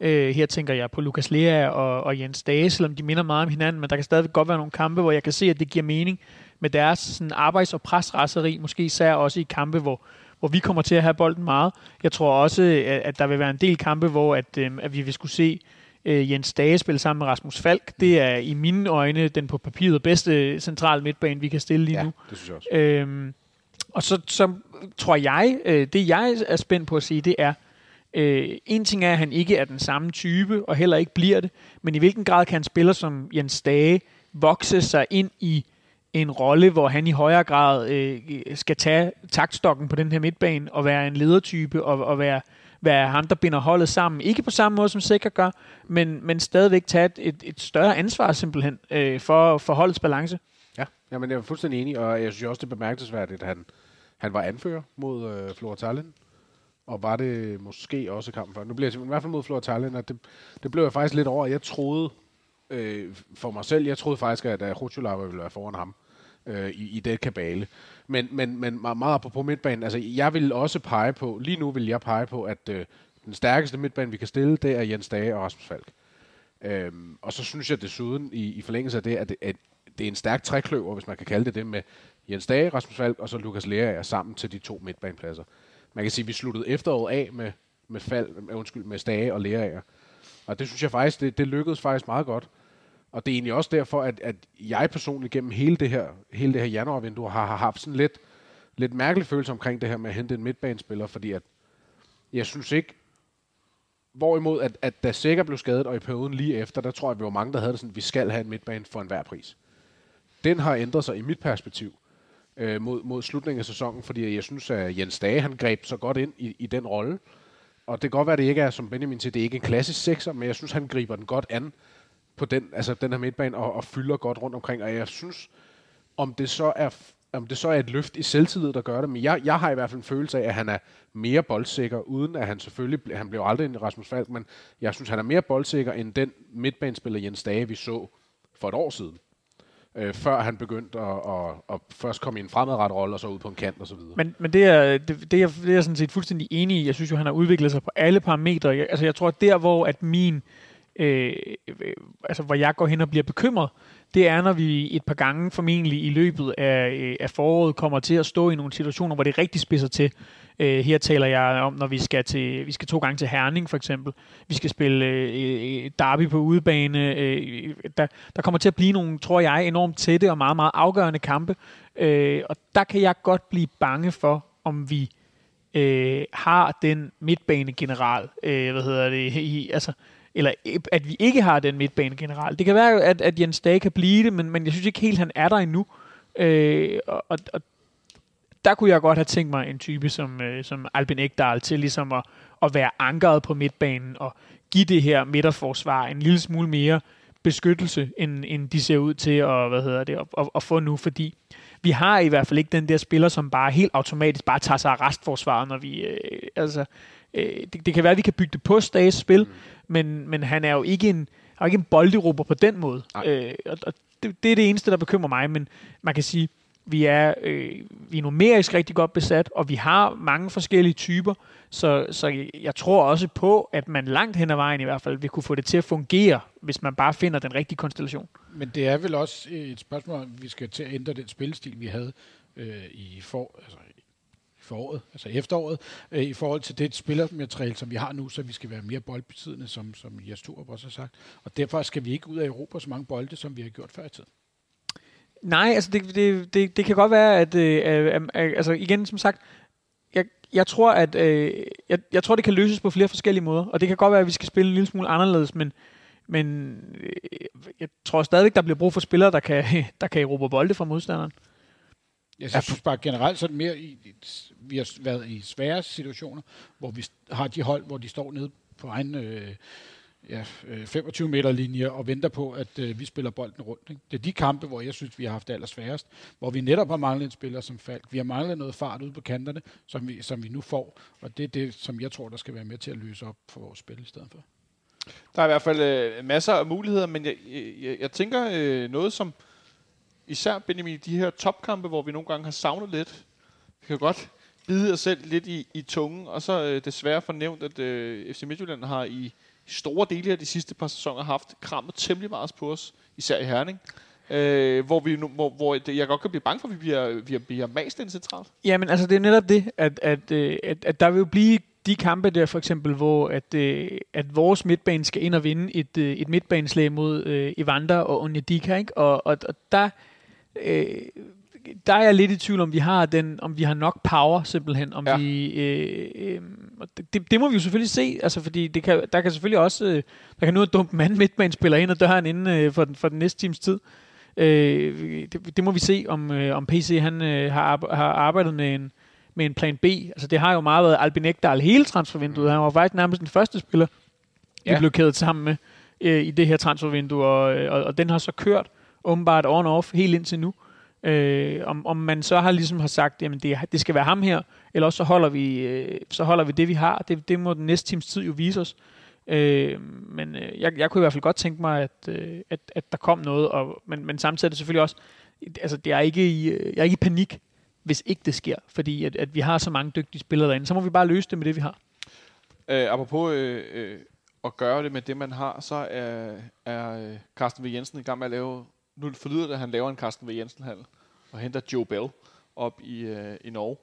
Speaker 2: Øh, her tænker jeg på Lukas Lea og, og Jens Dage, selvom de minder meget om hinanden, men der kan stadig godt være nogle kampe, hvor jeg kan se, at det giver mening med deres sådan, arbejds- og presraseri, måske især også i kampe, hvor, hvor vi kommer til at have bolden meget. Jeg tror også, at, at der vil være en del kampe, hvor at, øh, at vi vil skulle se øh, Jens Dage spille sammen med Rasmus Falk. Det er i mine øjne den på papiret bedste central midtbane, vi kan stille lige
Speaker 6: Ja,
Speaker 2: nu.
Speaker 6: det synes jeg også.
Speaker 2: Øhm, og så, så tror jeg, øh, det jeg er spændt på at sige, det er, øh, en ting er, at han ikke er den samme type, og heller ikke bliver det, men i hvilken grad kan en spiller som Jens Dage vokse sig ind i en rolle, hvor han i højere grad øh, skal tage taktstokken på den her midtbane, og være en ledertype, og, og være, være ham, der binder holdet sammen. Ikke på samme måde, som Sikker gør, men, men stadigvæk tage et, et, større ansvar simpelthen øh, for, for holdets balance.
Speaker 6: Ja, jamen, jeg er fuldstændig enig, og jeg synes også, det er bemærkelsesværdigt, at han, han var anfører mod øh, Flora Tallinn, og var det måske også kampen før. Nu bliver jeg i hvert fald mod Flora Tallinn, og det, det blev jeg faktisk lidt over. Jeg troede øh, for mig selv, jeg troede faktisk, at uh, Rutschulava ville være foran ham øh, i, i det kabale. Men, men, men meget på midtbanen, altså jeg vil også pege på, lige nu vil jeg pege på, at øh, den stærkeste midtbane, vi kan stille, det er Jens Dage og Rasmus Falk. Øhm, og så synes jeg desuden, i, i forlængelse af det, at det, at det er en stærk trækløver, hvis man kan kalde det det, med Jens Dage, Rasmus Falk og så Lukas Lea er sammen til de to midtbanepladser. Man kan sige, at vi sluttede efteråret af med, med, fald, med, undskyld, med Stage og Lærager. Og det synes jeg faktisk, det, det lykkedes faktisk meget godt. Og det er egentlig også derfor, at, at jeg personligt gennem hele det her, hele det her januarvindue har, har haft sådan lidt, lidt mærkelig følelse omkring det her med at hente en midtbanespiller, fordi at jeg synes ikke, Hvorimod, at, at da Sikker blev skadet, og i perioden lige efter, der tror jeg, at vi var mange, der havde det sådan, at vi skal have en midtbane for enhver pris. Den har ændret sig i mit perspektiv øh, mod, mod slutningen af sæsonen, fordi jeg synes, at Jens Dage, han greb så godt ind i, i den rolle. Og det kan godt være, at det ikke er, som Benjamin siger, det er ikke en klassisk sekser, men jeg synes, han griber den godt an på den, altså den her midtbane og, og fylder godt rundt omkring. Og jeg synes, om det så er om det så er et løft i selvtillid, der gør det, men jeg, jeg har i hvert fald en følelse af, at han er mere boldsikker, uden at han selvfølgelig, ble- han blev aldrig en Rasmus Falk, men jeg synes, han er mere boldsikker end den midtbanespiller Jens Dage, vi så for et år siden. Øh, før han begyndte at, at, at, først komme i en fremadrettet rolle, og så ud på en kant og så videre.
Speaker 2: Men, men det, er, det, det, er, det er jeg sådan set fuldstændig enig i. Jeg synes jo, han har udviklet sig på alle parametre. Jeg, altså, jeg tror, at der, hvor at min, øh, øh, altså, hvor jeg går hen og bliver bekymret, det er, når vi et par gange formentlig i løbet af, øh, af foråret kommer til at stå i nogle situationer, hvor det rigtig spidser til. Øh, her taler jeg om, når vi skal til vi skal to gange til Herning for eksempel. Vi skal spille øh, øh, derby på udebane. Øh, der, der kommer til at blive nogle, tror jeg, enormt tætte og meget, meget afgørende kampe. Øh, og der kan jeg godt blive bange for, om vi øh, har den midtbanegeneral, øh, hvad hedder det, i, altså, eller at vi ikke har den midtbane generelt. Det kan være, at, at Jens Dage kan blive det, men, men jeg synes ikke helt, han er der endnu. Øh, og, og, og der kunne jeg godt have tænkt mig en type som, øh, som Albin Ekdal til ligesom at, at være ankeret på midtbanen og give det her midterforsvar en lille smule mere beskyttelse, end, end de ser ud til at, hvad hedder det, at, at, at få nu, fordi vi har i hvert fald ikke den der spiller, som bare helt automatisk bare tager sig af restforsvaret, når vi, øh, altså, øh, det, det kan være, at vi kan bygge det på Stages spil, mm. men, men han er jo ikke en, er ikke en bolderober på den måde. Øh, og, og det, det er det eneste, der bekymrer mig, men man kan sige, Vi er, øh, vi er numerisk rigtig godt besat, og vi har mange forskellige typer, så, så jeg tror også på, at man langt hen ad vejen i hvert fald vil kunne få det til at fungere, hvis man bare finder den rigtige konstellation.
Speaker 4: Men det er vel også et spørgsmål, om vi skal til at ændre den spillestil, vi havde øh, i for, altså foråret, altså efteråret, øh, i forhold til det spillermateriale, som vi har nu, så vi skal være mere boldbesiddende, som, som Jes Torup også har sagt. Og derfor skal vi ikke ud af Europa så mange bolde, som vi har gjort før i tiden.
Speaker 2: Nej, altså det, det, det, det kan godt være, at øh, øh, øh, altså igen som sagt, jeg, jeg tror, at øh, jeg, jeg tror, det kan løses på flere forskellige måder, og det kan godt være, at vi skal spille en lille smule anderledes, men, men øh, jeg tror stadigvæk, der bliver brug for spillere, der kan, der kan erobre bolde fra modstanderen.
Speaker 4: Jeg synes bare generelt sådan mere, i, vi har været i svære situationer, hvor vi har de hold, hvor de står nede på egen øh, ja, 25 øh, meter linje og venter på, at øh, vi spiller bolden rundt. Ikke? Det er de kampe, hvor jeg synes, vi har haft det allersværest, hvor vi netop har manglet en spiller som Falk. Vi har manglet noget fart ude på kanterne, som vi, som vi nu får, og det er det, som jeg tror, der skal være med til at løse op for vores spil i stedet for.
Speaker 1: Der er i hvert fald øh, masser af muligheder, men jeg, jeg, jeg tænker øh, noget som især Benjamin, de her topkampe, hvor vi nogle gange har savnet lidt. Vi kan godt bide os selv lidt i, i tungen, og så øh, desværre fornævnt, at øh, FC Midtjylland har i store dele af de sidste par sæsoner haft krammet temmelig meget på os, især i Herning. Øh, hvor, vi nu, hvor, hvor det, jeg godt kan blive bange for, at vi bliver, vi bliver mast ind centralt.
Speaker 2: Jamen, altså det er netop det, at, at, øh, at, at der vil jo blive de kampe der for eksempel, hvor at, øh, at vores midtbane skal ind og vinde et, øh, et midtbaneslag mod øh, Evander og Onyedika, ikke? Og, og, og der, øh, der er jeg lidt i tvivl om vi har den, om vi har nok power simpelthen, om ja. vi øh, øh, det, det må vi jo selvfølgelig se, altså fordi det kan, der kan selvfølgelig også øh, der kan nu en dum mand midtbane spiller ind ad døren inden øh, for den for den næste times tid. Øh, det, det, må vi se om øh, om PC han øh, har har arbejdet med en med en plan B. Altså det har jo meget været Albin Ekdal hele transfervinduet. Han var faktisk nærmest den første spiller, ja. vi blev kædet sammen med øh, i det her transfervindue, og, og, og den har så kørt åbenbart on-off helt indtil nu. Øh, om, om man så har ligesom har sagt, jamen det, det skal være ham her, eller også så holder vi, øh, så holder vi det, vi har. Det, det må den næste times tid jo vise os. Øh, men øh, jeg, jeg kunne i hvert fald godt tænke mig, at, øh, at, at der kom noget, og, men, men samtidig er det selvfølgelig også, altså det er ikke i, øh, jeg er ikke i panik, hvis ikke det sker, fordi at, at vi har så mange dygtige spillere derinde. Så må vi bare løse det med det, vi har.
Speaker 1: Øh, apropos øh, øh, at gøre det med det, man har, så er, er øh, Carsten V. Jensen i gang med at lave nu forlyder det, at han laver en Carsten V. Jensen-handel og henter Joe Bell op i, øh, i Norge.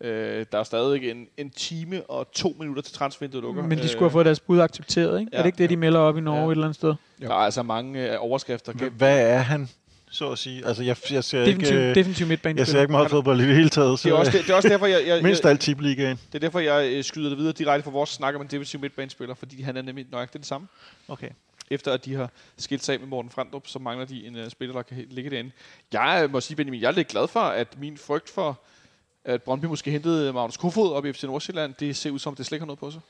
Speaker 1: Øh, der er stadig en, en time og to minutter til transfervinduet lukker.
Speaker 2: Men de skulle have fået deres bud accepteret, ikke? Ja. Er det ikke det, de melder op i Norge ja. et eller andet sted?
Speaker 1: Der er altså mange øh, overskrifter.
Speaker 5: Hvad er han? så at sige. Altså, jeg, jeg ser
Speaker 2: definitiv,
Speaker 5: ikke,
Speaker 2: definitiv midtbane.
Speaker 5: Jeg ser ikke meget fodbold i det hele taget.
Speaker 1: Så det, er også, det, det er også derfor, jeg... jeg
Speaker 5: mindst alt tipligaen.
Speaker 1: Det er derfor, jeg øh, skyder det videre direkte for vores snak om en defensiv midtbanespiller, fordi han er nemlig nøjagtigt det samme.
Speaker 5: Okay
Speaker 1: efter at de har skilt sig af med Morten Frandrup, så mangler de en uh, spiller, der kan ligge derinde. Jeg øh, må sige, Benjamin, jeg er lidt glad for, at min frygt for, at Brøndby måske hentede øh, Magnus Kofod op i FC Nordsjælland, det ser ud som, det slet ikke har noget på sig.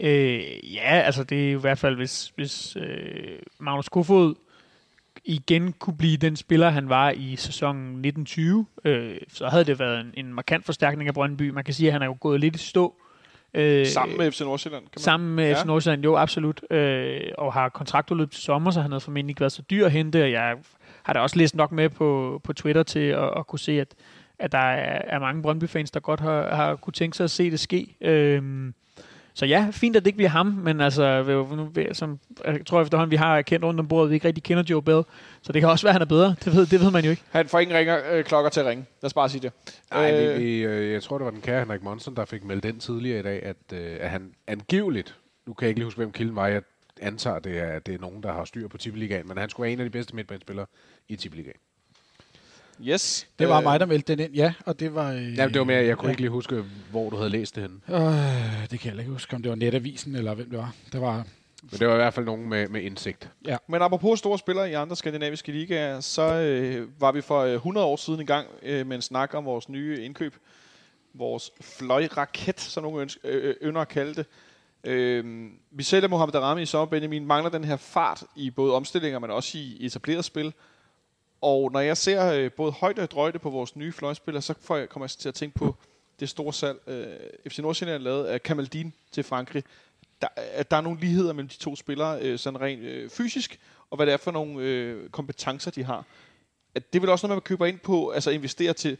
Speaker 2: Øh, ja, altså det er i hvert fald, hvis, hvis øh, Magnus Kofod igen kunne blive den spiller, han var i sæsonen 1920, øh, så havde det været en, en markant forstærkning af Brøndby. Man kan sige, at han er jo gået lidt i stå
Speaker 1: Øh, sammen med FC Nordsjælland? Kan man?
Speaker 2: Sammen med ja. FC Nordsjælland, jo absolut. Øh, og har kontraktudløb til sommer, så han havde formentlig ikke været så dyr at hente. Og jeg har da også læst nok med på, på Twitter til at, at kunne se, at, at der er, er mange Brøndby-fans, der godt har, har kunne tænke sig at se det ske. Øh, så ja, fint, at det ikke bliver ham, men altså, nu, som, jeg tror efterhånden, vi har kendt rundt om bordet, vi ikke rigtig kender Joe Bell, så det kan også være, at han er bedre. Det ved, det ved man jo ikke.
Speaker 1: Han får ingen ringer, øh, klokker til at ringe. Lad os bare sige det.
Speaker 6: Nej, øh, vi, øh, jeg tror, det var den kære Henrik Monsen, der fik meldt den tidligere i dag, at, øh, at han angiveligt, nu kan jeg ikke lige huske, hvem kilden var, jeg antager, det er, at det er nogen, der har styr på Tippeligaen, men han skulle være en af de bedste midtbanespillere i Tippeligaen.
Speaker 1: Yes.
Speaker 4: Det var øh, mig, der meldte den ind, ja. Og det var... Øh,
Speaker 6: ja, det var mere, jeg kunne ja. ikke lige huske, hvor du havde læst det henne.
Speaker 4: Øh, det kan jeg ikke huske, om det var Netavisen, eller hvem det var. Det var...
Speaker 6: Men det var i hvert fald nogen med, med indsigt.
Speaker 1: Ja. Men apropos store spillere i andre skandinaviske ligaer, så øh, var vi for 100 år siden i gang øh, med en snak om vores nye indkøb. Vores fløjraket, som nogen ønsker, øh, ynder at kalde det. Øh, vi sælger Mohamed Darami i sommer, Benjamin. Mangler den her fart i både omstillinger, men også i etableret spil. Og når jeg ser øh, både højde og drøjde på vores nye fløjspillere, så får jeg, kommer jeg til at tænke på det store salg, øh, FC Nordsjælland lavede af Kamaldin til Frankrig. Der, at der er nogle ligheder mellem de to spillere, øh, sådan rent øh, fysisk, og hvad det er for nogle øh, kompetencer, de har. at det vil også noget, man køber ind på, altså investere til,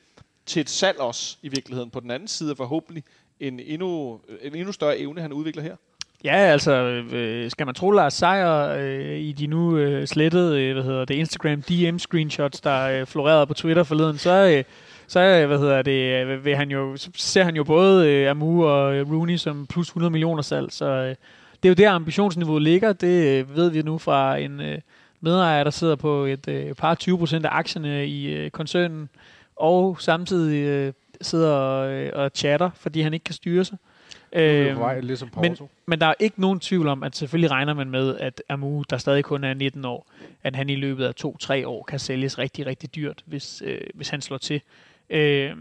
Speaker 1: til et salg også i virkeligheden på den anden side, forhåbentlig en endnu, en endnu større evne, han udvikler her.
Speaker 2: Ja, altså, øh, skal man tro Lars Seier øh, i de nu øh, slettede, øh, hvad hedder det, Instagram DM-screenshots, der øh, florerede på Twitter forleden, så, øh, så øh, hvad hedder det, øh, vil han jo, så ser han jo både øh, Amu og øh, Rooney som plus 100 millioner salg, så øh, det er jo der ambitionsniveauet ligger, det øh, ved vi nu fra en øh, medejer, der sidder på et øh, par 20 procent af aktierne i øh, koncernen, og samtidig øh, sidder og, øh, og chatter, fordi han ikke kan styre sig.
Speaker 6: Øh, på vej, ligesom
Speaker 2: men, men der er ikke nogen tvivl om, at selvfølgelig regner man med, at Amu, der stadig kun er 19 år, at han i løbet af 2-3 år kan sælges rigtig, rigtig dyrt, hvis, øh, hvis han slår til. Øh,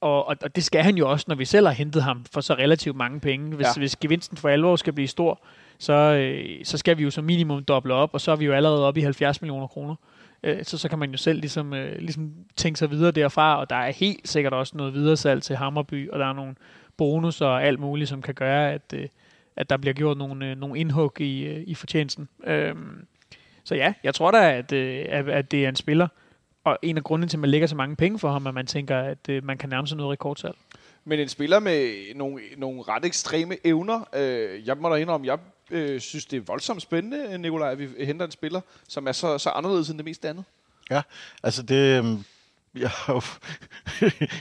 Speaker 2: og, og, og det skal han jo også, når vi selv har hentet ham for så relativt mange penge. Hvis, ja. hvis gevinsten for alvor skal blive stor, så, øh, så skal vi jo som minimum doble op, og så er vi jo allerede oppe i 70 millioner kroner. Øh, så, så kan man jo selv ligesom, øh, ligesom tænke sig videre derfra, og der er helt sikkert også noget videre salg til Hammerby, og der er nogle bonus og alt muligt, som kan gøre, at, øh, at der bliver gjort nogle, øh, nogle indhug i, øh, i fortjenesten. Øhm, så ja, jeg tror da, at, øh, at det er en spiller, og en af grundene til, at man lægger så mange penge for ham, at man tænker, at øh, man kan nærme sig noget rekordsalg.
Speaker 1: Men en spiller med nogle, nogle ret ekstreme evner. Øh, jeg må da indrømme, jeg øh, synes, det er voldsomt spændende, Nikolaj, at vi henter en spiller, som er så, så anderledes end det meste andet.
Speaker 5: Ja, altså det, jeg,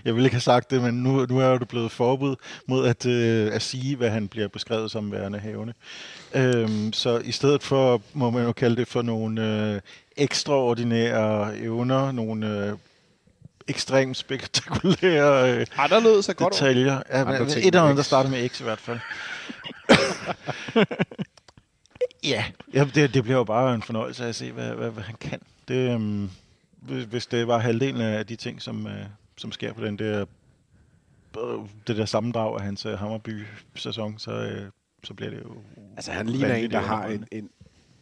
Speaker 5: jeg ville ikke have sagt det, men nu, nu er det blevet forbud mod at, øh, at sige, hvad han bliver beskrevet som værende havne. Øhm, så i stedet for, må man jo kalde det for nogle øh, ekstraordinære evner, nogle øh, ekstremt spektakulære øh,
Speaker 1: Anderledes er godt
Speaker 5: detaljer. Ja, men, et eller andet, der starter med X i hvert fald. ja, ja det, det bliver jo bare en fornøjelse at se, hvad, hvad, hvad han kan. Det, øhm, hvis det var halvdelen af de ting, som, øh, som sker på den der øh, det der sammendrag af hans øh, Hammerby-sæson, så, øh, så bliver det jo...
Speaker 6: Altså han ligner en, der har en, en,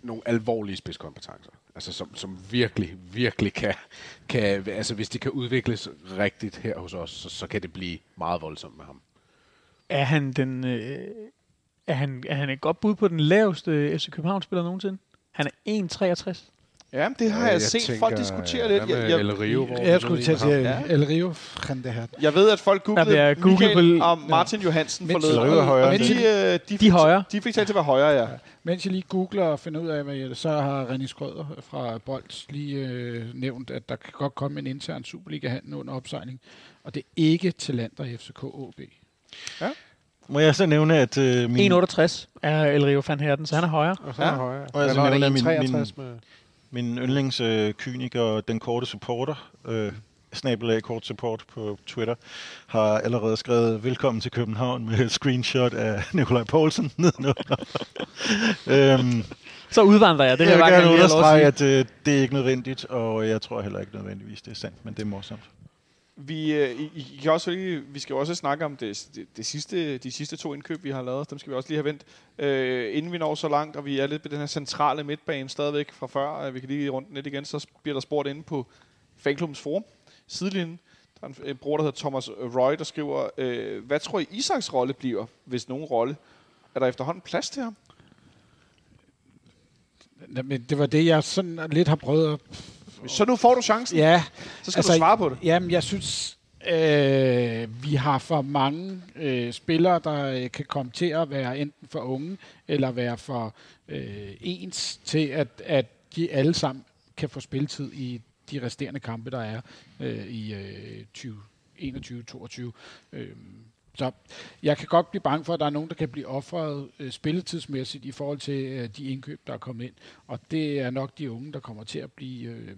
Speaker 6: nogle alvorlige spidskompetencer. Altså som, som virkelig, virkelig kan, kan... Altså hvis det kan udvikles rigtigt her hos os, så, så kan det blive meget voldsomt med ham.
Speaker 2: Er han den... Øh, er han, er han et godt bud på den laveste FC København-spiller nogensinde? Han er 1,63.
Speaker 1: Ja, det har ja, jeg, jeg set tænker, folk diskutere lidt.
Speaker 6: Jeg, jeg, El Rio, hvor
Speaker 4: jeg, jeg skulle til at sige ja. El Rio.
Speaker 1: Jeg ved, at folk googlede ja, Michael og Martin ja. Johansen forleden.
Speaker 5: El Rio er højere.
Speaker 1: De, de,
Speaker 2: de, de, de, højre.
Speaker 1: de fik talt til at være højere, ja. ja.
Speaker 4: Mens jeg lige googler og finder ud af, hvad jeg, så har René Skrøder fra Bold lige øh, nævnt, at der kan godt komme en intern Superliga-handel under opsejling. Og det er ikke til land der FCK OB.
Speaker 5: Ja. Må jeg så nævne, at... Øh,
Speaker 2: min... 1,68 er El Rio van Herten, så han er højere.
Speaker 6: Og så er ja. højere.
Speaker 5: Og jeg så nævne, at min, min, min yndlingskyniker, øh, den korte supporter, øh, snabelag kort support på Twitter, har allerede skrevet velkommen til København med et screenshot af Nikolaj Poulsen nedenunder.
Speaker 2: øhm, så udvandrer jeg. Det
Speaker 5: jeg vil jeg gerne understrege, at øh, det er ikke nødvendigt, og jeg tror heller ikke nødvendigvis, det er sandt, men det er morsomt.
Speaker 1: Vi, øh, I, I kan også, vi skal også snakke om det, det, det sidste, de sidste to indkøb, vi har lavet. Dem skal vi også lige have vendt, øh, inden vi når så langt, og vi er lidt på den her centrale midtbane stadigvæk fra før. Øh, vi kan lige rundt lidt igen, så bliver der spurgt inde på fanklubbens forum. Sidelinjen, der er en, en bror, der hedder Thomas Roy, der skriver, øh, hvad tror I Isaks rolle bliver, hvis nogen rolle? Er der efterhånden plads til ham?
Speaker 4: Jamen, det var det, jeg sådan lidt har prøvet at
Speaker 1: så nu får du chancen.
Speaker 4: Ja.
Speaker 1: Så skal altså, du svare på det.
Speaker 4: Jamen, jeg synes, øh, vi har for mange øh, spillere, der øh, kan komme til at være enten for unge, eller være for øh, ens, til at, at de alle sammen kan få spilletid i de resterende kampe, der er øh, i øh, 2021-2022. Øh, så jeg kan godt blive bange for, at der er nogen, der kan blive offret øh, spilletidsmæssigt i forhold til øh, de indkøb, der er kommet ind. Og det er nok de unge, der kommer til at blive øh,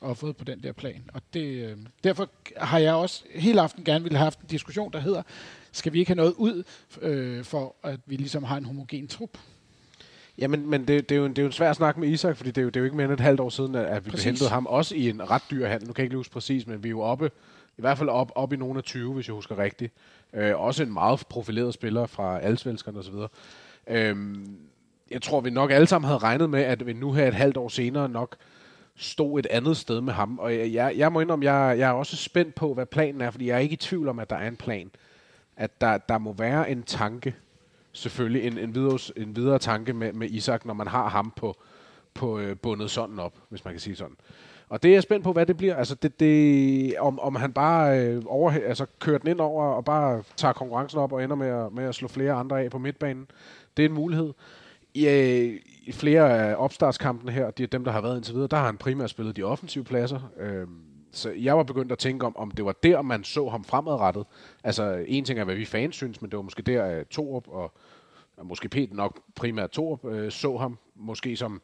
Speaker 4: offret på den der plan. Og det, øh, derfor har jeg også hele aften gerne ville have haft en diskussion, der hedder, skal vi ikke have noget ud, øh, for at vi ligesom har en homogen trup?
Speaker 6: Ja, men, men det, det, er jo en, det er jo en svær snak med Isak, fordi det er jo, det er jo ikke mere end et halvt år siden, at, at vi hentede ham også i en ret dyr handel. Nu kan jeg ikke huske præcis, men vi er jo oppe, i hvert fald op, op i nogle af 20, hvis jeg husker rigtigt. Øh, også en meget profileret spiller fra Allsvenskerne osv. Øh, jeg tror, vi nok alle sammen havde regnet med, at vi nu her et halvt år senere nok stod et andet sted med ham. Og jeg, jeg, jeg må indrømme, jeg, jeg er også spændt på, hvad planen er, fordi jeg er ikke i tvivl om, at der er en plan. At der, der må være en tanke, selvfølgelig en, en, videre, en videre tanke med, med Isak, når man har ham på, på øh, bundet sådan op, hvis man kan sige sådan. Og det er jeg spændt på, hvad det bliver. Altså, det, det, om, om han bare øh, over, altså, kører den ind over og bare tager konkurrencen op og ender med at, med at slå flere andre af på midtbanen. Det er en mulighed. I, øh, i flere af opstartskampene her, de, dem der har været indtil videre, der har han primært spillet de offensive pladser. Øh, så jeg var begyndt at tænke om, om det var der, man så ham fremadrettet. Altså, en ting er, hvad vi fans synes, men det var måske der, øh, at Torup og, og måske Peter nok primært Torup øh, så ham. Måske som,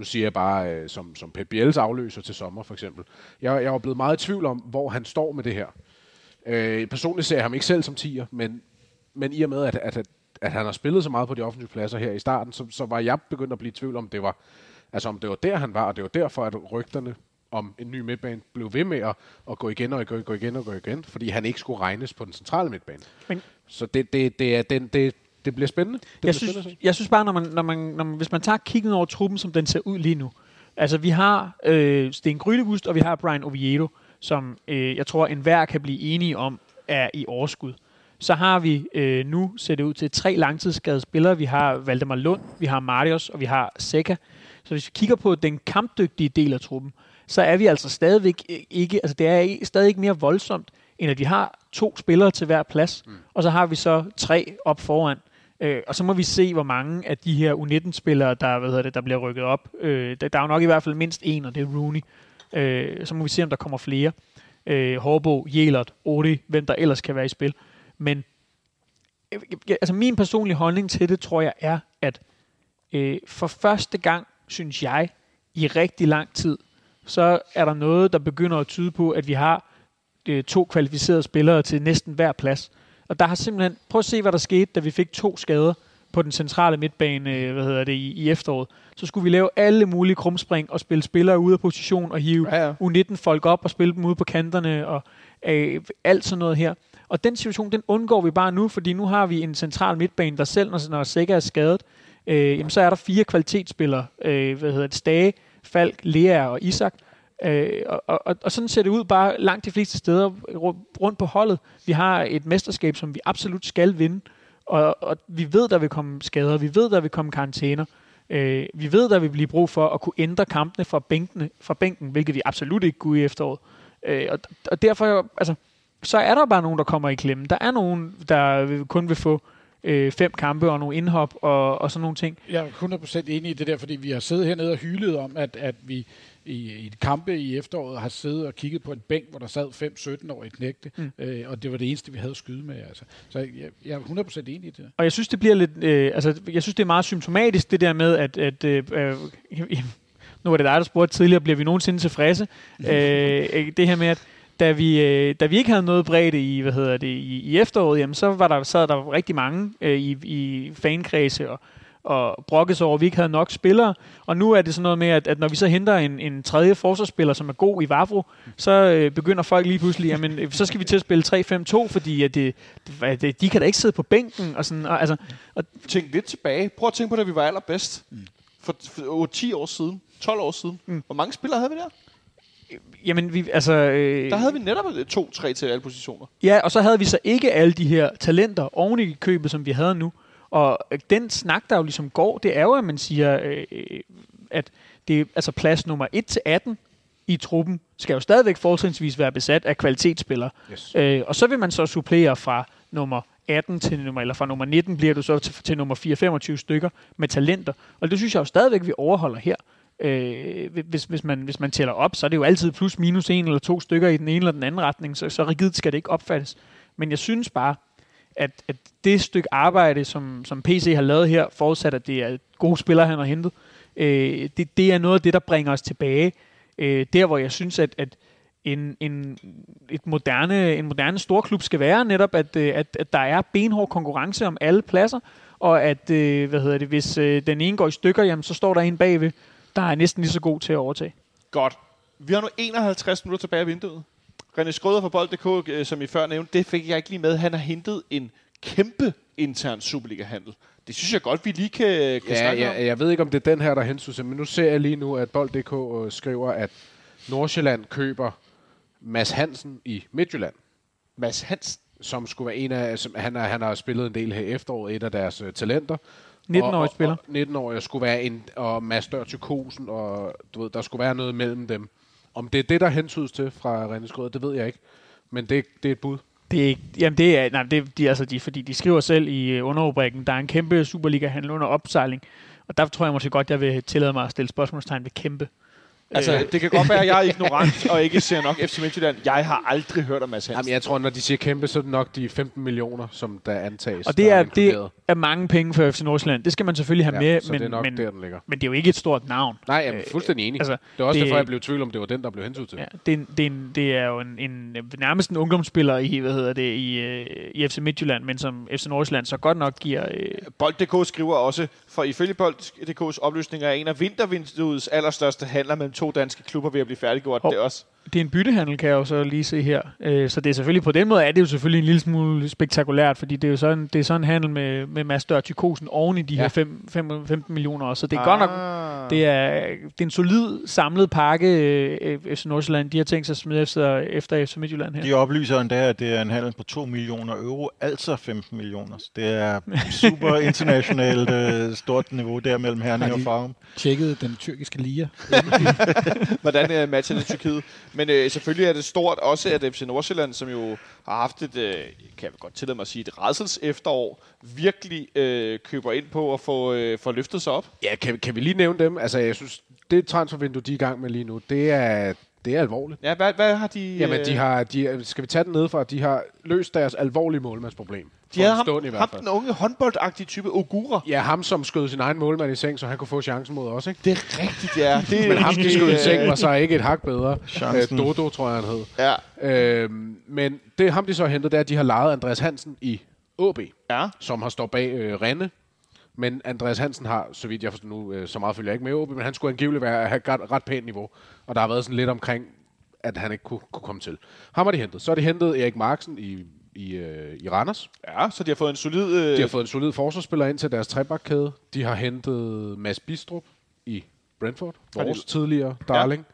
Speaker 6: nu siger jeg bare, øh, som, som Pep Biels afløser til sommer, for eksempel. Jeg, jeg var blevet meget i tvivl om, hvor han står med det her. Øh, personligt ser jeg ham ikke selv som tiger, men, men i og med, at, at, at, at han har spillet så meget på de offentlige pladser her i starten, så, så var jeg begyndt at blive i tvivl om, det var, altså om det var der, han var, og det var derfor, at rygterne om en ny midtbane blev ved med at, at gå igen og gå, gå igen og gå igen, fordi han ikke skulle regnes på den centrale midtbane. Men, så det, det, det, er, den, det, det bliver spændende. Det
Speaker 2: jeg,
Speaker 6: bliver
Speaker 2: synes,
Speaker 6: spændende
Speaker 2: jeg synes bare, når man, når man, når man, hvis man tager kigget over truppen, som den ser ud lige nu. Altså, vi har øh, Sten Grydegust, og vi har Brian Oviedo, som øh, jeg tror, enhver kan blive enige om, er i overskud. Så har vi øh, nu set det ud til tre langtidsskadede spillere. Vi har Valdemar Lund, vi har Marius, og vi har Seca. Så hvis vi kigger på den kampdygtige del af truppen, så er vi altså stadigvæk ikke, altså det er stadig ikke mere voldsomt, end at vi har to spillere til hver plads, mm. og så har vi så tre op foran. Øh, og så må vi se, hvor mange af de her U19-spillere, der, hvad hedder det, der bliver rykket op. Øh, der, der er jo nok i hvert fald mindst en, og det er Rooney. Øh, så må vi se, om der kommer flere. Øh, Hårbo, Jelert, Odi, hvem der ellers kan være i spil. Men øh, altså min personlige holdning til det, tror jeg, er, at øh, for første gang, synes jeg, i rigtig lang tid, så er der noget, der begynder at tyde på, at vi har øh, to kvalificerede spillere til næsten hver plads. Og der har simpelthen, prøv at se, hvad der skete, da vi fik to skader på den centrale midtbane øh, hvad hedder det, i, i efteråret. Så skulle vi lave alle mulige krumspring og spille spillere ude af position og hive ja, ja. U19-folk op og spille dem ude på kanterne og øh, alt sådan noget her. Og den situation, den undgår vi bare nu, fordi nu har vi en central midtbane, der selv, når, når Sækker er skadet, øh, jamen, så er der fire kvalitetsspillere. Øh, hvad hedder det? Stage, Falk, Lea og Isak. Øh, og, og, og sådan ser det ud bare langt de fleste steder rundt på holdet. Vi har et mesterskab, som vi absolut skal vinde, og, og vi ved, der vil komme skader, vi ved, der vil komme karantæner. Øh, vi ved, der vil blive brug for at kunne ændre kampene fra, bænkene, fra bænken, hvilket vi absolut ikke kunne i efteråret. Øh, og, og derfor, altså, så er der bare nogen, der kommer i klemme. Der er nogen, der kun vil få øh, fem kampe og nogle indhop og, og sådan nogle ting.
Speaker 4: Jeg er 100% enig i det der, fordi vi har siddet hernede og hylet om, at, at vi i, i et kampe i efteråret har siddet og kigget på en bænk, hvor der sad 5-17-årige knægte, mm. øh, og det var det eneste, vi havde at skyde med. Altså. Så jeg, jeg er 100% enig i det.
Speaker 2: Og jeg synes, det bliver lidt, øh, altså, jeg synes, det er meget symptomatisk, det der med, at, at øh, øh, nu var det dig, der spurgte tidligere, bliver vi nogensinde tilfredse? øh, det her med, at da vi, øh, da vi ikke havde noget bredt i, hvad hedder det, i, i efteråret, jamen, så var der, sad der rigtig mange øh, i, i fankredse og, og brokkes over, at vi ikke havde nok spillere. Og nu er det sådan noget med, at, at når vi så henter en, en tredje forsvarsspiller, som er god i Vavro, så øh, begynder folk lige pludselig, jamen, øh, så skal vi til at spille 3-5-2, fordi at det, det, de kan da ikke sidde på bænken. Og sådan, og, altså, og
Speaker 1: Tænk lidt tilbage. Prøv at tænke på, da vi var allerbedst. Mm. For, for 10 år siden, 12 år siden. Mm. Hvor mange spillere havde vi der?
Speaker 2: Jamen, vi, altså... Øh,
Speaker 1: der havde vi netop to-tre til alle positioner.
Speaker 2: Ja, og så havde vi så ikke alle de her talenter oven i købet, som vi havde nu. Og den snak, der jo ligesom går, det er jo, at man siger, øh, at det altså plads nummer 1 til 18 i truppen, skal jo stadigvæk fortrinsvis være besat af kvalitetsspillere. Yes. Øh, og så vil man så supplere fra nummer 18 til nummer, eller fra nummer 19 bliver du så til, til nummer 4-25 stykker med talenter. Og det synes jeg jo stadigvæk, vi overholder her. Øh, hvis, hvis, man, hvis man tæller op, så er det jo altid plus minus en eller to stykker i den ene eller den anden retning, så, så rigidt skal det ikke opfattes. Men jeg synes bare, at, at det stykke arbejde, som, som PC har lavet her, forudsat at det er gode spillere, han har hentet, øh, det, det er noget af det, der bringer os tilbage. Øh, der, hvor jeg synes, at, at en, en, et moderne, en moderne storklub skal være netop, at, øh, at, at der er benhård konkurrence om alle pladser, og at, øh, hvad hedder det, hvis øh, den ene går i stykker, jamen, så står der en bagved, der er næsten lige så god til at overtage.
Speaker 1: Godt. Vi har nu 51 minutter tilbage af vinduet. René Skrøder fra Bold.dk, øh, som I før nævnte, det fik jeg ikke lige med. Han har hentet en kæmpe intern Superliga-handel. Det synes jeg godt, vi lige kan, kan
Speaker 6: ja, snakke ja, om. Jeg ved ikke, om det er den her, der hensyder, men nu ser jeg lige nu, at Bold.dk øh, skriver, at Nordsjælland køber Mads Hansen i Midtjylland.
Speaker 1: Mads Hansen?
Speaker 6: Som skulle være en af, som, han, er, han har spillet en del her efteråret, et af deres uh, talenter.
Speaker 2: 19-årig spiller.
Speaker 6: 19-årig skulle være en, og Mads Dør til Kosen, og du ved, der skulle være noget mellem dem. Om det er det, der hensydes til fra René Skrøder, det ved jeg ikke. Men det, det er et bud.
Speaker 2: Det er ikke, jamen det er, nej, det, de, altså de, fordi de skriver selv i øh, underrubrikken, der er en kæmpe Superliga-handel under opsejling. Og der tror jeg måske godt, jeg vil tillade mig at stille spørgsmålstegn ved kæmpe.
Speaker 1: Altså, det kan godt være, at jeg er ignorant og ikke ser nok FC Midtjylland. Jeg har aldrig hørt om Mads Hansen.
Speaker 6: Jamen, jeg tror, når de siger kæmpe, så er det nok de 15 millioner, som der antages.
Speaker 2: Og det er,
Speaker 6: inkluderet.
Speaker 2: det er mange penge for FC Nordsjælland. Det skal man selvfølgelig have
Speaker 6: ja,
Speaker 2: med, men,
Speaker 6: det er nok
Speaker 2: men,
Speaker 6: der, den ligger.
Speaker 2: men det er jo ikke et stort navn.
Speaker 6: Nej, jeg er fuldstændig enig.
Speaker 2: altså,
Speaker 6: det er også
Speaker 2: det-
Speaker 6: derfor, jeg blev i tvivl om, det var den, der blev hensynet til.
Speaker 2: Ja, det, er, en- det, er en, det er jo en, en, nærmest en ungdomsspiller i, hvad hedder det, i, øh, i FC Midtjylland, men som FC Nordsjælland så godt nok giver... Øh,
Speaker 1: Bold.dk skriver også, for ifølge Bold.dk's oplysninger er en af vintervinduets allerstørste handler mellem to danske klubber ved at blive færdiggjort.
Speaker 2: Hov.
Speaker 1: Det også
Speaker 2: det er en byttehandel, kan jeg jo så lige se her. Øh, så det er selvfølgelig på den måde er det jo selvfølgelig en lille smule spektakulært, fordi det er jo sådan, det er sådan en handel med, med Mads Dørtikosen oven i de
Speaker 6: Ja.
Speaker 2: her fem, fem, 15 millioner. også. Så det er ah. godt nok
Speaker 1: nok...
Speaker 2: Det er, det er en solid samlet pakke, øh, FC Nordsjælland. De har tænkt sig at smide efter, efter FC Midtjylland her.
Speaker 5: De oplyser endda, at det er en handel på 2 millioner euro, altså 15 millioner. Så det er super internationalt øh, stort niveau der mellem Herning og Farum.
Speaker 4: Tjekket den tyrkiske liga.
Speaker 1: hvordan øh, matchen i Tyrkiet. Men øh, selvfølgelig er det stort også, at FC Nordsjælland, som jo har haft et, øh, kan jeg godt tillade mig at sige, et redsels efterår, virkelig øh, køber ind på at få, øh, få løftet sig op.
Speaker 6: Ja, kan, kan vi lige nævne dem? Altså, jeg synes, det transfervindue, de er i gang med lige nu, det er, det er alvorligt.
Speaker 1: Ja, hvad, hvad har de...
Speaker 6: Jamen, de har, de, skal vi tage den ned fra, de har løst deres alvorlige målmandsproblem.
Speaker 1: de havde
Speaker 6: en
Speaker 1: ham,
Speaker 6: stund i hvert
Speaker 1: ham den unge håndboldagtige type Ogura.
Speaker 6: Ja, ham som skød sin egen målmand i seng, så han kunne få chancen mod os, ikke?
Speaker 1: Det er rigtigt, ja. Det,
Speaker 6: Men ham, de
Speaker 1: måske,
Speaker 6: skød i
Speaker 1: øh,
Speaker 6: seng, var så ikke et hak bedre.
Speaker 5: Chancen.
Speaker 6: Øh, Dodo, tror jeg, han hed.
Speaker 1: Ja,
Speaker 6: Øhm, men det ham, de så har hentet, det er, at de har lejet Andreas Hansen i AB,
Speaker 1: ja.
Speaker 6: som har stået bag øh, Renne. Men Andreas Hansen har, så vidt jeg forstår nu, øh, så meget følger jeg ikke med OB, men han skulle angiveligt være, have et ret, ret pænt niveau. Og der har været sådan lidt omkring, at han ikke kunne, kunne komme til. Ham har de hentet. Så har de hentet Erik Marksen i, i, øh, i Randers.
Speaker 1: Ja, så de har fået en solid... Øh,
Speaker 6: De har fået en solid forsvarsspiller ind til deres trebakkæde. De har hentet Mads Bistrup i Brentford,
Speaker 1: Har de-
Speaker 6: vores tidligere darling.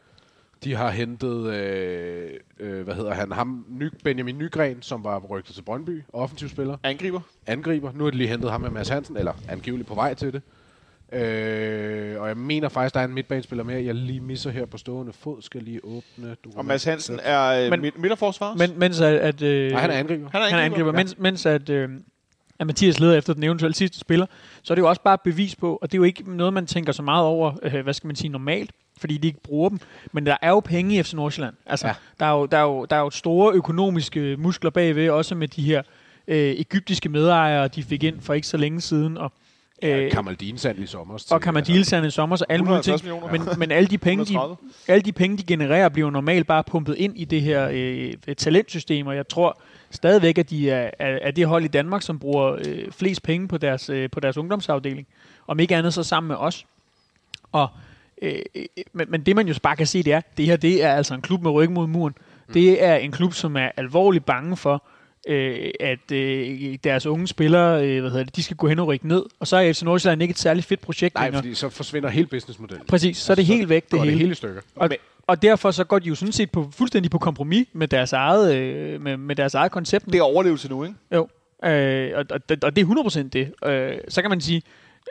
Speaker 6: De har hentet, øh, øh, hvad hedder han, ham, Ny, Benjamin Nygren, som var rygtet til Brøndby, offensiv spiller,
Speaker 1: angriber.
Speaker 6: angriber. Nu har de lige hentet ham med Mads Hansen, eller angiveligt på vej til det. Øh, og jeg mener faktisk, der er en midtbanespiller mere, jeg lige misser her på stående fod. Skal lige åbne.
Speaker 1: Og Mads Hansen er øh,
Speaker 2: Men-
Speaker 1: men, midterforsvar.
Speaker 2: Men, mens at, at, øh,
Speaker 6: Nej, han er angriber.
Speaker 1: han er
Speaker 2: han er angriber,
Speaker 1: ja.
Speaker 2: mens, mens at, øh, at Mathias leder efter den eventuelle sidste spiller, så er det jo også bare bevis på, og det er jo ikke noget, man tænker så meget over, øh, hvad skal man sige, normalt, fordi de ikke bruger dem. Men der er jo penge i FC Nordsjælland. Altså,
Speaker 6: Ja.
Speaker 2: ja. der, er jo, der, er jo, der er jo store økonomiske muskler bagved, også med de her øh, egyptiske medejere, de fik ind for ikke så længe siden, og
Speaker 6: Ja, Kamaldin sand i sommer.
Speaker 2: og Kamadilsand i sommer, så alle mulige ting.
Speaker 1: 150 millioner.
Speaker 2: Men, men alle, de penge, de,
Speaker 1: 130.
Speaker 2: alle de penge, de genererer, bliver jo normalt bare pumpet ind i det her øh, talentsystem, og jeg tror stadigvæk, at de er, er, er det hold i Danmark, som bruger øh, flest penge på deres, øh, på deres ungdomsafdeling. Om ikke andet så sammen med os. Og, øh, øh, men, men det man jo bare kan se, det er, det her det er altså en klub med ryggen mod muren.
Speaker 1: Mm.
Speaker 2: Det er en klub, som er alvorligt bange for, øh, at øh, deres unge spillere, øh, hvad hedder det, de skal gå hen og rykke ned. Og så er FC Nordsjælland ikke et særligt fedt projekt
Speaker 6: Nej,
Speaker 2: længere.
Speaker 6: fordi så forsvinder hele businessmodellen.
Speaker 2: Præcis, så er det helt væk, det
Speaker 6: går
Speaker 2: hele.
Speaker 6: det hele stykker.
Speaker 2: Og, og derfor så går de jo sådan set på, fuldstændig på kompromis med deres eget, øh, med, med deres eget koncept.
Speaker 1: Det er overlevelse nu, ikke?
Speaker 2: Jo, øh, og, og, og det er 100% det. Øh, så kan man sige,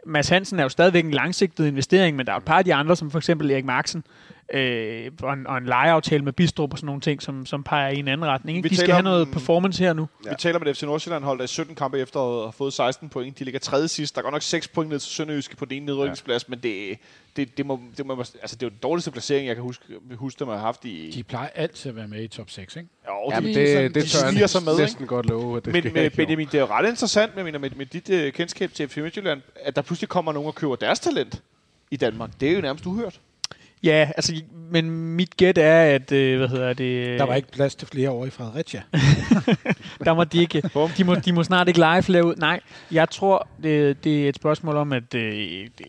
Speaker 2: Mads Hansen er jo stadigvæk en langsigtet investering, men der er jo et par af de andre, som for eksempel Erik Marksen, øh, og, en, og en lejeaftale med Bistrup og sådan nogle ting, som, som peger i en anden retning. Ikke?
Speaker 1: Vi
Speaker 2: De skal
Speaker 1: taler
Speaker 2: have noget
Speaker 1: om-
Speaker 2: performance her nu.
Speaker 1: Ja. Vi taler med det FC Nordsjælland hold, der i 17 kampe efter har fået 16 point. De ligger tredje sidst. Der er godt nok 6 point ned til Sønderjyske på den ene nedrykningsplads, ja. men det, det, det, må, det, må, altså det er jo den dårligste placering, jeg kan huske, huske dem har haft i...
Speaker 4: De plejer altid at være med i top 6, ikke?
Speaker 1: jo,
Speaker 6: Jamen,
Speaker 1: de,
Speaker 6: det, det
Speaker 1: de
Speaker 6: tør jeg
Speaker 1: sig med, ikke?
Speaker 6: næsten godt love, at det
Speaker 1: Men
Speaker 6: skal
Speaker 1: med
Speaker 6: ikke
Speaker 1: Benjamin, det er jo ret interessant med, med, med dit uh, kendskab til FC Midtjylland, at der pludselig kommer nogen og køber deres talent i Danmark. Det er jo nærmest uhørt.
Speaker 2: Ja, altså, men mit gæt er, at, øh, hvad hedder det...
Speaker 4: Der var ikke plads til flere år i Fredericia.
Speaker 2: der må de ikke. De må, de må snart ikke live lave ud. Nej, jeg tror, det, det er et spørgsmål om, at øh, det,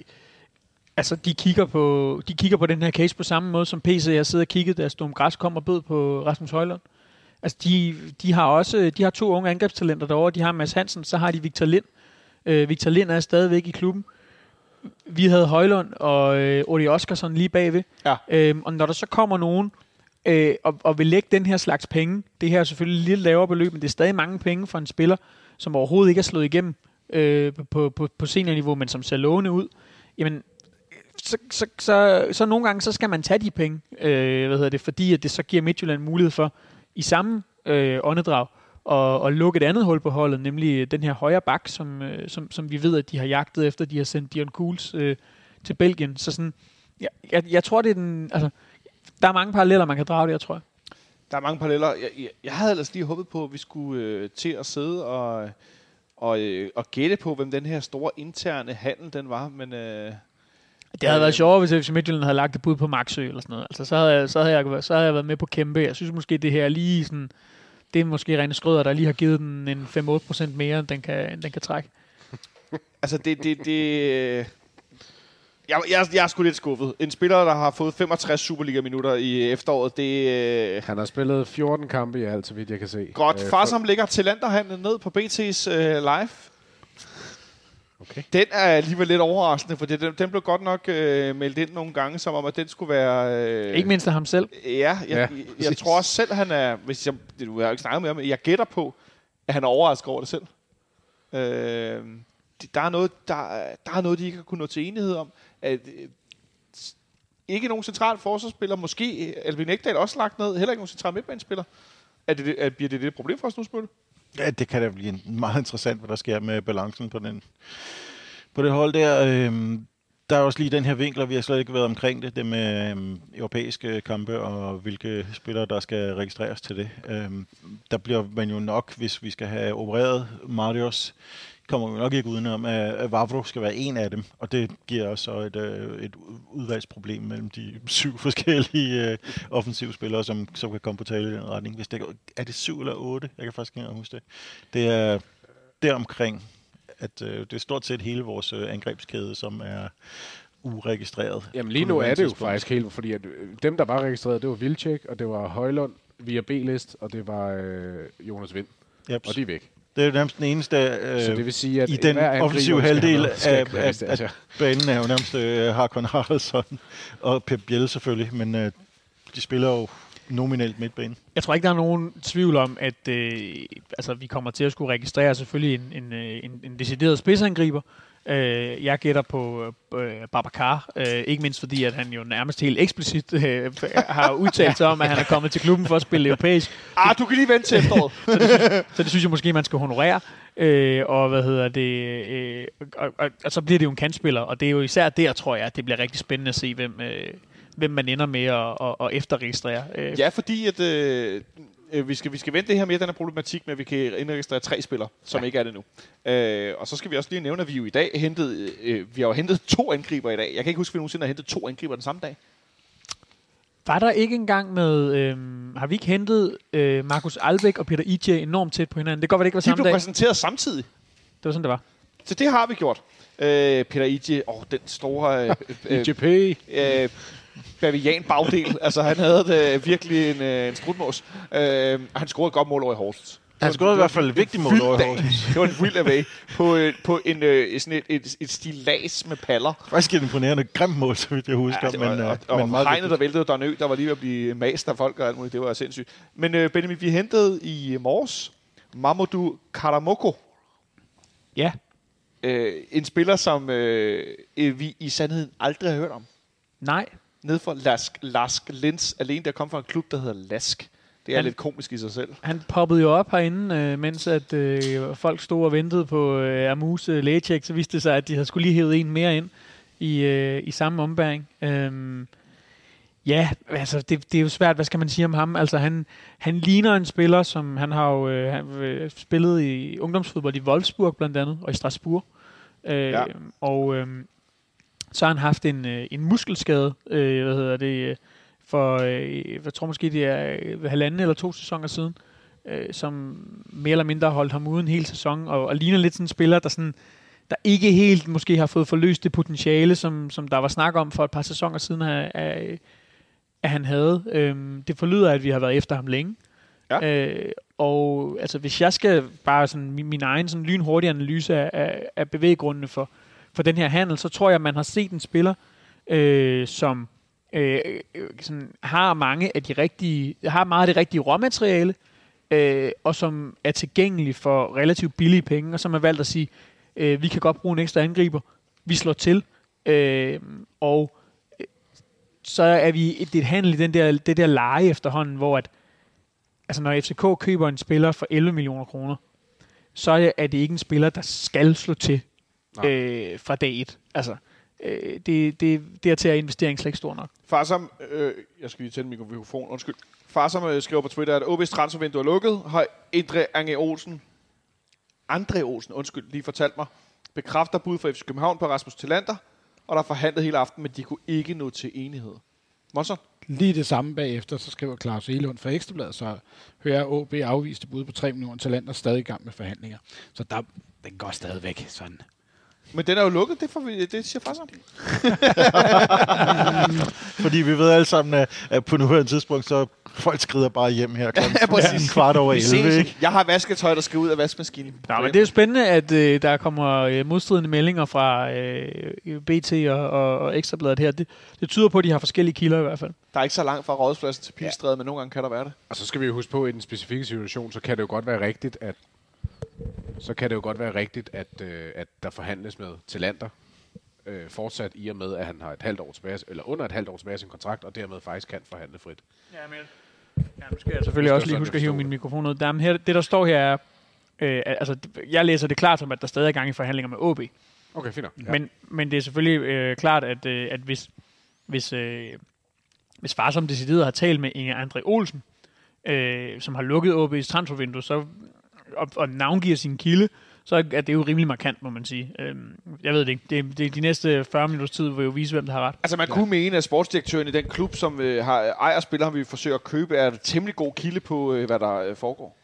Speaker 2: altså, de, kigger på, de kigger på den her case på samme måde, som PC jeg sidder og kiggede, da Storm Græs kom og bød på Rasmus Højlund. Altså, de, de har også de har to unge angrebstalenter derovre. De har Mads Hansen, så har de Victor Lind. Øh, Victor Lind er stadigvæk i klubben. Vi havde Højlund og øh, Odi Oskarsson lige bagved.
Speaker 1: Ja.
Speaker 2: Øhm, og når der så kommer nogen, øh, og, og vil lægge den her slags penge, det her er selvfølgelig lidt lavere beløb, men det er stadig mange penge for en spiller, som overhovedet ikke er slået igennem øh, på, på, på seniorniveau, men som ser lovende ud, jamen, så, så, så, så nogle gange, så skal man tage de penge, øh, hvad hedder det, fordi at det så giver Midtjylland mulighed for, i samme øh, åndedrag, og, og lukke et andet hul på holdet, nemlig den her højre bak, som, øh, som, som vi ved, at de har jagtet efter, de har sendt Dion Cools øh, til Belgien. Så sådan, jeg, jeg, jeg tror, det er den, altså, der er mange paralleller, man kan drage der, tror jeg.
Speaker 1: Der er mange paralleller. Jeg, jeg, jeg havde ellers lige håbet på, at vi skulle øh, til at sidde og, og, øh, og gætte på, hvem den her store interne handel den var, men... Øh,
Speaker 2: det havde været sjovere, hvis FC Midtjylland havde lagt et bud på Maxø eller sådan noget. Altså, så havde, jeg, så, havde jeg, så havde jeg været med på kæmpe. Jeg synes måske, det her er lige sådan... Det er måske Rene Skrøder, der lige har givet den en 5-8% mere, end den kan, end den kan trække.
Speaker 1: altså, det... det, det jeg, jeg, jeg er sgu lidt skuffet. En spiller, der har fået 65 Superliga-minutter i efteråret, det... Øh...
Speaker 6: Han har spillet 14 kampe i alt, så vidt jeg kan se.
Speaker 1: Godt. Øh, Far, som ligger Talenterhandlen ned på BT's øh, live. Okay. Den er alligevel lidt overraskende, for den, den blev godt nok øh, meldt ind nogle gange, som om, at den skulle være... Øh,
Speaker 2: ikke mindst af ham selv.
Speaker 1: Ja, jeg, ja, jeg, jeg tror også selv, han er... Hvis jeg, du har ikke snakket med ham, jeg gætter på, at han er overrasket over det selv. Øh, der, er noget, der, der er noget, de ikke har kunnet nå til enighed om. At, øh, ikke nogen central forsvarsspiller, måske Alvin Ekdal også lagt ned, heller ikke nogen central midtbanespiller. Er det, er, bliver det det problem for os nu, Spølle?
Speaker 5: Ja, det kan da blive meget interessant, hvad der sker med balancen på, den, på det hold der. Øhm, der er også lige den her vinkel, og vi har slet ikke været omkring det, det med øhm, europæiske kampe og hvilke spillere, der skal registreres til det. Øhm, der bliver man jo nok, hvis vi skal have opereret Marius kommer vi nok ikke udenom, at Vavro skal være en af dem, og det giver så et, øh, et udvalgsproblem mellem de syv forskellige uh, offensive spillere, som, som kan komme på tale i den retning. Hvis det, er det syv eller otte? Jeg kan faktisk ikke huske det. Det er deromkring, at uh, det er stort set hele vores uh, angrebskæde, som er uregistreret.
Speaker 6: Jamen lige nu er det jo faktisk helt, fordi at dem, der var registreret, det var Vilcek, og det var Højlund via B-list, og det var øh, Jonas Vind. Yep. Og de er væk.
Speaker 5: Det er jo nærmest den eneste øh,
Speaker 6: så det vil sige, at
Speaker 5: i den offensive halvdel af, af, af, af banen er jo nærmest øh, Harkon Haraldsson og Pep Biel selvfølgelig, men øh, de spiller jo nominelt midtbane.
Speaker 2: Jeg tror ikke, der er nogen tvivl om, at øh, altså, vi kommer til at skulle registrere selvfølgelig en, en, øh, en, en decideret spidsangriber, Øh, jeg gætter på øh, Babacar, øh, ikke mindst fordi, at han jo nærmest helt eksplicit øh, har udtalt sig om, at han er kommet til klubben for at spille europæisk.
Speaker 1: Ah, du kan lige vente til efteråret.
Speaker 2: så, det synes, så det synes jeg måske, man skal honorere. Øh, og hvad hedder det? Øh, og, og, og, så bliver det jo en kantspiller, og det er jo især der, tror jeg, at det bliver rigtig spændende at se, hvem, øh, hvem man ender med at, at, at efterregistrere.
Speaker 1: Øh. Ja, fordi at, øh, øh, vi, skal, vi skal vente det her med den her problematik med, at vi kan indregistrere tre spillere, som ja. ikke er det nu. Øh, og så skal vi også lige nævne, at vi jo i dag hentet, øh, vi har jo hentet to angriber i dag. Jeg kan ikke huske, at vi nogensinde har hentet to angriber den samme dag.
Speaker 2: Var der ikke engang med... Øh, har vi ikke hentet øh, Markus Albæk og Peter Ije enormt tæt på hinanden? Det går vel ikke var samme
Speaker 1: dag? De blev præsenteret samtidig.
Speaker 2: Det var sådan, det var.
Speaker 1: Så det har vi gjort. Øh, Peter Ije, åh, den store...
Speaker 6: Øh, IGP.
Speaker 1: Øh, bavian bagdel. altså, han havde det virkelig en, øh, en strutmås. Øh, han scorede et godt mål over i Horsens.
Speaker 5: Han scorede i hvert fald et vigtigt mål over i Horsens.
Speaker 1: Det var en vild away på, øh, på en, øh, sådan et, et, et stilas med paller.
Speaker 5: Faktisk et imponerende grimt mål, så vidt jeg husker. Ja,
Speaker 1: var, men, og, og, men og hegnet, der væltede, der en ø, der var lige ved at blive mast af folk og alt muligt. Det var sindssygt. Men øh, Benjamin, vi hentede i morges Mamadou Karamoko.
Speaker 2: Ja.
Speaker 1: Øh, en spiller, som øh, vi i sandheden aldrig har hørt om.
Speaker 2: Nej
Speaker 1: ned for Lask, Lask Lins, alene der kom fra en klub, der hedder Lask. Det er han, lidt komisk i sig selv.
Speaker 2: Han poppede jo op herinde, øh, mens at øh, folk stod og ventede på øh, Amus øh, lægecheck, så viste det sig, at de havde skulle lige hævet en mere ind i, øh, i samme ombæring. Øhm, ja, altså det, det er jo svært, hvad skal man sige om ham? Altså han, han ligner en spiller, som han har jo øh, han, øh, spillet i ungdomsfodbold i Wolfsburg blandt andet, og i Strasbourg. Øh, ja. Og øh, så har han haft en, øh, en muskelskade, øh, hvad hedder det, for, øh, jeg tror måske det er øh, halvanden eller to sæsoner siden, øh, som mere eller mindre har holdt ham uden hele sæson, og, og ligner lidt sådan en spiller, der sådan, der ikke helt måske har fået forløst det potentiale, som, som der var snak om for et par sæsoner siden, at, at, at han havde. Øhm, det forlyder, at vi har været efter ham længe. Ja. Øh, og altså, hvis jeg skal bare sådan min, min egen sådan lynhurtige analyse af, af, af bevæggrundene for, for den her handel, så tror jeg, at man har set en spiller, øh, som øh, øh, sådan, har mange af de rigtige, har meget af det rigtige råmateriale, øh, og som er tilgængelig for relativt billige penge, og som har valgt at sige, øh, vi kan godt bruge en ekstra angriber, vi slår til, Øh, og øh, så er vi det er et handel i den der, det der leje efterhånden, hvor at, altså når FCK køber en spiller for 11 millioner kroner, så er det, er det ikke en spiller, der skal slå til øh, fra dag et. Altså, øh, det, det, dertil er investeringen slet ikke stor nok.
Speaker 1: Farsam, øh, jeg skal lige tænde mikrofon, undskyld. Farsam øh, skriver på Twitter, at OB's transfervindue er lukket. Har Andre Ange Olsen, Andre Olsen, undskyld, lige fortalt mig, bekræfter bud for FC København på Rasmus Tillander, og der er forhandlet hele aften, men de kunne ikke nå til enighed. Monson?
Speaker 4: Lige det samme bagefter, så skriver Claus Elund fra Ekstrabladet, så hører OB afviste bud på 3 millioner talenter stadig i gang med forhandlinger. Så der, den går stadigvæk sådan.
Speaker 1: Men den er jo lukket, det, får vi, det siger far sammen.
Speaker 5: Fordi vi ved alle sammen, at på nuværende tidspunkt, så folk skrider bare hjem her klokken
Speaker 1: Ja, præcis.
Speaker 5: kvart over
Speaker 1: Vi
Speaker 5: 11.
Speaker 1: ses.
Speaker 5: Ikke?
Speaker 1: Jeg har vasketøj, der skal ud af vaskemaskinen.
Speaker 2: Ja, men det er jo spændende, at øh, der kommer øh, modstridende meldinger fra øh, BT og, og, og Ekstrabladet her. Det, det tyder på, at de har forskellige kilder i hvert fald.
Speaker 1: Der er ikke så langt fra rådspladsen til Pilstræde, ja. men nogle gange kan der være det.
Speaker 6: Og så skal vi jo huske på, at i den specifikke situation, så kan det jo godt være rigtigt, at så kan det jo godt være rigtigt, at, øh, at der forhandles med Talander øh, fortsat i og med, at han har et halvt år tilbage, eller under et halvt år tilbage af sin kontrakt, og dermed faktisk kan forhandle frit.
Speaker 2: Ja, men... Ja, nu skal jeg selvfølgelig også lige huske at hive min mikrofon ud. Der, her, det, der står her er... Øh, altså, jeg læser det klart som, at der stadig er gang i forhandlinger med OB.
Speaker 6: Okay, fint.
Speaker 2: Ja. Men, men det er selvfølgelig øh, klart, at, øh, at hvis, hvis, øh, hvis far som decideret har talt med Inge André Olsen, øh, som har lukket OB's transfervindue, så, og, og navngiver sin kilde, så er det jo rimelig markant, må man sige. Øh, jeg ved det ikke. Det, det, de næste 40 minutters tid vil jo vise, hvem der har ret.
Speaker 1: Altså man ja. kunne mene, at sportsdirektøren i den klub, som øh, har ejer spillere, vi forsøger at købe, er et temmelig god kilde på, øh, hvad der øh, foregår.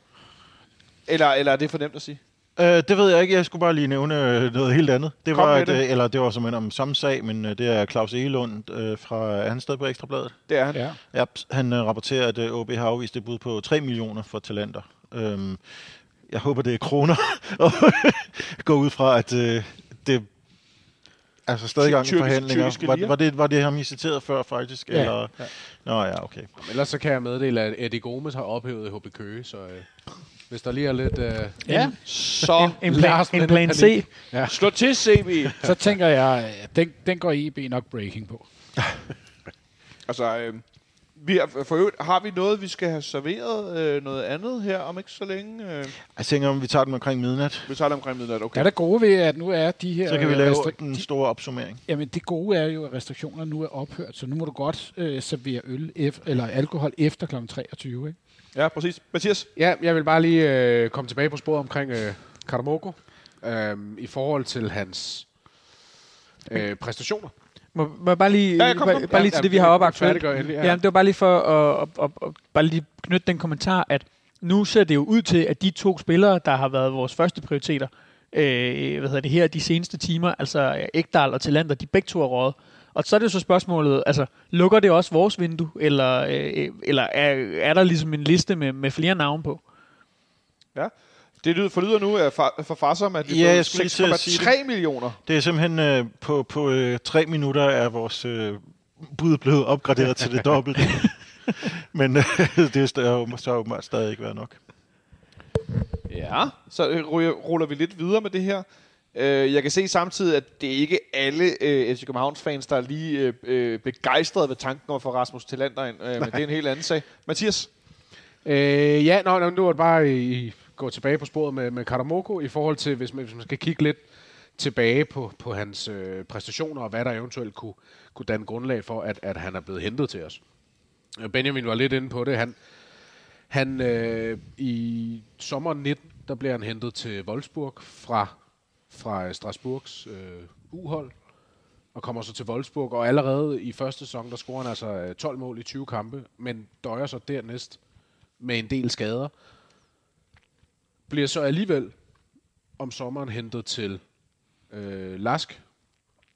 Speaker 1: Eller, eller er det for nemt at sige?
Speaker 5: Øh, det ved jeg ikke. Jeg skulle bare lige nævne øh, noget helt andet. Det
Speaker 1: Kom
Speaker 5: var, et,
Speaker 1: det.
Speaker 5: øh, eller det var som om samme sag, men øh, det er Claus Egelund øh, fra er han sted på Ekstrabladet.
Speaker 1: Det er han.
Speaker 4: Ja.
Speaker 5: Ja, han øh, rapporterer, at øh, OB har afvist et bud på 3 millioner for talenter. Øhm, jeg håber, det er kroner. Og gå ud fra, at øh, det altså stadig gang i forhandlinger. Var, var, det, var det ham, I citeret før, faktisk?
Speaker 4: Ja,
Speaker 5: Eller?
Speaker 4: ja.
Speaker 5: Nå ja, okay.
Speaker 6: Ellers så kan jeg meddele, at Eddie Gomes har ophævet HB Køge, så øh, hvis der lige er lidt... Øh,
Speaker 4: Ja,
Speaker 1: Så
Speaker 2: En plan,
Speaker 6: Larsen,
Speaker 2: en plan. C.
Speaker 1: slå til, CB.
Speaker 4: så tænker jeg, at den, den går IB nok breaking på.
Speaker 1: altså, øh, vi er, for øvrigt, har vi noget, vi skal have serveret? Øh, noget andet her om ikke så længe? Øh,
Speaker 5: Jeg tænker, om vi tager den omkring midnat.
Speaker 1: vi tager det omkring midnat,
Speaker 4: Okay. er det gode ved, at nu er de her...
Speaker 5: Så kan vi lave den
Speaker 4: de-
Speaker 5: store opsummering.
Speaker 4: Jamen, det gode er jo, at restriktionerne nu er ophørt, så nu må du godt øh, servere øl ef- eller alkohol efter kl. 23, ikke?
Speaker 1: Ja, præcis. Mathias?
Speaker 6: Ja, jeg vil bare lige øh, komme tilbage på sporet omkring øh, Karamoko. Øh, I forhold til hans øh, præstationer.
Speaker 2: Må, må jeg bare lige,
Speaker 1: Ja, ja, kom,
Speaker 2: bare,
Speaker 1: kom.
Speaker 2: bare lige
Speaker 6: Ja,
Speaker 2: til det, vi
Speaker 6: ja,
Speaker 2: har op
Speaker 6: ja,
Speaker 2: aktuelt.
Speaker 6: endelig, ja.
Speaker 2: Ja, det var bare lige for at, at, at, at bare lige knytte den kommentar, at nu ser det jo ud til, at de to spillere, der har været vores første prioriteter, øh, hvad hedder det her, de seneste timer, altså Ekdal og Talander, de begge to er røget. Og så er det jo så spørgsmålet, altså, lukker det også vores vindue, eller, øh, eller er, er der ligesom en liste med, med flere navne på?
Speaker 1: Ja. Det lyder, forlyder nu af for Farsom, at det
Speaker 5: Ja,
Speaker 1: er
Speaker 5: jeg skulle lige til at sige det.
Speaker 1: 6,3 millioner.
Speaker 5: Det er simpelthen øh, på, på øh, tre minutter er vores øh, bud blevet opgraderet til det dobbelte. Men øh, det er st- så åbenbart stadig ikke været nok.
Speaker 1: Ja. Så øh, ruller vi lidt videre med det her. Øh, jeg kan se samtidig, at det er ikke alle øh, FC Københavns fans, der er lige øh, begejstrede ved tanken om at få Rasmus Tillander ind. Øh, men det er en helt anden sag. Mathias?
Speaker 6: Øh, ja, nå, nå, nu er det bare i, gå tilbage på sporet med, med Karamoko i forhold til, hvis man, hvis man skal kigge lidt tilbage på, på hans øh, præstationer og hvad der eventuelt kunne, kunne danne grundlag for, at, at han er blevet hentet til os. Øh, Benjamin var lidt inde på det. Han, han øh, i sommeren 19, der blev han hentet til Wolfsburg fra, fra øh, Strasbourgs øh, uhold og kommer så til Wolfsburg, og allerede i første sæson, der scorer han altså øh, 12 mål i 20 kampe, men døjer så dernæst med en del skader. Bliver så alligevel om sommeren hentet til øh, Lask,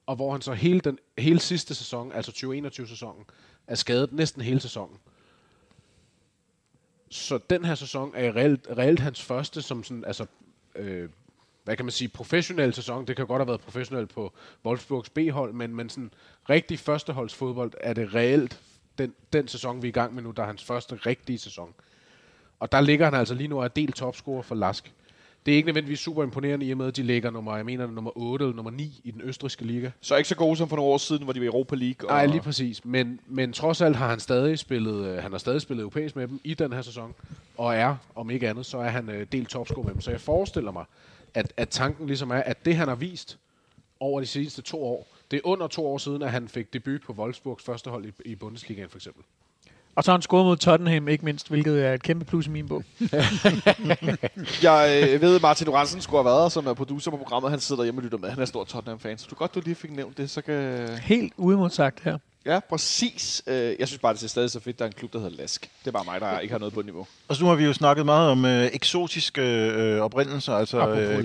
Speaker 6: og hvor han så hele, den, hele sidste sæson, altså 2021-sæsonen, er skadet næsten hele sæsonen. Så den her sæson er reelt, reelt hans første som sådan, altså, øh, hvad kan man sige, professionel sæson. Det kan godt have været professionel på Wolfsburgs B-hold, men, men sådan rigtig førsteholdsfodbold er det reelt den, den sæson, vi er i gang med nu, der er hans første rigtige sæson. Og der ligger han altså lige nu og er delt topscorer for Lask. det er ikke nødvendigvis super imponerende i og med, at de ligger nummer, jeg mener, nummer 8 eller nummer 9 i den østriske liga.
Speaker 1: Så ikke så gode som for nogle år siden, hvor de var i Europa League. Og...
Speaker 6: Nej, lige præcis. Men, men trods alt har han stadig spillet, øh, han har stadig spillet europæisk med dem i den her sæson. Og er, om ikke andet, så er han øh, delt topscore med dem. Så jeg forestiller mig, at, at tanken ligesom er, at det han har vist over de sidste to år, det er under to år siden, at han fik debut på Wolfsburgs første hold i, i Bundesligaen for eksempel.
Speaker 2: Og så har han scoret mod Tottenham, ikke mindst, hvilket er et kæmpe plus i min bog.
Speaker 1: jeg øh, ved, Martin Oransen skulle have været som er producer på programmet. Han sidder hjemme og lytter med. Han er stor Tottenham-fan. Så du godt, du lige fik nævnt det, så kan...
Speaker 2: Helt uimodsagt her.
Speaker 1: Ja, præcis. Øh, jeg synes bare, det er stadig så fedt, der er en klub, der hedder Lask. Det er bare mig, der ikke har noget på niveau.
Speaker 5: Og så nu har vi jo snakket meget om øh, eksotiske øh, oprindelser. Altså, øh,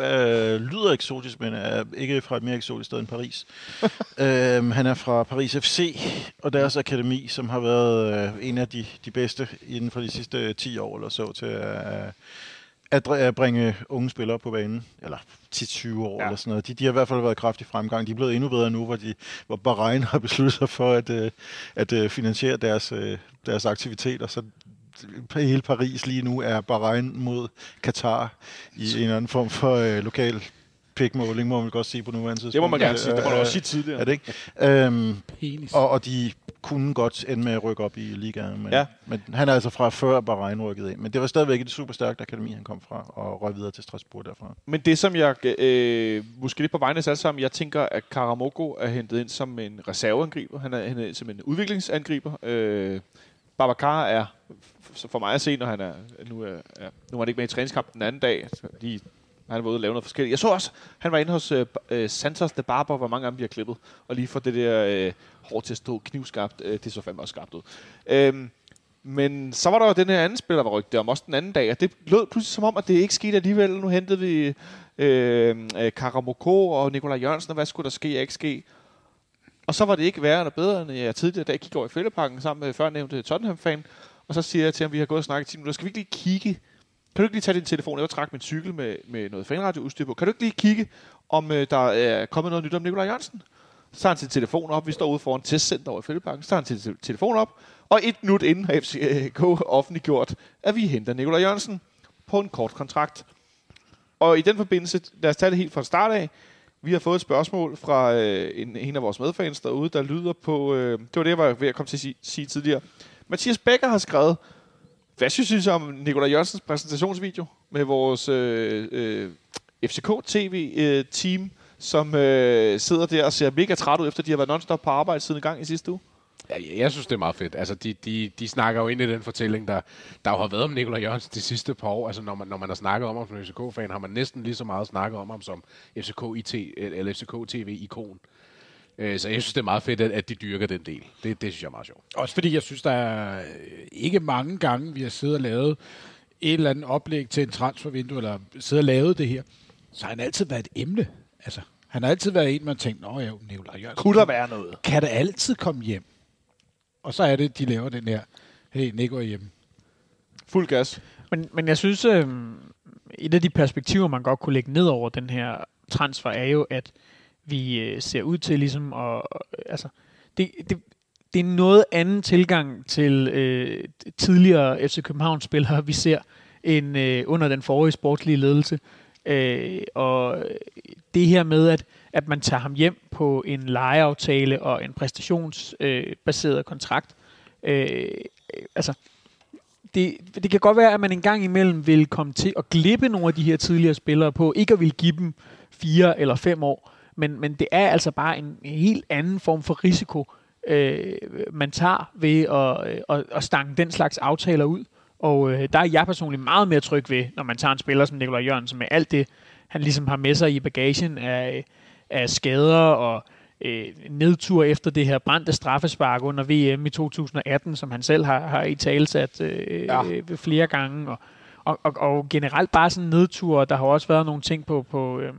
Speaker 5: er, lyder eksotisk, men er ikke fra et mere eksotisk sted end Paris. øhm, han er fra Paris FC og deres akademi, som har været øh, en af de, de bedste inden for de sidste 10 år eller så til at... Øh, at bringe unge spillere på banen, eller 10-20 år ja. eller sådan noget. De, de har i hvert fald været kraftig fremgang. De er blevet endnu bedre nu, hvor, de, hvor Bahrain har besluttet sig for at, øh, at, at øh, finansiere deres, øh, deres aktiviteter. Så hele Paris lige nu er Bahrain mod Katar i en eller anden form for øh, lokal pikmåling, må man godt sige på nuværende tidspunkt.
Speaker 1: Det må man gerne sige. Det må man også sige tidligere.
Speaker 5: Er det ikke? Øhm, og, og de kunne godt ende med at rykke op i ligaen. Men, ja. men han er altså fra før Bahrain rykket ind. Men det var stadigvæk et super stærkt akademi, han kom fra, og røg videre til Strasbourg derfra.
Speaker 1: Men det, som jeg, øh, måske lidt på vegne af sammen, jeg tænker, at Karamoko er hentet ind som en reserveangriber. Han er hentet ind som en udviklingsangriber. Øh, Babacar er, for mig at se, når han er, nu er, ja, nu er han ikke med i træningskampen den anden dag, de han var ude og lave noget forskelligt. Jeg så også, han var inde hos øh, øh Santos de Barber, hvor mange af dem bliver klippet. Og lige for det der øh, hår til at stå knivskarpt, øh, det så fandme også skarpt ud. Øhm, men så var der jo den her anden spiller, der var rygtet om også den anden dag, og det lød pludselig som om, at det ikke skete alligevel. Nu hentede vi øhm, øh, Karamoko og Nikolaj Jørgensen, og hvad skulle der ske og ikke ske? Og så var det ikke værre eller bedre, end jeg tidligere dag gik over i fældeparken sammen med førnævnte Tottenham-fan, og så siger jeg til ham, vi har gået og snakket i 10 minutter, skal vi ikke lige kigge kan du ikke lige tage din telefon? Jeg var trække min cykel med, med noget fanradioudstyr på. Kan du ikke lige kigge, om øh, der er kommet noget nyt om Nikolaj Jørgensen? Så tager han sin telefon op. Vi står ude foran testcenter over i Fældeparken. Så tager han sin telefon op. Og et minut inden har FCK offentliggjort, at vi henter Nikolaj Jørgensen på en kort kontrakt. Og i den forbindelse, lad os tage det helt fra start af. Vi har fået et spørgsmål fra øh, en, en af vores medfans derude, der lyder på... Øh, det var det, jeg var ved at komme til at sige, sige tidligere. Mathias Becker har skrevet, hvad synes I om Nikolaj Jørgensens præsentationsvideo med vores øh, øh, FCK-TV-team, øh, som øh, sidder der og ser mega træt ud, efter de har været nonstop på arbejde siden i gang i sidste uge?
Speaker 6: Ja, jeg synes, det er meget fedt. Altså, de, de, de snakker jo ind i den fortælling, der, der jo har været om Nikolaj Jørgensen de sidste par år. Altså, når man, når man har snakket om ham som FCK-fan, har man næsten lige så meget snakket om ham som FCK, IT, eller FCK TV-ikon. Øh, så jeg synes, det er meget fedt, at de dyrker den del. Det, det synes jeg er meget sjovt.
Speaker 4: Også fordi jeg synes, der er ikke mange gange, vi har siddet og lavet et eller andet oplæg til en transfervindue, eller siddet og lavet det her, så har han altid været et emne. Altså, han har altid været en, man tænkt, nå ja, Nicolaj Jørgensen.
Speaker 1: Kunne der være noget?
Speaker 4: Kan det altid komme hjem? Og så er det, de laver den her, hey, Nico er hjemme.
Speaker 1: Fuld gas.
Speaker 2: Men, men jeg synes, øh, et af de perspektiver, man godt kunne lægge ned over den her transfer, er jo, at vi øh, ser ud til ligesom at, øh, altså, det, det, det er noget anden tilgang til øh, tidligere FC København spillere, vi ser, end øh, under den forrige sportslige ledelse. Øh, og det her med, at, at man tager ham hjem på en lejeaftale og en præstationsbaseret øh, kontrakt, øh, altså, det, det kan godt være, at man en gang imellem vil komme til at glippe nogle af de her tidligere spillere på, ikke at vil give dem fire eller fem år, men, men det er altså bare en, en helt anden form for risiko, øh, man tager ved at, øh, at, at stange den slags aftaler ud. Og øh, der er jeg personligt meget mere tryg ved, når man tager en spiller som Nikolaj Jørgensen med alt det, han ligesom har med sig i bagagen af, af skader og øh, nedtur efter det her brændte straffespark under VM i 2018, som han selv har, har i talsat øh, ja. øh, flere gange. Og, og, og, og generelt bare sådan nedtur. Der har også været nogle ting på, på øh,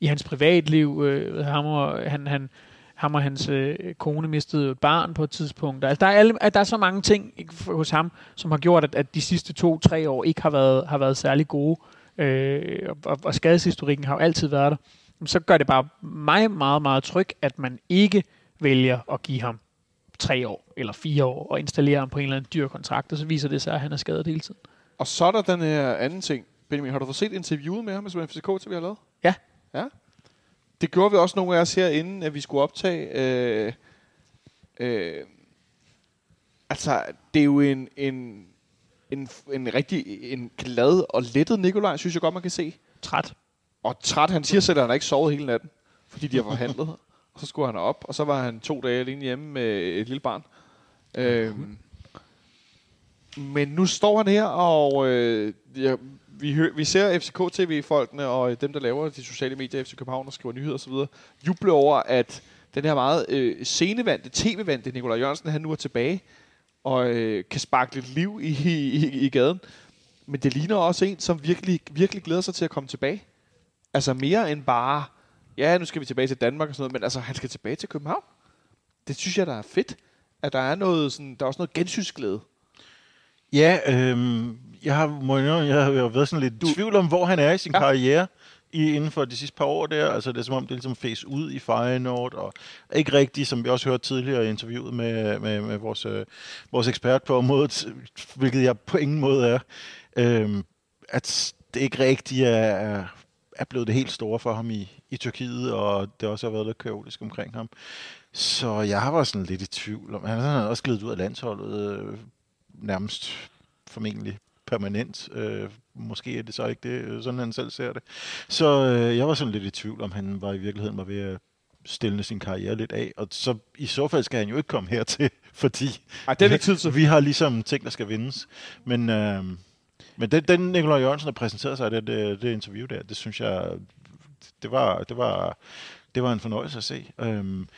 Speaker 2: i hans privatliv. Øh, ham, og, han, han, ham og hans øh, kone mistede et barn på et tidspunkt. Altså, der, er alle, der er så mange ting hos ham, som har gjort, at, at de sidste to-tre år ikke har været, har været særlig gode. Øh, og, og skadeshistorikken har jo altid været der. Så gør det bare mig meget, meget tryg, at man ikke vælger at give ham tre år eller fire år og installere ham på en eller anden dyr kontrakt, og så viser det sig, at han er skadet hele tiden.
Speaker 1: Og så er der den her anden ting, Benjamin, har du fået set interviewet med ham, som FCK til vi har lavet?
Speaker 2: Ja.
Speaker 1: Ja. Det gjorde vi også nogle af os her, inden at vi skulle optage. Øh, øh, altså, det er jo en, en, en, en rigtig en glad og lettet Nikolaj, synes jeg godt, man kan se.
Speaker 2: Træt.
Speaker 1: Og træt, han siger selv, at han har ikke sovet hele natten, fordi de har forhandlet. og så skulle han op, og så var han to dage alene hjemme med et lille barn. Øhm, men nu står han her, og øh, ja, vi, hø- vi ser FCK-TV-folkene og øh, dem, der laver de sociale medier FC København og skriver nyheder osv., juble over, at den her meget øh, scenevandte, tv-vandte Nikolaj Jørgensen, han nu er tilbage og øh, kan sparke lidt liv i, i, i gaden. Men det ligner også en, som virkelig, virkelig glæder sig til at komme tilbage. Altså mere end bare, ja, nu skal vi tilbage til Danmark og sådan noget, men altså, han skal tilbage til København. Det synes jeg, der er fedt. At der er noget sådan, der er også noget gensynsglæde.
Speaker 5: Ja, øhm, jeg har, må jeg, jeg har jo været sådan lidt i tvivl om, hvor han er i sin
Speaker 1: Ja.
Speaker 5: karriere i, inden for de sidste par år der. Altså det er som om, det er ligesom fæs ud i Feyenoord, og ikke rigtigt, som vi også hørte tidligere i interviewet med, med, med vores, øh, vores ekspert på området, hvilket jeg på ingen måde er, øhm, at det ikke rigtigt er, er blevet det helt store for ham i, i Tyrkiet, og det også har været lidt kaotisk omkring ham. Så jeg har været sådan lidt i tvivl om, han har også glidet ud af landsholdet, øh, nærmest formentlig permanent. Øh, måske er det så ikke det, øh, sådan han selv ser det. Så øh, jeg var sådan lidt i tvivl, om han var i virkeligheden var ved at stille sin karriere lidt af. Og så i så fald skal han jo ikke komme hertil, fordi
Speaker 1: Ej, det er ikke tid til.
Speaker 5: vi har ligesom ting, der skal vindes. Men, øh, men den, den Nikolaj Jørgensen, der præsenterede sig i det, det, det interview der, det synes jeg, det var, det var, det var en fornøjelse at se. Øhm,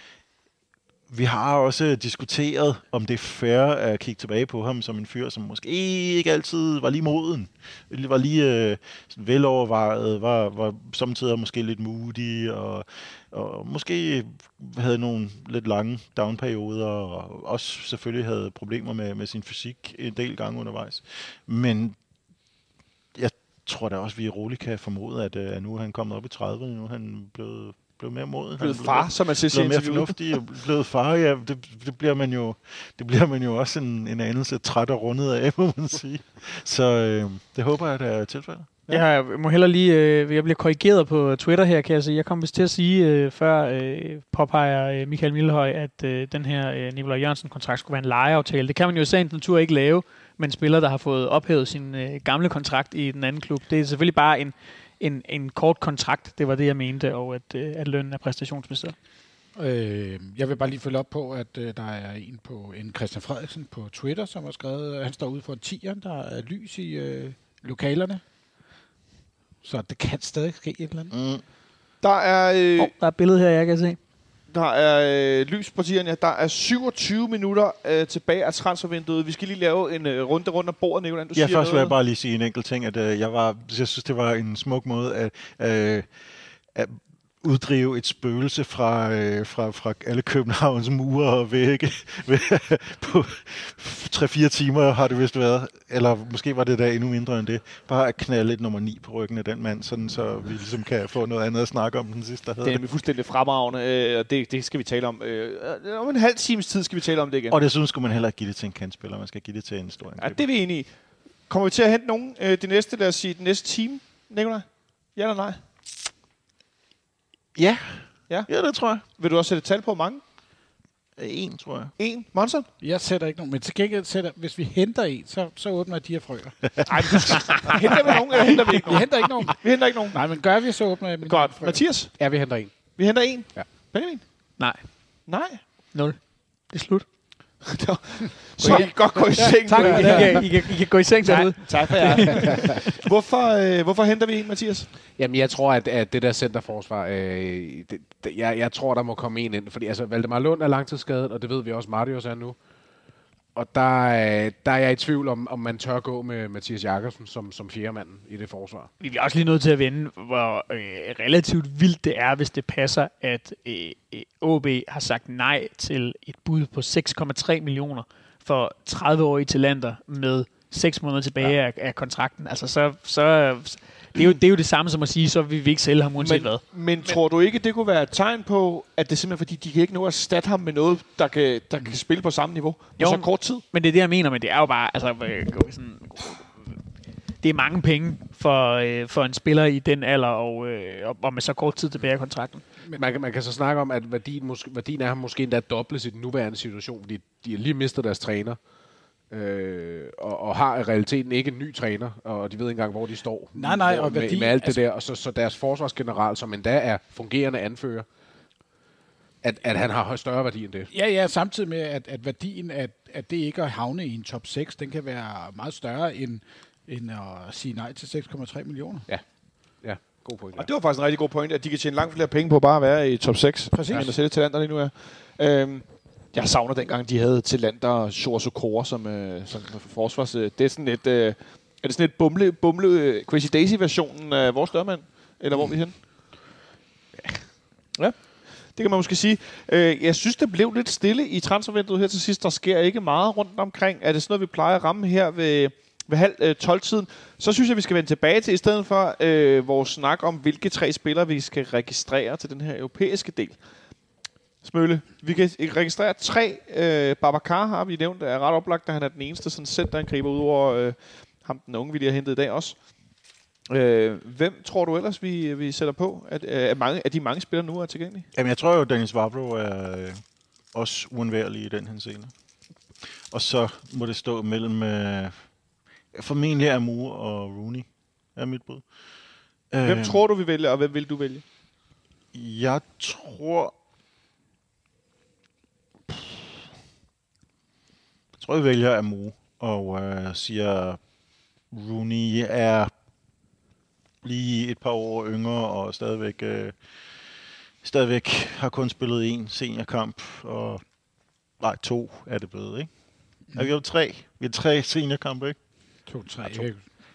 Speaker 5: vi har også diskuteret, om det er fair at kigge tilbage på ham som en fyr, som måske ikke altid var lige moden. Var lige øh, velovervejet, var, var samtidig måske lidt moody, og, og måske havde nogle lidt lange downperioder, og også selvfølgelig havde problemer med, med sin fysik en del gange undervejs. Men jeg tror da også, vi roligt kan formode, at, øh, at nu er han kommet op i 30'erne, nu er han blevet, blevet mere moden.
Speaker 1: Blevet far, som man siger
Speaker 5: blevet mere fornuftig og blevet far, ja, det, det, bliver man jo, det bliver man jo også en, en anelse træt og rundet af, må man sige. Så øh, det håber jeg, at det er tilfældet.
Speaker 2: Ja. Jeg må heller lige, øh, jeg bliver korrigeret på Twitter her, kan jeg sige. Jeg kom vist til at sige, øh, før øh, påpeger øh, Michael Milhøj, at øh, den her øh, Nikolaj Jørgensen-kontrakt skulle være en lejeaftale. Det kan man jo i sagens natur ikke lave med en spiller, der har fået ophævet sin øh, gamle kontrakt i den anden klub. Det er selvfølgelig bare en, en, en kort kontrakt, det var det, jeg mente, og at, øh, at lønnen er præstationsbaseret.
Speaker 4: Øh, jeg vil bare lige følge op på, at øh, der er en på en Christian Frederiksen på Twitter, som har skrevet, at han står ude for en tiger, der er lys i øh, lokalerne. Så det kan stadig ske et eller andet.
Speaker 5: Mm.
Speaker 1: Der er, øh,
Speaker 2: Oh, der er et billede her, jeg kan se.
Speaker 1: Der er øh, lys på tieren, ja. Der er 27 minutter øh, tilbage af transfervinduet. Vi skal lige lave en øh, runde rundt om bordet, Nicolai. Du
Speaker 5: Ja,
Speaker 1: siger
Speaker 5: først vil jeg bare lige sige en enkelt ting, at øh, jeg, var, jeg synes, det var en smuk måde at, øh, at uddrive et spøgelse fra, øh, fra, fra alle Københavns mure og vægge. På 3-4 timer har det vist været, eller måske var det da endnu mindre end det. Bare at knalde et nummer 9 på ryggen af den mand, sådan så vi ligesom kan få noget andet at snakke om den sidste, der
Speaker 1: Det er
Speaker 5: det.
Speaker 1: fuldstændig fremragende, øh, og det, det skal vi tale om. Øh, om en halv times tid skal vi tale om det igen.
Speaker 5: Og desuden skulle man heller ikke give det til en kantspiller, man skal give det til en stor
Speaker 1: Ja, det er vi enige i. Kommer vi til at hente nogen øh, det næste, lad os sige, det næste team, Nicolaj? Ja eller nej?
Speaker 5: Ja.
Speaker 1: Ja.
Speaker 5: ja, det tror jeg.
Speaker 1: Vil du også sætte et tal på hvor mange?
Speaker 5: En, tror jeg.
Speaker 1: En? Monson?
Speaker 4: Jeg sætter ikke nogen, men til gengæld sætter, hvis vi henter en, så, så åbner jeg de her frøer.
Speaker 1: Nej, men du skal- henter vi nogen, eller henter vi ikke
Speaker 4: Vi
Speaker 1: nogen?
Speaker 4: henter ikke nogen.
Speaker 1: Vi henter ikke nogen.
Speaker 4: Nej, men gør vi, så åbner jeg mine
Speaker 1: Godt.
Speaker 4: frøer.
Speaker 1: Mathias,
Speaker 6: Ja, vi henter en.
Speaker 1: vi henter en.
Speaker 4: Ja.
Speaker 1: Benjamin?
Speaker 2: Nej,
Speaker 1: Nej.
Speaker 2: nul. Det er slut.
Speaker 1: Så I kan godt gå i seng.
Speaker 2: Tak, I kan, I, kan, I kan gå i seng derude.
Speaker 1: Tak for jer. hvorfor, øh, hvorfor henter vi en, Mathias?
Speaker 6: Jamen, jeg tror, at, at det der centerforsvar, øh, det, det, jeg, jeg tror, der må komme en ind. Fordi altså, Valdemar Lund er langtidsskadet, og det ved vi også, Marius er nu. Og der, øh, der er jeg i tvivl om, om man tør gå med Mathias Jakobsen som, som fjerdemanden i det forsvar.
Speaker 2: Vi er også lige nødt til at vende, hvor øh, relativt vildt det er, hvis det passer, at øh, øh, OB har sagt nej til et bud på 6,3 millioner for 30-årige talenter med 6 måneder tilbage ja. af, af kontrakten. Altså, så, så det, er jo, det er jo det samme som at sige, så vil vi ikke sælge ham uanset
Speaker 1: Men,
Speaker 2: hvad.
Speaker 1: men tror du ikke, det kunne være et tegn på, at det er simpelthen fordi, de kan ikke nå at erstatte ham med noget, der kan, der kan spille på samme niveau på
Speaker 2: Jo.
Speaker 1: så kort tid?
Speaker 2: Men det er det, jeg mener, men det er jo bare, altså, øh, sådan, det er mange penge for, øh, for en spiller i den alder, og, øh, og, med så kort tid tilbage i kontrakten.
Speaker 6: Man, kan- man kan så snakke om, at værdien, måske, værdien er måske endda dobles i den nuværende situation, fordi de har lige mistet deres træner, øh, og, og har i realiteten ikke en ny træner, og de ved ikke engang, hvor de står.
Speaker 4: Nej, nej,
Speaker 6: hvor,
Speaker 4: og
Speaker 6: med,
Speaker 4: værdi-
Speaker 6: med alt det
Speaker 4: altså-
Speaker 6: der, og så, så deres forsvarsgeneral, som endda er fungerende anfører, at, at han har større værdi end det.
Speaker 4: Ja, ja, samtidig med, at, at værdien af at det ikke at havne i en top 6, den kan være meget større end, end at sige nej til 6,3 millioner.
Speaker 6: Ja, god point.
Speaker 1: Og det var faktisk en rigtig god point, at de kan tjene langt flere penge på bare at være i top 6.
Speaker 4: Præcis.
Speaker 1: End at sælge talenter lige nu er. Øhm, jeg savner dengang, de havde talenter Shore Sokora som, øh, som forsvars... Øh, det er sådan et... Øh, er det sådan et bumle, bumle øh, Crazy Daisy-versionen af vores dørmand? Eller hvor er vi hen? Ja. Det kan man måske sige. Øh, jeg synes, det blev lidt stille i transfervinduet her til sidst. Der sker ikke meget rundt omkring. Er det sådan noget, vi plejer at ramme her ved, ved halv øh, 12-tiden? Så synes jeg, vi skal vende tilbage til, i stedet for øh, vores snak om, hvilke tre spillere vi skal registrere til den her europæiske del. Smølle, vi kan registrere tre. Øh, Babacar har vi nævnt, er ret oplagt, da han er den eneste sådan centerangriber, udover øh, ham den unge, vi lige har hentet i dag også. Øh, hvem tror du ellers, vi, vi sætter på? At, øh, at, mange, at de mange spillere nu er tilgængelige?
Speaker 5: Jamen, jeg tror jo, at Dennis Vavro er øh, også uundværlig i den her scene. Og så må det stå mellem øh, formentlig Amur og Rooney, er mit bud.
Speaker 1: Hvem
Speaker 5: Øh,
Speaker 1: tror du, vi vælger, og hvem vil du vælge?
Speaker 5: Jeg tror... tror, jeg vælger Amu og øh, siger, Rooney er lige et par år yngre og stadigvæk, øh, stadigvæk har kun spillet en seniorkamp, og nej, to er det blevet, ikke? Er vi oppe tre? Vi har tre seniorkampe, ikke?
Speaker 4: To, tre.
Speaker 5: Ja, to.
Speaker 4: Jeg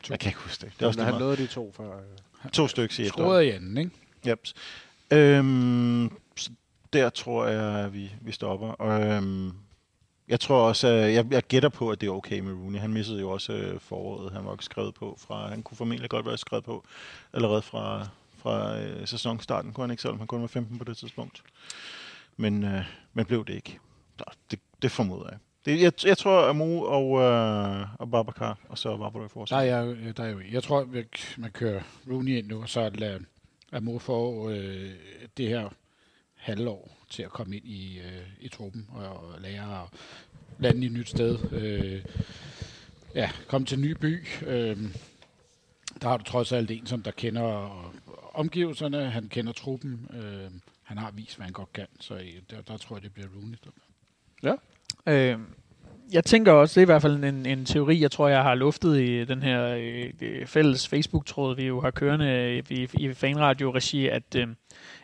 Speaker 5: Jeg kan ikke huske det. Det er også
Speaker 6: han nåede de to før. øh.
Speaker 5: To stykker i efteråret.
Speaker 4: troede i anden, ikke?
Speaker 5: Yep. Øhm, der tror jeg, at vi, vi stopper. Og, øhm, jeg tror også, jeg, jeg gætter på, at det er okay med Rooney. Han missede jo også øh, foråret. Han var ikke skrevet på fra, han kunne formentlig godt være skrevet på allerede fra, fra øh, sæsonstarten, kunne han ikke, selvom han kun var 15 på det tidspunkt. Men, øh, men blev det ikke. Så det, det formoder jeg. Det, jeg, jeg tror, Amu og, øh, og Babacar, og så Vavro i
Speaker 4: Der
Speaker 5: forsvar.
Speaker 4: er jeg, der er jo, jeg tror, at man kører Rooney ind nu, og så lader Amor få øh, det her halvår til at komme ind i, øh, i truppen og, og lære at lande i et nyt sted. Øh, ja, komme til en ny by. Øh, der har du trods alt en, som der kender omgivelserne, han kender truppen, øh, han har vist, hvad han godt kan, så øh, der, der tror jeg, det bliver Rooney.
Speaker 2: Øh, jeg tænker også, det er i hvert fald en, en teori, jeg tror, jeg har luftet i den her øh, fælles Facebook-tråd, vi jo har kørende i, i fanradio-regi, at, øh,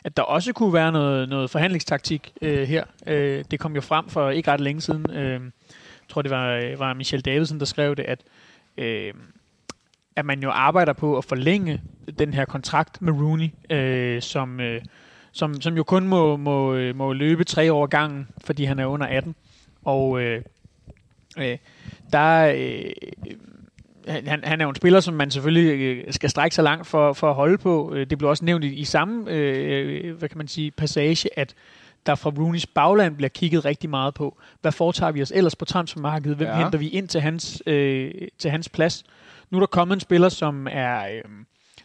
Speaker 2: at der også kunne være noget, noget forhandlingstaktik øh, her. Øh, det kom jo frem for ikke ret længe siden. Øh, jeg tror, det var, øh, var Michel Davidsen, der skrev det, at, øh, at man jo arbejder på at forlænge den her kontrakt med Rooney, øh, som, øh, som, som jo kun må, må, øh, må løbe tre år gangen, fordi han er under 18. Og øh, øh, der, øh, han, han er jo en spiller, som man selvfølgelig øh, skal strække sig langt for, for at holde på. Øh, Det blev også nævnt i, i samme øh, hvad kan man sige, passage, at der fra Rooney's bagland bliver kigget rigtig meget på, hvad foretager vi os ellers på transfermarkedet? Hvem
Speaker 1: ja.
Speaker 2: henter vi ind til hans, øh, til hans plads? Nu er der kommet en spiller, som er, øh,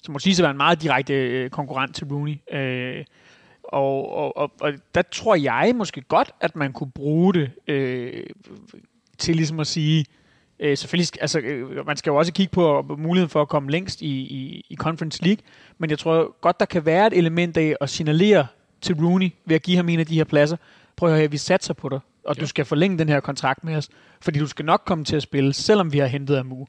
Speaker 2: som må sige at være en meget direkte øh, konkurrent til Rooney. Øh, og, og, og, og der tror jeg måske godt, at man kunne bruge det øh, til ligesom at sige, øh, selvfølgelig, altså, øh, man skal jo også kigge på muligheden for at komme længst i, i, i Conference League, men jeg tror godt, der kan være et element af at signalere til Rooney ved at give ham en af de her pladser, prøv at høre, vi satser på dig, og ja. du skal forlænge den her kontrakt med os, fordi du skal nok komme til at spille, selvom vi har hentet Amu.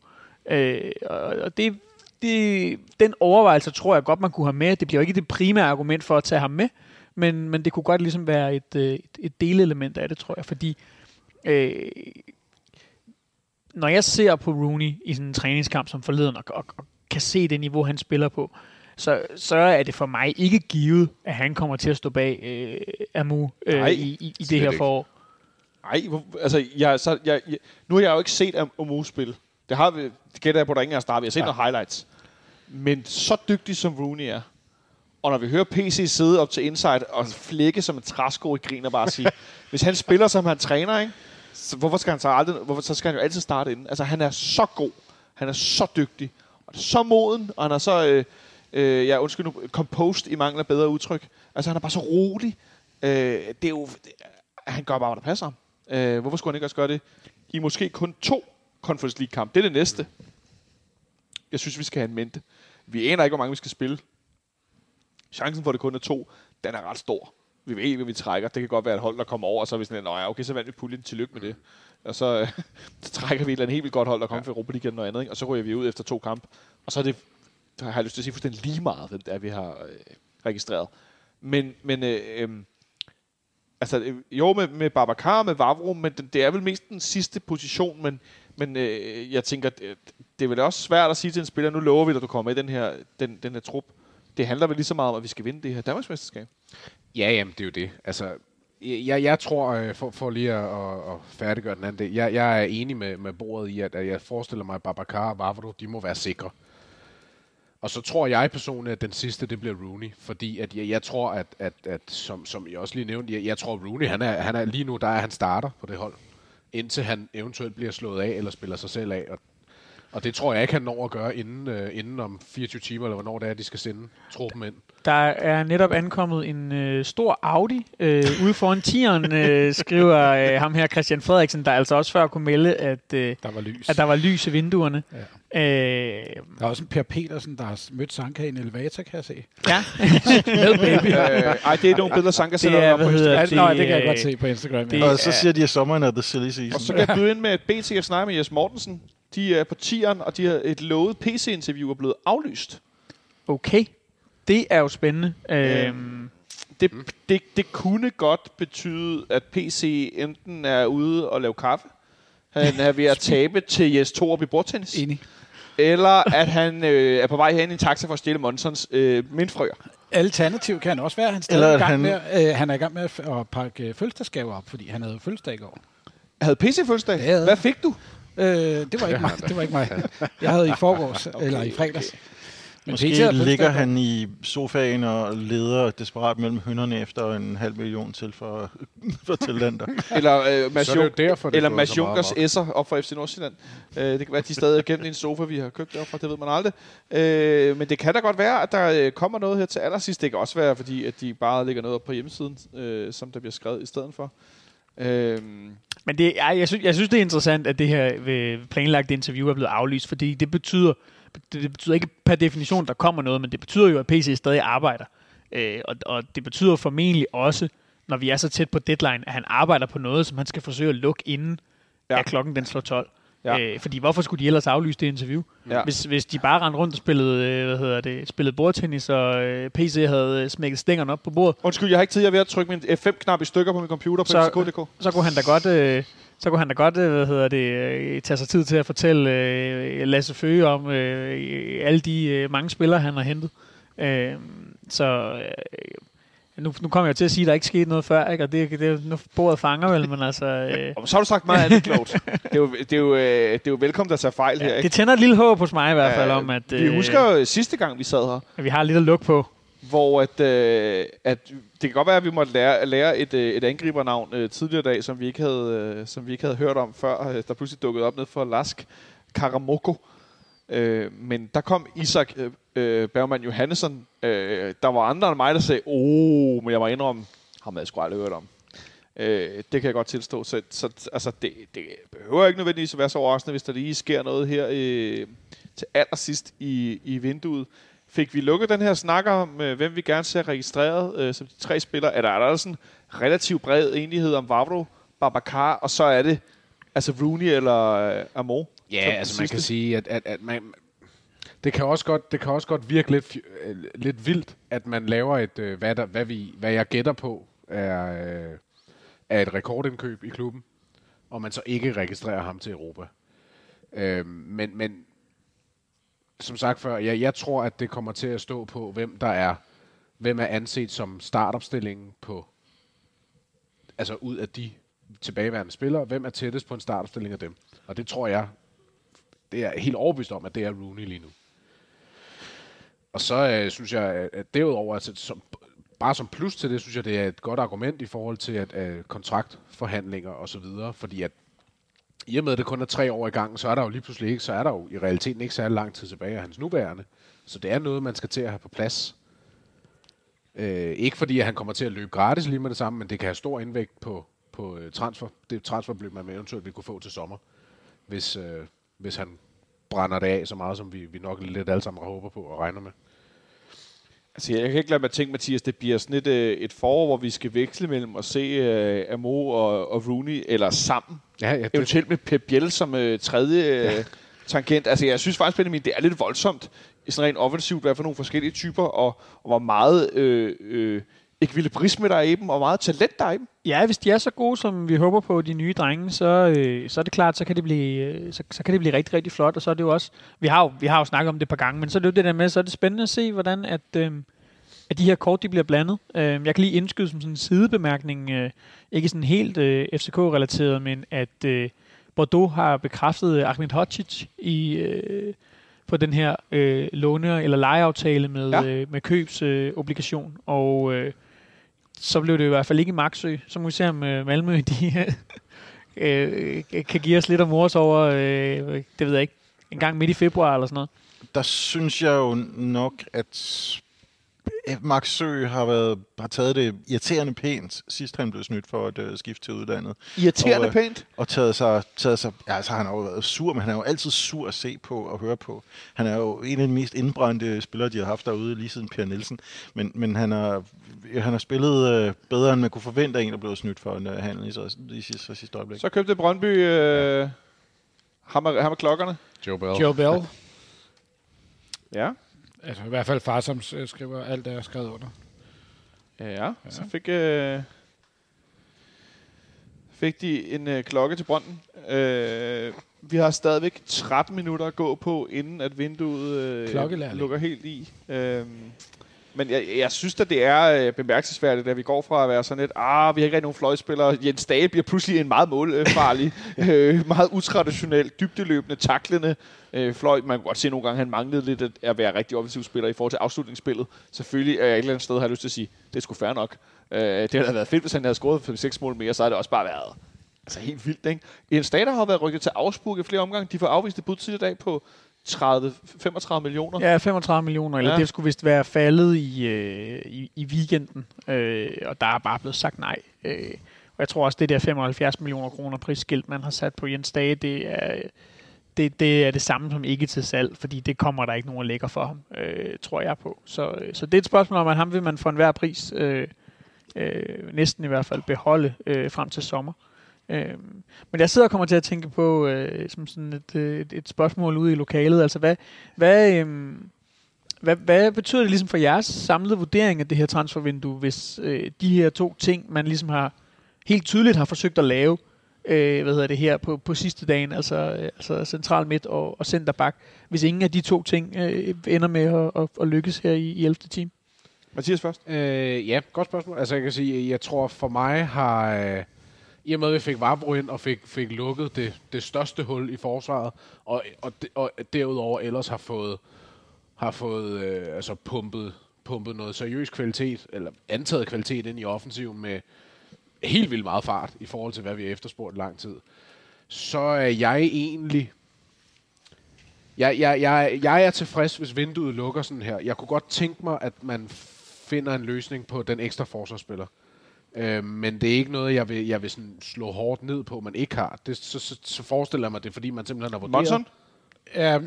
Speaker 2: Øh, og det, det, den overvejelse tror jeg godt, man kunne have med. Det bliver jo ikke det primære argument for at tage ham med, men, men det kunne godt ligesom være et, øh, et, et delelement af det, tror jeg, fordi øh, når jeg ser på Rooney i sådan en træningskamp som forleden, og, og, og kan se det niveau, han spiller på, så, så er det for mig ikke givet, at han kommer til at stå bag øh, Amu øh,
Speaker 1: Nej,
Speaker 2: i, i, i det her
Speaker 3: ikke.
Speaker 2: forår.
Speaker 1: Nej, altså, jeg, så, jeg, jeg, nu har jeg jo ikke set Am- Amu spille. Det har vi, det gætter jeg på, der ingen der har. Vi har set ja. nogle highlights. Men så dygtig som Rooney er, og når vi hører PC sidde op til inside og flække som en træsko i grin og bare sige, hvis han spiller som han træner, ikke? Så hvorfor skal han så aldrig, hvorfor, så skal han jo altid starte inden. Altså, han er så god. Han er så dygtig. Og så moden, og han er så, øh, øh, ja undskyld nu, composed i mangel af bedre udtryk. Altså han er bare så rolig. Øh, det er jo, det, han gør bare, hvad der passer ham. Øh, hvorfor skulle han ikke også gøre det i måske kun to Conference League kamp? Det er det næste. Jeg synes, vi skal have en mente. Vi aner ikke, hvor mange vi skal spille. Chancen for, at det kun er to, den er ret stor. Vi ved ikke, hvad vi trækker. Det kan godt være et hold, der kommer over, og så er vi sådan, ja, okay, så vandt vi puljen. Tillykke med det. Og så, så trækker vi et eller andet helt vildt godt hold, der kommer ja. fra Europa League noget andet, ikke? og så ryger vi ud efter to kampe. Og så er det, der har jeg lyst til at sige fuldstændig lige meget, hvem det er, vi har øh, registreret. Men, men øh, øh, altså, øh, jo med, med Babacar og med Vavro, men det, det er vel mest den sidste position, men, men øh, jeg tænker, det, det er vel også svært at sige til en spiller, nu lover vi dig, at du kommer med i den her, den, den her trup. Det handler vel lige så meget om, at vi skal vinde det her Danmarksmesterskab.
Speaker 6: Ja, jamen, det er jo det. Altså, jeg, jeg tror, øh, for, for lige at, at, at færdiggøre den anden del, jeg, jeg er enig med, med bordet i, at, at jeg forestiller mig, at Babacar og Vavro, de må være sikre. Og så tror jeg personligt, at den sidste, det bliver Rooney. Fordi at jeg, jeg tror, at, at, at som, som jeg også lige nævnte, jeg, jeg tror, Rooney, han er, han er lige nu, der er han starter på det hold. Indtil han eventuelt bliver slået af, eller spiller sig selv af. Og og det tror jeg ikke, han når at gøre inden, øh, inden om 24 timer, eller hvornår det er, de skal sende truppen ind.
Speaker 2: Der er netop ankommet en øh, stor Audi øh, ude foran tieren, øh, skriver øh, ham her Christian Frederiksen, der altså også før kunne melde, at, øh,
Speaker 4: der, var lys.
Speaker 2: at der var lys i vinduerne.
Speaker 4: Ja. Øh, der er også en Per Petersen, der har mødt Sanka i en elevator, kan jeg se.
Speaker 2: Ja,
Speaker 1: med baby. øh, ej, det er nogle billeder, Sanka sætter op på Instagram.
Speaker 4: Det, Nå, det kan jeg godt se på Instagram.
Speaker 5: Ja. og så siger de, at sommeren er the silly season.
Speaker 1: Og så kan jeg byde ind med et BTF snakke med Jes Mortensen, de er på tieren, og de har et lovet PC-interview er blevet aflyst.
Speaker 2: Okay. Det er jo spændende. Øhm,
Speaker 1: det, det, det kunne godt betyde, at PC enten er ude og lave kaffe, han er ved at tabe til Jes Torup i bordtennis.
Speaker 4: Enig.
Speaker 1: Eller at han øh, er på vej hen i en taxa for at stjæle Monsons øh, mindfrøer.
Speaker 4: Alternativ kan han også være. Han, Eller gang han... Med, øh, han er i gang med at pakke fødselsdagsgaver op, fordi han havde fødselsdag i går.
Speaker 1: Havde PC fødselsdag? Hvad fik du?
Speaker 4: Øh, det var ikke mig. Det var ikke mig. Jeg havde i forgårs, okay, eller i fredags. Okay.
Speaker 5: Men Måske Peter ligger han i sofaen og leder desperat mellem hønderne efter en halv million til for, for talenter.
Speaker 1: eller øh, Mads, Jung, derfor, eller Mads Junkers S'er op for FC Nordsjælland. Øh, det kan være, at de stadig er i en sofa, vi har købt derfra. Det ved man aldrig. Øh, men det kan da godt være, at der øh, kommer noget her til allersidst. Det kan også være, fordi at de bare lægger noget op på hjemmesiden, øh, som der bliver skrevet i stedet for.
Speaker 2: Øhm. Men det, jeg, jeg, synes, jeg synes, det er interessant, at det her planlagte interview er blevet aflyst, fordi det betyder, det betyder ikke per definition, der kommer noget, men det betyder jo, at PC stadig arbejder. Øh, og, og det betyder formentlig også, når vi er så tæt på deadline, at han arbejder på noget, som han skal forsøge at lukke inden, ja. at klokken den slår 12. Ja. Øh, fordi hvorfor skulle de ellers aflyse det interview? Ja. Hvis, hvis de bare rendte rundt og spillede, øh, hvad hedder det, spillede bordtennis, og øh, PC havde øh, smækket stængerne op på bordet.
Speaker 1: Undskyld, jeg har ikke tid. Jeg er ved at trykke min F5-knap i stykker på min computer på
Speaker 2: så, så kunne han da godt... Øh, så kunne han da godt, øh, hvad hedder det, øh, tage sig tid til at fortælle øh, Lasse Føge om øh, alle de øh, mange spillere, han har hentet. Øh, så øh, nu, nu kommer jeg til at sige, at der ikke skete noget før, ikke? og det, det, nu bordet fanger vel, men altså... Øh.
Speaker 1: så har du sagt meget andet klogt. det, er jo, det, er jo, øh, det er jo velkommen at tage fejl ja, her. Ikke?
Speaker 2: Det tænder et lille håb hos mig i hvert fald ja, om, at...
Speaker 1: Vi husker jo sidste gang, vi sad her.
Speaker 2: At vi har lidt at lukke på.
Speaker 1: Hvor at, øh, at det kan godt være, at vi måtte lære, lære et, øh, et angribernavn øh, tidligere dag, som vi, ikke havde, øh, som vi ikke havde hørt om før, øh, der pludselig dukkede op ned for Lask Karamoko. Øh, men der kom Isak øh, øh, Bergman Johannesson. Øh, der var andre end mig, der sagde, oh, men jeg må indrømme, ham havde jeg sgu aldrig hørt om. Øh, det kan jeg godt tilstå. Så, så altså, det, det behøver ikke nødvendigvis at være så overraskende, hvis der lige sker noget her øh, til allersidst i, i vinduet. Fik vi lukket den her snak om, øh, hvem vi gerne ser registreret øh, som de tre spillere? Er der, er der sådan relativt bred enighed om Vavro, Babacar, og så er det altså Rooney eller øh, Amo?
Speaker 6: Ja, altså man kan sige, at, at, at man, det kan også godt, det kan også godt virke lidt, øh, lidt vildt, at man laver et, øh, hvad, der, hvad, vi, hvad jeg gætter på, er, øh, er et rekordindkøb i klubben, og man så ikke registrerer ham til Europa. Øh, men, men som sagt før, jeg, jeg tror, at det kommer til at stå på, hvem der er, hvem er anset som startopstillingen på, altså ud af de tilbageværende spillere, hvem er tættest på en startopstilling af dem. Og det tror jeg, det er helt overbevist om, at det er Rooney lige nu. Og så øh, synes jeg, at derudover, altså, som, bare som plus til det, synes jeg, det er et godt argument i forhold til at, øh, kontraktforhandlinger og så videre, fordi at i og med, at det kun er tre år i gang, så er der jo lige pludselig ikke, så er der jo i realiteten ikke særlig lang tid tilbage af hans nuværende. Så det er noget, man skal til at have på plads. Øh, ikke fordi, at han kommer til at løbe gratis lige med det samme, men det kan have stor indvægt på, på uh, transfer. Det transferbeløb, man eventuelt vil kunne få til sommer, hvis, uh, hvis han brænder det af så meget, som vi, vi nok lidt alle sammen håber på og regner med.
Speaker 1: Altså, jeg kan ikke lade mig tænke, Mathias, det bliver sådan et, øh, et forår, hvor vi skal veksle mellem at se uh, Amo og, og Rooney, eller sammen.
Speaker 6: Ja, ja, det,
Speaker 1: Eventuelt med Pep Biel som uh, tredje ja. tangent. Altså, jeg synes faktisk, Benjamin, det er lidt voldsomt, sådan rent offensivt, hvad for nogle forskellige typer, og, og hvor meget øh, øh, ekvilibrisme der er i dem, og meget talent der er i dem.
Speaker 2: Ja, hvis de er så gode, som vi håber på, de nye drenge, så, øh, så er det klart, så kan det, blive, øh, så, så kan det blive rigtig, rigtig flot. Og så er det jo også, vi har jo, vi har jo snakket om det et par gange, men så er det jo det der med, så er det spændende at se, hvordan at, øh, at de her kort, de bliver blandet. Øh, jeg kan lige indskyde som sådan en sidebemærkning, øh, ikke sådan helt øh, FCK-relateret, men at øh, Bordeaux har bekræftet Ahmed Hodzic i... Øh, på den her øh, låne- eller lejeaftale med, ja. øh, med købsobligation. Øh, og øh, så blev det i hvert fald ikke i Maxø. Så må vi se, om øh, Malmø de, øh, kan give os lidt om mors over, øh, det ved jeg ikke, en gang midt i februar eller sådan noget.
Speaker 5: Der synes jeg jo nok, at Max Sø har, været, har taget det irriterende pænt, sidst han blev snydt for at uh, skifte til udlandet.
Speaker 1: Irriterende og, pænt?
Speaker 5: Og taget sig, taget sig, ja, altså han har jo været sur, men han er jo altid sur at se på og høre på. Han er jo en af de mest indbrændte spillere, de har haft derude, lige siden Per Nielsen. Men, men han, har, han har spillet uh, bedre, end man kunne forvente af en, der blev snydt for en uh, handel i, i, sidste, sidste øjeblik.
Speaker 1: Så købte Brøndby ja. ham, med, ham med klokkerne.
Speaker 6: Joe Bell.
Speaker 4: Joe Bell.
Speaker 1: Ja.
Speaker 4: Altså i hvert fald far, som skriver alt, det jeg skrevet under.
Speaker 1: Ja, ja. så fik, øh, fik de en øh, klokke til brønden. Øh, vi har stadigvæk 13 minutter at gå på, inden at vinduet øh, lukker helt i. Øh, men jeg, jeg synes at det er øh, bemærkelsesværdigt, at vi går fra at være sådan et, ah, vi har ikke rigtig nogen fløjspillere. Jens Dage bliver pludselig en meget målfarlig, øh, meget utraditionel, dybdeløbende, taklende øh, fløj. Man kan godt se nogle gange, at han manglede lidt at, at være rigtig offensiv spiller i forhold til afslutningsspillet. Selvfølgelig er jeg et eller andet sted, har jeg lyst til at sige, det sgu fair nok. Øh, det havde været fedt, hvis han havde scoret 5-6 mål mere, så har det også bare været altså helt vildt, ikke? En stater har været rykket til Augsburg i flere omgange. De får afvist et bud tidligere dag på 30, 35 millioner.
Speaker 2: Ja, 35 millioner, eller ja. det skulle vist være faldet i, øh, i, i weekenden, øh, og der er bare blevet sagt nej. Øh, og jeg tror også, det der 75 millioner kroner prisskilt, man har sat på Jens Dage, det er, det, det er det samme som ikke til salg, fordi det kommer der ikke nogen lækker for ham, øh, tror jeg på. Så, øh, så det er et spørgsmål om, at ham vil man for enhver pris, øh, øh, næsten i hvert fald, beholde øh, frem til sommer. Øh, men jeg sidder og kommer til at tænke på, øh, som sådan et, øh, et, et spørgsmål ude i lokalet, altså hvad, hvad, øh, hvad, hvad betyder det ligesom for jeres samlede vurdering af det her transfervindue, hvis øh, de her to ting, man ligesom har helt tydeligt har forsøgt at lave, øh, hvad hedder det her, på, på sidste dagen, altså, øh, altså central midt og, og centerback, hvis ingen af de to ting øh, ender med at, at, at lykkes her i, i 11. time?
Speaker 1: Mathias først.
Speaker 6: Øh, ja, godt spørgsmål. Altså jeg kan sige, jeg tror for mig har... Øh, i og med, at vi fik Varbro ind og fik, fik lukket det, det største hul i forsvaret, og, og, og derudover ellers har fået, har fået øh, altså pumpet, pumpet noget seriøs kvalitet, eller antaget kvalitet ind i offensiven med helt vildt meget fart i forhold til, hvad vi har efterspurgt lang tid, så er jeg egentlig... Jeg, jeg, jeg, jeg er tilfreds, hvis vinduet lukker sådan her. Jeg kunne godt tænke mig, at man finder en løsning på den ekstra forsvarsspiller. Øh, men det er ikke noget, jeg vil, jeg vil sådan slå hårdt ned på, man ikke har. Det, så, så, så forestiller jeg mig det, fordi man simpelthen har vurderet...
Speaker 1: Monson?
Speaker 4: Ja,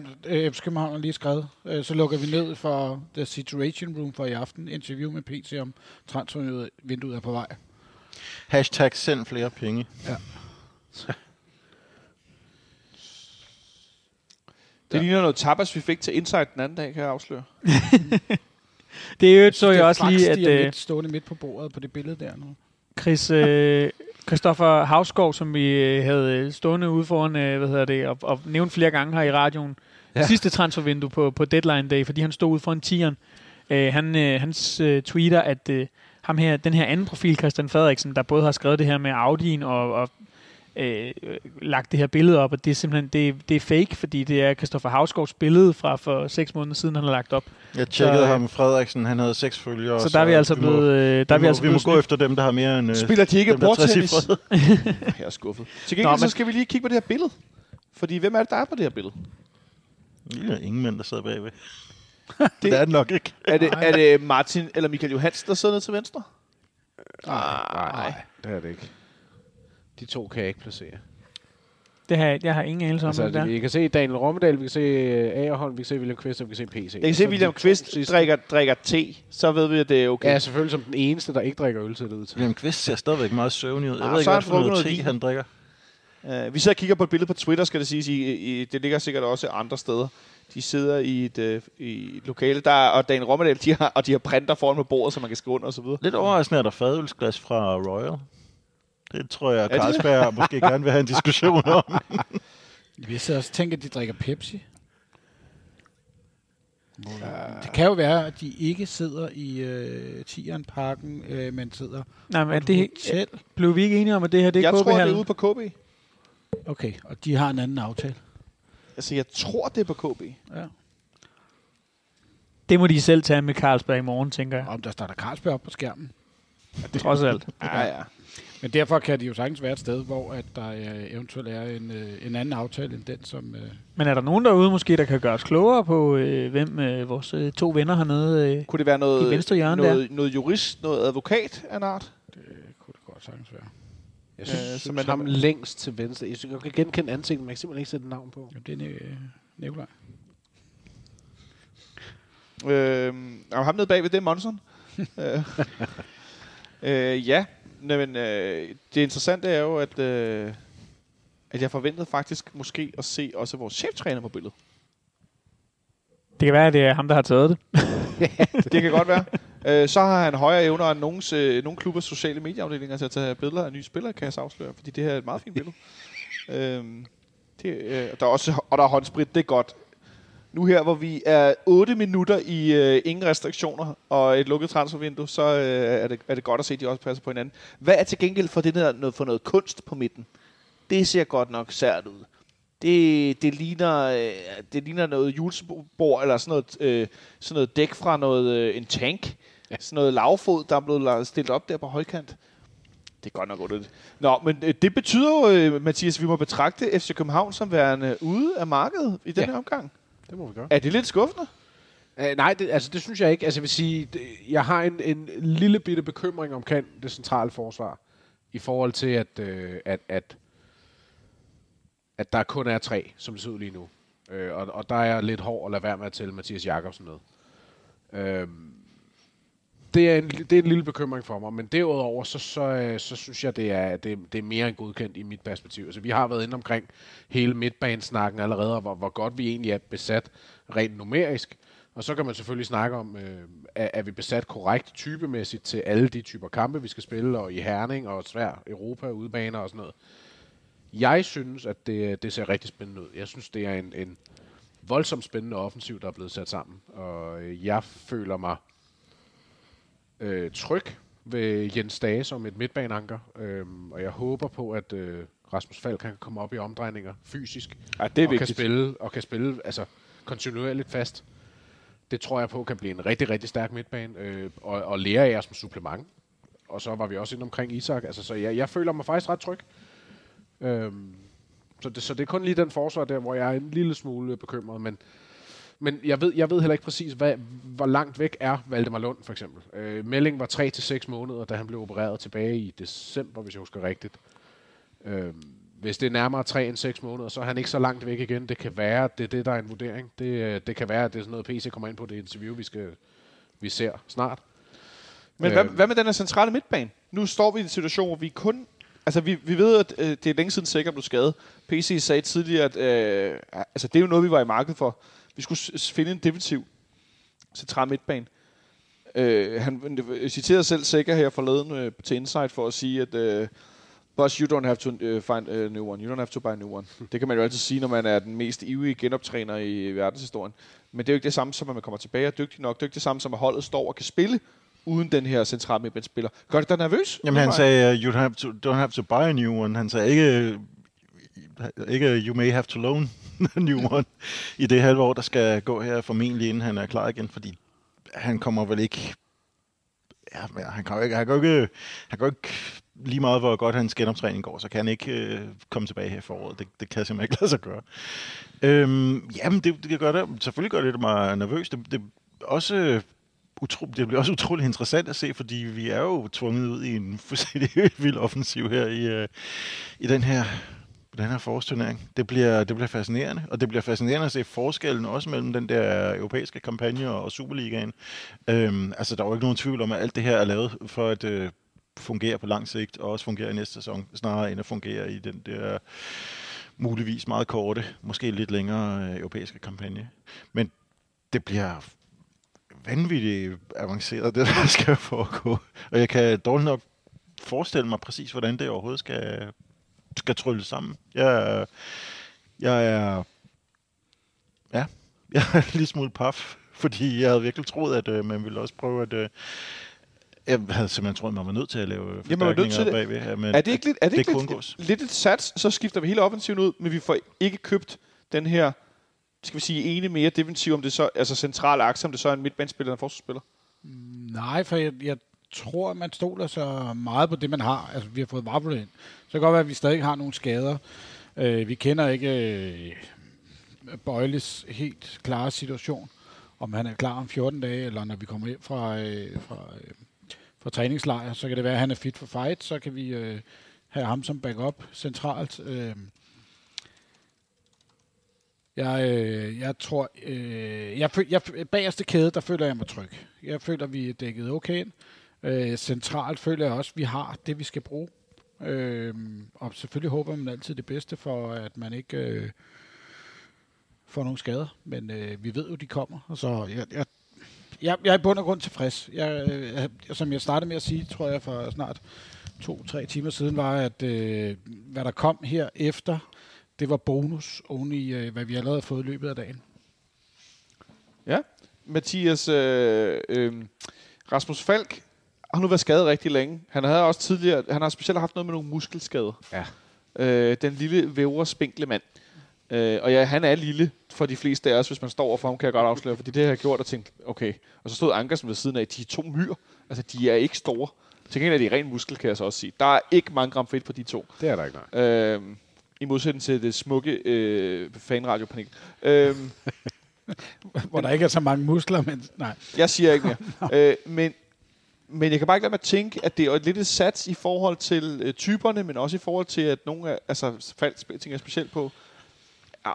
Speaker 4: FC København har lige skrevet. Øh, så lukker vi ned for The Situation Room for i aften. Interview med PT om transfervinduet er på vej.
Speaker 5: Hashtag send flere penge.
Speaker 4: Ja.
Speaker 1: Det ligner noget tapas, vi fik til Insight den anden dag, kan jeg afsløre.
Speaker 2: det er jo så jeg også lige, at...
Speaker 4: Det er stående midt på bordet på det billede der nu.
Speaker 2: Chris, øh, Christoffer Havskov, som vi øh, havde stående ude foran, øh, hvad hedder det, og, og nævnt flere gange her i radioen, ja. sidste transfervindue på, på deadline day, fordi han stod ude foran tieren. Øh, han, øh, hans øh, tweeter, at øh, ham her, den her anden profil, Christian Frederiksen, der både har skrevet det her med Audi'en og, og øh, lagt det her billede op, og det er simpelthen det, det er fake, fordi det er Christoffer Havsgaards billede fra for seks måneder siden, han har lagt op.
Speaker 5: Jeg tjekkede så, ham, Frederiksen, han havde seks følgere.
Speaker 2: Så, så der er vi altså blevet...
Speaker 5: Må,
Speaker 2: øh, der
Speaker 5: vi,
Speaker 2: vi, altså
Speaker 5: vi må gå efter dem, der har mere end...
Speaker 1: Spiller de ikke
Speaker 5: dem,
Speaker 1: bordtennis? Jeg er skuffet. Til gengæld Nå, men... så skal vi lige kigge på det her billede. Fordi hvem er det, der er på det her billede?
Speaker 5: Det er ingen mænd, der sidder bagved. det, det er det nok ikke.
Speaker 1: Er det, er det Martin eller Michael Johansen, der sidder nede til venstre?
Speaker 6: Nej, nej, det er det ikke. De to kan jeg ikke placere.
Speaker 2: Det har, jeg har ingen anelse om,
Speaker 6: Altså,
Speaker 2: det der.
Speaker 6: vi kan se Daniel Rommedal, vi kan se øh, Agerholm, vi kan se William Kvist, og vi kan se PC.
Speaker 1: Jeg kan se, at William Kvist drikker, drikker te. Så ved vi, at det er okay.
Speaker 6: Ja, selvfølgelig som den eneste, der ikke drikker øl, ser det ud til.
Speaker 5: William Kvist ser stadigvæk meget søvnig ud. Jeg
Speaker 1: Ah,
Speaker 5: ved ikke, hvad
Speaker 1: han
Speaker 5: for noget te, han drikker.
Speaker 1: Uh, vi sidder og kigger på et billede på Twitter, skal det siges. I, i, det ligger sikkert også andre steder. De sidder i et, uh, i et lokale, der, er- og Dan Rommedal, de har, og de har printer foran på bordet, så man kan skrive under og så videre.
Speaker 5: Lidt overraskende er der fadølsglas fra Royal. Det tror jeg,
Speaker 1: Er det
Speaker 5: Carlsberg måske gerne vil have en diskussion om.
Speaker 4: Vi sidder også og tænker, at de drikker Pepsi. Det kan jo være, at de ikke sidder i øh, Tieren-parken, øh, men sidder
Speaker 2: Nej,
Speaker 4: på
Speaker 2: men
Speaker 4: et
Speaker 2: det,
Speaker 4: hotel.
Speaker 2: blev vi ikke enige om, at det her det er
Speaker 1: jeg tror, det er ude på KB.
Speaker 4: Okay, og de har en anden aftale.
Speaker 1: Altså, jeg tror, det er på KB.
Speaker 4: Ja.
Speaker 2: Det må de selv tage med Carlsberg i morgen, tænker jeg.
Speaker 4: Om der starter Carlsberg op på skærmen.
Speaker 2: Trods alt.
Speaker 1: Ja, ja.
Speaker 4: Men derfor kan de jo sagtens være et sted, hvor at der øh, eventuelt er en, øh, en anden aftale end den, som... Øh,
Speaker 2: Men er der nogen derude måske, der kan gøre os klogere på, øh, hvem øh, vores øh, to venner hernede... Øh,
Speaker 1: Kunne det være
Speaker 2: I
Speaker 1: noget,
Speaker 2: venstre hjørne
Speaker 1: noget, noget jurist, noget advokat af en art?
Speaker 4: det kunne det godt sagtens være.
Speaker 6: Jeg synes,
Speaker 1: Øh, så
Speaker 6: synes
Speaker 1: man-
Speaker 6: ham længst til venstre. Jeg synes, jeg kan genkende ansigtet, men jeg kan simpelthen ikke sætte navn på.
Speaker 4: Jamen, det er øh, Nikolaj.
Speaker 1: Øh, og ham nede bagved, det er Monson. øh, øh, ja, men øh, det interessante er jo, at, øh, at jeg forventede faktisk måske at se også vores cheftræner på billedet.
Speaker 2: det kan være, at det er ham, der har taget det.
Speaker 1: Det kan godt være. Øh, så har han højere evner end nogens, øh, nogle klubbers sociale medieafdelinger til at tage billeder af nye spillere, kan jeg så afsløre, fordi det her er et meget fint billede. øhm, det, øh, der er også, og der er håndsprit, det er godt. Nu her, hvor vi er 8 minutter i øh, ingen restriktioner og et lukket transfervindue, så øh, er, det, er det godt at se, at de også passer på hinanden. Hvad er til gengæld for, det der, noget, for noget kunst på midten? Det ser godt nok sært ud. Det, det, ligner, øh, det ligner noget julebord, eller sådan noget, øh, sådan noget dæk fra noget, øh, en tank. Ja. Sådan noget lavfod, der er blevet stillet op der på højkant. Det er godt nok underligt. Nå, men øh, det betyder jo, øh, Mathias, at vi må betragte FC København som værende ude af markedet i den
Speaker 6: Ja.
Speaker 1: her omgang.
Speaker 6: Det må vi gøre.
Speaker 1: Er det lidt skuffende?
Speaker 6: Uh, nej, det, altså det synes jeg ikke. Altså jeg vil sige, det, jeg har en, en lille bitte bekymring omkring det centrale forsvar. I forhold til, at, øh, at, at, at der kun er tre, som det ser ud lige nu. Øh, og, og der er jeg lidt hård at lade være med at tælle Mathias Jakobsen med. Øh, det, er en, det er en lille bekymring for mig, men derudover, så, så, øh, så synes jeg, det er, det, det er mere end godkendt i mit perspektiv. Altså, vi har været inde omkring hele midtbanesnakken allerede, og hvor, hvor godt vi egentlig er besat rent numerisk. Og så kan man selvfølgelig snakke om, øh, er, er vi besat korrekt typemæssigt til alle de typer kampe, vi skal spille, og i Herning og svær Europa, udbaner og sådan noget. Jeg synes, at det, det ser rigtig spændende ud. Jeg synes, det er en, en voldsomt spændende offensiv, der er blevet sat sammen. Og øh, jeg føler mig øh, tryg ved Jens Dage som et midtbaneanker. Øhm, og jeg håber på, at øh, Rasmus Falk kan komme op i omdrejninger fysisk.
Speaker 1: Ja, det er
Speaker 6: og
Speaker 1: vigtigt.
Speaker 6: kan spille, og kan spille altså, kontinuerligt fast. Det tror jeg på kan blive en rigtig, rigtig stærk midtbane. Øh, og, og lære af som supplement. Og så var vi også inde omkring Isak. Altså, så jeg, jeg føler mig faktisk ret tryg. Øhm, så, det, så det er kun lige den forsvar der, hvor jeg er en lille smule bekymret. Men, men jeg ved, jeg ved heller ikke præcis, hvad, hvor langt væk er Valdemar Lund, for eksempel. Øh, Melding var 3 til seks måneder, da han blev opereret tilbage i december, hvis jeg husker rigtigt. Øh, hvis det er nærmere 3 end 6 måneder, så er han ikke så langt væk igen. Det kan være, at det er det, der er en vurdering. Det, øh, det kan være, at det er sådan noget, PC kommer ind på det interview, vi, skal, vi ser snart.
Speaker 1: Men
Speaker 6: Øh.
Speaker 1: hvad, hvad med den her centrale midtbane? Nu står vi i en situation, hvor vi kun... Altså, vi, vi ved, at øh, det er længe siden sikkert blev skadet. PC sagde tidligere, at øh, altså, det er jo noget, vi var i markedet for. Vi skulle finde en defensiv central midtbane. Øh, han øh, citerede selv sikkert her forleden øh, til Insight for at sige, at øh, Boss, you don't have to uh, find a new one. You don't have to buy a new one. Det kan man jo altid sige, når man er den mest ivrige genoptræner i verdenshistorien. Men det er jo ikke det samme som, at man kommer tilbage og er dygtig nok. Det er jo ikke det samme som, at holdet står og kan spille uden den her centrale midtbanespiller. Gør det dig nervøs?
Speaker 5: Jamen han sagde, you have to, don't have to buy a new one. Han sagde ikke, ikke you may have to loan Newman one i det halve år, der skal gå her formentlig, inden han er klar igen, fordi han kommer vel ikke... Ja, han kan jo ikke, han kan jo ikke, han kan jo ikke lige meget hvor godt hans genoptræning går, så kan han ikke øh, komme tilbage her i foråret. Det, det kan simpelthen ikke lade sig gøre. Øhm, jamen, det, det gør det. Selvfølgelig gør det mig nervøs. Det, det, også øh, utro, det bliver også utrolig interessant at se, fordi vi er jo tvunget ud i en fuldstændig vild offensiv her i, øh, i den her den her forårsturnering. Det bliver, det bliver fascinerende, og det bliver fascinerende at se forskellen også mellem den der europæiske kampagne og Superligaen. Øhm, altså, der er jo ikke nogen tvivl om, at alt det her er lavet for at øh, fungere på lang sigt, og også fungere i næste sæson, snarere end at fungere i den der muligvis meget korte, måske lidt længere øh, europæiske kampagne. Men det bliver vanvittigt avanceret, det der skal foregå. Og jeg kan dårligt nok forestille mig præcis, hvordan det overhovedet skal, skal trylle sammen. Jeg, jeg er... Ja, jeg er lige smule paf, fordi jeg havde virkelig troet, at øh, man ville også prøve at... Øh, jeg havde simpelthen troet, at man var nødt til at lave
Speaker 1: Jamen, man nødt til bagved her, men er det ikke lidt, er det, det ikke lidt, lidt et sats, så skifter vi hele offensiven ud, men vi får ikke købt den her skal vi sige, ene mere defensiv, om det så, altså central akse, om det så er en midtbanespiller eller en forsvarsspiller?
Speaker 4: Nej, for jeg, jeg tror, at man stoler så meget på det, man har. Altså, vi har fået Marble ind. Så kan det godt være, at vi stadig har nogle skader. Øh, vi kender ikke øh, Bøjles helt klare situation. Om han er klar om 14 dage, eller når vi kommer hjem fra, øh, fra, øh, fra træningslejr, så kan det være, at han er fit for fight. Så kan vi øh, have ham som backup centralt. Øh, jeg, øh, jeg tror, øh, jeg, jeg, bagerste kæde, der føler jeg mig tryg. Jeg føler, vi er dækket okay ind. Øh, centralt føler jeg også, at vi har det, vi skal bruge. Øh, og selvfølgelig håber man altid det bedste for, at man ikke øh, får nogle skader. Men øh, vi ved jo, de kommer. Og så jeg, jeg, jeg, jeg er i bund og grund tilfreds. Jeg, øh, jeg, som jeg startede med at sige, tror jeg for snart to-tre timer siden, var, at øh, hvad der kom her efter det var bonus oven i, øh, hvad vi allerede har fået i løbet af dagen.
Speaker 1: Ja, Mathias øh, øh, Rasmus Falk har nu været skadet rigtig længe. Han havde også tidligere, han har specielt haft noget med nogle muskelskader.
Speaker 6: Ja.
Speaker 1: Øh, den lille vævre spinkle mand. Øh, og ja, han er lille for de fleste af os, hvis man står overfor ham, kan jeg godt afsløre, fordi det har jeg gjort og tænkt, okay. Og så stod Ankersen ved siden af, de er to myr. Altså, de er ikke store. Til gengæld er de ren muskel, kan jeg så også sige. Der er ikke mange gram fedt på de to.
Speaker 6: Det er der ikke, nej. Øh,
Speaker 1: i modsætning til det smukke øh, fanradiopanel. Øhm,
Speaker 4: Hvor der ikke er så mange muskler, men nej.
Speaker 1: Jeg siger ikke mere. øh, men, men jeg kan bare ikke lade mig at tænke, at det er lidt et sats i forhold til øh, typerne, men også i forhold til, at nogle af, altså faldt tænker jeg specielt på,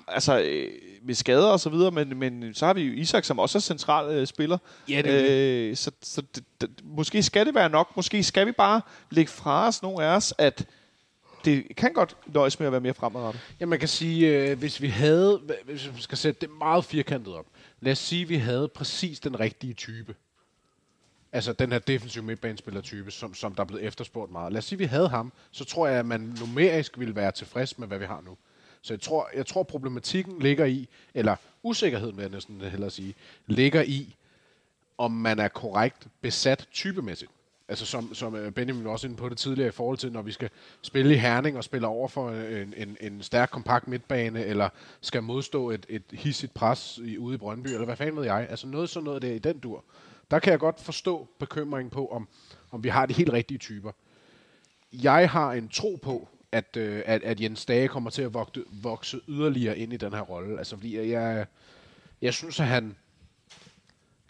Speaker 1: altså øh, med skader og så videre, men, men så har vi jo Isak, som også er central øh, spiller.
Speaker 4: Ja, det er
Speaker 1: øh, Så, så det, det, måske skal det være nok. Måske skal vi bare lægge fra os, nogle af os, at det kan godt nøjes med at være mere fremadrettet.
Speaker 6: Ja, man kan sige, øh, hvis vi havde, hvis vi skal sætte det meget firkantet op, lad os sige, at vi havde præcis den rigtige type. Altså den her defensive midtbanespiller-type, som, som der er blevet efterspurgt meget. Lad os sige, at vi havde ham, så tror jeg, at man numerisk ville være tilfreds med, hvad vi har nu. Så jeg tror, jeg tror problematikken ligger i, eller usikkerheden vil jeg næsten hellere sige, ligger i, om man er korrekt besat typemæssigt. Altså som, som øh, Benjamin var også inde på det tidligere i forhold til, når vi skal spille i Herning og spille over for øh, en, en, en stærk, kompakt midtbane, eller skal modstå et, et hissigt pres i, ude i Brøndby, eller hvad fanden ved jeg. Altså noget sådan noget der i den dur. Der kan jeg godt forstå bekymringen på, om, om vi har de helt rigtige typer. Jeg har en tro på, at, øh, at, at Jens Dage kommer til at vokse, vokse yderligere ind i den her rolle. Altså fordi jeg, jeg synes, at han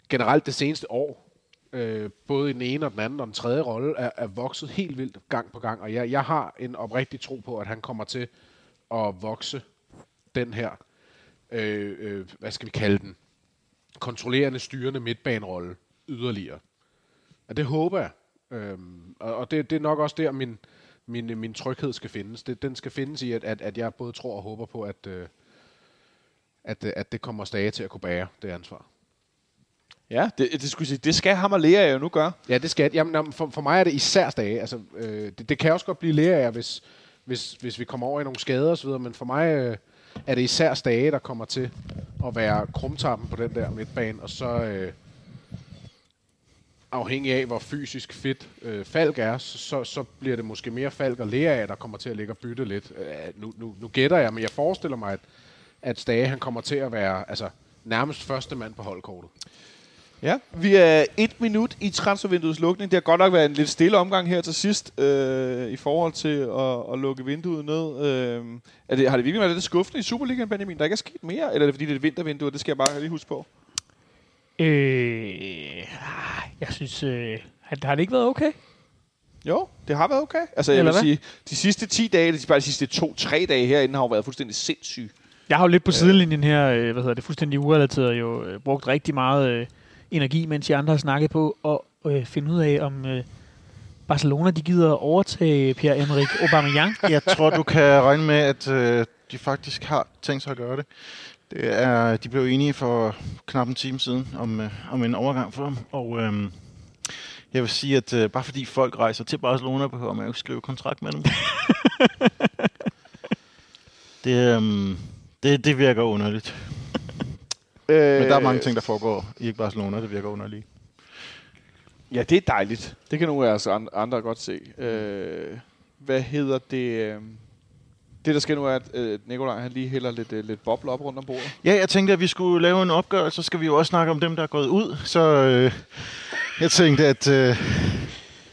Speaker 6: generelt det seneste år øh, både i den ene og den anden og den tredje rolle, er, er vokset helt vildt gang på gang. Og jeg, jeg har en oprigtig tro på, at han kommer til at vokse den her, øh, øh, hvad skal vi kalde den, kontrollerende, styrende midtbanerolle yderligere. Og det håber jeg. Øhm, og og det, det er nok også der, min, min, min tryghed skal findes. Det, den skal findes i, at, at, at jeg både tror og håber på, at, øh, at, at det kommer stage til at kunne bære det ansvar.
Speaker 1: Ja, det, det, skulle sige, det skal ham og Lea jo nu gøre.
Speaker 6: Ja, det skal Jamen, for, for mig er det især dage. Altså, øh, det, det kan også godt blive Lea, hvis, hvis, hvis vi kommer over i nogle skader osv., men for mig øh, er det især dage, der kommer til at være krumtappen på den der midtbane, og så... Øh, afhængig af, hvor fysisk fedt øh, Falk er, så, så bliver det måske mere Falk og Lea af, der kommer til at ligge og bytte lidt. Øh, nu, nu, nu gætter jeg, men jeg forestiller mig, at, at Stage han kommer til at være altså, nærmest første mand på holdkortet.
Speaker 1: Ja, vi er et minut i transfervinduets lukning. Det har godt nok været en lidt stille omgang her til sidst, øh, i forhold til at, at lukke vinduet ned. Øh, er det, har det virkelig været lidt skuffende i Superligaen, Benjamin? Der ikke er sket mere? Eller er det fordi, det er et vintervindue, det skal jeg bare lige huske på?
Speaker 2: Øh, jeg synes, øh, har det ikke været okay?
Speaker 1: Jo, det har været okay. Altså, jeg
Speaker 2: Eller
Speaker 1: vil
Speaker 2: hvad?
Speaker 1: sige, de sidste 10 dage, de, bare de sidste 2-3 dage herinde, har jo været fuldstændig sindssyge.
Speaker 2: Jeg har jo lidt på sidelinjen her, øh, hvad hedder det, fuldstændig urelateret, jo øh, brugt rigtig meget øh, energi, mens de andre har snakket på at øh, finde ud af, om øh, Barcelona de gider overtage Pierre-Emerick Aubameyang.
Speaker 5: Jeg tror, du kan regne med, at øh, de faktisk har tænkt sig at gøre det. Det er, de blev enige for knap en time siden om, øh, om en overgang for ham. Og øh, jeg vil sige, at øh, bare fordi folk rejser til Barcelona, behøver man jo ikke skrive kontrakt med dem. det, øh, det, det virker underligt.
Speaker 1: Øh,
Speaker 5: Men der er mange ting, der foregår i Barcelona, det virker underligt.
Speaker 1: Ja, det er dejligt. Det kan nogle af os an- andre godt se. Øh, hvad hedder det? Det, der sker nu, er, at øh, Nikolaj han lige hælder lidt, øh, lidt bobler op rundt om bordet.
Speaker 5: Ja, jeg tænkte, at vi skulle lave en opgørelse, så skal vi jo også snakke om dem, der er gået ud. Så øh, jeg tænkte, at øh,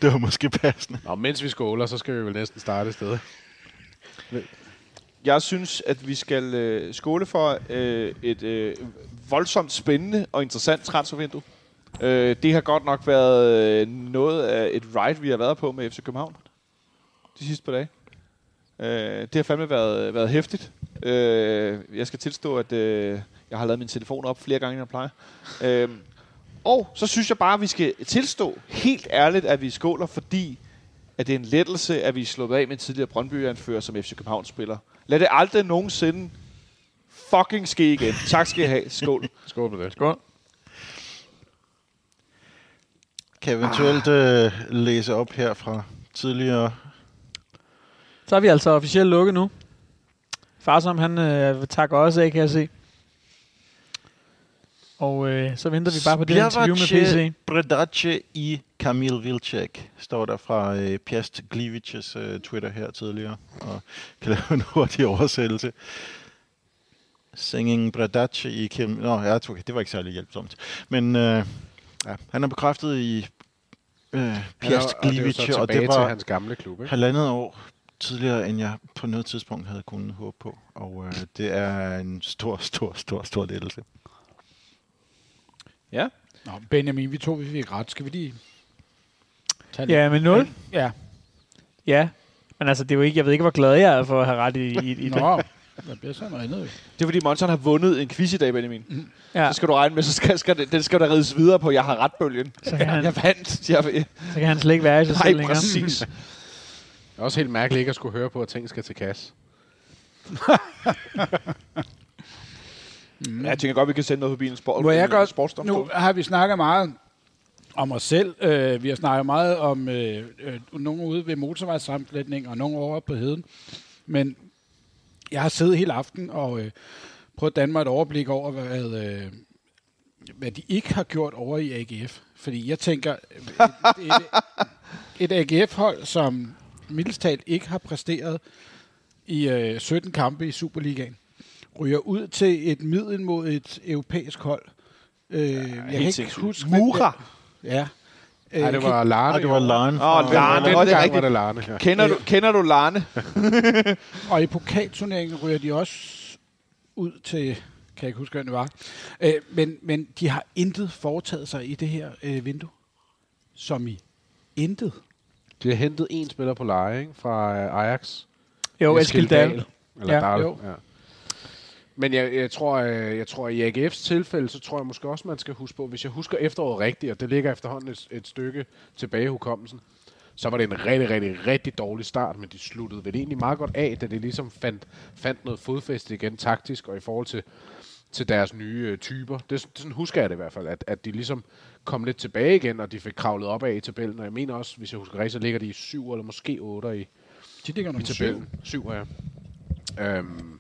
Speaker 5: det var måske passende.
Speaker 6: Og mens vi skåler, så skal vi vel næsten starte et sted.
Speaker 1: Jeg synes, at vi skal øh, skåle for øh, et øh, voldsomt spændende og interessant transfervindue. Øh, det har godt nok været øh, noget af et ride, vi har været på med FC København de sidste par dage. Øh, det har fandme været, været hæftigt. Øh, jeg skal tilstå, at øh, jeg har lavet min telefon op flere gange, end jeg plejer. Øh, og så synes jeg bare, at vi skal tilstå helt ærligt, at vi skåler, fordi at det er en lettelse, at vi er sluppet af med en tidligere Brøndby-anfører som FC København-spiller. Lad det aldrig nogensinde fucking ske igen. Tak skal I have. Skål.
Speaker 6: Skål på det.
Speaker 2: Skål.
Speaker 5: Kan jeg eventuelt øh, læse op her fra tidligere?
Speaker 2: Så er vi altså officielt lukket nu. Farsom, han øh, takker også af, kan jeg se. Og øh, så venter vi bare på det interview med PC.
Speaker 5: Bredace i Kamil Vilcek, står der fra øh, Piast Glivices øh, Twitter her tidligere, og kan lave en hurtig oversættelse. Singing Bredace i Kim... Nå, ja, okay, det var ikke særlig hjælpsomt. Men øh, ja, han er bekræftet i øh, Piast
Speaker 6: og det
Speaker 5: Glivice,
Speaker 6: så
Speaker 5: og det
Speaker 6: tilbage til
Speaker 5: var
Speaker 6: hans gamle klub, ikke?
Speaker 5: halvandet år tidligere, end jeg på noget tidspunkt havde kunnet håbe på. Og øh, det er en stor, stor, stor, stor lettelse.
Speaker 1: Ja.
Speaker 4: Nå, Benjamin, vi to vi fik ret. Skal vi lige tage
Speaker 2: Ja, med 0.
Speaker 4: Ja.
Speaker 2: Ja. Men altså, det er jo ikke, jeg ved ikke, hvor glad jeg er for at have ret i, i, i det.
Speaker 4: Nå, der bliver så noget andet.
Speaker 1: Det er fordi Monson har vundet en quiz i dag, Benjamin.
Speaker 2: Ja,
Speaker 1: Så skal du regne med, så skal, skal det, den skal der rides videre på. Jeg har ret bølgen.
Speaker 2: så kan, han,
Speaker 1: Jeg vandt. Jeg,
Speaker 2: så kan han slet ikke være i sig selv
Speaker 1: nej,
Speaker 2: længere.
Speaker 1: præcis.
Speaker 6: Det er også helt mærkeligt ikke at skulle høre på, at ting skal til kasse.
Speaker 1: Ja, jeg tænker godt, vi kan sende noget forbi en sport.
Speaker 4: Må jeg godt-. Nu har vi snakket meget om os selv. Øh, vi har snakket meget om øh, øh, nogen ude ved motorvejssammenflætning og nogen over på heden. Men jeg har siddet hele aften og øh, prøvet at danne mig et overblik over, hvad, øh, hvad de ikke har gjort over i AGF. Fordi jeg tænker, et, et, et AGF-hold, som mildest talt ikke har præsteret i øh, 17 kampe i Superligaen, ryger ud til et middel mod et europæisk hold. Øh, jeg kan ikke
Speaker 1: sindssygt.
Speaker 4: huske... hvem
Speaker 1: Mura.
Speaker 4: det- Ja. Øh,
Speaker 6: Nej, det var Larne.
Speaker 5: Nej, det var Larne.
Speaker 1: Åh,
Speaker 6: Den,
Speaker 1: Larne.
Speaker 6: den gang
Speaker 1: rigtigt.
Speaker 6: var det Larne. Ja.
Speaker 1: Kender, du, kender du Larne?
Speaker 4: Og i pokalturneringen ryger de også ud til, kan jeg ikke huske, hvad det var. Øh, men, men de har intet foretaget sig i det her øh, vindue. Som i intet.
Speaker 6: De har hentet en spiller på leje ikke? fra øh, Ajax.
Speaker 2: Jo, Eskild Dahl.
Speaker 6: Eller
Speaker 2: Ja,
Speaker 6: Dahl.
Speaker 4: jo.
Speaker 6: Ja. Men jeg, jeg, tror, øh, jeg tror, i AGF's tilfælde, så tror jeg måske også, man skal huske på, hvis jeg husker efteråret rigtigt, og det ligger efterhånden et, et stykke tilbage i hukommelsen, så var det en rigtig, rigtig, rigtig dårlig start, men de sluttede vel egentlig meget godt af, da de ligesom fandt, fandt noget fodfæste igen taktisk, og i forhold til, til deres nye øh, typer. Det, det, sådan husker jeg det i hvert fald, at, at de ligesom kom lidt tilbage igen, og de fik kravlet op af i tabellen, og jeg mener også, hvis jeg husker rigtigt, så ligger de i syv eller måske otte i,
Speaker 4: De ligger
Speaker 6: i tabellen. Syv, ja. Øhm,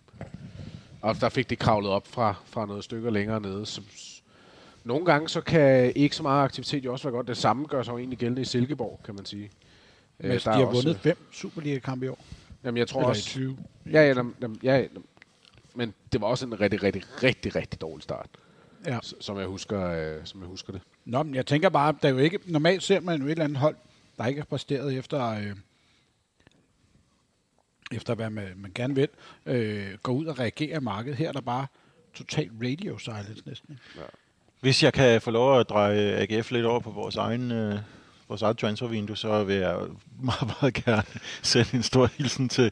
Speaker 6: og der fik de kravlet op fra, fra noget stykker længere nede. Så, Nogle gange så kan ikke så meget aktivitet jo også være godt. Det samme gør sig jo egentlig gældende i Silkeborg, kan man sige.
Speaker 4: Men øh, de har også, vundet fem Superliga-kampe i år.
Speaker 6: Jamen, jeg tror
Speaker 4: Eller
Speaker 6: også...
Speaker 4: i 20.
Speaker 6: Ja, ja, ja, jamen, men det var også en rigtig, rigtig, rigtig, rigtig dårlig start.
Speaker 4: Ja.
Speaker 6: Som jeg husker, øh, som jeg husker det.
Speaker 4: Nå, men jeg tænker bare, der er jo ikke, normalt ser man jo et eller andet hold, der ikke har præsteret efter, øh, efter hvad man, man gerne vil, øh, gå ud og reagere i markedet. Her er der bare total radio silence næsten.
Speaker 5: Hvis jeg kan få lov at dreje AGF lidt over på vores egen øh, vores eget transfervindue, så vil jeg meget, meget gerne sende en stor hilsen til,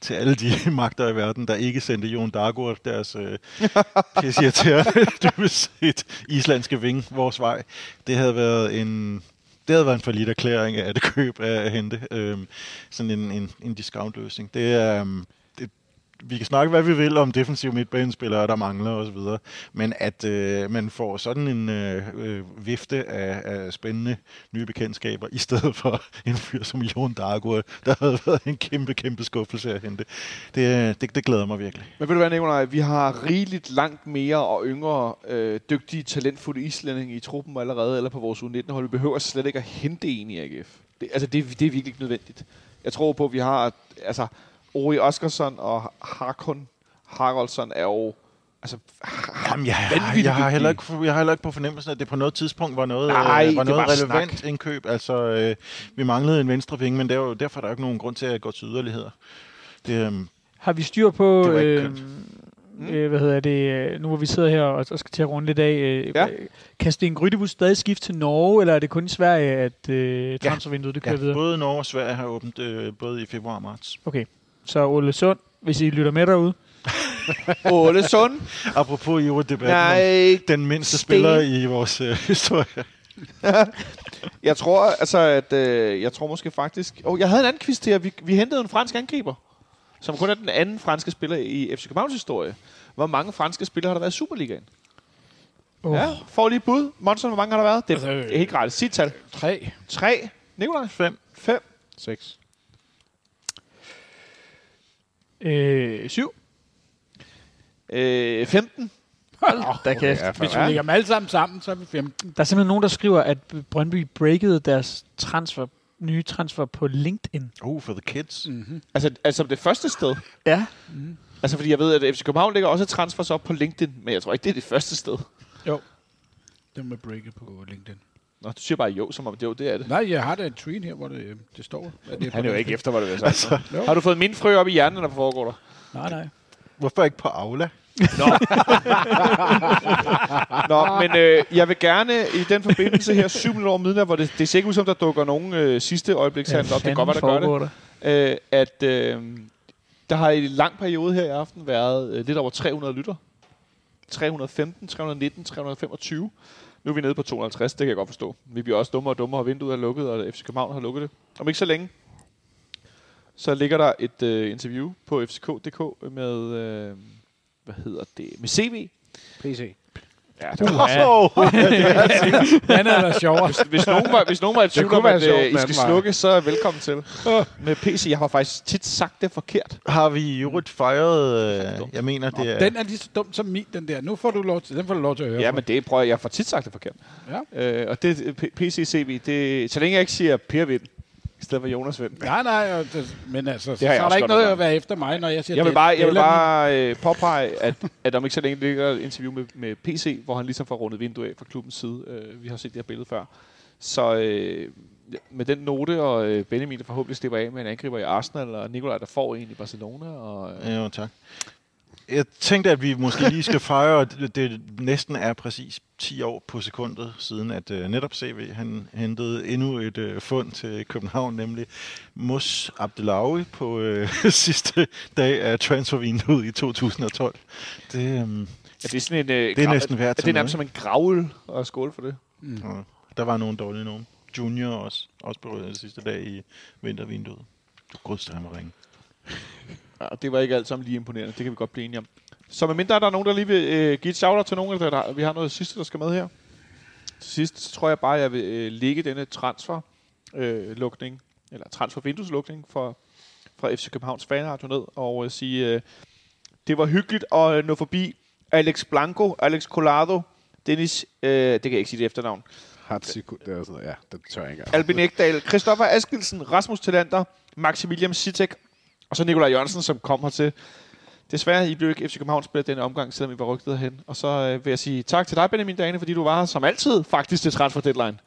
Speaker 5: til alle de magter i verden, der ikke sendte Jon Dargaard deres øh, pissirriterende, dybest set islandske ving vores vej. Det havde været en det havde været en forlidt erklæring af det køb af, af hente. Øhm, sådan en, en, en discount-løsning. Det er, øhm, vi kan snakke, hvad vi vil om defensive midtbanespillere, der mangler osv., men at øh, man får sådan en øh, øh, vifte af, af spændende nye bekendtskaber, i stedet for en fyr som Jon Dargaard, der havde været en kæmpe, kæmpe skuffelse at hente. Det, øh, det, det glæder mig virkelig.
Speaker 1: Men ved du hvad, Nikolaj? Vi har rigeligt langt mere og yngre, øh, dygtige, talentfulde islændinge i truppen allerede, eller på vores U19-hold. Vi behøver slet ikke at hente en i AGF. Det, altså, det, det er virkelig ikke nødvendigt. Jeg tror på, at vi har... Altså, Ori Oskarsson og Hakon Haraldsson er jo... Altså,
Speaker 5: Jamen, jeg,
Speaker 1: vanvittigt
Speaker 5: jeg, har heller ikke, jeg har heller ikke på fornemmelsen, at det på noget tidspunkt var noget,
Speaker 1: Nej,
Speaker 5: øh, var noget
Speaker 1: bare
Speaker 5: relevant
Speaker 1: snak.
Speaker 5: indkøb. Altså, øh, vi manglede en venstre vinge, men der, er jo- derfor er der jo ikke nogen grund til at gå til yderligheder. Det, øh,
Speaker 2: Har vi styr på,
Speaker 5: var
Speaker 2: øh,
Speaker 5: kønt.
Speaker 2: øh, hvad hedder det, øh, nu hvor vi sidder her og, og skal til at runde lidt af, øh,
Speaker 1: Ja.
Speaker 2: ja. kan Sten Grydebus stadig skifte til Norge, eller er det kun i Sverige, at øh, transfervinduet det kører
Speaker 5: ja,
Speaker 2: videre?
Speaker 5: både Norge og Sverige har åbent øh, både i februar og marts.
Speaker 2: Okay, så Ole Sund, hvis I lytter med derude,
Speaker 1: Ole Sund.
Speaker 5: Apropos i debatten om
Speaker 1: Nej,
Speaker 5: den mindste
Speaker 1: Sten.
Speaker 5: spiller i vores øh, historie.
Speaker 1: jeg tror, altså, at øh, jeg tror måske faktisk... Oh, jeg havde en anden quiz til jer. Vi, vi hentede en fransk angriber, som kun er den anden franske spiller i FC Københavns historie. Hvor mange franske spillere har der været i Superligaen?
Speaker 2: Oh.
Speaker 1: Ja, får lige bud. Monson, hvor mange har der været? Det er
Speaker 4: Altså,
Speaker 1: altså, helt gratis. Sig tal.
Speaker 4: Tre.
Speaker 1: Tre. Nikolaj?
Speaker 5: Fem.
Speaker 1: Fem.
Speaker 6: Seks.
Speaker 2: Øh, syv.
Speaker 1: Øh, 15.
Speaker 2: Der, kan,
Speaker 6: Ja,
Speaker 4: Hvis vi lægger dem alle sammen sammen, så er vi 15.
Speaker 2: der er simpelthen nogen, der skriver, at Brøndby breakede deres transfer, nye transfer på LinkedIn.
Speaker 5: Oh, for the kids.
Speaker 4: Mm-hmm.
Speaker 1: Altså, altså det første sted.
Speaker 2: Ja.
Speaker 1: Altså, fordi jeg ved, at FC København ligger også transfers op på LinkedIn, men jeg tror ikke, det er det første sted.
Speaker 4: Den må breake på LinkedIn.
Speaker 1: Nå, du siger bare jo, som om det, jo, det er det.
Speaker 4: Nej, jeg har da en tweet her, hvor det, det står. Det
Speaker 1: Han
Speaker 4: på
Speaker 1: er jo ikke efter, hvad det vil sige. Altså, har du fået min frø op i hjernen, eller hvad foregår der?
Speaker 4: Nej, nej.
Speaker 5: Hvorfor ikke på Aula?
Speaker 1: Nå, men øh, jeg vil gerne i den forbindelse her, syv minutter over midnat, hvor det, det ser ikke ud som, der dukker nogen øh, sidste øjeblikshandler op. Det kan godt være, der gør det.
Speaker 2: det.
Speaker 1: Øh, at øh, der har i en lang periode her i aften været øh, lidt over 300 lytter. 315, 319, 325. Nu er vi nede på 250, det kan jeg godt forstå. Vi bliver også dummere og dummere, og vinduet er lukket, og FC København har lukket det. Om ikke så længe, så ligger der et øh, interview på fck.dk med, øh, hvad hedder det, med CV.
Speaker 6: PC.
Speaker 1: Ja,
Speaker 5: Oh,
Speaker 4: Den er da sjovere.
Speaker 1: hvis, hvis, nogen var, hvis nogen var i tvivl om, at
Speaker 6: sjovt
Speaker 1: øh, I skal slukke, så er velkommen til. Med PC, jeg har faktisk tit sagt det forkert.
Speaker 5: har vi i øvrigt fejret... Øh, jeg mener, det er...
Speaker 4: Den er lige så dum som min, den der. Nu får du lov til, den får du lov til at høre.
Speaker 1: Ja,
Speaker 4: på.
Speaker 1: men det prøver jeg. Jeg får tit sagt det forkert.
Speaker 4: Ja.
Speaker 1: Øh, og det P- PC CV, det, så længe jeg ikke siger Per Vind, i stedet for Jonas Vind.
Speaker 4: Nej, nej, det, men altså,
Speaker 1: har
Speaker 4: så er der ikke noget at være efter mig, når jeg siger
Speaker 1: Jeg vil
Speaker 4: det.
Speaker 1: bare, jeg vil bare øh, påpege, at, at om ikke så længe ligger et interview med, med PC, hvor han ligesom får rundet vinduet af fra klubbens side. Øh, vi har set det her billede før. Så øh, med den note, og øh, Benjamin, der forhåbentlig slipper af med en angriber i Arsenal, og Nikolaj, der får en i Barcelona. Og, øh,
Speaker 5: Ja, jo, tak. Jeg tænkte, at vi måske lige skal fejre, at det, næsten er præcis 10 år på sekundet siden, at uh, netop CV han hentede endnu et uh, fund til København, nemlig Mus Abdelawi på uh, sidste dag af transfervinduet i 2012. Det, um,
Speaker 1: ja, det er sådan en... Øh,
Speaker 5: det er
Speaker 1: grav-
Speaker 5: næsten værd
Speaker 1: er
Speaker 5: til
Speaker 1: det er nærmest som en gravøl og skål for det.
Speaker 5: og der var nogle dårlige nogen. Junior også, også på den sidste dag i vintervinduet. Du godstræmmer ringe.
Speaker 1: Og det var ikke alt sammen lige imponerende. Det kan vi godt blive enige om. Så medmindre der er nogen, der lige vil øh, give et shout til nogen, eller der, vi har noget sidste, der skal med her. Til sidst så tror jeg bare, jeg vil øh, lægge denne transferlukning, øh, lukning, eller transfervindueslukning for, fra FC Københavns fanradio ned, og øh, sige, øh, det var hyggeligt at øh, nå forbi Alex Blanco, Alex Collado, Dennis, øh, det kan jeg ikke sige det efternavn,
Speaker 6: Hatsikut, det er sådan noget. Ja, det tør jeg ikke.
Speaker 1: Albin Ekdal, Christoffer Askildsen, Rasmus Tillander, Maximilian Sitek, og så Nikolaj Jørgensen, som kom hertil. Desværre, I blev ikke FC København spillet denne omgang, selvom I var rygtet hen. Og så øh, vil jeg sige tak til dig, Benjamin Dane, fordi du var her som altid faktisk til transfer deadline.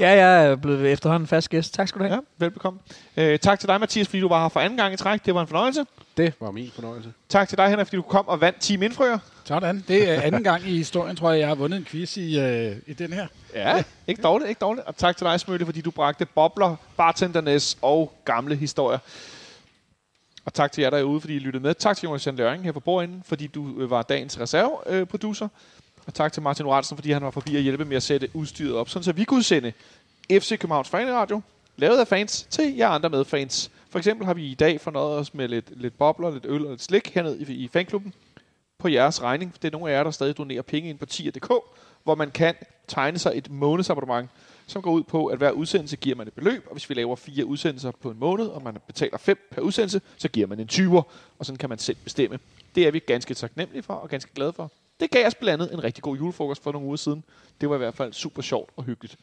Speaker 2: Ja, jeg er blevet efterhånden fast gæst. Tak skal du have.
Speaker 1: Ja, velbekomme. Øh, tak til dig, Mathias, fordi du var her for anden gang i træk. Det var en fornøjelse.
Speaker 6: Det var min fornøjelse.
Speaker 1: Tak til dig, Henrik, fordi du kom og vandt Team Indfrøer.
Speaker 4: Sådan. Det er anden gang i historien, tror jeg, jeg har vundet en quiz i, øh, i den her.
Speaker 1: Ja, ikke dårligt, ikke dårligt. Og tak til dig, Smølle, fordi du bragte bobler, bartenderness og gamle historier. Og tak til jer derude, fordi I lyttede med. Tak til Jonas Sand Løring her på bordenden, fordi du øh, var dagens reserveproducer. Øh, og tak til Martin Oransen, fordi han var forbi at hjælpe med at sætte udstyret op, sådan så vi kunne sende FC Københavns Fanradio, lavet af fans, til jer andre med fans. For eksempel har vi i dag fornøjet os med lidt, lidt bobler, lidt øl og lidt slik hernede i, i fanklubben på jeres regning. Det er nogle af jer, der stadig donerer penge ind på tier.dk, hvor man kan tegne sig et månedsabonnement, som går ud på, at hver udsendelse giver man et beløb, og hvis vi laver fire udsendelser på en måned, og man betaler fem per udsendelse, så giver man en 20'er, og sådan kan man selv bestemme. Det er vi ganske taknemmelige for og ganske glade for. Det gav os blandt andet en rigtig god julefrokost for nogle uger siden. Det var i hvert fald super sjovt og hyggeligt.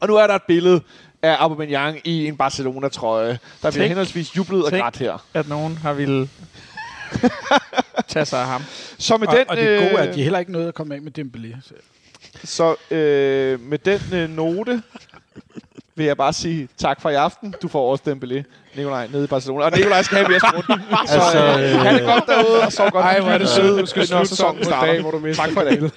Speaker 1: Og nu er der et billede af Aubameyang i en Barcelona-trøje. Der bliver henholdsvis jublet og grædt her.
Speaker 2: At nogen har ville tage sig af ham.
Speaker 1: Så med
Speaker 4: Og,
Speaker 1: den,
Speaker 4: og det gode er,
Speaker 1: øh,
Speaker 4: at de heller ikke nåede at komme af med Dembélé. Så.
Speaker 1: Så øh, med den øh, note vil jeg bare sige tak for i aften. Du får også Dembélé, Nikolaj, nede i Barcelona. Og Nikolaj skal have mere. Så
Speaker 5: Altså,
Speaker 1: øh,
Speaker 5: øh,
Speaker 1: ha' det godt derude, og sov godt.
Speaker 6: Ej, hvor er det sødt, du skal slutte
Speaker 1: sæsonen
Speaker 6: på dag, hvor du mister
Speaker 1: Tak for i dag.